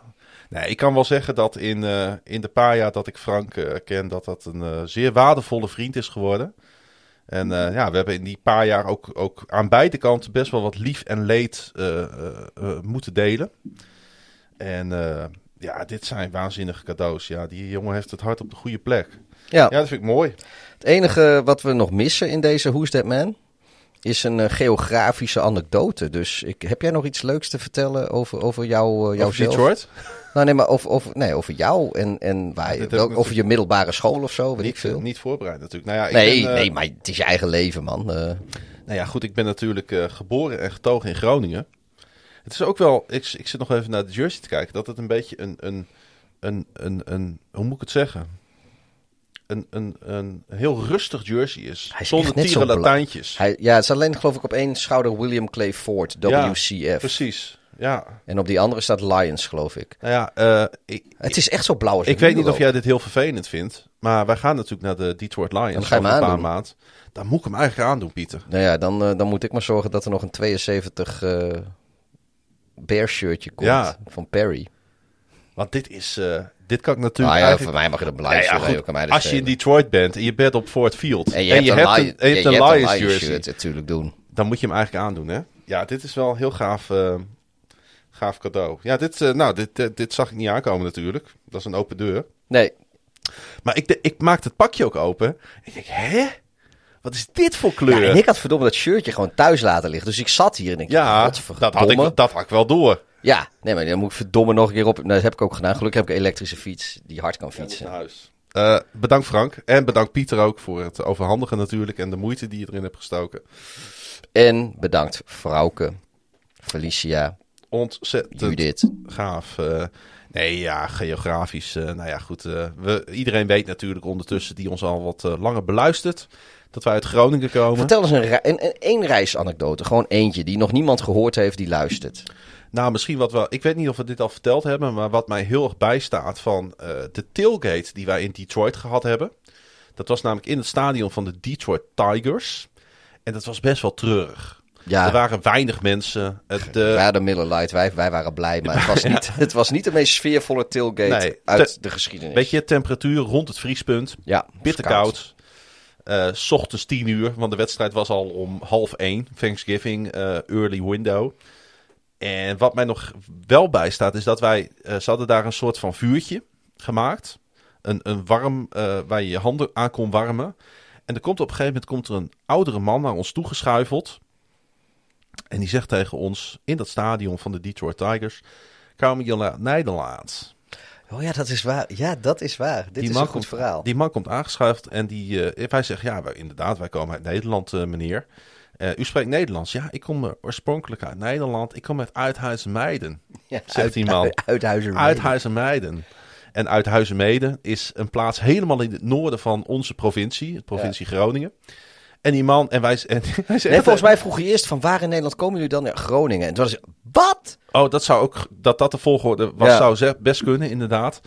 Nee, ik kan wel zeggen dat in, eh, in de paar jaar dat ik Frank eh, ken, dat dat een eh, zeer waardevolle vriend is geworden. En ja, we hebben in die paar jaar ook, ook aan beide kanten best wel wat lief en leed moeten delen. En ja, dit zijn waanzinnige cadeaus. Ja, die jongen heeft het hart op de goede plek. Ja, Ja, dat vind ik mooi. het enige wat we nog missen in deze Who's That Man is een geografische anekdote. Dus ik, heb jij nog iets leuks te vertellen over, over jou, uh, Over jouzelf? Detroit. Nou, nee, maar over, over, nee, over jou en, en waar, je- wel- ik over je middelbare school of zo, weet ik Niet, veel. niet voorbereid natuurlijk. Nou ja, ik nee, ben, eh, nee, maar het is je eigen leven, man. Eh, Nou ja, goed, ik ben natuurlijk eh, geboren en getogen in Groningen. Het is ook wel, ik, ik zit nog even naar de jersey te kijken, dat het een beetje een, een, een, een, een hoe moet ik het zeggen? Een, een, een heel rustig jersey is. Zonder bla- tierenlatijntjes. hij, ja, het is alleen geloof ik op één schouder William Clay Ford, Ja, WCF. Precies, ja. en op die andere staat Lions, geloof ik. Nou ja, eh, ik, Het is echt zo blauw als ik een weet niet of jij dit heel vervelend vindt, maar wij gaan natuurlijk naar de Detroit Lions Dan ga je hem een paar aandoen. maand. Dan moet ik hem eigenlijk aandoen, Pieter. Nou ja, dan, eh, dan moet ik maar zorgen dat er nog een 72 eh bear shirtje komt Ja. van Perry. Want dit is, dit kan ik natuurlijk ja, eigenlijk... voor mij mag je dat beluisteren. ja, goed, als je in. Detroit bent en je bent op Ford Field en je hebt, een, een, je hebt een Lions Lions jersey, shirt natuurlijk doen. dan moet je hem eigenlijk aandoen, hè? Ja, dit is wel een heel gaaf, gaaf cadeau. Ja, dit, eh, nou, dit, eh, dit zag ik niet aankomen natuurlijk. Dat is een open deur. Nee, Maar ik, de- ik maakte het pakje ook open. Ik denk, hè? Wat is dit voor kleur? ja, en ik had verdomme dat shirtje gewoon thuis laten liggen. Dus ik zat hier en ik Ja, dat had, ik, dat had ik wel door. Ja, nee, maar dan moet ik verdomme nog een keer op. Nou, dat heb ik ook gedaan. Gelukkig heb ik een elektrische fiets die hard kan fietsen. huis. Eh, bedankt Frank. En bedankt Pieter ook voor het overhandigen natuurlijk. En de moeite die je erin hebt gestoken. En bedankt Frauke, Felicia, Ontzettend Judith. gaaf. eh. nee, ja, geografisch. eh, nou ja, goed. eh, we, iedereen weet natuurlijk ondertussen die ons al wat langer beluistert. Dat wij uit Groningen komen. Vertel eens een, een, een, reisanekdote. Gewoon eentje die nog niemand gehoord heeft die luistert. Nou, misschien wat wel. Ik weet niet of we dit al verteld hebben. Maar wat mij heel erg bijstaat van de tailgate die wij in Detroit gehad hebben. Dat was namelijk in het stadion van de Detroit Tigers. En dat was best wel treurig. Ja, Er waren weinig mensen. Het, wij eh, waren Miller Light, wij, wij waren blij. Maar het was, niet, het was niet de meest sfeervolle tailgate Nee, uit te- de geschiedenis. Weet je, temperatuur rond het vriespunt. ja, Bitterkoud. Eh, 's ochtends 10 uur, want de wedstrijd was al om half 1. Thanksgiving, eh, early window. En wat mij nog wel bijstaat, is dat wij... eh ze hadden daar een soort van vuurtje gemaakt. Een, een warm, eh, waar je je handen aan kon warmen. En er komt op een gegeven moment komt er een oudere man naar ons toegeschuifeld. En die zegt tegen ons in dat stadion van de Detroit Tigers... Komen jullie uit Nederland? Oh ja, dat is waar. Ja, dat is waar. Dit is een goed komt, verhaal. Die man komt aangeschuift en die, eh, wij zeggen, ja, wij, inderdaad, wij komen uit Nederland, eh, meneer. Eh, u spreekt Nederlands. Ja, ik kom eh, oorspronkelijk uit Nederland. Ik kom uit Uithuizen-Meiden. Ja, zegt die man. Uithuizen. Uithuizen-Meiden. En Uithuizen-Meiden is een plaats helemaal in het noorden van onze provincie, de provincie Groningen. En die man, en wij, en zeggen, Nee, volgens mij vroeg je eerst van waar in Nederland komen jullie dan? Ja, Groningen. En toen was wat? Oh, dat zou ook, dat dat de volgorde was, Ja. zou best kunnen, inderdaad.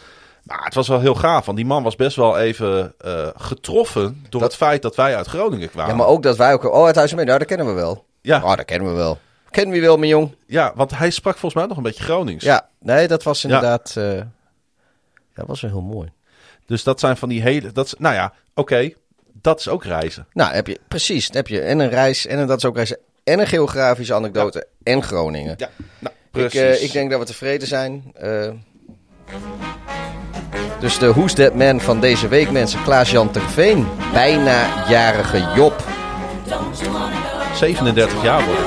Maar het was wel heel gaaf, want die man was best wel even eh, getroffen door Dat- het feit dat wij uit Groningen kwamen. Ja, maar ook dat wij ook... Oh, Uithuizen. Nou, dat kennen we wel. Ja. Oh, dat kennen we wel. Kennen we wel, mijn jong. Ja, want hij sprak volgens mij nog een beetje Gronings. Ja, nee, dat was inderdaad... eh ja, dat was wel heel mooi. Dus dat zijn van die hele... Dat nou ja, oké, dat is ook reizen. Nou, heb je, precies. Dan heb je en een reis, en een, dat is ook reizen, en een geografische anekdote, en Groningen. Ja, nou, ik, precies. eh, ik denk dat we tevreden zijn. Eh, dus de Who's That Man van deze week, mensen. Klaas-Jan Terveen. Bijna jarige Job. 37 jaar worden.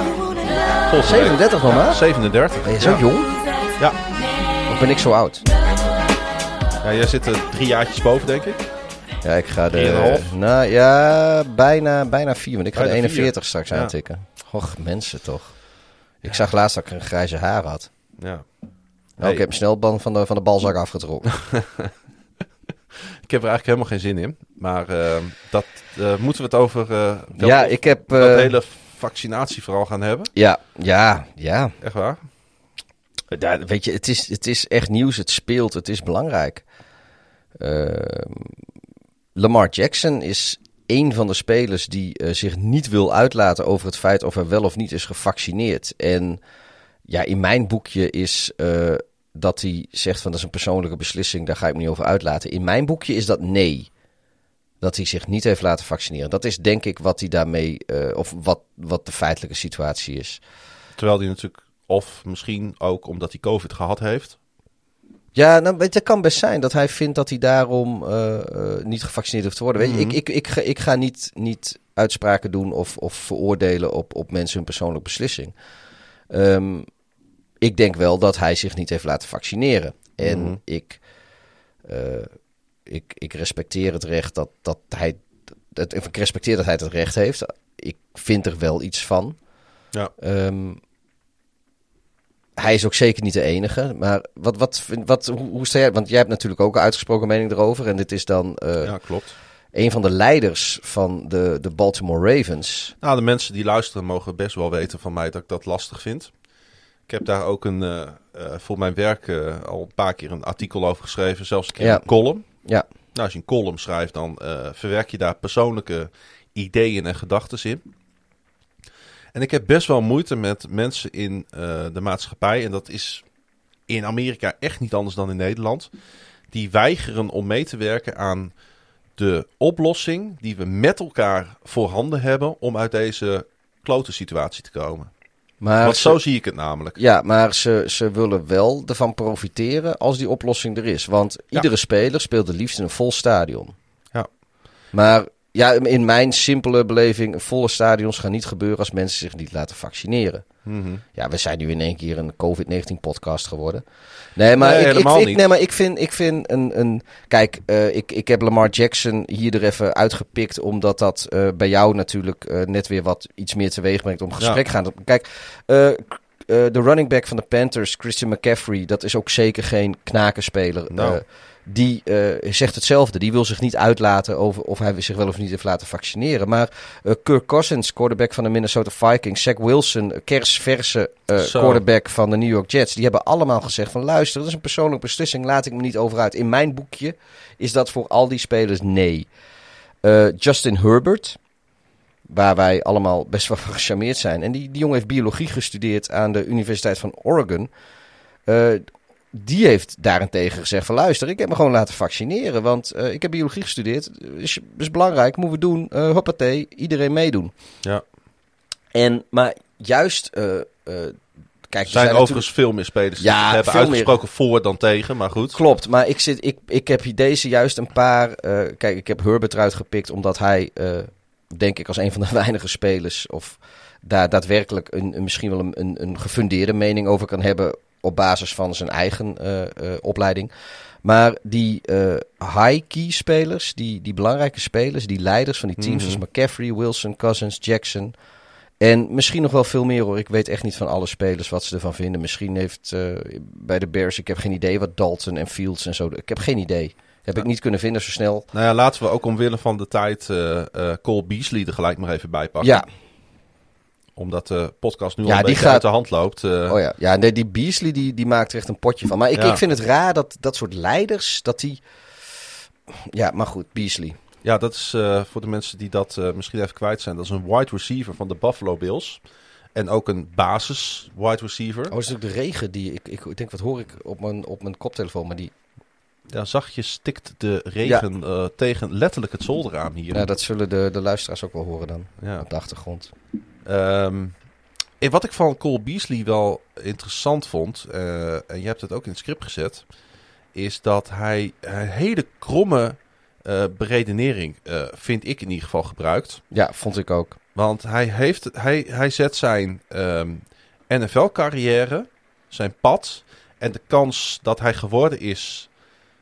Week. 37 nog maar? 37. Ben je zo ja. jong? Ja. Of ben ik zo oud? ja, jij zit er drie jaartjes boven, denk ik. Ja, ik ga de... Nou ja, bijna, bijna vier. Want ik ga de Bijna 41 straks Ja. aantikken. Och, mensen toch. Ik zag laatst dat ik een grijze haar had. Ja. Nou, ik heb hem snel van de, van de balzak afgetrokken. Ik heb er eigenlijk helemaal geen zin in. Maar eh, dat eh, moeten we het over eh, ja, ik heb... dat eh, hele vaccinatieverhaal gaan hebben. Ja, ja, ja. Echt waar? Daar, weet je, het is, het is echt nieuws, het speelt, het is belangrijk. Ehm, Lamar Jackson is een van de spelers die eh, zich niet wil uitlaten over het feit of hij wel of niet is gevaccineerd. En ja, in mijn boekje is eh, dat hij zegt van dat is een persoonlijke beslissing, daar ga ik me niet over uitlaten. In mijn boekje is dat nee. Dat hij zich niet heeft laten vaccineren. Dat is denk ik wat hij daarmee, eh, of wat, wat de feitelijke situatie is. Terwijl hij natuurlijk, of misschien ook omdat hij COVID gehad heeft. Ja, nou, weet je, het kan best zijn dat hij vindt dat hij daarom eh, eh, niet gevaccineerd hoeft te worden. Weet je, Mhm. ik, ik, ik, ga, ik ga niet, niet uitspraken doen of, of veroordelen op, op mensen hun persoonlijke beslissing. Ehm, ik denk wel dat hij zich niet heeft laten vaccineren. En Mhm. ik, eh, ik, ik respecteer het recht dat, dat hij. Het, ik respecteer dat hij het recht heeft. Ik vind er wel iets van. Ja. Ehm, hij is ook zeker niet de enige. Maar wat, wat, wat, hoe, hoe sta jij? Want jij hebt natuurlijk ook een uitgesproken mening erover. En dit is dan eh, ja, klopt. een van de leiders van de, de Baltimore Ravens. Nou, de mensen die luisteren mogen best wel weten van mij dat ik dat lastig vind. Ik heb daar ook een, eh, eh, voor mijn werk al een paar keer een artikel over geschreven. Zelfs een keer Ja. een column. Ja, Nou, als je een column schrijft, dan verwerk je daar persoonlijke ideeën en gedachten in. En ik heb best wel moeite met mensen in eh, de maatschappij. En dat is in Amerika echt niet anders dan in Nederland. Die weigeren om mee te werken aan de oplossing die we met elkaar voorhanden hebben om uit deze klote situatie te komen. maar, Want ze, zo zie ik het namelijk. ja, maar ze, ze willen wel ervan profiteren als die oplossing er is. Want iedere speler speelt het liefst in een vol stadion. Ja. Maar ja, in mijn simpele beleving, volle stadions gaan niet gebeuren als mensen zich niet laten vaccineren. Mhm. Ja, we zijn nu in één keer een COVID-19 podcast geworden. Nee, maar, Nee, ik, ik, helemaal ik- niet. nee, maar ik vind, ik vind een, een... Kijk, eh, ik, ik heb Lamar Jackson hier er even uitgepikt... omdat dat eh, bij jou natuurlijk eh, net weer wat iets meer teweeg brengt... om gesprek te gaan. Kijk, de running back van de Panthers, Christian McCaffrey... dat is ook zeker geen knakenspeler. Nou. Die eh, zegt hetzelfde. Die wil zich niet uitlaten over of hij zich wel of niet heeft laten vaccineren. Maar eh, Kirk Cousins, quarterback van de Minnesota Vikings, Zach Wilson, kersverse Zo. quarterback van de New York Jets, die hebben allemaal gezegd van luister, dat is een persoonlijke beslissing, laat ik me niet over uit. In mijn boekje is dat voor al die spelers nee. Justin Herbert, waar wij allemaal best wel van gecharmeerd zijn. En die, die jongen heeft biologie gestudeerd aan de Universiteit van Oregon. Die heeft daarentegen gezegd van luister, ik heb me gewoon laten vaccineren. Want eh, ik heb biologie gestudeerd. Is, is belangrijk, moeten we doen. Eh hoppatee, iedereen meedoen. Ja. En, maar juist, eh, kijk, Er zijn overigens veel meer spelers die Ja, hebben meer. uitgesproken voor dan tegen, maar goed. Klopt, maar ik, zit, ik, ik heb hier deze juist een paar. kijk, ik heb Herbert eruit gepikt omdat hij, denk ik, als een van de weinige spelers. of daar daadwerkelijk een, een- misschien wel een, een, een gefundeerde mening over kan hebben. Op basis van zijn eigen eh, eh, opleiding. Maar die eh, high-key spelers, die, die belangrijke spelers, die leiders van die teams, Mhm. zoals McCaffrey, Wilson, Cousins, Jackson. En misschien nog wel veel meer hoor. Ik weet echt niet van alle spelers wat ze ervan vinden. Misschien heeft bij de Bears, ik heb geen idee wat Dalton en Fields en zo. Ik heb geen idee. Heb ik niet kunnen vinden zo snel. Nou ja, laten we ook omwille van de tijd eh Cole Beasley er gelijk maar even bij pakken. Ja, Omdat de podcast nu Ja, al een die beetje gaat- uit de hand loopt. eh. oh ja. ja nee, die Beasley die, die maakt er echt een potje van. Maar ik, Ja. ik vind het raar dat dat soort leiders, dat die... Ja, maar goed, Beasley. Ja, dat is eh, voor de mensen die dat eh, misschien even kwijt zijn. Dat is een wide receiver van de Buffalo Bills. En ook een basis wide receiver. Oh, is natuurlijk de regen die... Ik, ik denk, wat hoor ik op mijn, op mijn koptelefoon? Maar die... Ja, zachtjes stikt de regen tegen letterlijk het zolderraam hier. Nou, dat zullen de, de luisteraars ook wel horen dan. Ja. Op de achtergrond. Ehm, en wat ik van Cole Beasley wel interessant vond, eh, en je hebt het ook in het script gezet, is dat hij een hele kromme eh, beredenering, eh, vind ik in ieder geval, gebruikt. Ja, vond ik ook. Want hij, heeft, hij, hij zet zijn ehm, NFL-carrière, zijn pad en de kans dat hij geworden is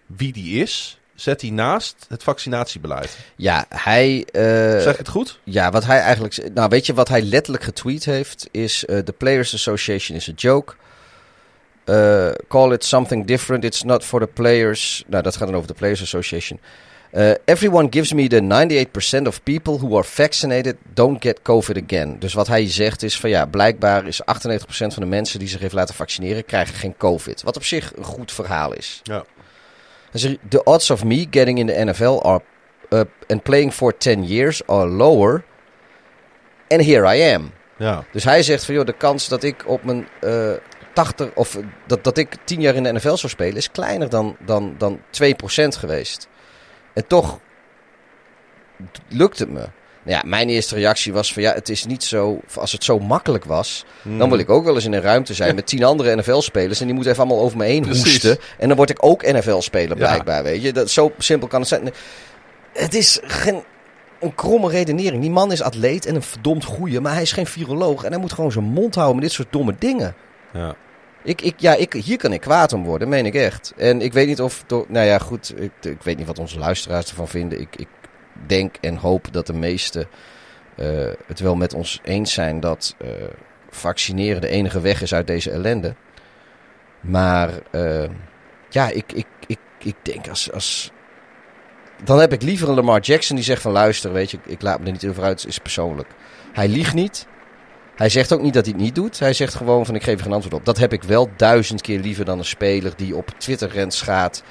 wie die is, zet hij naast het vaccinatiebeleid. Ja, hij... eh, zeg ik het goed? Ja, wat hij eigenlijk... Nou, weet je wat hij letterlijk getweet heeft? Is eh, the Players Association is a joke. Eh, call it something different. It's not for the players. Nou, dat gaat dan over de Players Association. Eh, everyone gives me the 98% of people who are vaccinated don't get COVID again. Dus wat hij zegt is van ja, blijkbaar is 98% van de mensen die zich heeft laten vaccineren krijgen geen COVID. Wat op zich een goed verhaal is. Ja. The odds of me getting in the NFL are uh, and playing for 10 years are lower. And here I am. Ja. Dus hij zegt van joh, de kans dat ik op mijn eh 80 of dat, dat ik 10 jaar in de NFL zou spelen is kleiner dan, dan, dan 2% geweest. En toch lukt het me. Ja, mijn eerste reactie was van ja, het is niet zo, als het zo makkelijk was, dan wil ik ook wel eens in een ruimte zijn met tien andere NFL-spelers. En die moeten even allemaal over me heen Precies. hoesten. En dan word ik ook NFL-speler Ja. blijkbaar, weet je. Dat, zo simpel kan het zijn. Het is geen, een kromme redenering. Die man is atleet en een verdomd goeie, maar hij is geen viroloog. En hij moet gewoon zijn mond houden met dit soort domme dingen. Ja. Ik, ik, ja, ik, hier kan ik kwaad om worden, meen ik echt. En ik weet niet of... Door, nou ja, goed. Ik, ik weet niet wat onze luisteraars ervan vinden. Ik, ik denk en hoop dat de meesten eh, het wel met ons eens zijn... dat eh, vaccineren de enige weg is uit deze ellende. Maar eh, ja, ik, ik, ik, ik denk als, als... Dan heb ik liever een Lamar Jackson die zegt van... luister, weet je, ik, ik laat me er niet over uit, het is persoonlijk. Hij liegt niet. Hij zegt ook niet dat hij het niet doet. Hij zegt gewoon van ik geef er geen antwoord op. Dat heb ik wel duizend keer liever dan een speler die op Twitter rent gaat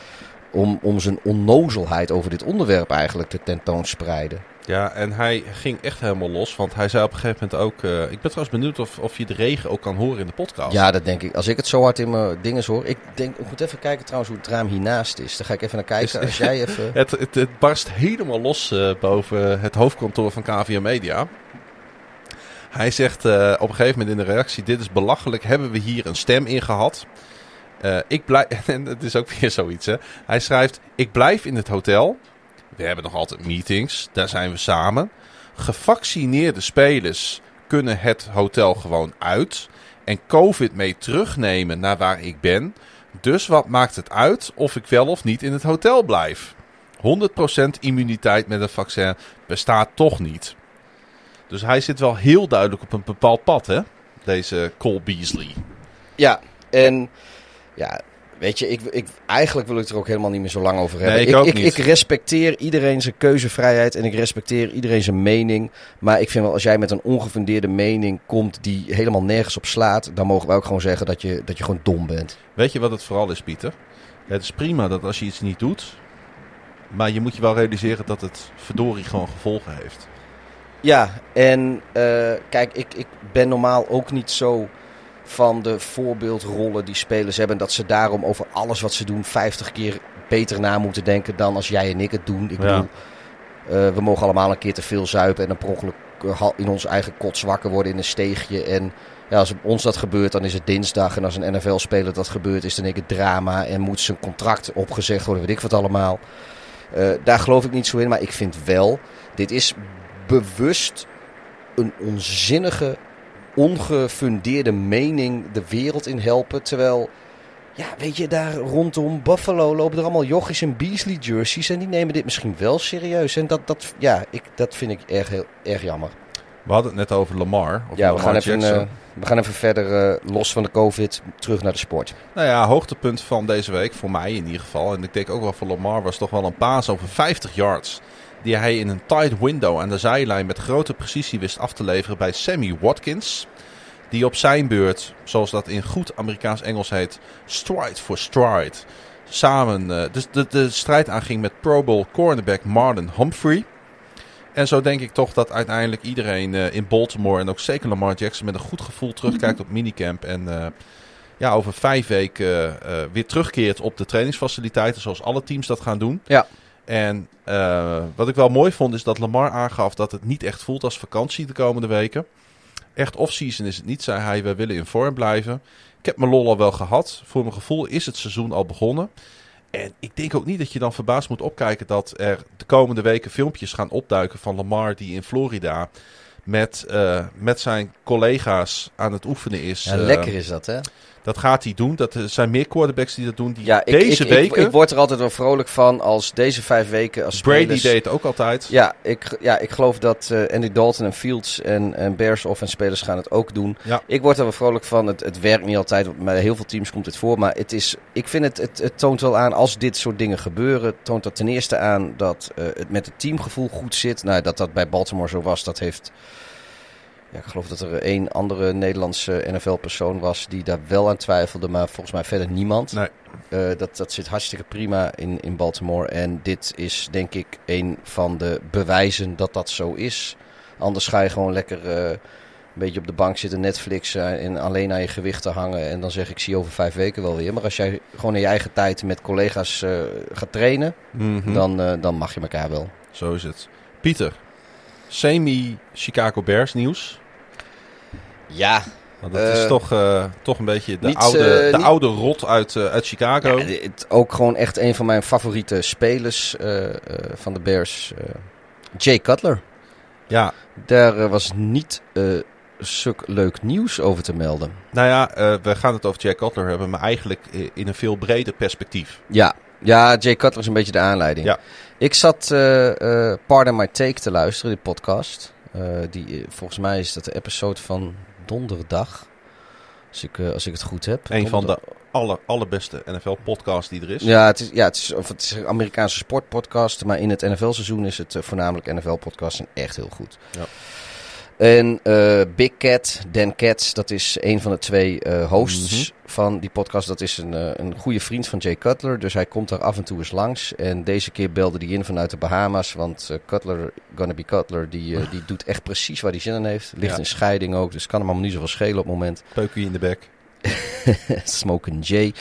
om, om zijn onnozelheid over dit onderwerp eigenlijk te tentoonspreiden. Ja, en hij ging echt helemaal los. Want hij zei op een gegeven moment ook... eh, ik ben trouwens benieuwd of, of je de regen ook kan horen in de podcast. Ja, dat denk ik. Als ik het zo hard in mijn dingen hoor. Ik, denk, ik moet even kijken trouwens hoe het raam hiernaast is. Daar ga ik even naar kijken. Is- Als jij even... Het, het, het barst helemaal los eh, boven het hoofdkantoor van KVM Media. Hij zegt eh, op een gegeven moment in de reactie... Dit is belachelijk. Hebben we hier een stem in gehad? Eh, ik blijf... En het is ook weer zoiets, hè. Hij schrijft... Ik blijf in het hotel. We hebben nog altijd meetings. Daar zijn we samen. Gevaccineerde spelers kunnen het hotel gewoon uit. En COVID mee terugnemen naar waar ik ben. Dus wat maakt het uit of ik wel of niet in het hotel blijf? 100% immuniteit met een vaccin bestaat toch niet. Dus hij zit wel heel duidelijk op een bepaald pad, hè? Deze Cole Beasley. Ja, en weet je, ik, ik, eigenlijk wil ik het er ook helemaal niet meer zo lang over hebben. Nee, ik ik, respecteer iedereen zijn keuzevrijheid en ik respecteer iedereen zijn mening. Maar ik vind wel, als jij met een ongefundeerde mening komt die helemaal nergens op slaat, dan mogen we ook gewoon zeggen dat je, dat je gewoon dom bent. Weet je wat het vooral is, Pieter? Het is prima dat als je iets niet doet... maar je moet je wel realiseren dat het verdorie gewoon gevolgen heeft. Ja, en eh, kijk, ik, ik ben normaal ook niet zo van de voorbeeldrollen die spelers hebben. En dat ze daarom over alles wat ze doen 50 keer beter na moeten denken dan als jij en ik het doen. Ik Ja. bedoel, eh, we mogen allemaal een keer te veel zuipen en dan per ongeluk eh, in ons eigen kot zwakker worden in een steegje. En ja, als ons dat gebeurt, dan is het dinsdag. En als een NFL-speler dat gebeurt, is dan ik het drama. En moet zijn contract opgezegd worden, weet ik wat allemaal. Eh, daar geloof ik niet zo in. Maar ik vind wel, dit is bewust een onzinnige, ongefundeerde mening de wereld in helpen. Terwijl, ja, weet je, daar rondom Buffalo lopen er allemaal jochies in Beasley jerseys. En die nemen dit misschien wel serieus. En dat, dat, ja, ik, dat vind ik erg, heel, erg jammer. We hadden het net over Lamar. Of Ja, we gaan, even, eh, we gaan even verder eh, los van de COVID terug naar de sport. Nou ja, hoogtepunt van deze week, voor mij in ieder geval. En ik denk ook wel voor Lamar, was toch wel een paas over 50 yards. Die hij in een tight window aan de zijlijn met grote precisie wist af te leveren bij Sammy Watkins. Die op zijn beurt, zoals dat in goed Amerikaans Engels heet, stride for stride. Samen eh, de, de strijd aanging met Pro Bowl cornerback Marlon Humphrey. En zo denk ik toch dat uiteindelijk iedereen eh, in Baltimore en ook zeker Lamar Jackson met een goed gevoel terugkijkt op minicamp. En eh, ja, over vijf weken weer terugkeert op de trainingsfaciliteiten zoals alle teams dat gaan doen. Ja. En eh, wat ik wel mooi vond is dat Lamar aangaf dat het niet echt voelt als vakantie de komende weken. Echt off-season is het niet, zei hij. We willen in vorm blijven. Ik heb mijn lol al wel gehad. Voor mijn gevoel is het seizoen al begonnen. En ik denk ook niet dat je dan verbaasd moet opkijken dat er de komende weken filmpjes gaan opduiken van Lamar die in Florida met, eh, met zijn collega's aan het oefenen is. Ja, Eh, lekker is dat, hè? Dat gaat hij doen. Dat er zijn meer quarterbacks die dat doen. Die Ja, ik, deze ik, weken. Ik, ik word er altijd wel vrolijk van als deze vijf weken als Brady spelers... deed het ook altijd. Ja, ik, ja, ik geloof dat eh, Andy Dalton en Fields en, en Bears offense spelers gaan het ook doen. Ja. Ik word er wel vrolijk van. Het, het werkt niet altijd, bij heel veel teams komt het voor. Maar het is, ik vind het, het, het toont wel aan, als dit soort dingen gebeuren, toont dat ten eerste aan dat eh, het met het teamgevoel goed zit. Nou, dat dat bij Baltimore zo was, dat heeft... Ja, ik geloof dat er één andere Nederlandse NFL-persoon was die daar wel aan twijfelde, maar volgens mij verder niemand. Nee. Eh, dat, dat zit hartstikke prima in, in Baltimore. En dit is denk ik een van de bewijzen dat dat zo is. Anders ga je gewoon lekker eh, een beetje op de bank zitten, Netflix eh, en alleen aan je gewichten hangen. En dan zeg ik, zie je over vijf weken wel weer. Maar als jij gewoon in je eigen tijd met collega's gaat trainen, Mhm. dan, dan mag je elkaar wel. Zo is het. Pieter, semi-Chicago Bears nieuws. Ja, Want dat is Eh, toch, eh, toch een beetje de, niet, oude, eh, de niet- oude rot uit, uit Chicago. Ja, het, ook gewoon echt een van mijn favoriete spelers van de Bears. Jay Cutler. Ja, Daar was niet stuk leuk nieuws over te melden. nou ja, we gaan het over Jack Cutler hebben, maar eigenlijk in een veel breder perspectief. Ja, ja Jay Cutler is een beetje de aanleiding. Ja. Ik zat eh eh Pardon My Take te luisteren, die podcast. Die, volgens mij is dat de episode van donderdag. Als ik, eh, als ik het goed heb. Een van de aller, allerbeste NFL-podcasts die er is. Ja, het is, ja het, is, of het is een Amerikaanse sportpodcast. Maar in het NFL-seizoen is het eh, voornamelijk NFL-podcast en echt heel goed. Ja. En eh, Big Cat, Dan Katz, dat is een van de twee eh, hosts Mhm. van die podcast. Dat is een, eh, een goede vriend van Jay Cutler. Dus hij komt daar af en toe eens langs. En deze keer belde hij in vanuit de Bahamas. Want Cutler, Gonna Be Cutler, die, die doet echt precies waar hij zin in heeft. Ligt Ja. in scheiding ook, dus kan hem allemaal niet zoveel schelen op het moment. Peukie in de bek. Smoking Jay.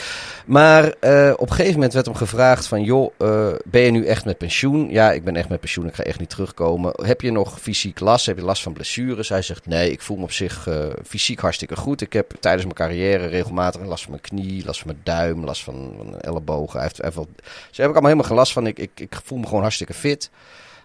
Maar eh, op een gegeven moment werd hem gevraagd van... joh, eh, ben je nu echt met pensioen? Ja, ik ben echt met pensioen. Ik ga echt niet terugkomen. Heb je nog fysiek last? Heb je last van blessures? Hij zegt nee, ik voel me op zich eh, fysiek hartstikke goed. Ik heb tijdens mijn carrière regelmatig last van mijn knie... last van mijn duim, last van, van mijn ellebogen. Hij heeft, hij wel... Dus daar heb ik allemaal helemaal geen last van. Ik, ik voel me gewoon hartstikke fit.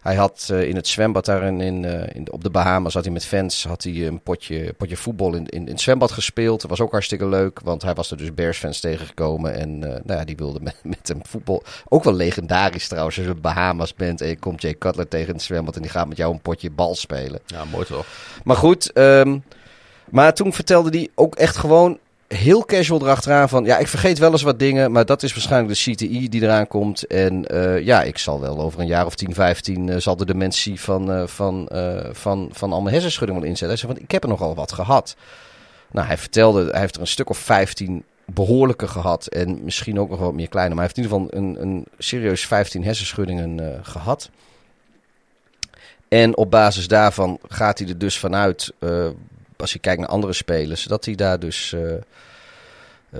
Hij had eh, in het zwembad daar in, in, eh, op de Bahamas, had hij met fans had hij een potje, potje voetbal in, in, in het zwembad gespeeld. Dat was ook hartstikke leuk, want hij was er dus Bears-fans tegengekomen. En eh, nou ja, die wilde met, met hem voetbal. Ook wel legendarisch trouwens, als je op Bahamas bent en je komt Jay Cutler tegen in het zwembad en die gaat met jou een potje bal spelen. Ja, mooi toch? Maar goed, ehm, maar toen vertelde hij ook echt gewoon heel casual erachteraan van... Ja, ik vergeet wel eens wat dingen, maar dat is waarschijnlijk de CTI die eraan komt. En eh, ja, ik zal wel over een jaar of 10, 15 eh, zal de dementie van, eh, van, van, van al mijn hersenschudding inzetten. Hij zei van, ik heb er nogal wat gehad. Nou, hij vertelde, hij heeft er een stuk of 15 behoorlijke gehad. En misschien ook nog wat meer kleine. Maar hij heeft in ieder geval een, een serieus 15 hersenschuddingen eh, gehad. En op basis daarvan gaat hij er dus vanuit, als je kijkt naar andere spelers, dat hij daar dus eh, eh,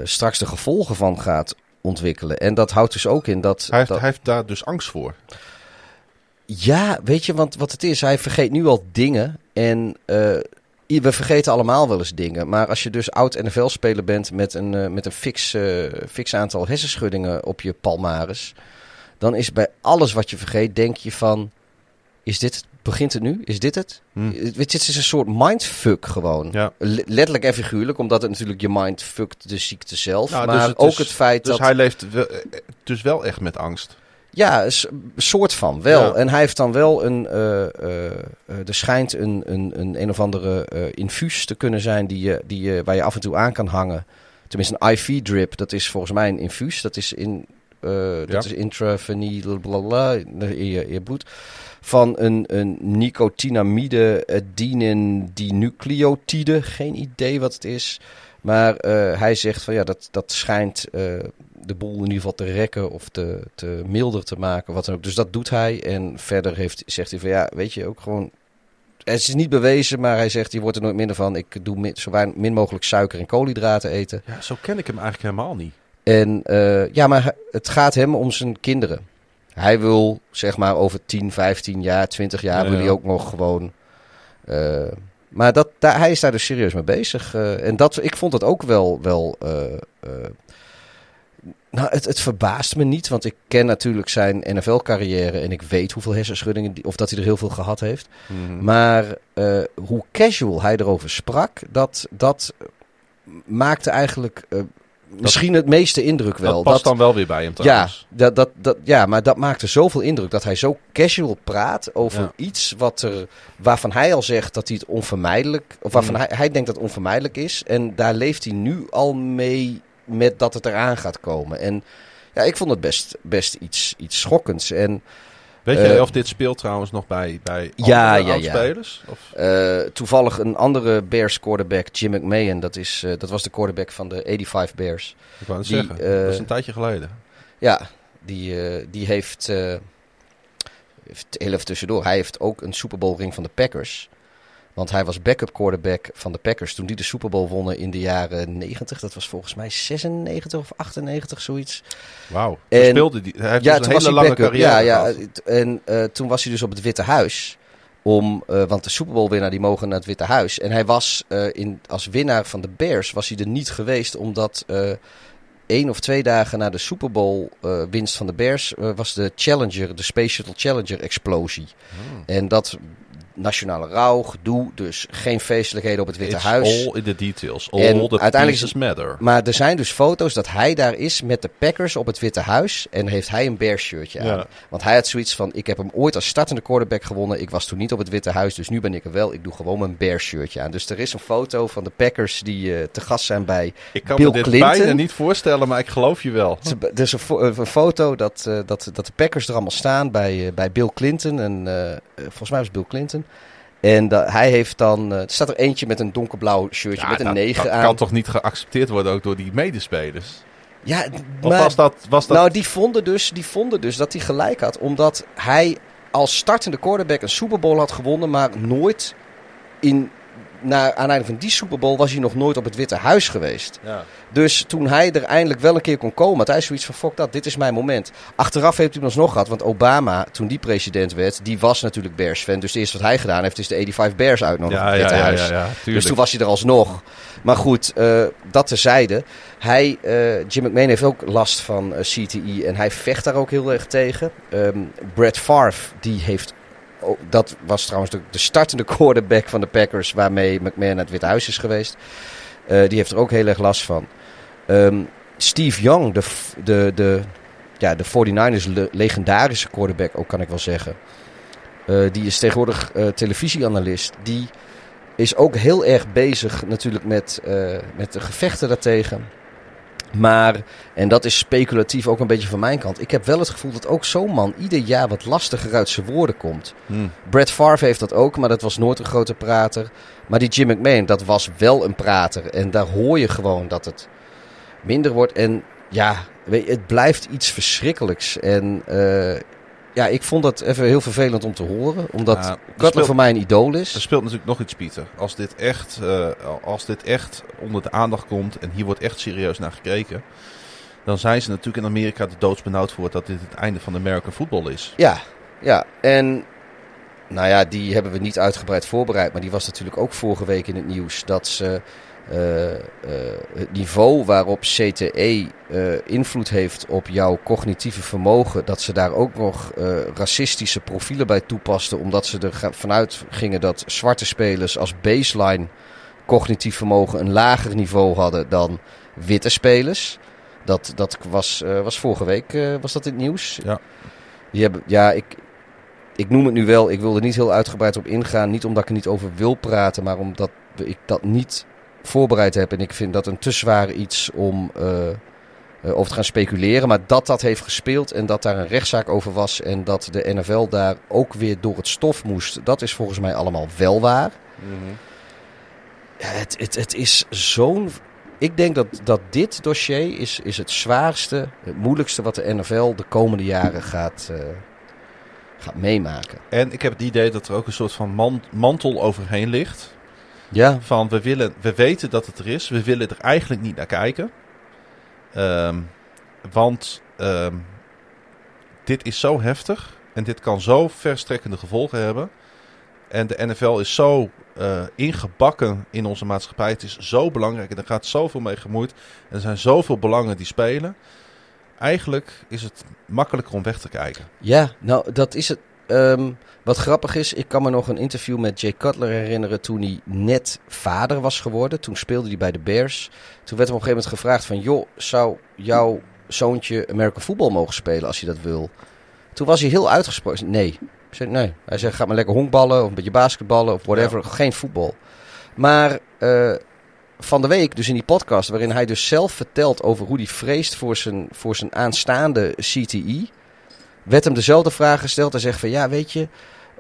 straks de gevolgen van gaat ontwikkelen. En dat houdt dus ook in dat. Hij heeft, dat- hij heeft daar dus angst voor. Ja, weet je, want wat het is, hij vergeet nu al dingen. En eh, we vergeten allemaal wel eens dingen. Maar als je dus oud NFL-speler bent met een, met een fix, fix aantal hersenschuddingen op je palmares. Dan is bij alles wat je vergeet, denk je van, is dit, het? Begint het nu? Is dit het? Hm. Weet je, het is een soort mindfuck gewoon. Ja. Le- Letterlijk en figuurlijk, omdat het natuurlijk je mind fuckt de ziekte zelf. Nou, dus maar het ook is- het feit Dus dat... hij leeft wel, eh, dus wel echt met angst. Ja, een soort van wel. Ja. En hij heeft dan wel een. eh, er schijnt een, een, een, een of andere eh, infuus te kunnen zijn die je, die je, waar je af en toe aan kan hangen. Tenminste, een IV-drip. Dat is volgens mij een infuus. Dat is in. eh dat Ja. is intravenil bla in je, in je bloed. Van een, een nicotinamide eh, dinucleotide. Geen idee wat het is. Maar eh, hij zegt van ja, dat, dat schijnt eh, de boel in ieder geval te rekken of te, te milder te maken. Wat dan ook. Dus dat doet hij. En verder heeft, zegt hij van ja, weet je ook gewoon. Het is niet bewezen, maar hij zegt: je wordt er nooit minder van. Ik doe min, zo weinig, min mogelijk suiker en koolhydraten eten. Ja, zo ken ik hem eigenlijk helemaal niet. En ja, maar het gaat hem om zijn kinderen. Hij wil zeg maar over 10, 15 jaar, 20 jaar Ja, wil hij ook nog gewoon. eh, maar dat, daar, hij is daar dus serieus mee bezig. eh, en dat, ik vond het ook wel. wel eh, nou, het, het verbaast me niet, want ik ken natuurlijk zijn NFL-carrière en ik weet hoeveel hersenschuddingen, die, of dat hij er heel veel gehad heeft. Mhm. Maar hoe casual hij erover sprak, dat, dat maakte eigenlijk misschien het meeste indruk wel. dat past dan wel weer bij hem ja, trouwens. dat, dat, dat, ja, maar dat maakte zoveel indruk dat hij zo casual praat over Ja. iets wat er, waarvan hij al zegt dat hij het onvermijdelijk, of waarvan Mm. hij, hij denkt dat het onvermijdelijk is. En daar leeft hij nu al mee met dat het eraan gaat komen. En ja, ik vond het best, best iets, iets schokkends. En Weet je Eh, of dit speelt trouwens nog bij, bij Ja, andere ja? Of? Eh, toevallig een andere Bears quarterback, Jim McMahon, dat, is, eh, dat was de quarterback van de 85 Bears. Ik wou het Die, zeggen, dat is een tijdje geleden. Ja, die, die heeft, even- heel even tussendoor, hij heeft ook een Super Bowl ring van de Packers. Want hij was backup quarterback van de Packers toen die de Super Bowl wonnen in de jaren 90. Dat was volgens mij 96 of 98, zoiets. Wauw. en- Toen speelde die. Hij heeft ja, dus een hele lange carrière Ja, ja, en eh, toen was hij dus op het Witte Huis. Om, eh, want de Super Bowl winnaar die mogen naar het Witte Huis. En hij was eh, in, als winnaar van de Bears was hij er niet geweest. Omdat één of twee dagen na de Super Bowl winst van de Bears was de Challenger, de Space Shuttle Challenger explosie. Hmm. En dat nationale rouw, gedoe, dus geen feestelijkheden op het Witte It's Huis. all in the details. All En the uiteindelijk is pieces matter. Maar er zijn dus foto's dat hij daar is met de Packers op het Witte Huis. En heeft hij een Bears shirtje aan. Want hij had zoiets van, ik heb hem ooit als startende quarterback gewonnen. Ik was toen niet op het Witte Huis, dus nu ben ik er wel. Ik doe gewoon mijn Bears shirtje aan. Dus er is een foto van de Packers die eh, te gast zijn bij... Ik kan Bill me dit Clinton. bijna niet voorstellen, maar ik geloof je wel. Er is een, fo- een foto dat, eh, dat, dat de Packers er allemaal staan bij, eh, bij Bill Clinton. En, volgens mij was Bill Clinton. En hij heeft dan... eh, er staat er eentje met een donkerblauw shirtje Ja, met een dat, 9 dat aan. kan toch niet geaccepteerd worden ook door die medespelers? Ja, Of maar- was dat... Was dat Nou, die vonden, dus, die vonden dus dat hij gelijk had. Omdat hij als startende quarterback een Super Bowl had gewonnen. Maar nooit in... Na aanleiding van die Super Bowl was hij nog nooit op het Witte Huis geweest. ja. Dus toen hij er eindelijk wel een keer kon komen, had hij zoiets van: fuck dat, dit is mijn moment. Achteraf heeft hij hem alsnog gehad, want Obama, toen die president werd, die was natuurlijk Bears-fan. Dus het eerste wat hij gedaan heeft, is de 85 Bears uitnodigen Ja, op het ja, Witte ja, Huis. Dus toen was hij er alsnog. Maar goed, eh, dat terzijde. Hij, eh, Jim McMahon heeft ook last van eh, CTE en hij vecht daar ook heel erg tegen. Ehm Brett Favre, die heeft... oh, dat was trouwens de, de startende quarterback van de Packers... waarmee McMahon naar het Witte Huis is geweest. Eh, die heeft er ook heel erg last van. Ehm, Steve Young, de, de, de, ja, de 49ers le- legendarische quarterback, ook kan ik wel zeggen. Eh, die is tegenwoordig eh, televisieanalist. Die is ook heel erg bezig natuurlijk met, met de gevechten daartegen. Maar, en dat is speculatief ook een beetje van mijn kant. Ik heb wel het gevoel dat ook zo'n man ieder jaar wat lastiger uit zijn woorden komt. Hm. Brett Favre heeft dat ook, maar dat was nooit een grote prater. Maar die Jim McMahon, dat was wel een prater. En daar hoor je gewoon dat het minder wordt. En ja, weet je, het blijft iets verschrikkelijks. En eh, ja, ik vond dat even heel vervelend om te horen. Omdat Ja, er Cutler speelt- voor mij een idool Er is. speelt natuurlijk nog iets, Pieter. Als dit, echt, eh, als dit echt onder de aandacht komt en hier wordt echt serieus naar gekeken, dan zijn ze natuurlijk in Amerika de doodsbenauwd voor dat dit het einde van de American football is. Ja, ja. En nou ja, die hebben we niet uitgebreid voorbereid. Maar die was natuurlijk ook vorige week in het nieuws. Dat ze het niveau waarop CTE eh, invloed heeft op jouw cognitieve vermogen. Dat ze daar ook nog eh, racistische profielen bij toepasten. Omdat ze er vanuit gingen dat zwarte spelers als baseline cognitief vermogen een lager niveau hadden dan witte spelers. Dat, dat was, eh, was vorige week eh, was dat in het nieuws. Ja. Die hebben, ja, ik, ik noem het nu wel. Ik wil er niet heel uitgebreid op ingaan. Niet omdat ik er niet over wil praten, maar omdat ik dat niet voorbereid heb. En ik vind dat een te zwaar iets om eh, eh, over te gaan speculeren. Maar dat dat heeft gespeeld en dat daar een rechtszaak over was. En dat de NFL daar ook weer door het stof moest. Dat is volgens mij allemaal wel waar. Ja, het, het, het is zo'n. Ik denk dat, dat dit dossier is, is het zwaarste, het moeilijkste wat de NFL de komende jaren gaat, eh, gaat meemaken. En ik heb het idee dat er ook een soort van man- mantel overheen ligt. Ja, Van we, willen, we weten dat het er is, we willen er eigenlijk niet naar kijken. Ehm, want ehm, dit is zo heftig en dit kan zo verstrekkende gevolgen hebben. En de NFL is zo eh, ingebakken in onze maatschappij. Het is zo belangrijk en er gaat zoveel mee gemoeid. En er zijn zoveel belangen die spelen. Eigenlijk is het makkelijker om weg te kijken. ja nou dat is het. Ehm, wat grappig is, ik kan me nog een interview met Jay Cutler herinneren toen hij net vader was geworden. Toen speelde hij bij de Bears. Toen werd hem op een gegeven moment gevraagd van... joh, zou jouw zoontje American football mogen spelen als hij dat wil? Toen was hij heel uitgesproken. Nee. Zei, nee. Hij zei, ga maar lekker honkballen of een beetje basketballen of whatever. Geen voetbal. Maar eh, van de week, dus in die podcast, waarin hij dus zelf vertelt over hoe hij vreest voor zijn, voor zijn aanstaande CTE, werd hem dezelfde vraag gesteld. Hij zegt van, ja, weet je,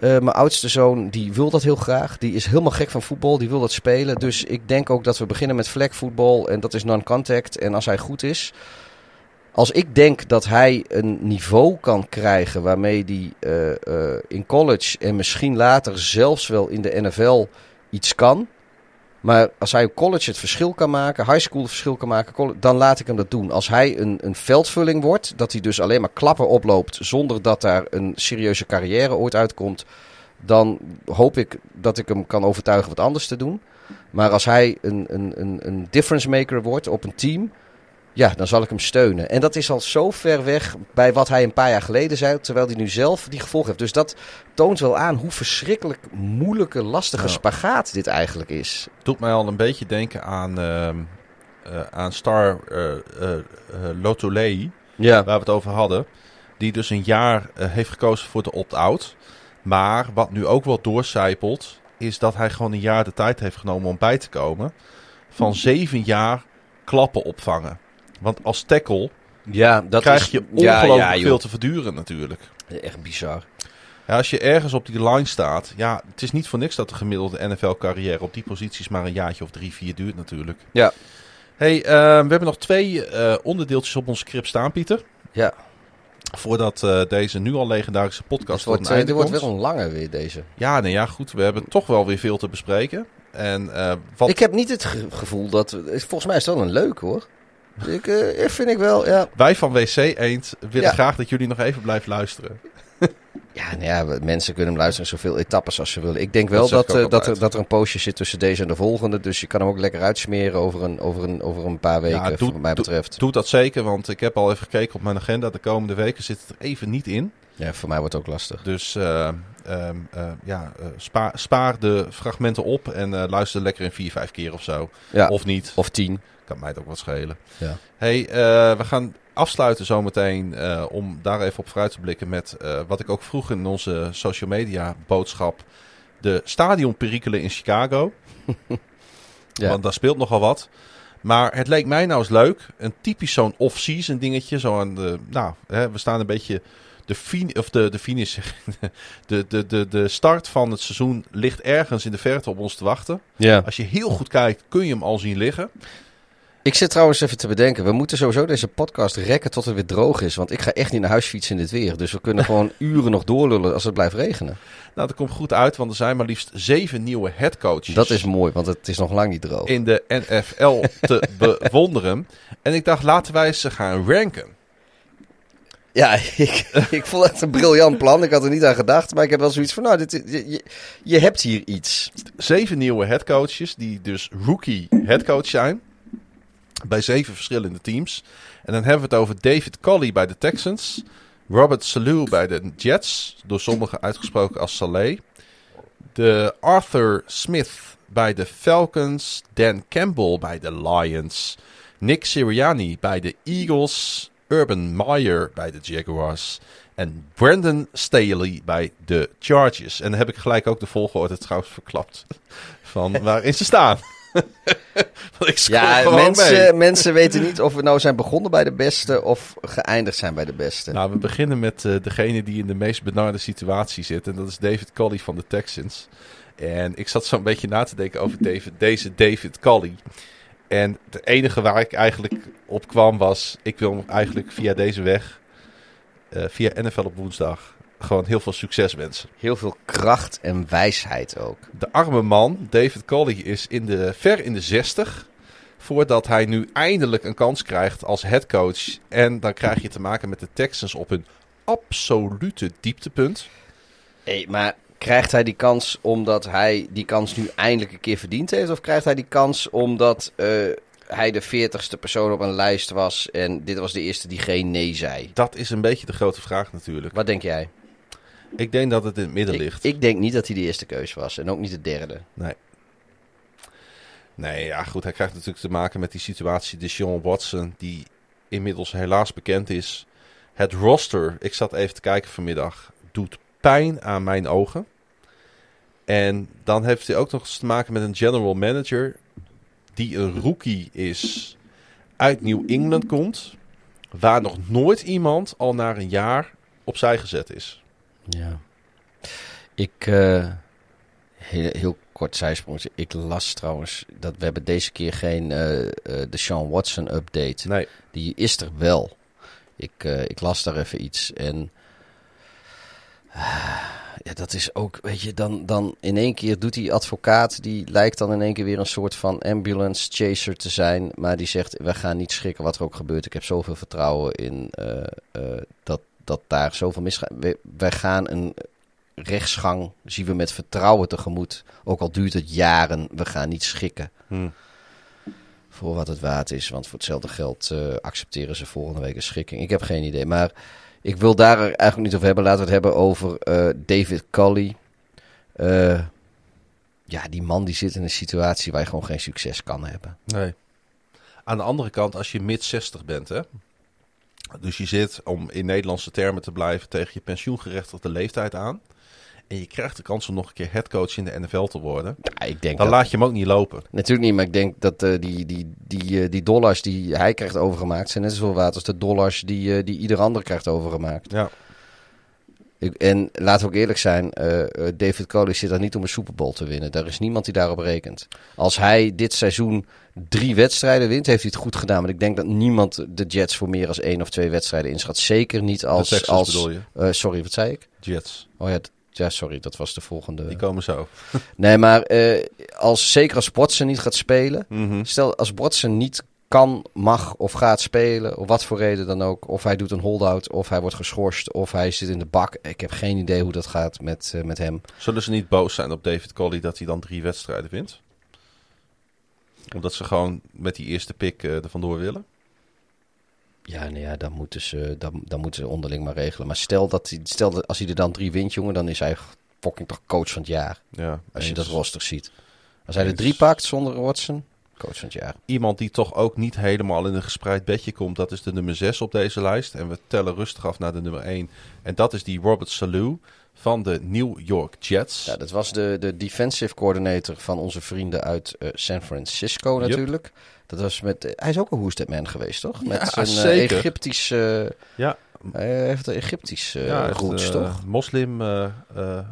eh, mijn oudste zoon, die wil dat heel graag. Die is helemaal gek van voetbal, die wil dat spelen. Dus ik denk ook dat we beginnen met vlekvoetbal en dat is non-contact. En als hij goed is, als ik denk dat hij een niveau kan krijgen waarmee hij eh, eh, in college en misschien later zelfs wel in de NFL iets kan. Maar als hij op college het verschil kan maken, high school het verschil kan maken, dan laat ik hem dat doen. Als hij een, een veldvulling wordt, dat hij dus alleen maar klappen oploopt zonder dat daar een serieuze carrière ooit uitkomt, dan hoop ik dat ik hem kan overtuigen wat anders te doen. Maar als hij een, een, een, een difference maker wordt op een team, ja, dan zal ik hem steunen. En dat is al zo ver weg bij wat hij een paar jaar geleden zei, terwijl hij nu zelf die gevolgen heeft. Dus dat toont wel aan hoe verschrikkelijk moeilijke, lastige spagaat dit eigenlijk is. doet mij al een beetje denken aan, ehm, eh, aan Star eh eh eh, Lotulei, Ja. waar we het over hadden. Die dus een jaar heeft gekozen voor de opt-out. Maar wat nu ook wel doorcijpelt, is dat hij gewoon een jaar de tijd heeft genomen om bij te komen. Van zeven jaar klappen opvangen. Want als tackle Ja, dat krijg is, je ongelooflijk ja, veel te verduren natuurlijk. Echt bizar. Ja, als je ergens op die line staat, ja, het is niet voor niks dat de gemiddelde NFL-carrière op die posities maar een jaartje of drie, vier duurt natuurlijk. Ja. Hey, eh, we hebben nog twee eh, onderdeeltjes op ons script staan, Pieter. Ja. Voordat eh, deze nu al legendarische podcast Het tot wordt, een eh, einde dit wordt komt. wel een lange weer, deze. Ja, nee, ja, goed. We hebben toch wel weer veel te bespreken. En eh, wat Ik heb niet het ge- gevoel dat... Volgens mij is het wel een leuk, hoor. Ik, eh, vind ik wel, ja. wij van WC Eend willen Ja. graag dat jullie nog even blijven luisteren. Ja, nou ja, mensen kunnen hem luisteren in zoveel etappes als ze willen. Ik denk Dat wel dat, ik ook eh, dat, er, dat er een poosje zit tussen deze en de volgende. Dus je kan hem ook lekker uitsmeren over een, over een, over een paar weken, Ja, doe- wat mij betreft. Doe dat zeker, want ik heb al even gekeken op mijn agenda. De komende weken zit het er even niet in. Ja, voor mij wordt het ook lastig. Dus eh, ehm, eh, ja, spaar, spaar de fragmenten op en luister lekker in vier, vijf keer of zo. Ja, Of niet. of tien. Kan mij het ook wat schelen. Ja. Hey, eh, we gaan afsluiten zometeen eh om daar even op vooruit te blikken met eh, wat ik ook vroeg in onze social media boodschap. De stadionperikelen in Chicago. Ja. Want daar speelt nogal wat. Maar het leek mij nou eens leuk. Een typisch zo'n off-season dingetje. Zo aan de, nou, hè, we staan een beetje... De, fin of de, de finish, de, de, de, de start van het seizoen ligt ergens in de verte op ons te wachten. Ja. Als je heel goed kijkt, kun je hem al zien liggen. Ik zit trouwens even te bedenken. We moeten sowieso deze podcast rekken tot het weer droog is. Want ik ga echt niet naar huis fietsen in dit weer. Dus we kunnen gewoon uren nog doorlullen als het blijft regenen. Nou, dat komt goed uit, want er zijn maar liefst zeven nieuwe headcoaches. Dat is mooi, want het is nog lang niet droog. in de NFL te bewonderen. En ik dacht, laten wij ze gaan ranken. Ja, ik, ik vond het een briljant plan. Ik had er niet aan gedacht. Maar ik heb wel zoiets van, nou, dit, je, je, je hebt hier iets. Zeven nieuwe headcoaches, die dus rookie headcoach zijn. Bij zeven verschillende teams. En dan hebben we het over David Colley bij de Texans. Robert Salou bij de Jets. Door sommigen uitgesproken als Saleh. De Arthur Smith bij de Falcons. Dan Campbell bij de Lions. Nick Sirianni bij de Eagles. Urban Meyer bij de Jaguars. En Brandon Staley bij de Chargers. En dan heb ik gelijk ook de volgorde trouwens verklapt. Van waarin ze staan. Ik Ja, mee. mensen, mensen weten niet of we nou zijn begonnen bij de beste of geëindigd zijn bij de beste. Nou, we beginnen met eh, degene die in de meest benarde situatie zit. En dat is David Colley van de Texans. En ik zat zo'n beetje na te denken over David, deze David Colley. En het enige waar ik eigenlijk op kwam was... Ik wil hem eigenlijk via deze weg, eh, via NFL op woensdag... gewoon heel veel succes wensen. Heel veel kracht en wijsheid ook. De arme man, David Colley, is in de, ver in de 60. Voordat hij nu eindelijk een kans krijgt als headcoach. En dan krijg je te maken met de Texans op hun absolute dieptepunt. Hey, maar krijgt hij die kans omdat hij die kans nu eindelijk een keer verdiend heeft? Of krijgt hij die kans omdat eh, hij de veertigste persoon op een lijst was en dit was de eerste die geen nee zei? Dat is een beetje de grote vraag natuurlijk. Wat denk jij? Ik denk dat het in het midden Ik, ligt. ik denk niet dat hij de eerste keus was en ook niet de derde. Nee. Nee, ja goed. Hij krijgt natuurlijk te maken met die situatie. De Sean Watson, die inmiddels helaas bekend is. Het roster, ik zat even te kijken vanmiddag, doet pijn aan mijn ogen. En dan heeft hij ook nog eens te maken met een general manager die een rookie is, uit New England komt, waar nog nooit iemand al na een jaar opzij gezet is. Ja. Ik, eh, heel, heel kort zijsprongetje. Ik las trouwens dat we hebben deze keer geen eh, eh, de Sean Watson update. Nee, Die is er wel. Ik, ik las daar even iets en ja, dat is ook, weet je, dan, dan in één keer doet die advocaat, die lijkt dan in één keer weer een soort van ambulance chaser te zijn, maar die zegt, we gaan niet schrikken wat er ook gebeurt. Ik heb zoveel vertrouwen in dat, dat daar zoveel misgaat. We- Wij gaan een rechtsgang, zien we met vertrouwen tegemoet, ook al duurt het jaren, we gaan niet schikken Hm. voor wat het waard is. Want voor hetzelfde geld eh, accepteren ze volgende week een schikking. Ik heb geen idee. Maar ik wil daar eigenlijk niet over hebben. Laten we het hebben over eh, David Cully. Eh, ja, die man die zit in een situatie waar je gewoon geen succes kan hebben. Nee. Aan de andere kant, als je mid 60 bent, hè. Dus je zit, om in Nederlandse termen te blijven, tegen je pensioengerechtigde leeftijd aan. En je krijgt de kans om nog een keer headcoach in de NFL te worden. Ja, ik denk Dan dat... laat je hem ook niet lopen. Natuurlijk niet, maar ik denk dat eh, die, die, die, eh, die dollars die hij krijgt overgemaakt... zijn net zoveel waard als de dollars die, eh, die ieder ander krijgt overgemaakt. Ja. Ik, en laten we ook eerlijk zijn, eh, eh, David Coley zit daar niet om een Super Bowl te winnen. Daar is niemand die daarop rekent. Als hij dit seizoen drie wedstrijden wint, heeft hij het goed gedaan. Maar ik denk dat niemand de Jets voor meer dan één of twee wedstrijden inschat. Zeker niet als... als eh, sorry, wat zei ik? Jets. Oh ja, ja, sorry, dat was de volgende. Die komen zo. Nee, maar als, zeker als Watson niet gaat spelen. Mhm. Stel, als Watson niet kan, mag of gaat spelen, of wat voor reden dan ook. Of hij doet een holdout, of hij wordt geschorst, of hij zit in de bak. Ik heb geen idee hoe dat gaat met, eh, met hem. Zullen ze niet boos zijn op David Colley dat hij dan drie wedstrijden wint? Omdat ze gewoon met die eerste pick eh, er vandoor willen? Ja, nou ja, dan moeten, ze, dan, dan moeten ze onderling maar regelen. Maar stel dat, hij, stel dat als hij er dan drie wint, jongen, dan is hij fucking toch coach van het jaar. Ja, Als je dat roster ziet. Als hij er drie pakt zonder Watson, coach van het jaar. Iemand die toch ook niet helemaal in een gespreid bedje komt, dat is de nummer 6 op deze lijst. En we tellen rustig af naar de nummer 1. En dat is die Robert Salou van de New York Jets. Ja, dat was de, de defensive coordinator van onze vrienden uit eh, San Francisco Yep. natuurlijk. Dat was met, eh, hij is ook een Hoested Man geweest, toch? Met Ja, zijn eh, zeker. Egyptisch, eh, Ja, hij heeft een Egyptisch eh ja roots, toch? Moslim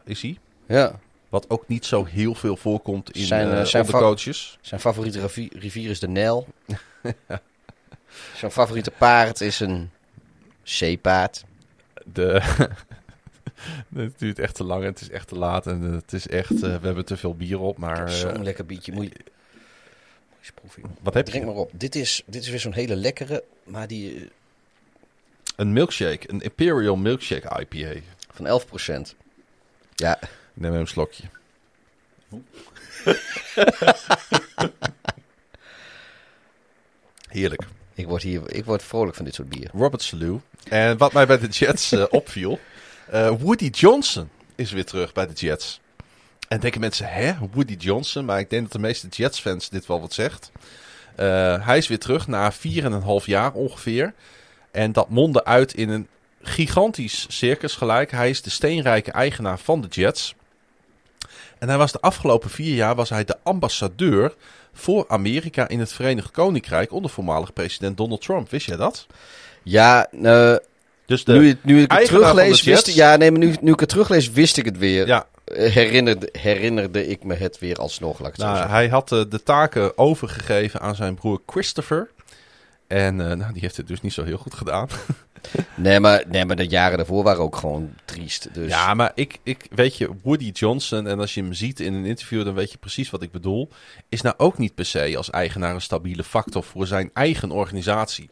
is hij. Ja. Wat ook niet zo heel veel voorkomt in Zijn, eh, zijn coaches. Zijn favoriete rivier, rivier is de Nijl. Zijn favoriete paard is een zeepaard. De... het duurt echt te lang en het is echt te laat. En het is echt, eh, we hebben te veel bier op. Maar Zo'n lekker biertje. Moet je, moet je eens proeven. joh. wat heb Drink je? maar op. Dit is, dit is weer zo'n hele lekkere, maar die Een milkshake, een Imperial Milkshake IPA. van 11%. Ja, neem een slokje. Heerlijk. ik word hier ik word vrolijk van dit soort bier. Robert Salou. En wat mij bij de Jets eh, opviel. eh, Woody Johnson is weer terug bij de Jets. En denken mensen, hè, Woody Johnson? Maar ik denk dat de meeste Jets-fans dit wel wat zegt. Eh, hij is weer terug na 4,5 jaar ongeveer. En dat mondde uit in een gigantisch circus gelijk. Hij is de steenrijke eigenaar van de Jets. En hij was de afgelopen vier jaar was hij de ambassadeur voor Amerika in het Verenigd Koninkrijk onder voormalig president Donald Trump. Wist jij dat? Ja, eh, Dus de, nu, nu ik het teruglees, wist ja, nee, maar nu, nu ik het teruglees, wist ik het weer. ja, Eh, Herinnerde, herinnerde ik me het weer alsnog, laat ik het zo nou, hij had eh, de taken overgegeven aan zijn broer Christopher. En eh, nou, die heeft het dus niet zo heel goed gedaan. Nee, maar, nee, maar de jaren daarvoor waren ook gewoon triest. Dus. Ja, maar ik, ik weet je, Woody Johnson, en als je hem ziet in een interview, dan weet je precies wat ik bedoel. Is nou ook niet per se als eigenaar een stabiele factor voor zijn eigen organisatie.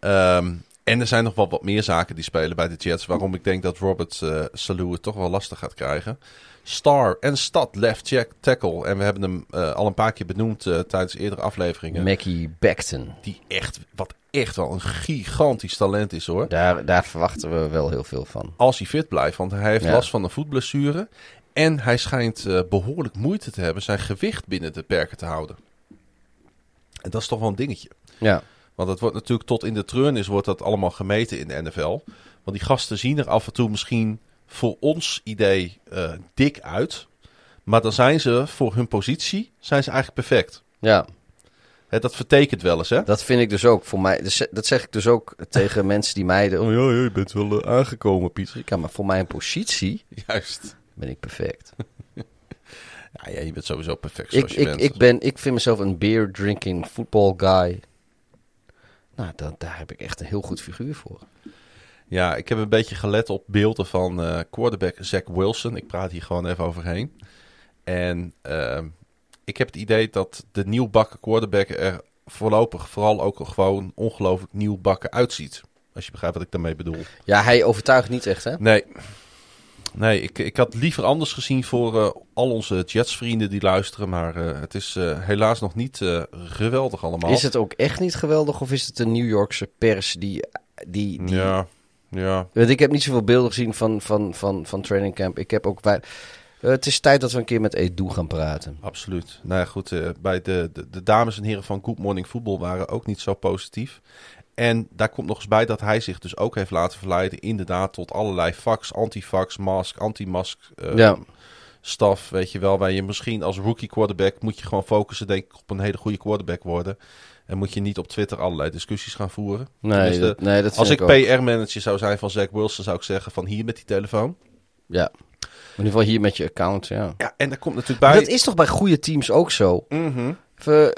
Ehm, en er zijn nog wel wat meer zaken die spelen bij de Jets, waarom ik denk dat Robert eh Salou het toch wel lastig gaat krijgen. Star en Stad left jack tackle. En we hebben hem eh, al een paar keer benoemd eh, tijdens eerdere afleveringen. Mackie Beckton. Die echt, wat echt wel een gigantisch talent is hoor. Daar, daar verwachten we wel heel veel van. als hij fit blijft. Want hij heeft Ja. last van een voetblessure. En hij schijnt eh, behoorlijk moeite te hebben zijn gewicht binnen de perken te houden. En dat is toch wel een dingetje. Ja. Want het wordt natuurlijk tot in de treurnis wordt dat allemaal gemeten in de NFL. Want die gasten zien er af en toe misschien voor ons idee eh, dik uit. Maar dan zijn ze voor hun positie zijn ze eigenlijk perfect. ja, Hè, dat vertekent wel eens, hè? dat vind ik dus ook. Voor mij, dus- dat zeg ik dus ook tegen mensen die mij... de- Oh, ja, ja, je bent wel eh, aangekomen, Pieter. ja, maar voor mijn positie Juist. ben ik perfect. Ja, ja, je bent sowieso perfect Ik, zoals je ik, bent. ik, ben, ik vind mezelf een beer drinking football guy. Nou, dat, daar heb ik echt een heel goed figuur voor. Ja, ik heb een beetje gelet op beelden van eh, quarterback Zach Wilson. Ik praat hier gewoon even overheen. En ehm, ik heb het idee dat de nieuwbakken quarterback er voorlopig vooral ook gewoon ongelooflijk nieuwbakken uitziet. Als je begrijpt wat ik daarmee bedoel. Ja, hij overtuigt niet echt, hè? Nee, nee ik, ik had liever anders gezien voor eh, al onze Jets-vrienden die luisteren. Maar eh, het is helaas nog niet geweldig allemaal. Is het ook echt niet geweldig of is het de New Yorkse pers die... die, die Ja, ja. Want ik heb niet zoveel beelden gezien van, van, van, van training camp. Ik heb ook... Wij, Eh, het is tijd dat we een keer met Edu gaan praten. Absoluut. Nou ja, goed. eh, bij de, de, de dames en heren van Good Morning Football waren ook niet zo positief. En daar komt nog eens bij dat hij zich dus ook heeft laten verleiden. Inderdaad, tot allerlei fax, antifax, mask, anti-mask eh, ja, staf. Weet je wel, waar je misschien als rookie quarterback moet je gewoon focussen, denk ik, op een hele goede quarterback worden. En moet je niet op Twitter allerlei discussies gaan voeren. nee, dat, nee, dat Als ik. PR-manager zou zijn van Zach Wilson, zou ik zeggen van hier met die telefoon. Ja. In ieder geval hier met je account, ja. Ja, en daar komt natuurlijk bij... Dat is toch bij goede teams ook zo? Mhm. Even,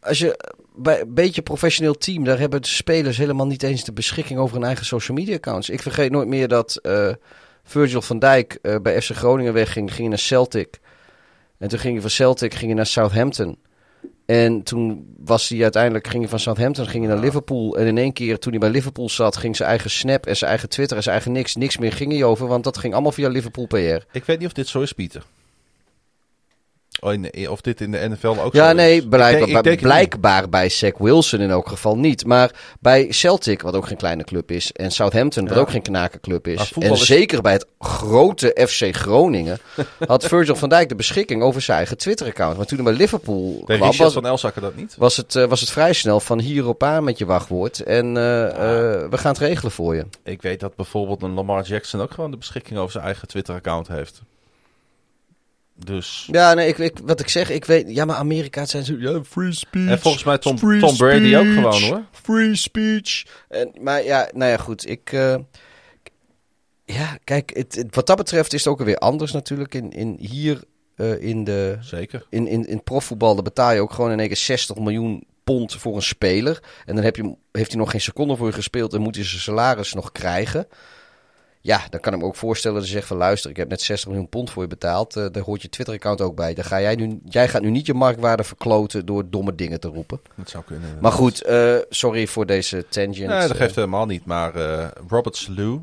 als je bij een beetje professioneel team, daar hebben de spelers helemaal niet eens de beschikking over hun eigen social media accounts. Ik vergeet nooit meer dat eh, Virgil van Dijk eh, bij FC Groningen wegging, ging naar Celtic. En toen ging hij van Celtic ging hij naar Southampton. En toen was hij uiteindelijk, ging hij van Southampton ging hij naar Liverpool. En in één keer, toen hij bij Liverpool zat, ging zijn eigen Snap en zijn eigen Twitter en zijn eigen niks, niks meer ging hij over. Want dat ging allemaal via Liverpool PR. Ik weet niet of dit zo is, Pieter. Oh, in- of dit in de NFL ook Ja, zo nee, is. blijkbaar, Ik ik bij Zach Wilson in elk geval niet. Maar bij Celtic, wat ook geen kleine club is, en Southampton, wat Ja. ook geen knakenclub is, en is- zeker bij het grote FC Groningen, had Virgil van Dijk de beschikking over zijn eigen Twitter-account. Maar toen hij bij Liverpool kwam, was, van Elzakker dat niet? was, het, eh, was het vrij snel van hierop aan met je wachtwoord. En eh, eh, we gaan het regelen voor je. Ik weet dat bijvoorbeeld een Lamar Jackson ook gewoon de beschikking over zijn eigen Twitter-account heeft. Dus... Ja, nee, ik, ik, wat ik zeg, ik weet, ja, maar Amerika zijn zo, ja, free speech. En volgens mij Tom, Tom Brady ook gewoon hoor. Free speech. En, maar ja, nou ja, goed. Ik, eh, Ja, kijk, het, het- wat dat betreft is het ook alweer anders natuurlijk. In, in, hier eh, in, de, Zeker. in, in, in profvoetbal dan betaal je ook gewoon in één keer 60 miljoen pond voor een speler. En dan heb je, heeft hij nog geen seconde voor je gespeeld en moet hij zijn salaris nog krijgen. Ja, dan kan ik me ook voorstellen dat je zegt van luister, ik heb net 60 miljoen pond voor je betaald. eh, daar hoort je Twitter-account ook bij. Dan ga jij, nu, jij gaat nu niet je marktwaarde verkloten door domme dingen te roepen. Dat zou kunnen. Maar goed, eh, sorry voor deze tangent. Nee, dat Eh, geeft helemaal niet. Maar Robert Slew,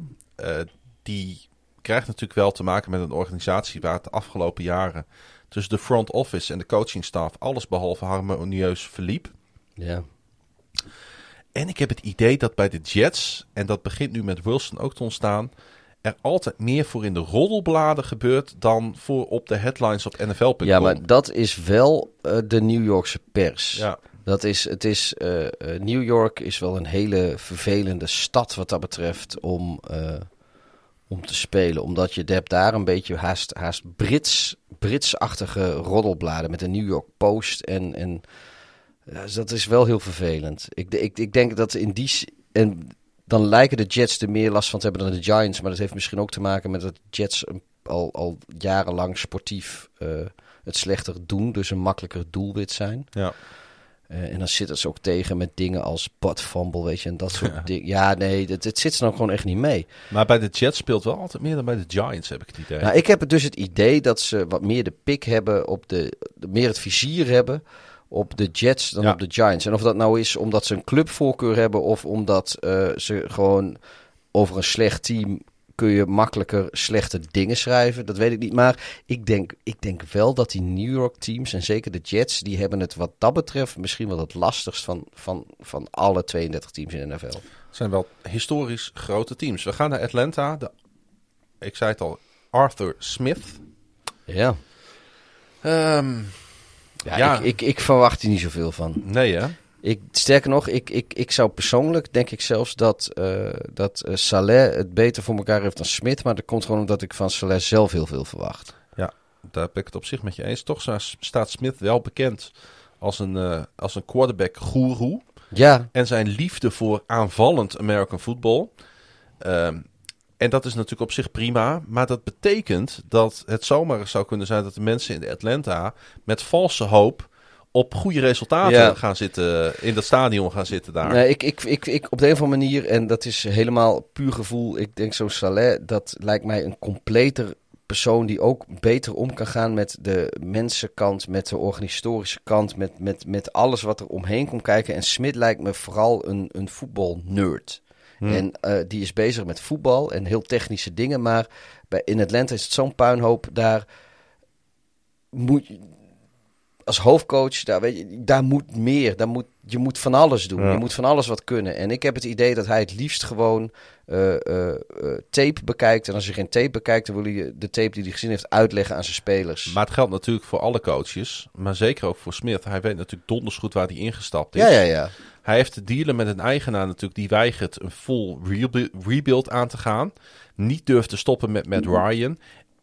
die krijgt natuurlijk wel te maken met een organisatie waar het de afgelopen jaren tussen de front office en de coachingstaf alles behalve harmonieus verliep. ja. En ik heb het idee dat bij de Jets, en dat begint nu met Wilson ook te ontstaan, er altijd meer voor in de roddelbladen gebeurt dan voor op de headlines op NFL.com. ja, maar dat is wel eh, de New Yorkse pers. Ja, Dat is, het is, eh, eh, New York is wel een hele vervelende stad wat dat betreft om, om te spelen. Omdat je hebt daar een beetje haast, haast Brits, Britsachtige roddelbladen met de New York Post. En, en ja, dus dat is wel heel vervelend. Ik, ik, ik denk dat in die... En dan lijken de Jets er meer last van te hebben dan de Giants. Maar dat heeft misschien ook te maken met dat Jets al, al jarenlang sportief eh, het slechter doen. Dus een makkelijker doelwit zijn. ja. Eh, en dan zit het ze ook tegen met dingen als butt fumble, weet je, en dat soort dingen. Ja, nee, het, het zit ze dan gewoon echt niet mee. Maar bij de Jets speelt wel altijd meer dan bij de Giants, heb ik het idee. Nou, ik heb dus het idee dat ze wat meer de pik hebben op de, de- meer het vizier hebben op de Jets dan Ja. op de Giants. En of dat nou is omdat ze een clubvoorkeur hebben of omdat eh, ze gewoon over een slecht team kun je makkelijker slechte dingen schrijven. Dat weet ik niet. Maar ik denk, ik denk wel dat die New York teams en zeker de Jets, die hebben het wat dat betreft misschien wel het lastigst van, van, van alle 32 teams in de NFL. Het zijn wel historisch grote teams. We gaan naar Atlanta. De, ik zei het al, Arthur Smith. Ja, Ehm, ja, Ja. Ik, ik, ik verwacht hier niet zoveel van. nee hè? Ik, sterker nog, ik, ik, ik zou persoonlijk, denk ik zelfs, dat, eh dat eh, Saleh het beter voor elkaar heeft dan Smit. Maar dat komt gewoon omdat ik van Saleh zelf heel veel verwacht. Daar ben ik het op zich met je eens. Toch sta- staat Smith wel bekend als een, eh, als een quarterback-goeroe. Ja, En zijn liefde voor aanvallend American football. Ehm, en dat is natuurlijk op zich prima. Maar dat betekent dat het zomaar zou kunnen zijn dat de mensen in Atlanta met valse hoop op goede resultaten Ja. gaan zitten. In dat stadion gaan zitten daar. nee, ik, ik, ik, ik, op de een of andere manier, en dat is helemaal puur gevoel, ik denk zo'n Saleh, dat lijkt mij een completer persoon die ook beter om kan gaan met de mensenkant, met de organisatorische kant, met, met, met alles wat er omheen komt kijken. En Smit lijkt me vooral een, een voetbalnerd. Hm. En eh, die is bezig met voetbal en heel technische dingen. Maar bij, in Atlanta is het zo'n puinhoop. Daar moet je- als hoofdcoach, daar, weet je, daar moet meer. Daar moet, je moet van alles doen. Ja. Je moet van alles wat kunnen. En ik heb het idee dat hij het liefst gewoon eh, eh, tape bekijkt. En als je geen tape bekijkt, dan wil hij de tape die hij gezien heeft uitleggen aan zijn spelers. Maar het geldt natuurlijk voor alle coaches. Maar zeker ook voor Smith. Hij weet natuurlijk donders goed waar hij ingestapt is. ja, ja, ja. Hij heeft te dealen met een eigenaar natuurlijk die weigert een full rebu- rebuild aan te gaan. Niet durft te stoppen met Matt Ryan.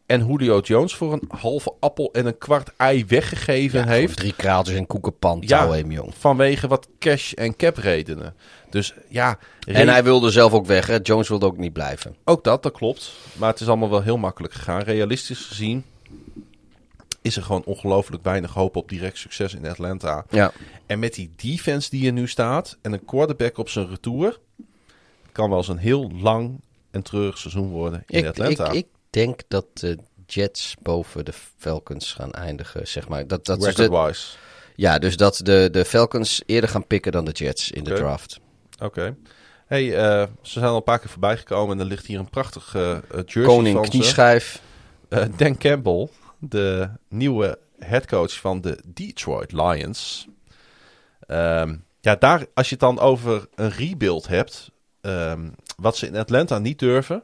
En Julio Jones voor een halve appel en een kwart ei weggegeven Ja, heeft. Drie kraaltjes en koekenpan. Ja. hem, jong. Vanwege wat cash en cap redenen. Dus ja, En hij wilde zelf ook weg. Hè? Jones wilde ook niet blijven. ook dat, dat klopt. Maar het is allemaal wel heel makkelijk gegaan. Realistisch gezien is er gewoon ongelooflijk weinig hoop op direct succes in Atlanta. Ja. En met die defense die er nu staat en een quarterback op zijn retour, kan wel eens een heel lang en treurig seizoen worden in Ik, Atlanta. ik, ik denk dat de Jets boven de Falcons gaan eindigen, zeg maar. Dat, dat is de, Record-wise. ja, dus dat de, de Falcons eerder gaan pikken dan de Jets in de draft. Oké. Hey, eh, ze zijn al een paar keer voorbij gekomen en er ligt hier een prachtig eh, jersey Koning van knieschijf. Eh, Dan Campbell, de nieuwe headcoach van de Detroit Lions. Ehm, ja, daar, als je het dan over een rebuild hebt, ehm, wat ze in Atlanta niet durven,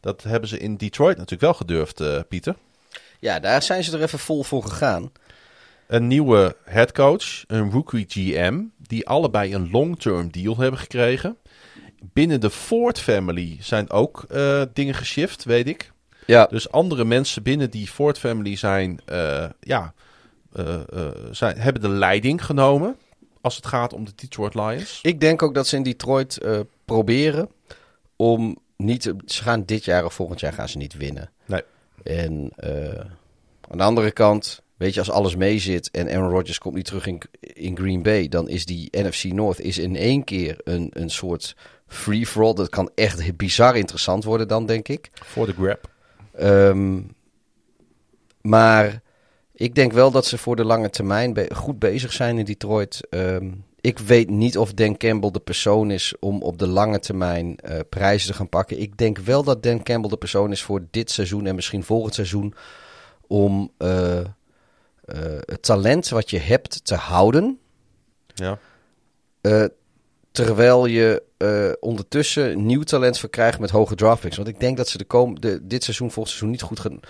dat hebben ze in Detroit natuurlijk wel gedurfd, eh, Pieter. Ja, daar zijn ze er even vol voor gegaan. Een nieuwe headcoach, een rookie GM, die allebei een long-term deal hebben gekregen. Binnen de Ford family zijn ook eh, dingen geshift, weet ik. Ja, Dus andere mensen binnen die Ford family zijn, eh, ja, eh, eh, zijn, hebben de leiding genomen als het gaat om de Detroit Lions. ik denk ook dat ze in Detroit proberen om niet, ze gaan dit jaar of volgend jaar gaan ze niet winnen. Nee. En aan de andere kant, weet je, als alles meezit en Aaron Rodgers komt niet terug in, in Green Bay, dan is die NFC North is in één keer een, een soort free for all. Dat kan echt bizar interessant worden dan, denk ik. Voor de grab. Ehm, maar ik denk wel dat ze voor de lange termijn be- goed bezig zijn in Detroit. Ehm, ik weet niet of Dan Campbell de persoon is om op de lange termijn eh, prijzen te gaan pakken. Ik denk wel dat Dan Campbell de persoon is voor dit seizoen en misschien volgend seizoen om eh, eh, het talent wat je hebt te houden. Ja. Terwijl je eh, ondertussen nieuw talent verkrijgt met hoge draftpicks. Want ik denk dat ze de kom de, dit seizoen, volgend seizoen niet goed gaan, niet,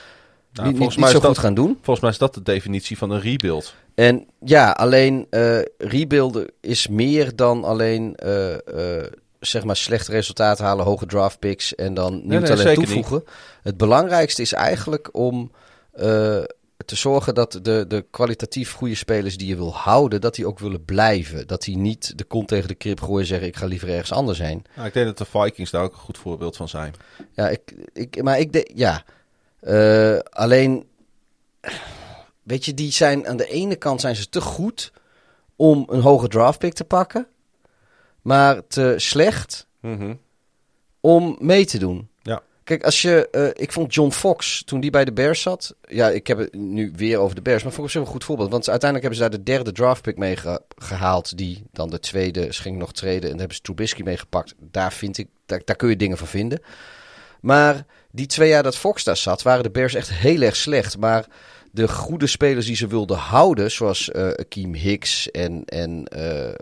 niet, volgens niet mij zo dat- goed gaan doen. Volgens mij is dat de definitie van een rebuild. En ja, alleen eh rebuilden is meer dan alleen eh, eh, zeg maar slecht resultaat halen, hoge draftpicks en dan nieuw nee, talent toevoegen. Het belangrijkste is eigenlijk om eh, te zorgen dat de, de kwalitatief goede spelers die je wil houden, dat die ook willen blijven. Dat die niet de kont tegen de krip gooien en zeggen ik ga liever ergens anders heen. Nou, ik denk dat de Vikings daar ook een goed voorbeeld van zijn. Ja, ik, ik, maar ik denk, ja. Eh, alleen, weet je, die zijn aan de ene kant zijn ze te goed om een hoge draftpick te pakken, maar te slecht Mhm. om mee te doen. Kijk, als je, eh, ik vond John Fox toen die bij de Bears zat. Ja, ik heb het nu weer over de Bears, maar volgens mij een goed voorbeeld. Want uiteindelijk hebben ze daar de derde draftpick mee ge- gehaald, die dan de tweede, ging nog treden en daar hebben ze Trubisky mee gepakt. Daar vind ik, daar, daar kun je dingen van vinden. Maar die twee jaar dat Fox daar zat, waren de Bears echt heel erg slecht. Maar de goede spelers die ze wilden houden, zoals eh Akeem Hicks en, en eh, eh,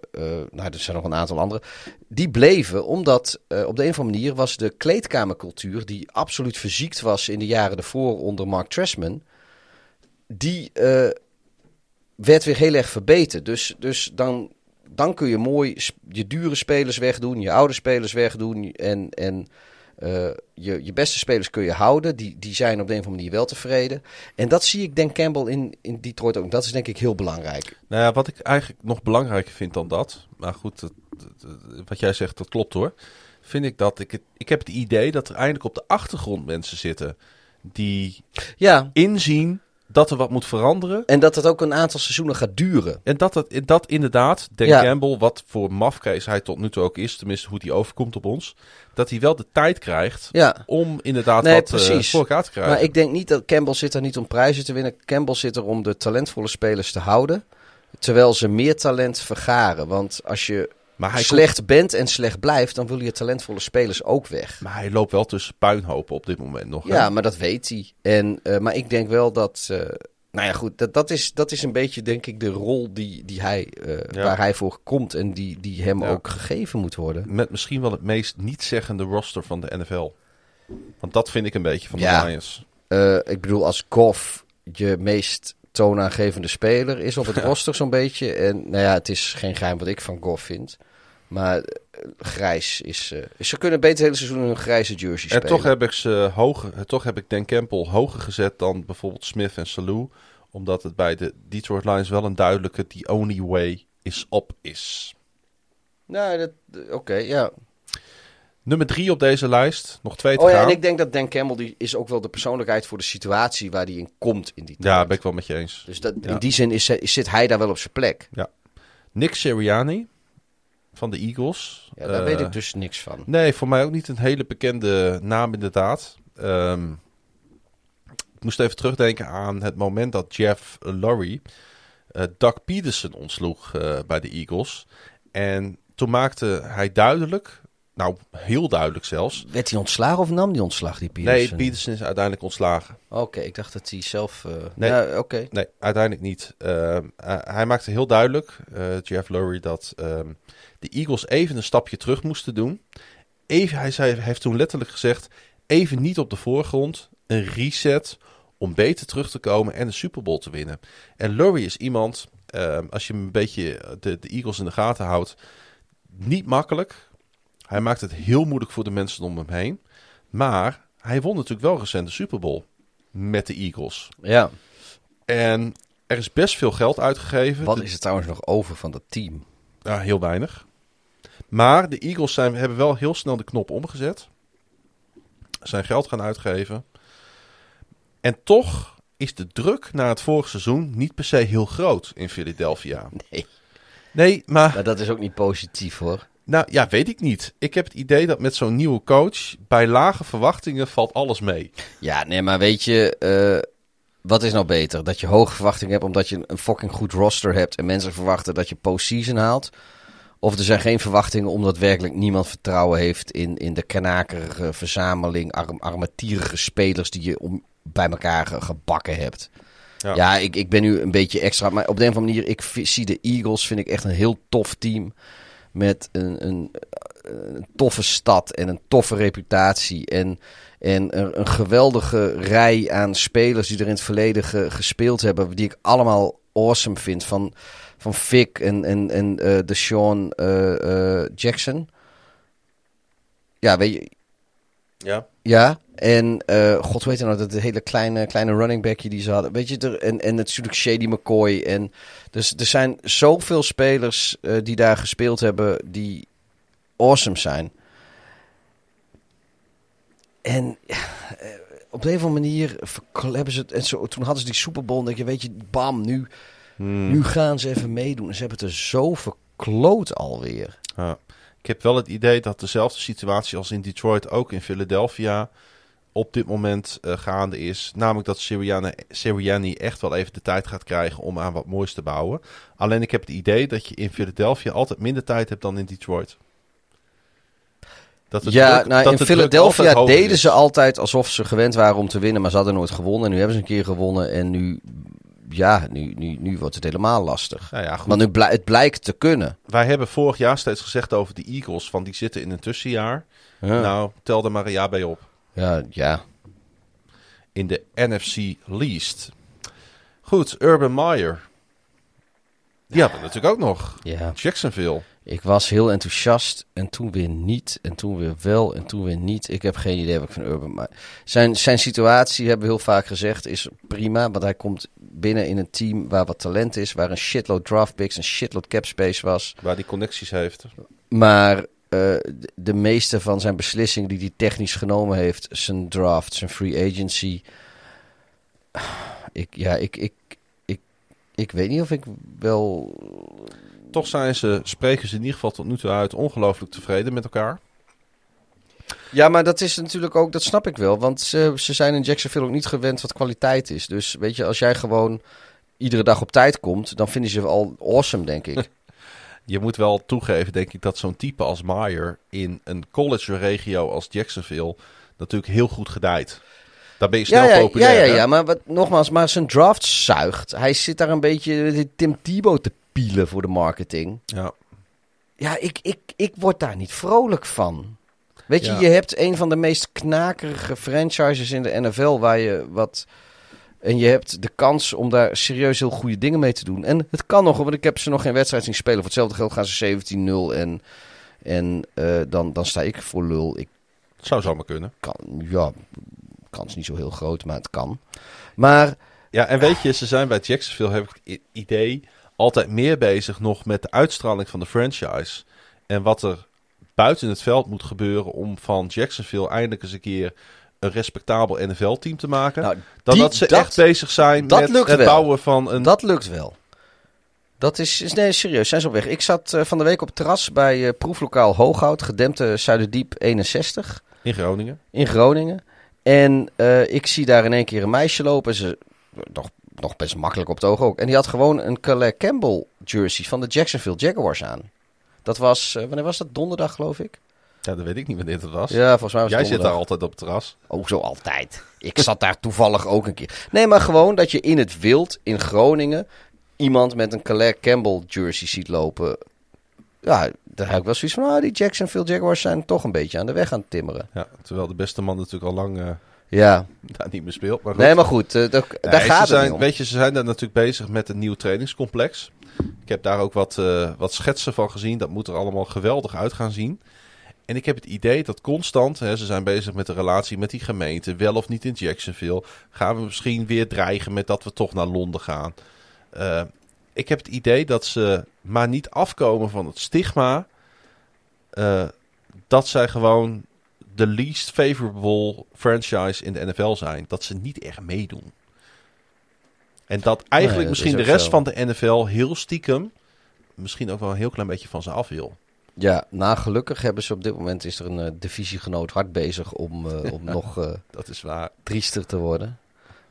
nou, er zijn nog een aantal andere, die bleven omdat op de een of andere manier was de kleedkamercultuur, die absoluut verziekt was in de jaren ervoor onder Mark Trestman, die werd weer heel erg verbeterd. Dus, dus dan, dan kun je mooi je dure spelers wegdoen, je oude spelers wegdoen en, en eh, je, je beste spelers kun je houden. Die, die zijn op de een of andere manier wel tevreden. En dat zie ik Dan Campbell in, in Detroit ook. Dat is denk ik heel belangrijk. Nou ja, wat ik eigenlijk nog belangrijker vind dan dat. Maar goed, dat- dat- wat jij zegt, dat klopt hoor. Vind ik dat ik het. Ik heb het idee dat er eindelijk op de achtergrond mensen zitten. die Ja, inzien dat er wat moet veranderen. en dat het ook een aantal seizoenen gaat duren. En dat, het, dat inderdaad, Dan Ja. Campbell, wat voor mafkees hij tot nu toe ook is, tenminste hoe hij overkomt op ons, dat hij wel de tijd krijgt Ja. om inderdaad Nee, wat eh, voor elkaar te krijgen. Maar ik denk niet dat Campbell zit er niet om prijzen te winnen. Campbell zit er om de talentvolle spelers te houden. Terwijl ze meer talent vergaren. Want als je Maar hij, slecht bent en slecht blijft, dan wil je talentvolle spelers ook weg. maar hij loopt wel tussen puinhopen op dit moment nog. hè? Ja, maar dat weet hij. En, eh, maar ik denk wel dat. eh, nou ja, goed. Dat, dat, is, dat is een beetje, denk ik, de rol die, die hij, Ja. waar hij voor komt. En die, die hem Ja. ook gegeven moet worden. Met misschien wel het meest niet-zeggende roster van de NFL. Want dat vind ik een beetje van Ja. de Lions. Eh, ik bedoel, als Goff je meest toonaangevende speler is op het roster zo'n beetje. En nou ja, het is geen geheim wat ik van Goff vind. Maar eh, grijs is... eh, ze kunnen beter het hele seizoen in een grijze jersey En spelen. toch heb, ik ze hoger, toch heb ik Dan Campbell hoger gezet dan bijvoorbeeld Smith en Salou. Omdat het bij de Detroit Lions wel een duidelijke the only way is op is. Nou, dat... Oké, ja. Nummer drie op deze lijst. Nog twee te Oh ja, gaan. en ik denk dat Dan Campbell die is ook wel de persoonlijkheid voor de situatie waar hij in komt in die tijd. Ja, ben ik wel met je eens. Dus dat, Ja. in die zin is, is- zit hij daar wel op zijn plek. Nick Sirianni van de Eagles. Ja, daar Eh, weet ik dus niks van. Nee, voor mij ook niet een hele bekende naam inderdaad. Ehm, ik moest even terugdenken aan het moment dat Jeff Lurie eh Doug Peterson ontsloeg eh, bij de Eagles. En toen maakte hij duidelijk, nou heel duidelijk zelfs. Werd hij ontslagen of nam die ontslag, die Nee, Peterson? Peterson is uiteindelijk ontslagen. Oké, ik dacht dat hij zelf... eh, Nee. Ja, oké. Nee, uiteindelijk niet. Ehm, eh, hij maakte heel duidelijk, eh, Jeff Lurie, dat ehm, de Eagles even een stapje terug moesten doen. Even, hij, zei, hij heeft toen letterlijk gezegd, even niet op de voorgrond, een reset om beter terug te komen en de Super Bowl te winnen. En Lurie is iemand, ehm, als je een beetje de, de Eagles in de gaten houdt, niet makkelijk. Hij maakt het heel moeilijk voor de mensen om hem heen. Maar hij won natuurlijk wel recent de Super Bowl met de Eagles. Ja. En er is best veel geld uitgegeven. Wat De- is er trouwens nog over van dat team? Ja, heel weinig. Maar de Eagles zijn, hebben wel heel snel de knop omgezet. zijn geld gaan uitgeven. En toch is de druk naar het vorige seizoen niet per se heel groot in Philadelphia. Nee. Nee, maar Maar dat is ook niet positief hoor. Nou ja, weet ik niet. Ik heb het idee dat met zo'n nieuwe coach bij lage verwachtingen valt alles mee. Ja, nee, maar weet je, eh, wat is nou beter? Dat je hoge verwachtingen hebt omdat je een fucking goed roster hebt en mensen verwachten dat je postseason haalt? Of er zijn geen verwachtingen omdat werkelijk niemand vertrouwen heeft in, in de kanakerige verzameling, arm, armetierige spelers die je om, bij elkaar ge- gebakken hebt. Ja. Ja, ik, ik ben nu een beetje extra, maar op de een of andere manier, ik zie de Eagles, vind ik echt een heel tof team. Met een, een, een toffe stad en een toffe reputatie. En, en een, een geweldige rij aan spelers die er in het verleden ge- gespeeld hebben. Die ik allemaal awesome vind. Van, van Vic en, en, en eh de Sean eh, eh, Jackson. Ja, weet je, Ja. ja, en eh, god weet je nou, dat hele kleine, kleine running backje die ze hadden. Weet je, er, en, en natuurlijk Shady McCoy. En, dus er zijn zoveel spelers eh, die daar gespeeld hebben die awesome zijn. En eh, op de een of andere manier hebben ze het. En zo, toen hadden ze die Super Bowl. En denk je, weet je, bam, nu, Hmm. nu gaan ze even meedoen. En ze hebben het er zo verkloot alweer. Ja. Ik heb wel het idee dat dezelfde situatie als in Detroit ook in Philadelphia op dit moment eh, gaande is. Namelijk dat Sirianni, Sirianni echt wel even de tijd gaat krijgen om aan wat moois te bouwen. Alleen ik heb het idee dat je in Philadelphia altijd minder tijd hebt dan in Detroit. Dat ja, druk- nou, dat in Philadelphia deden is. ze altijd alsof ze gewend waren om te winnen, maar ze hadden nooit gewonnen. En nu hebben ze een keer gewonnen en nu, ja, nu, nu, nu wordt het helemaal lastig. Nou ja, goed. Maar nu blij- het blijkt te kunnen. Wij hebben vorig jaar steeds gezegd over de Eagles, van die zitten in een tussenjaar. Ja, Nou, tel er maar een jaar bij op. ja, ja. in de NFC Least. Goed, Urban Meyer. Die we natuurlijk ook nog. ja. Jacksonville. Ik was heel enthousiast en toen weer niet. En toen weer wel en toen weer niet. Ik heb geen idee wat ik van Urban maar zijn, zijn situatie, hebben we heel vaak gezegd, is prima. Want hij komt binnen in een team waar wat talent is. Waar een shitload draft picks, een shitload cap space was. Waar die connecties heeft. Maar eh, de, meeste van zijn beslissingen die hij technisch genomen heeft, zijn draft, zijn free agency. Ik, ja, ik, ik, ik, ik weet niet of ik wel. Toch zijn ze, spreken ze in ieder geval tot nu toe uit, ongelooflijk tevreden met elkaar. Ja, maar dat is natuurlijk ook, dat snap ik wel. Want ze, ze zijn in Jacksonville ook niet gewend wat kwaliteit is. Dus weet je, als jij gewoon iedere dag op tijd komt, dan vinden ze je al awesome, denk ik. Je moet wel toegeven, denk ik, dat zo'n type als Meyer in een college-regio als Jacksonville natuurlijk heel goed gedijt. Daar ben je snel ja, ja, populair. ja, ja, ja, maar wat, nogmaals, maar zijn draft zuigt. Hij zit daar een beetje Tim Tebow te pielen voor de marketing. Ja. Ja, ik, ik, ik word daar niet vrolijk van. Weet je, Ja. je hebt een van de meest knakerige franchises in de NFL waar je wat... En je hebt de kans om daar serieus heel goede dingen mee te doen. En het kan nog, want ik heb ze nog geen wedstrijd zien spelen. Voor hetzelfde geld gaan ze 17-0 en, en eh, dan, dan sta ik voor lul. Ik Het zou zomaar kunnen. kan, ja, kans niet zo heel groot, maar het kan. Maar Ja, en weet je, ze zijn bij Jacksonville, heb ik het idee, altijd meer bezig nog met de uitstraling van de franchise. En wat er buiten het veld moet gebeuren om van Jacksonville eindelijk eens een keer een respectabel NFL-team te maken. nou, dan die- dat ze dat- echt bezig zijn met het wel. bouwen van een... Dat lukt wel. Dat is, is nee, serieus, zijn ze op weg. Ik zat eh, van de week op het terras bij eh, proeflokaal Hooghout, gedempte Zuiderdiep 61 In Groningen. in Groningen. En eh, ik zie daar in één keer een meisje lopen. Ze, nog, nog best makkelijk op het oog ook. En die had gewoon een Calais Campbell jersey van de Jacksonville Jaguars aan. Dat was, wanneer was dat? Donderdag geloof ik? Ja, dat weet ik niet wanneer het was. Ja, volgens mij was het Jij zit daar altijd op het terras. Ook zo altijd. Ik zat daar toevallig ook een keer. Nee, maar gewoon dat je in het wild in Groningen iemand met een Calais Campbell jersey ziet lopen. Ja, daar heb ik wel zoiets van, ah, die Jacksonville Jaguars zijn toch een beetje aan de weg aan het timmeren. Ja, terwijl de beste man natuurlijk al lang eh, Ja, daar niet meer speelt. Maar goed. nee, maar goed, eh, daar, gaat het om. Weet je, ze zijn daar natuurlijk bezig met een nieuw trainingscomplex. Ik heb daar ook wat, eh, wat schetsen van gezien. Dat moet er allemaal geweldig uit gaan zien. En ik heb het idee dat constant, hè, ze zijn bezig met de relatie met die gemeente, wel of niet in Jacksonville. Gaan we misschien weer dreigen met dat we toch naar Londen gaan. Eh, ik heb het idee dat ze maar niet afkomen van het stigma eh, dat zij gewoon de least favorable franchise in de NFL zijn. Dat ze niet echt meedoen. En dat eigenlijk dat misschien is de rest zo. van de NFL heel stiekem... misschien ook wel een heel klein beetje van ze af wil. Ja, nou gelukkig hebben ze op dit moment is er een eh, divisiegenoot hard bezig om, eh, om nog eh, Dat is waar. driester te worden.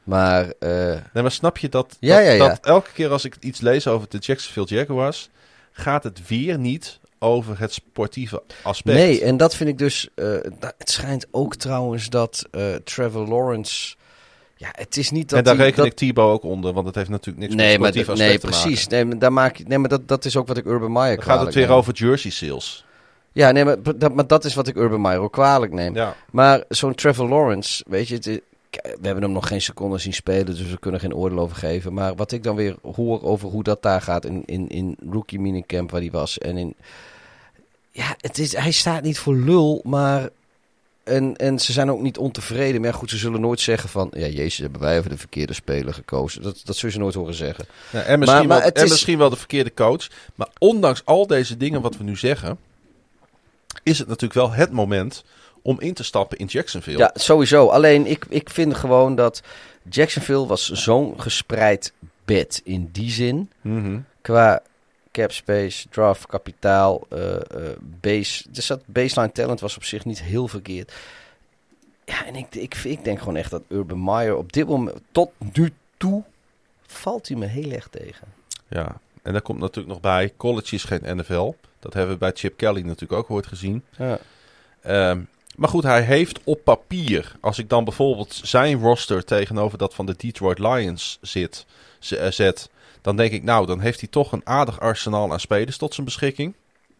Maar Nee, maar snap je dat, Ja, dat, ja, ja. dat elke keer als ik iets lees over de Jacksonville Jaguars... gaat het weer niet over het sportieve aspect. nee, en dat vind ik dus. het schijnt ook trouwens dat Trevor Lawrence. Ja, het is niet dat. en daar hij- reken dat, ik Thibaut ook onder, want het heeft natuurlijk niks Nee, met maar sportief dat- aspect nee, precies. Nee, maar, daar maak je, nee, maar dat, dat is ook wat ik Urban Meyer Dan gaat kwalijk het weer neem. over jersey sales. Ja, nee, maar dat, maar dat is wat ik Urban Meyer ook kwalijk neem. Ja. Maar zo'n Trevor Lawrence, weet je, het we hebben hem nog geen seconde zien spelen, dus we kunnen geen oordeel over geven. Maar wat ik dan weer hoor over hoe dat daar gaat in, in, in rookie minicamp waar hij was en in... Ja, het is, hij staat niet voor lul, maar... En, en ze zijn ook niet ontevreden. Maar ja, goed, ze zullen nooit zeggen van... Ja, jezus, hebben wij even de verkeerde speler gekozen. Dat, dat zullen ze nooit horen zeggen. Ja, en misschien, maar wel, en is- misschien wel de verkeerde coach. Maar ondanks al deze dingen wat we nu zeggen... is het natuurlijk wel het moment om in te stappen in Jacksonville. Ja, sowieso. Alleen ik, ik vind gewoon dat Jacksonville was zo'n gespreid bed in die zin. Mhm. Qua cap space, draft, kapitaal, eh, eh, base. Dus dat baseline talent was op zich niet heel verkeerd. Ja, en ik, ik, ik denk gewoon echt dat Urban Meyer op dit moment, tot nu toe, valt hij me heel erg tegen. Ja, en daar komt natuurlijk nog bij... college is geen NFL. Dat hebben we bij Chip Kelly natuurlijk ook ooit gezien. Ja. Ehm, maar goed, hij heeft op papier... als ik dan bijvoorbeeld zijn roster tegenover dat van de Detroit Lions zit, eh, zet... dan denk ik, nou, dan heeft hij toch een aardig arsenaal aan spelers tot zijn beschikking.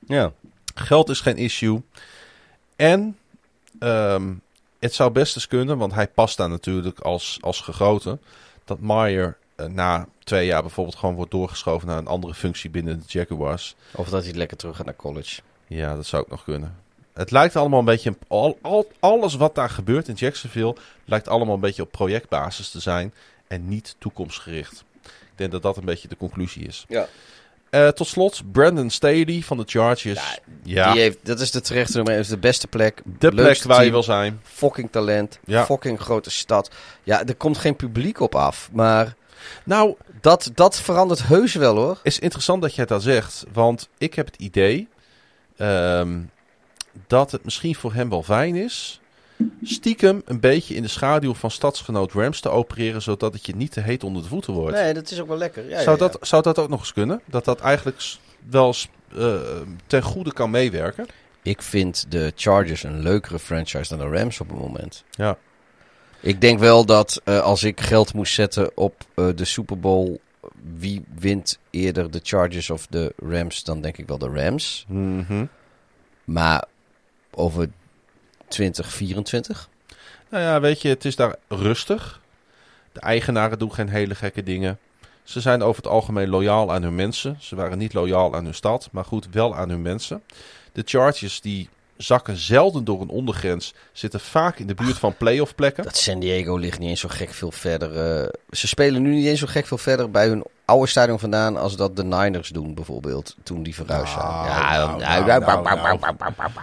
ja. Geld is geen issue. En ehm, het zou best eens kunnen, want hij past daar natuurlijk als, als gegoten. Dat Meyer eh, na twee jaar bijvoorbeeld gewoon wordt doorgeschoven naar een andere functie binnen de Jaguars. Of dat hij lekker terug gaat naar college. Ja, dat zou ook nog kunnen. Het lijkt allemaal een beetje. een- Al, al, alles wat daar gebeurt in Jacksonville. lijkt allemaal een beetje op projectbasis te zijn. En niet toekomstgericht. Ik denk dat dat een beetje de conclusie is. Ja. Eh, tot slot, Brandon Staley van de Chargers. Ja, Die heeft, dat is de terechte nummer, is de beste plek. de plek waar je wil zijn. Fucking talent, Ja. fucking grote stad. Ja, er komt geen publiek op af, maar Nou, dat, dat verandert heus wel hoor. is interessant dat jij dat zegt. Want ik heb het idee ehm, dat het misschien voor hem wel fijn is. Stiekem een beetje in de schaduw van stadsgenoot Rams te opereren. Zodat het je niet te heet onder de voeten wordt. Nee, dat is ook wel lekker. Ja, zou, ja, ja. Dat, zou dat ook nog eens kunnen? Dat dat eigenlijk wel eens, eh, ten goede kan meewerken? Ik vind de Chargers een leukere franchise dan de Rams op het moment. Ja. Ik denk wel dat eh, als ik geld moest zetten op eh, de Super Bowl, wie wint eerder de Chargers of de Rams, dan denk ik wel de Rams. Mhm. Maar over 2024? Nou ja, weet je, het is daar rustig. De eigenaren doen geen hele gekke dingen. Ze zijn over het algemeen loyaal aan hun mensen. Ze waren niet loyaal aan hun stad, maar goed, wel aan hun mensen. De Chargers die zakken zelden door een ondergrens, zitten vaak in de buurt van playoff plekken. Dat San Diego ligt niet eens zo gek veel verder. eh, ze spelen nu niet eens zo gek veel verder bij hun oude stadion vandaan als dat de Niners doen bijvoorbeeld, toen die verhuisd zijn. Nou, ja, nou, nou.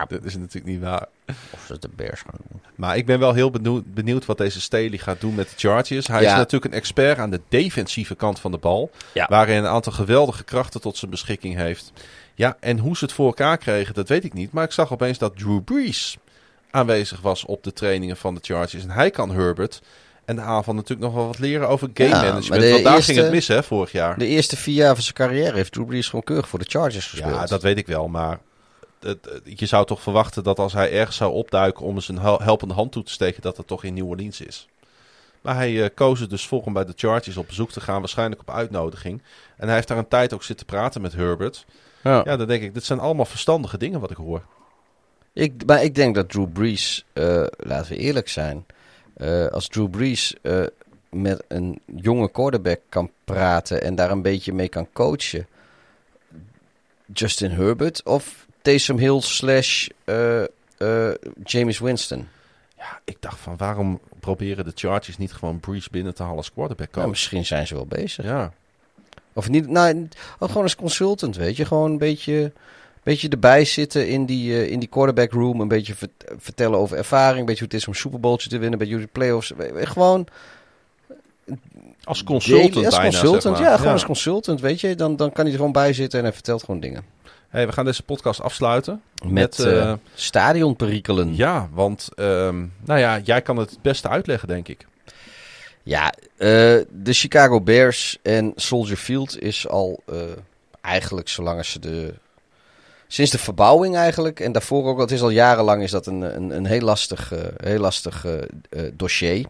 Dat is natuurlijk niet waar. Of ze de Bears gaan doen. Maar ik ben wel heel benieuwd, benieuwd wat deze Staley gaat doen met de Chargers. Hij Ja. is natuurlijk een expert aan de defensieve kant van de bal. Ja. Waar hij een aantal geweldige krachten tot zijn beschikking heeft. Ja, en hoe ze het voor elkaar kregen, dat weet ik niet. Maar ik zag opeens dat Drew Brees aanwezig was op de trainingen van de Chargers. En hij kan Herbert en de aanval natuurlijk nog wel wat leren over game Ja, management. maar de Want daar eerste- ging het mis, hè, vorig jaar. De eerste vier jaar van zijn carrière heeft Drew Brees gewoon keurig voor de Chargers gespeeld. Ja, dat weet ik wel. Maar je zou toch verwachten dat als hij ergens zou opduiken om eens een hel- helpende hand toe te steken, dat het toch in New Orleans is. Maar hij eh, koos er dus voor om bij de Chargers op bezoek te gaan, waarschijnlijk op uitnodiging. En hij heeft daar een tijd ook zitten praten met Herbert. Ja. Ja, dan denk ik, dit zijn allemaal verstandige dingen wat ik hoor. Ik, maar ik denk dat Drew Brees, eh, laten we eerlijk zijn, eh, als Drew Brees eh, met een jonge quarterback kan praten en daar een beetje mee kan coachen, Justin Herbert of Taysom Hill slash eh, eh, James Winston. Ja, ik dacht van waarom proberen de Chargers niet gewoon Breeze binnen te halen als quarterback Nou, coach? misschien zijn ze wel bezig. Ja, Of niet, nou, oh, gewoon als consultant, weet je. Gewoon een beetje beetje erbij zitten in die, eh, in die quarterback room. Een beetje vert- vertellen over ervaring. Een beetje hoe het is om een Super te winnen. Een beetje hoe de playoffs. Gewoon Als consultant als bijna, consultant. zeg maar. Ja, gewoon als consultant, weet je. Dan, dan kan hij er gewoon bij zitten en hij vertelt gewoon dingen. Hey, we gaan deze podcast afsluiten. Met, Met, eh, stadionperikelen. Ja, want ehm, nou ja, jij kan het het beste uitleggen, denk ik. Ja, de Chicago Bears en Soldier Field is al eigenlijk zolang als ze de... Sinds de verbouwing eigenlijk, en daarvoor ook, het is al jarenlang is dat een, een, een heel lastig, eh, heel lastig eh, eh, dossier.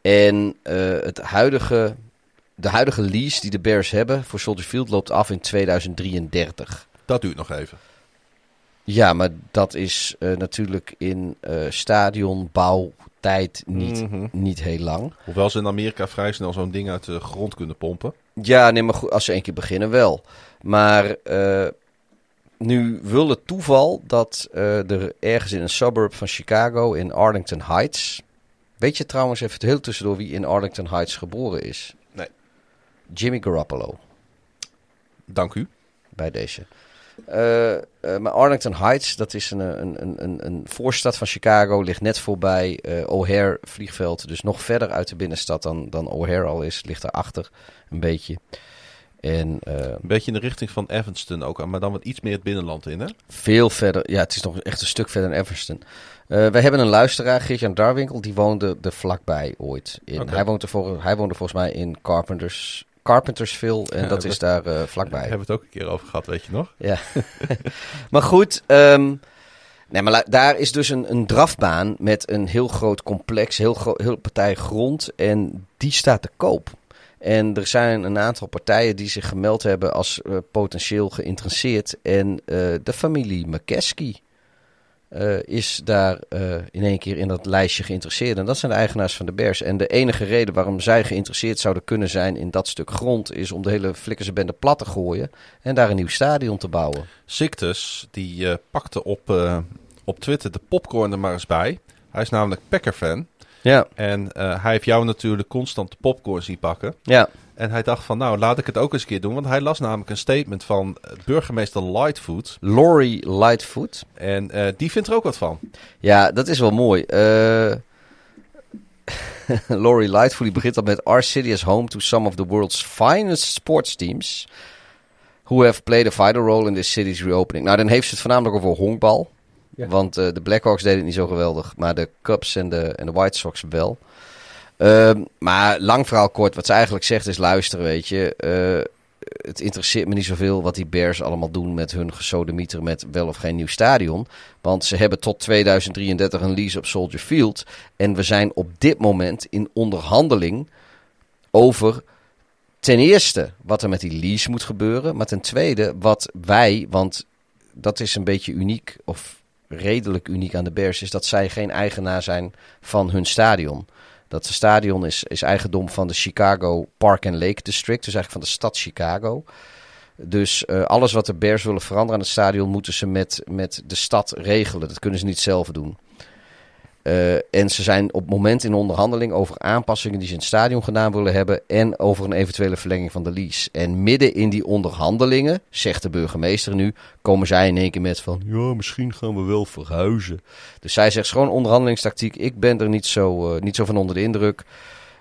En het huidige, de huidige lease die de Bears hebben voor Soldier Field loopt af in 2033. Dat duurt nog even. Ja, maar dat is natuurlijk in eh stadionbouwtijd niet, Mhm. niet heel lang. Hoewel ze in Amerika vrij snel zo'n ding uit de grond kunnen pompen. Ja, nee, maar goed, als ze één keer beginnen wel. Maar nu wil het toeval dat eh, er ergens in een suburb van Chicago, in Arlington Heights... Weet je trouwens even het heel tussendoor wie in Arlington Heights geboren is? Nee. Jimmy Garoppolo, Dank u. bij deze. Eh, eh, maar Arlington Heights, dat is een, een, een, een, voorstad van Chicago, ligt net voorbij eh, O'Hare vliegveld. Dus nog verder uit de binnenstad dan, dan O'Hare al is, ligt daarachter een beetje. En eh, Een beetje in de richting van Evanston ook, maar dan wat iets meer het binnenland in, hè? veel verder, ja, het is nog echt een stuk verder dan Everston. Eh we hebben een luisteraar, Geert-Jan Darwinkel, die woonde er vlakbij ooit. In. Hij, woonde voor, hij woonde volgens mij in Carpenters, Carpentersville en Ja, dat is daar eh, vlakbij. Hebben we het ook een keer over gehad, weet je nog? Ja. maar goed, ehm, nee, maar daar is dus een, een drafbaan met een heel groot complex, heel, gro- heel partij grond. En die staat te koop. En er zijn een aantal partijen die zich gemeld hebben als eh, potentieel geïnteresseerd. En eh, de familie McKesky eh, is daar in één keer in dat lijstje geïnteresseerd. En dat zijn de eigenaars van de Bears. En de enige reden waarom zij geïnteresseerd zouden kunnen zijn in dat stuk grond... is om de hele flikkerse plat te gooien en daar een nieuw stadion te bouwen. Zictus, die pakte op, op Twitter de popcorn er maar eens bij. Hij is namelijk Packer-fan. Ja, En eh, hij heeft jou natuurlijk constant popcorn zien pakken. ja. En hij dacht van, nou, laat ik het ook eens een keer doen. Want hij las namelijk een statement van eh, burgemeester Lightfoot. Laurie Lightfoot. En eh, die vindt er ook wat van. Ja, dat is wel mooi. Laurie Lightfoot die begint al met... Our city is home to some of the world's finest sports teams... who have played a vital role in this city's reopening. Nou, dan heeft ze het voornamelijk over honkbal. Want eh, de Blackhawks deden het niet zo geweldig. Maar de Cubs en de, en de White Sox wel. Ehm, maar lang verhaal kort. Wat ze eigenlijk zegt is luisteren, weet je. eh, het interesseert me niet zoveel wat die Bears allemaal doen met hun gesodemieter met wel of geen nieuw stadion. Want ze hebben tot 2033 een lease op Soldier Field. En we zijn op dit moment in onderhandeling over ten eerste wat er met die lease moet gebeuren. Maar ten tweede wat wij, want dat is een beetje uniek of redelijk uniek aan de Bears, is dat zij geen eigenaar zijn van hun stadion. Dat stadion is, is eigendom van de Chicago Park and Lake District, dus eigenlijk van de stad Chicago. Dus eh, alles wat de Bears willen veranderen aan het stadion, moeten ze met, met de stad regelen. Dat kunnen ze niet zelf doen. Eh, en ze zijn op het moment in onderhandeling over aanpassingen die ze in het stadion gedaan willen hebben. En over een eventuele verlenging van de lease. En midden in die onderhandelingen, zegt de burgemeester nu, komen zij in één keer met van. Ja, misschien gaan we wel verhuizen. Dus zij zegt gewoon onderhandelingstactiek. Ik ben er niet zo, eh, niet zo van onder de indruk.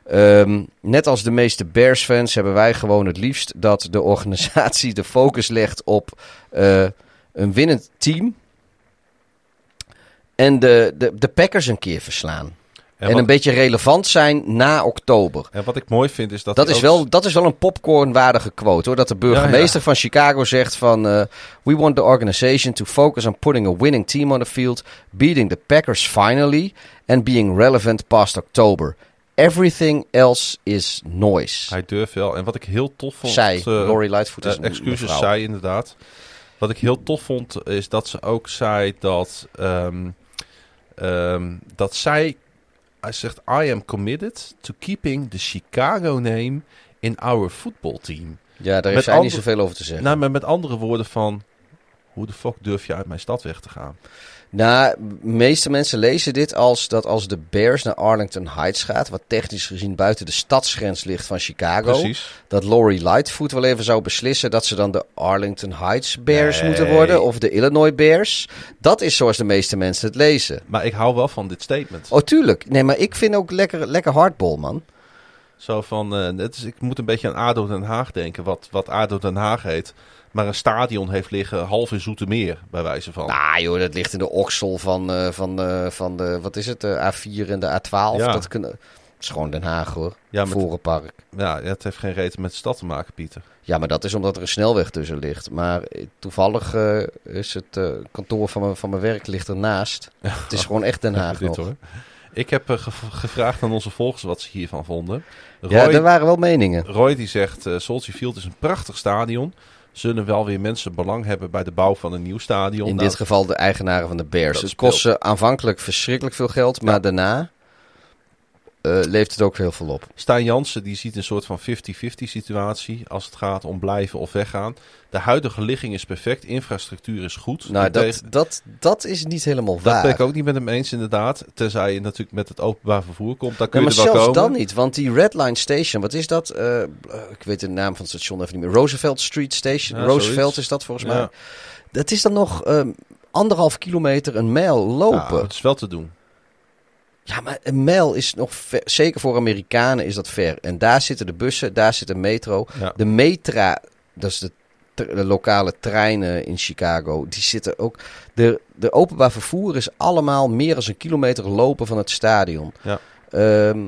Ehm, net als de meeste Bears-fans hebben wij gewoon het liefst dat de organisatie de focus legt op eh, een winnend team. En de, de, de Packers een keer verslaan. En, wat, een beetje relevant zijn na oktober. en wat ik mooi vind is dat... Dat is, ook- wel, dat is wel een popcornwaardige quote hoor. Dat de burgemeester van Chicago zegt van... eh, We want the organization to focus on putting a winning team on the field... beating the Packers finally... and being relevant past October. Everything else is noise. Hij durft wel. En wat ik heel tof vond... Zij, eh, Laurie Lightfoot is Eh, een excuses, mevrouw. zij inderdaad. Wat ik heel tof vond, is dat ze ook zei dat, ehm, ehm, dat zij, hij zegt, I am committed to keeping the Chicago name in our football team. Ja, daar is zij niet zoveel over te zeggen. Nou, maar met andere woorden van, Hoe de fuck durf je uit mijn stad weg te gaan? Nou, de meeste mensen lezen dit als dat als de Bears naar Arlington Heights gaat, wat technisch gezien buiten de stadsgrens ligt van Chicago, Precies. dat Lori Lightfoot wel even zou beslissen dat ze dan de Arlington Heights Bears Nee. moeten worden of de Illinois Bears. Dat is zoals de meeste mensen het lezen. Maar ik hou wel van dit statement. Oh, tuurlijk. Nee, maar ik vind ook lekker, lekker hardball, man. Zo van, eh, het is, ik moet een beetje aan ADO Den Haag denken, wat, wat ADO Den Haag heet. Maar een stadion heeft liggen half in Zoetermeer, bij wijze van. Nou joh, dat ligt in de oksel van, eh, van, eh, van de, wat is het, de A4 en de A12. Ja. Dat, kunnen, is gewoon Den Haag hoor, Ja, Vorenpark. Ja, het heeft geen reden met de stad te maken, Pieter. Ja, maar dat is omdat er een snelweg tussen ligt. Maar toevallig is het kantoor van mijn, van mijn werk ligt ernaast. Het is gewoon echt Den Haag Dit, hoor. Ik heb eh, gev- gevraagd aan onze volgers wat ze hiervan vonden. Ja, er waren wel meningen. Roy die zegt, Soldier Field is een prachtig stadion. Zullen wel weer mensen belang hebben bij de bouw van een nieuw stadion? In Nou, dit geval de eigenaren van de Bears. Dat Het speelt. kost ze aanvankelijk verschrikkelijk veel geld, maar Ja. daarna eh, leeft het ook heel veel op. Stijn Jansen die ziet een soort van 50-50 situatie als het gaat om blijven of weggaan. De huidige ligging is perfect, infrastructuur is goed. Nou, dat, tegen- dat, dat is niet helemaal dat waar. ben ik ook niet met hem eens inderdaad. Tenzij je natuurlijk met het openbaar vervoer komt, kun je maar er wel zelfs komen. dan niet, want die Red Line Station, wat is dat? Eh, ik weet de naam van het station even niet meer. Roosevelt Street Station. Ja, Roosevelt zoiets. is dat volgens Ja. mij. Dat is dan nog ehm, anderhalf kilometer een mijl lopen. Het is wel te doen. Ja, maar een mijl is nog ver. Zeker voor Amerikanen is dat ver. En daar zitten de bussen, daar zit de metro. Ja. De metra, dat is de lokale treinen in Chicago, die zitten ook... De, de openbaar vervoer is allemaal meer dan een kilometer lopen van het stadion. Ja. Ehm,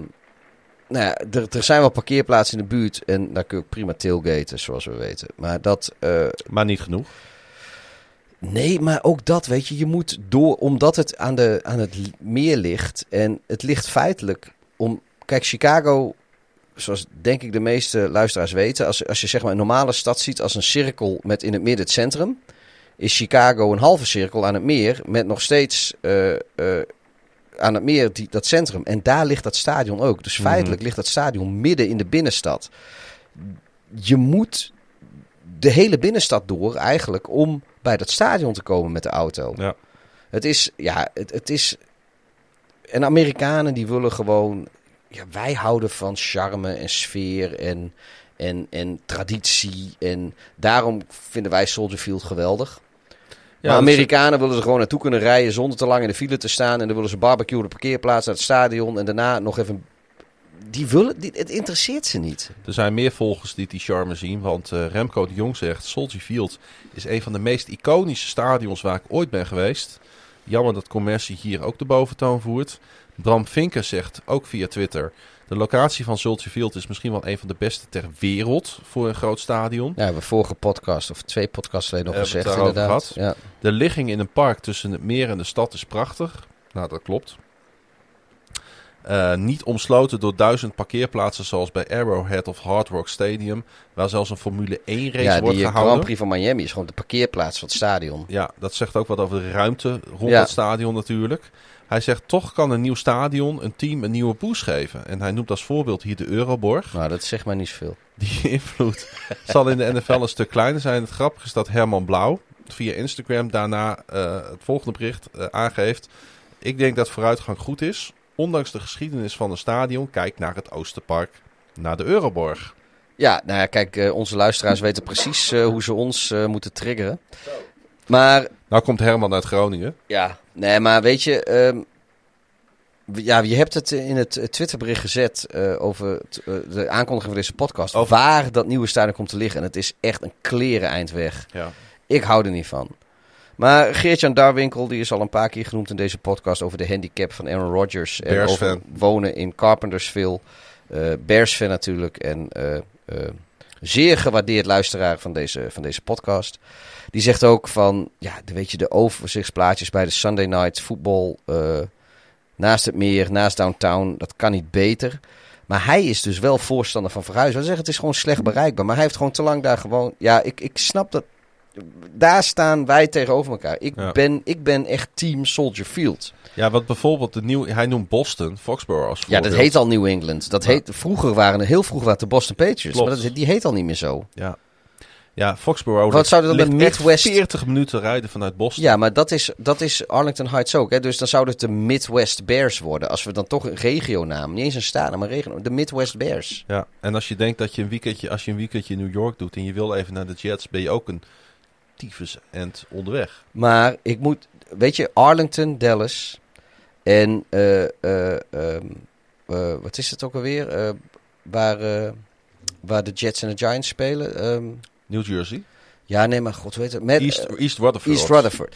nou ja, er, er zijn wel parkeerplaatsen in de buurt en daar kun je ook prima tailgaten, zoals we weten. Maar dat... eh, Maar niet genoeg. Nee, maar ook dat, weet je, je moet door, omdat het aan, de, aan het meer ligt. En het ligt feitelijk om. Kijk, Chicago, zoals denk ik de meeste luisteraars weten, als, als je zeg maar een normale stad ziet als een cirkel met in het midden het centrum, is Chicago een halve cirkel aan het meer met nog steeds eh, eh, aan het meer die, dat centrum. En daar ligt dat stadion ook. Dus Mhm. feitelijk ligt dat stadion midden in de binnenstad. Je moet de hele binnenstad door eigenlijk om bij dat stadion te komen met de auto. Ja. Het is, ja, het, het is. En Amerikanen die willen gewoon. Ja, wij houden van charme en sfeer en, en, en traditie. En daarom vinden wij Soldier Field geweldig. Ja, maar is- Amerikanen willen er gewoon naartoe kunnen rijden zonder te lang in de file te staan. En dan willen ze barbecue op de parkeerplaats naar het stadion. En daarna nog even. Die willen, die, het interesseert ze niet. Er zijn meer volgers die die charme zien. Want eh, Remco de Jong zegt... Soldier Field is een van de meest iconische stadions waar ik ooit ben geweest. Jammer dat commercie hier ook de boventoon voert. Bram Vinker zegt, ook via Twitter... De locatie van Soldier Field is misschien wel een van de beste ter wereld voor een groot stadion. Ja, hebben we vorige podcast of twee podcasts geleden nog gezegd inderdaad. Ja. De ligging in een park tussen het meer en de stad is prachtig. Nou, dat klopt. Eh, niet omsloten door duizend parkeerplaatsen zoals bij Arrowhead of Hard Rock Stadium, waar zelfs een Formule 1 race ja, wordt die eh, gehouden. Grand Prix van Miami is gewoon de parkeerplaats van het stadion. Ja, dat zegt ook wat over de ruimte rond Ja. het stadion natuurlijk. Hij zegt toch kan een nieuw stadion een team een nieuwe boost geven. En hij noemt als voorbeeld hier de Euroborg. Nou, dat zegt maar niet zoveel. Die invloed zal in de NFL een stuk kleiner zijn. Het grappige is dat Herman Blauw via Instagram daarna eh, het volgende bericht aangeeft. Ik denk dat vooruitgang goed is. Ondanks de geschiedenis van een stadion, kijk naar het Oosterpark, naar de Euroborg. Ja, nou ja, kijk, eh, onze luisteraars weten precies eh, hoe ze ons eh, moeten triggeren. Maar Nou komt Herman uit Groningen. Ja, nee, maar weet je, ehm, ja, je hebt het in het Twitterbericht gezet over t- de aankondiging van deze podcast. Over- Waar dat nieuwe stadion komt te liggen. En het is echt een kleren eind weg. Ja. Ik hou er niet van. Maar Geert-Jan Darwinkel, die is al een paar keer genoemd in deze podcast over de handicap van Aaron Rodgers. En Bears over fan. wonen in Carpentersville. Eh Bears fan natuurlijk. En eh, eh, zeer gewaardeerd luisteraar van deze, van deze podcast. Die zegt ook van, ja, weet je, de overzichtsplaatjes bij de Sunday Night Football. naast het meer, naast downtown, dat kan niet beter. Maar hij is dus wel voorstander van verhuizen. Hij zegt, het is gewoon slecht bereikbaar. Maar hij heeft gewoon te lang daar gewoon... Ja, ik, ik snap dat... Daar staan wij tegenover elkaar. Ik, Ja. ben, ik ben echt team Soldier Field. ja, wat bijvoorbeeld de nieuwe, hij noemt Boston, Foxborough als Ja, voorbeeld. dat heet al New England. Dat Ja. heet, vroeger waren, heel vroeger waren de Boston Patriots. Klopt. Maar dat, die heet al niet meer zo. Ja. Ja, Foxborough. Wat zou er dan de Midwest- 40 minuten rijden vanuit Boston. Ja, maar dat is, dat is Arlington Heights ook. Hè? Dus dan zouden het de Midwest Bears worden. Als we dan toch een regionaam, niet eens een stad, maar regio, de Midwest Bears. Ja, en als je denkt dat je een weekendje, als je een weekendje in New York doet en je wil even naar de Jets, ben je ook een tyfus end onderweg. Maar ik moet, weet je, Arlington, Dallas en eh, eh, ehm, eh, wat is het ook alweer? Waar, waar de Jets en de Giants spelen. Ehm, New Jersey, ja, nee, maar god, weet het. Met, East, East Rutherford. East Rutherford.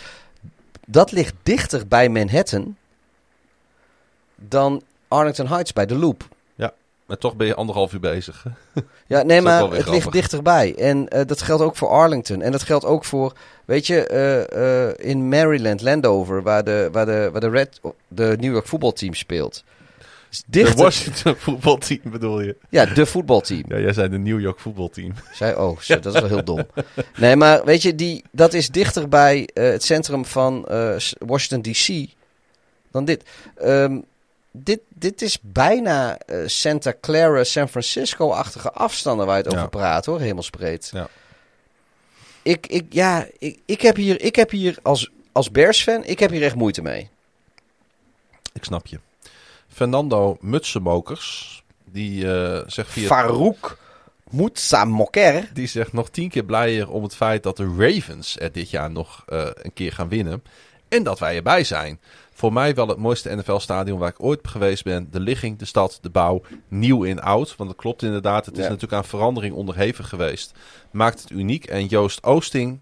Dat ligt dichter bij Manhattan dan Arlington Heights bij de Loop. Maar toch ben je anderhalf uur bezig. Ja, nee, maar het ligt dichterbij. En eh, dat geldt ook voor Arlington. En dat geldt ook voor, weet je, eh, eh, in Maryland, Landover, waar de, waar de, waar de, Red, de New York voetbalteam speelt. De dichter, Washington voetbalteam bedoel je? ja, de voetbalteam. Ja, jij zei de New York voetbalteam. Zei, oh, zo, dat is wel heel dom. Nee, maar weet je, die, dat is dichter bij het centrum van Washington DC dan dit. Ehm, dit. Dit is bijna eh, Santa Clara, San Francisco-achtige afstanden waar je het Ja. over praat, hoor, hemelsbreed. Ja. Ik, ik, ja, ik, ik heb hier, ik heb hier als, als Bears-fan, ik heb hier echt moeite mee. Ik snap je. Fernando Mutsenmokers, die eh, zegt via... Farouk Moetsamoker. Die zegt nog tien keer blijer om het feit dat de Ravens er dit jaar nog eh, een keer gaan winnen. En dat wij erbij zijn. Voor mij wel het mooiste NFL-stadion waar ik ooit geweest ben. De ligging, de stad, de bouw, nieuw in oud. Want dat klopt inderdaad. Het is Ja. natuurlijk aan verandering onderhevig geweest. Maakt het uniek. En Joost Oosting,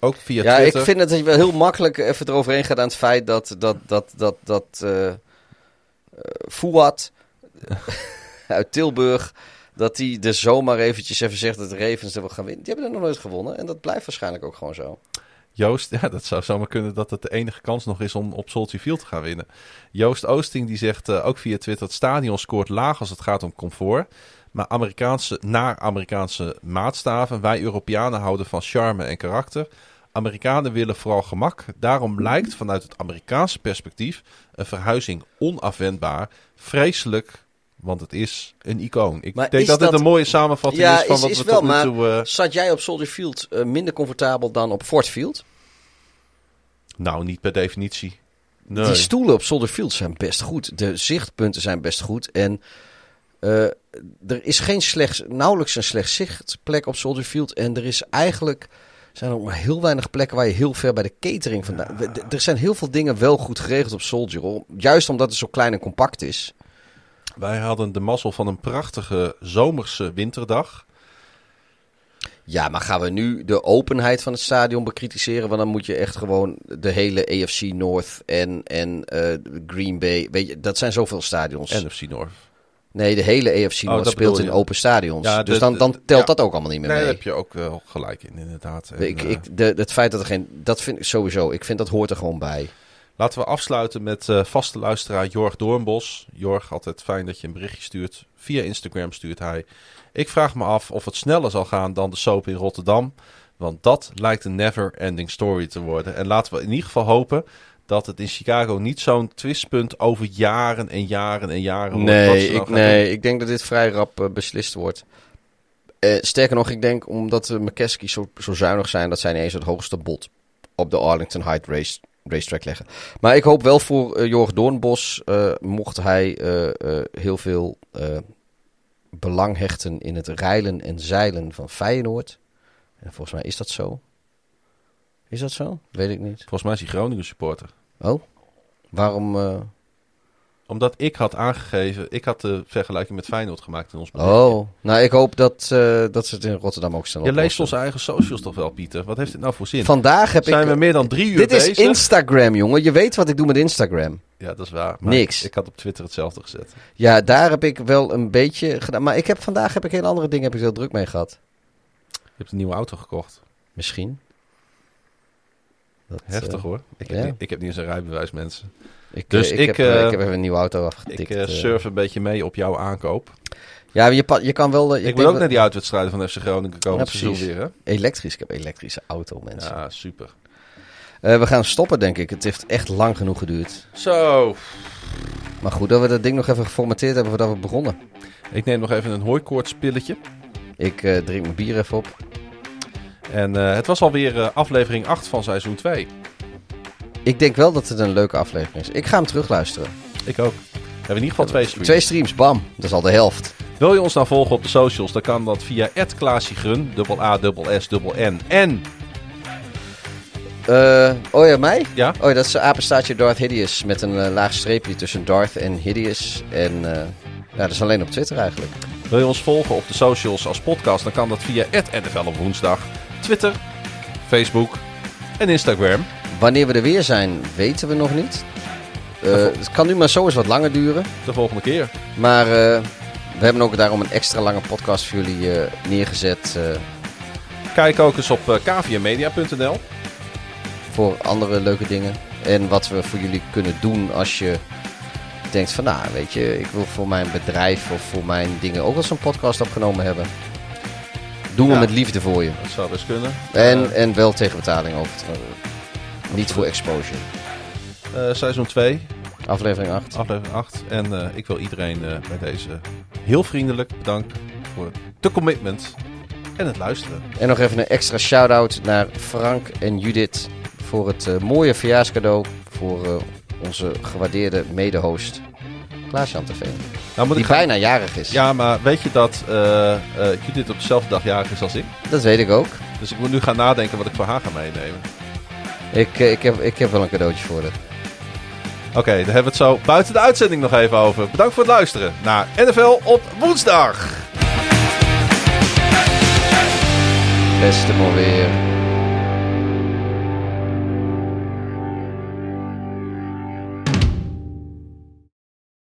ook via Ja, Twitter. ik vind het dat je wel heel makkelijk even eroverheen gaat aan het feit dat, dat, dat, dat, dat eh eh, Fouad uit Tilburg, dat hij er zomaar eventjes even zegt dat de Ravens er wel gaan winnen. Die hebben er nog nooit gewonnen en dat blijft waarschijnlijk ook gewoon zo. Joost, ja, dat zou zomaar kunnen dat het de enige kans nog is om op Soldier Field te gaan winnen. Joost Oosting die zegt eh, ook via Twitter: het stadion scoort laag als het gaat om comfort. Maar Amerikaanse, naar Amerikaanse maatstaven. Wij Europeanen houden van charme en karakter. Amerikanen willen vooral gemak. Daarom lijkt vanuit het Amerikaanse perspectief een verhuizing onafwendbaar. Vreselijk, want het is een icoon. Ik Maar denk dat dit een mooie samenvatting Ja, is van is- wat is we wel, tot nu maar- toe... eh, Zat jij op Soldier Field eh, minder comfortabel dan op Ford Field? nou, niet per definitie. Nee. Die stoelen op Soldier Field zijn best goed. De zichtpunten zijn best goed. En eh, er is geen slecht, nauwelijks een slecht zichtplek op Soldier Field. En er is eigenlijk zijn er ook maar heel weinig plekken waar je heel ver bij de catering vandaan. Er zijn heel veel dingen wel goed geregeld op Soldier. Juist omdat het zo klein en compact is. Wij hadden de mazzel van een prachtige zomerse winterdag. Ja, maar gaan we nu de openheid van het stadion bekritiseren? Want dan moet je echt gewoon de hele AFC North en, en eh, Green Bay. Weet je, dat zijn zoveel stadions. NFC North. Nee, de hele AFC Oh, North speelt in open stadions. Ja, dus dan, dan telt ja. dat ook allemaal niet meer Nee, daar mee. heb je ook wel gelijk in, inderdaad. En, ik, eh, ik, de, het feit dat er geen... Dat vind ik sowieso. Ik vind dat hoort er gewoon bij. Laten we afsluiten met eh, vaste luisteraar Jorg Doornbos. Jorg, altijd fijn dat je een berichtje stuurt. Via Instagram stuurt hij. Ik vraag me af of het sneller zal gaan dan de soap in Rotterdam. Want dat lijkt een never-ending story te worden. En laten we in ieder geval hopen dat het in Chicago niet zo'n twistpunt over jaren en jaren en jaren wordt. Nee, ik, gaan nee, ik denk dat dit vrij rap eh, beslist wordt. Eh, sterker nog, ik denk omdat de McKesky zo, zo zuinig zijn... dat zij niet eens het hoogste bod op de Arlington Heights race, racetrack leggen. Maar ik hoop wel voor eh, Jorg Doornbos... eh, mocht hij eh, heel veel belang hechten in het reilen en zeilen van Feyenoord. En volgens mij is dat zo. Is dat zo? Weet ik niet. Volgens mij is hij Groningen supporter. Oh, waarom... eh, Omdat ik had aangegeven, ik had de vergelijking met Feyenoord gemaakt in ons berichtje. Oh, nou ik hoop dat, eh, dat ze het in Rotterdam ook snel Je leest onze eigen socials toch wel, Pieter? Wat heeft dit nou voor zin? Vandaag heb Zijn ik... we meer dan drie uur Dit is? Instagram, jongen. Je weet wat ik doe met Instagram. Ja, dat is waar. Maar Niks. Ik had op Twitter hetzelfde gezet. Ja, daar heb ik wel een beetje gedaan. Maar ik heb vandaag heb ik hele andere dingen heb ik heel druk mee gehad. Je hebt een nieuwe auto gekocht. Misschien. Dat, Heftig eh, hoor. Ik, ja. heb, ik heb niet eens een rijbewijs, mensen. Ik, Dus dus ik, ik, heb, eh, eh, ik heb even een nieuwe auto Ik afgetikt. eh, eh. surf een beetje mee op jouw aankoop. Ja, je, kan wel... eh, Ik, wil ook dat- naar die uitwedstrijden van FC Groningen komen. Ja, seizoen weer, hè? Elektrisch. Ik heb een elektrische auto, mensen. Ja, super. Eh, we gaan stoppen, denk ik. Het heeft echt lang genoeg geduurd. Zo. Maar goed dat we dat ding nog even geformateerd hebben voordat we begonnen. Ik neem nog even een hooikoortspilletje. Ik eh, drink mijn bier even op. En eh, het was alweer eh, aflevering 8 van seizoen 2. Ik denk wel dat het een leuke aflevering is. Ik ga hem terugluisteren. Ik ook. We hebben in ieder geval twee streams. Twee streams, bam. Dat is al de helft. Wil je ons nou volgen op de socials, dan kan dat via @klaasiegrun, dubbel A, dubbel S, dubbel N. En, Eh, oh ja, mij? ja, Oh ja, dat is apenstaartje Darth Hideous met een eh, laag streepje tussen Darth en Hideous. En eh, ja, dat is alleen op Twitter eigenlijk. wil je ons volgen op de socials als podcast, dan kan dat via NFL op woensdag, Twitter, Facebook en Instagram. Wanneer we er weer zijn, weten we nog niet. Eh, het kan nu maar zo eens wat langer duren. De volgende keer. Maar eh, we hebben ook daarom een extra lange podcast voor jullie eh, neergezet. Kijk ook eens op kvmedia.nl. voor andere leuke dingen. En wat we voor jullie kunnen doen als je denkt van... Nou, weet je, ik wil voor mijn bedrijf of voor mijn dingen ook wel een podcast opgenomen hebben. Doen we Ja. met liefde voor je. Dat zou best kunnen. En, en wel tegen betaling ook. Eh, niet voor exposure. eh, seizoen 2, Aflevering 8. aflevering 8. En eh, ik wil iedereen eh, bij deze heel vriendelijk bedanken voor de commitment en het luisteren. En nog even een extra shout-out naar Frank en Judith voor het eh, mooie verjaarscadeau voor eh, onze gewaardeerde mede-host Klaas-Jan TV. Nou, Die bijna jarig is. Ja, maar weet je dat eh eh, Judith op dezelfde dag jarig is als ik? Dat weet ik ook. Dus ik moet nu gaan nadenken wat ik voor haar ga meenemen. Ik, eh, ik, heb, ik heb wel een cadeautje voor haar. Oké, daar hebben we het zo buiten de uitzending nog even over. Bedankt voor het luisteren naar NFL op woensdag. Beste weer.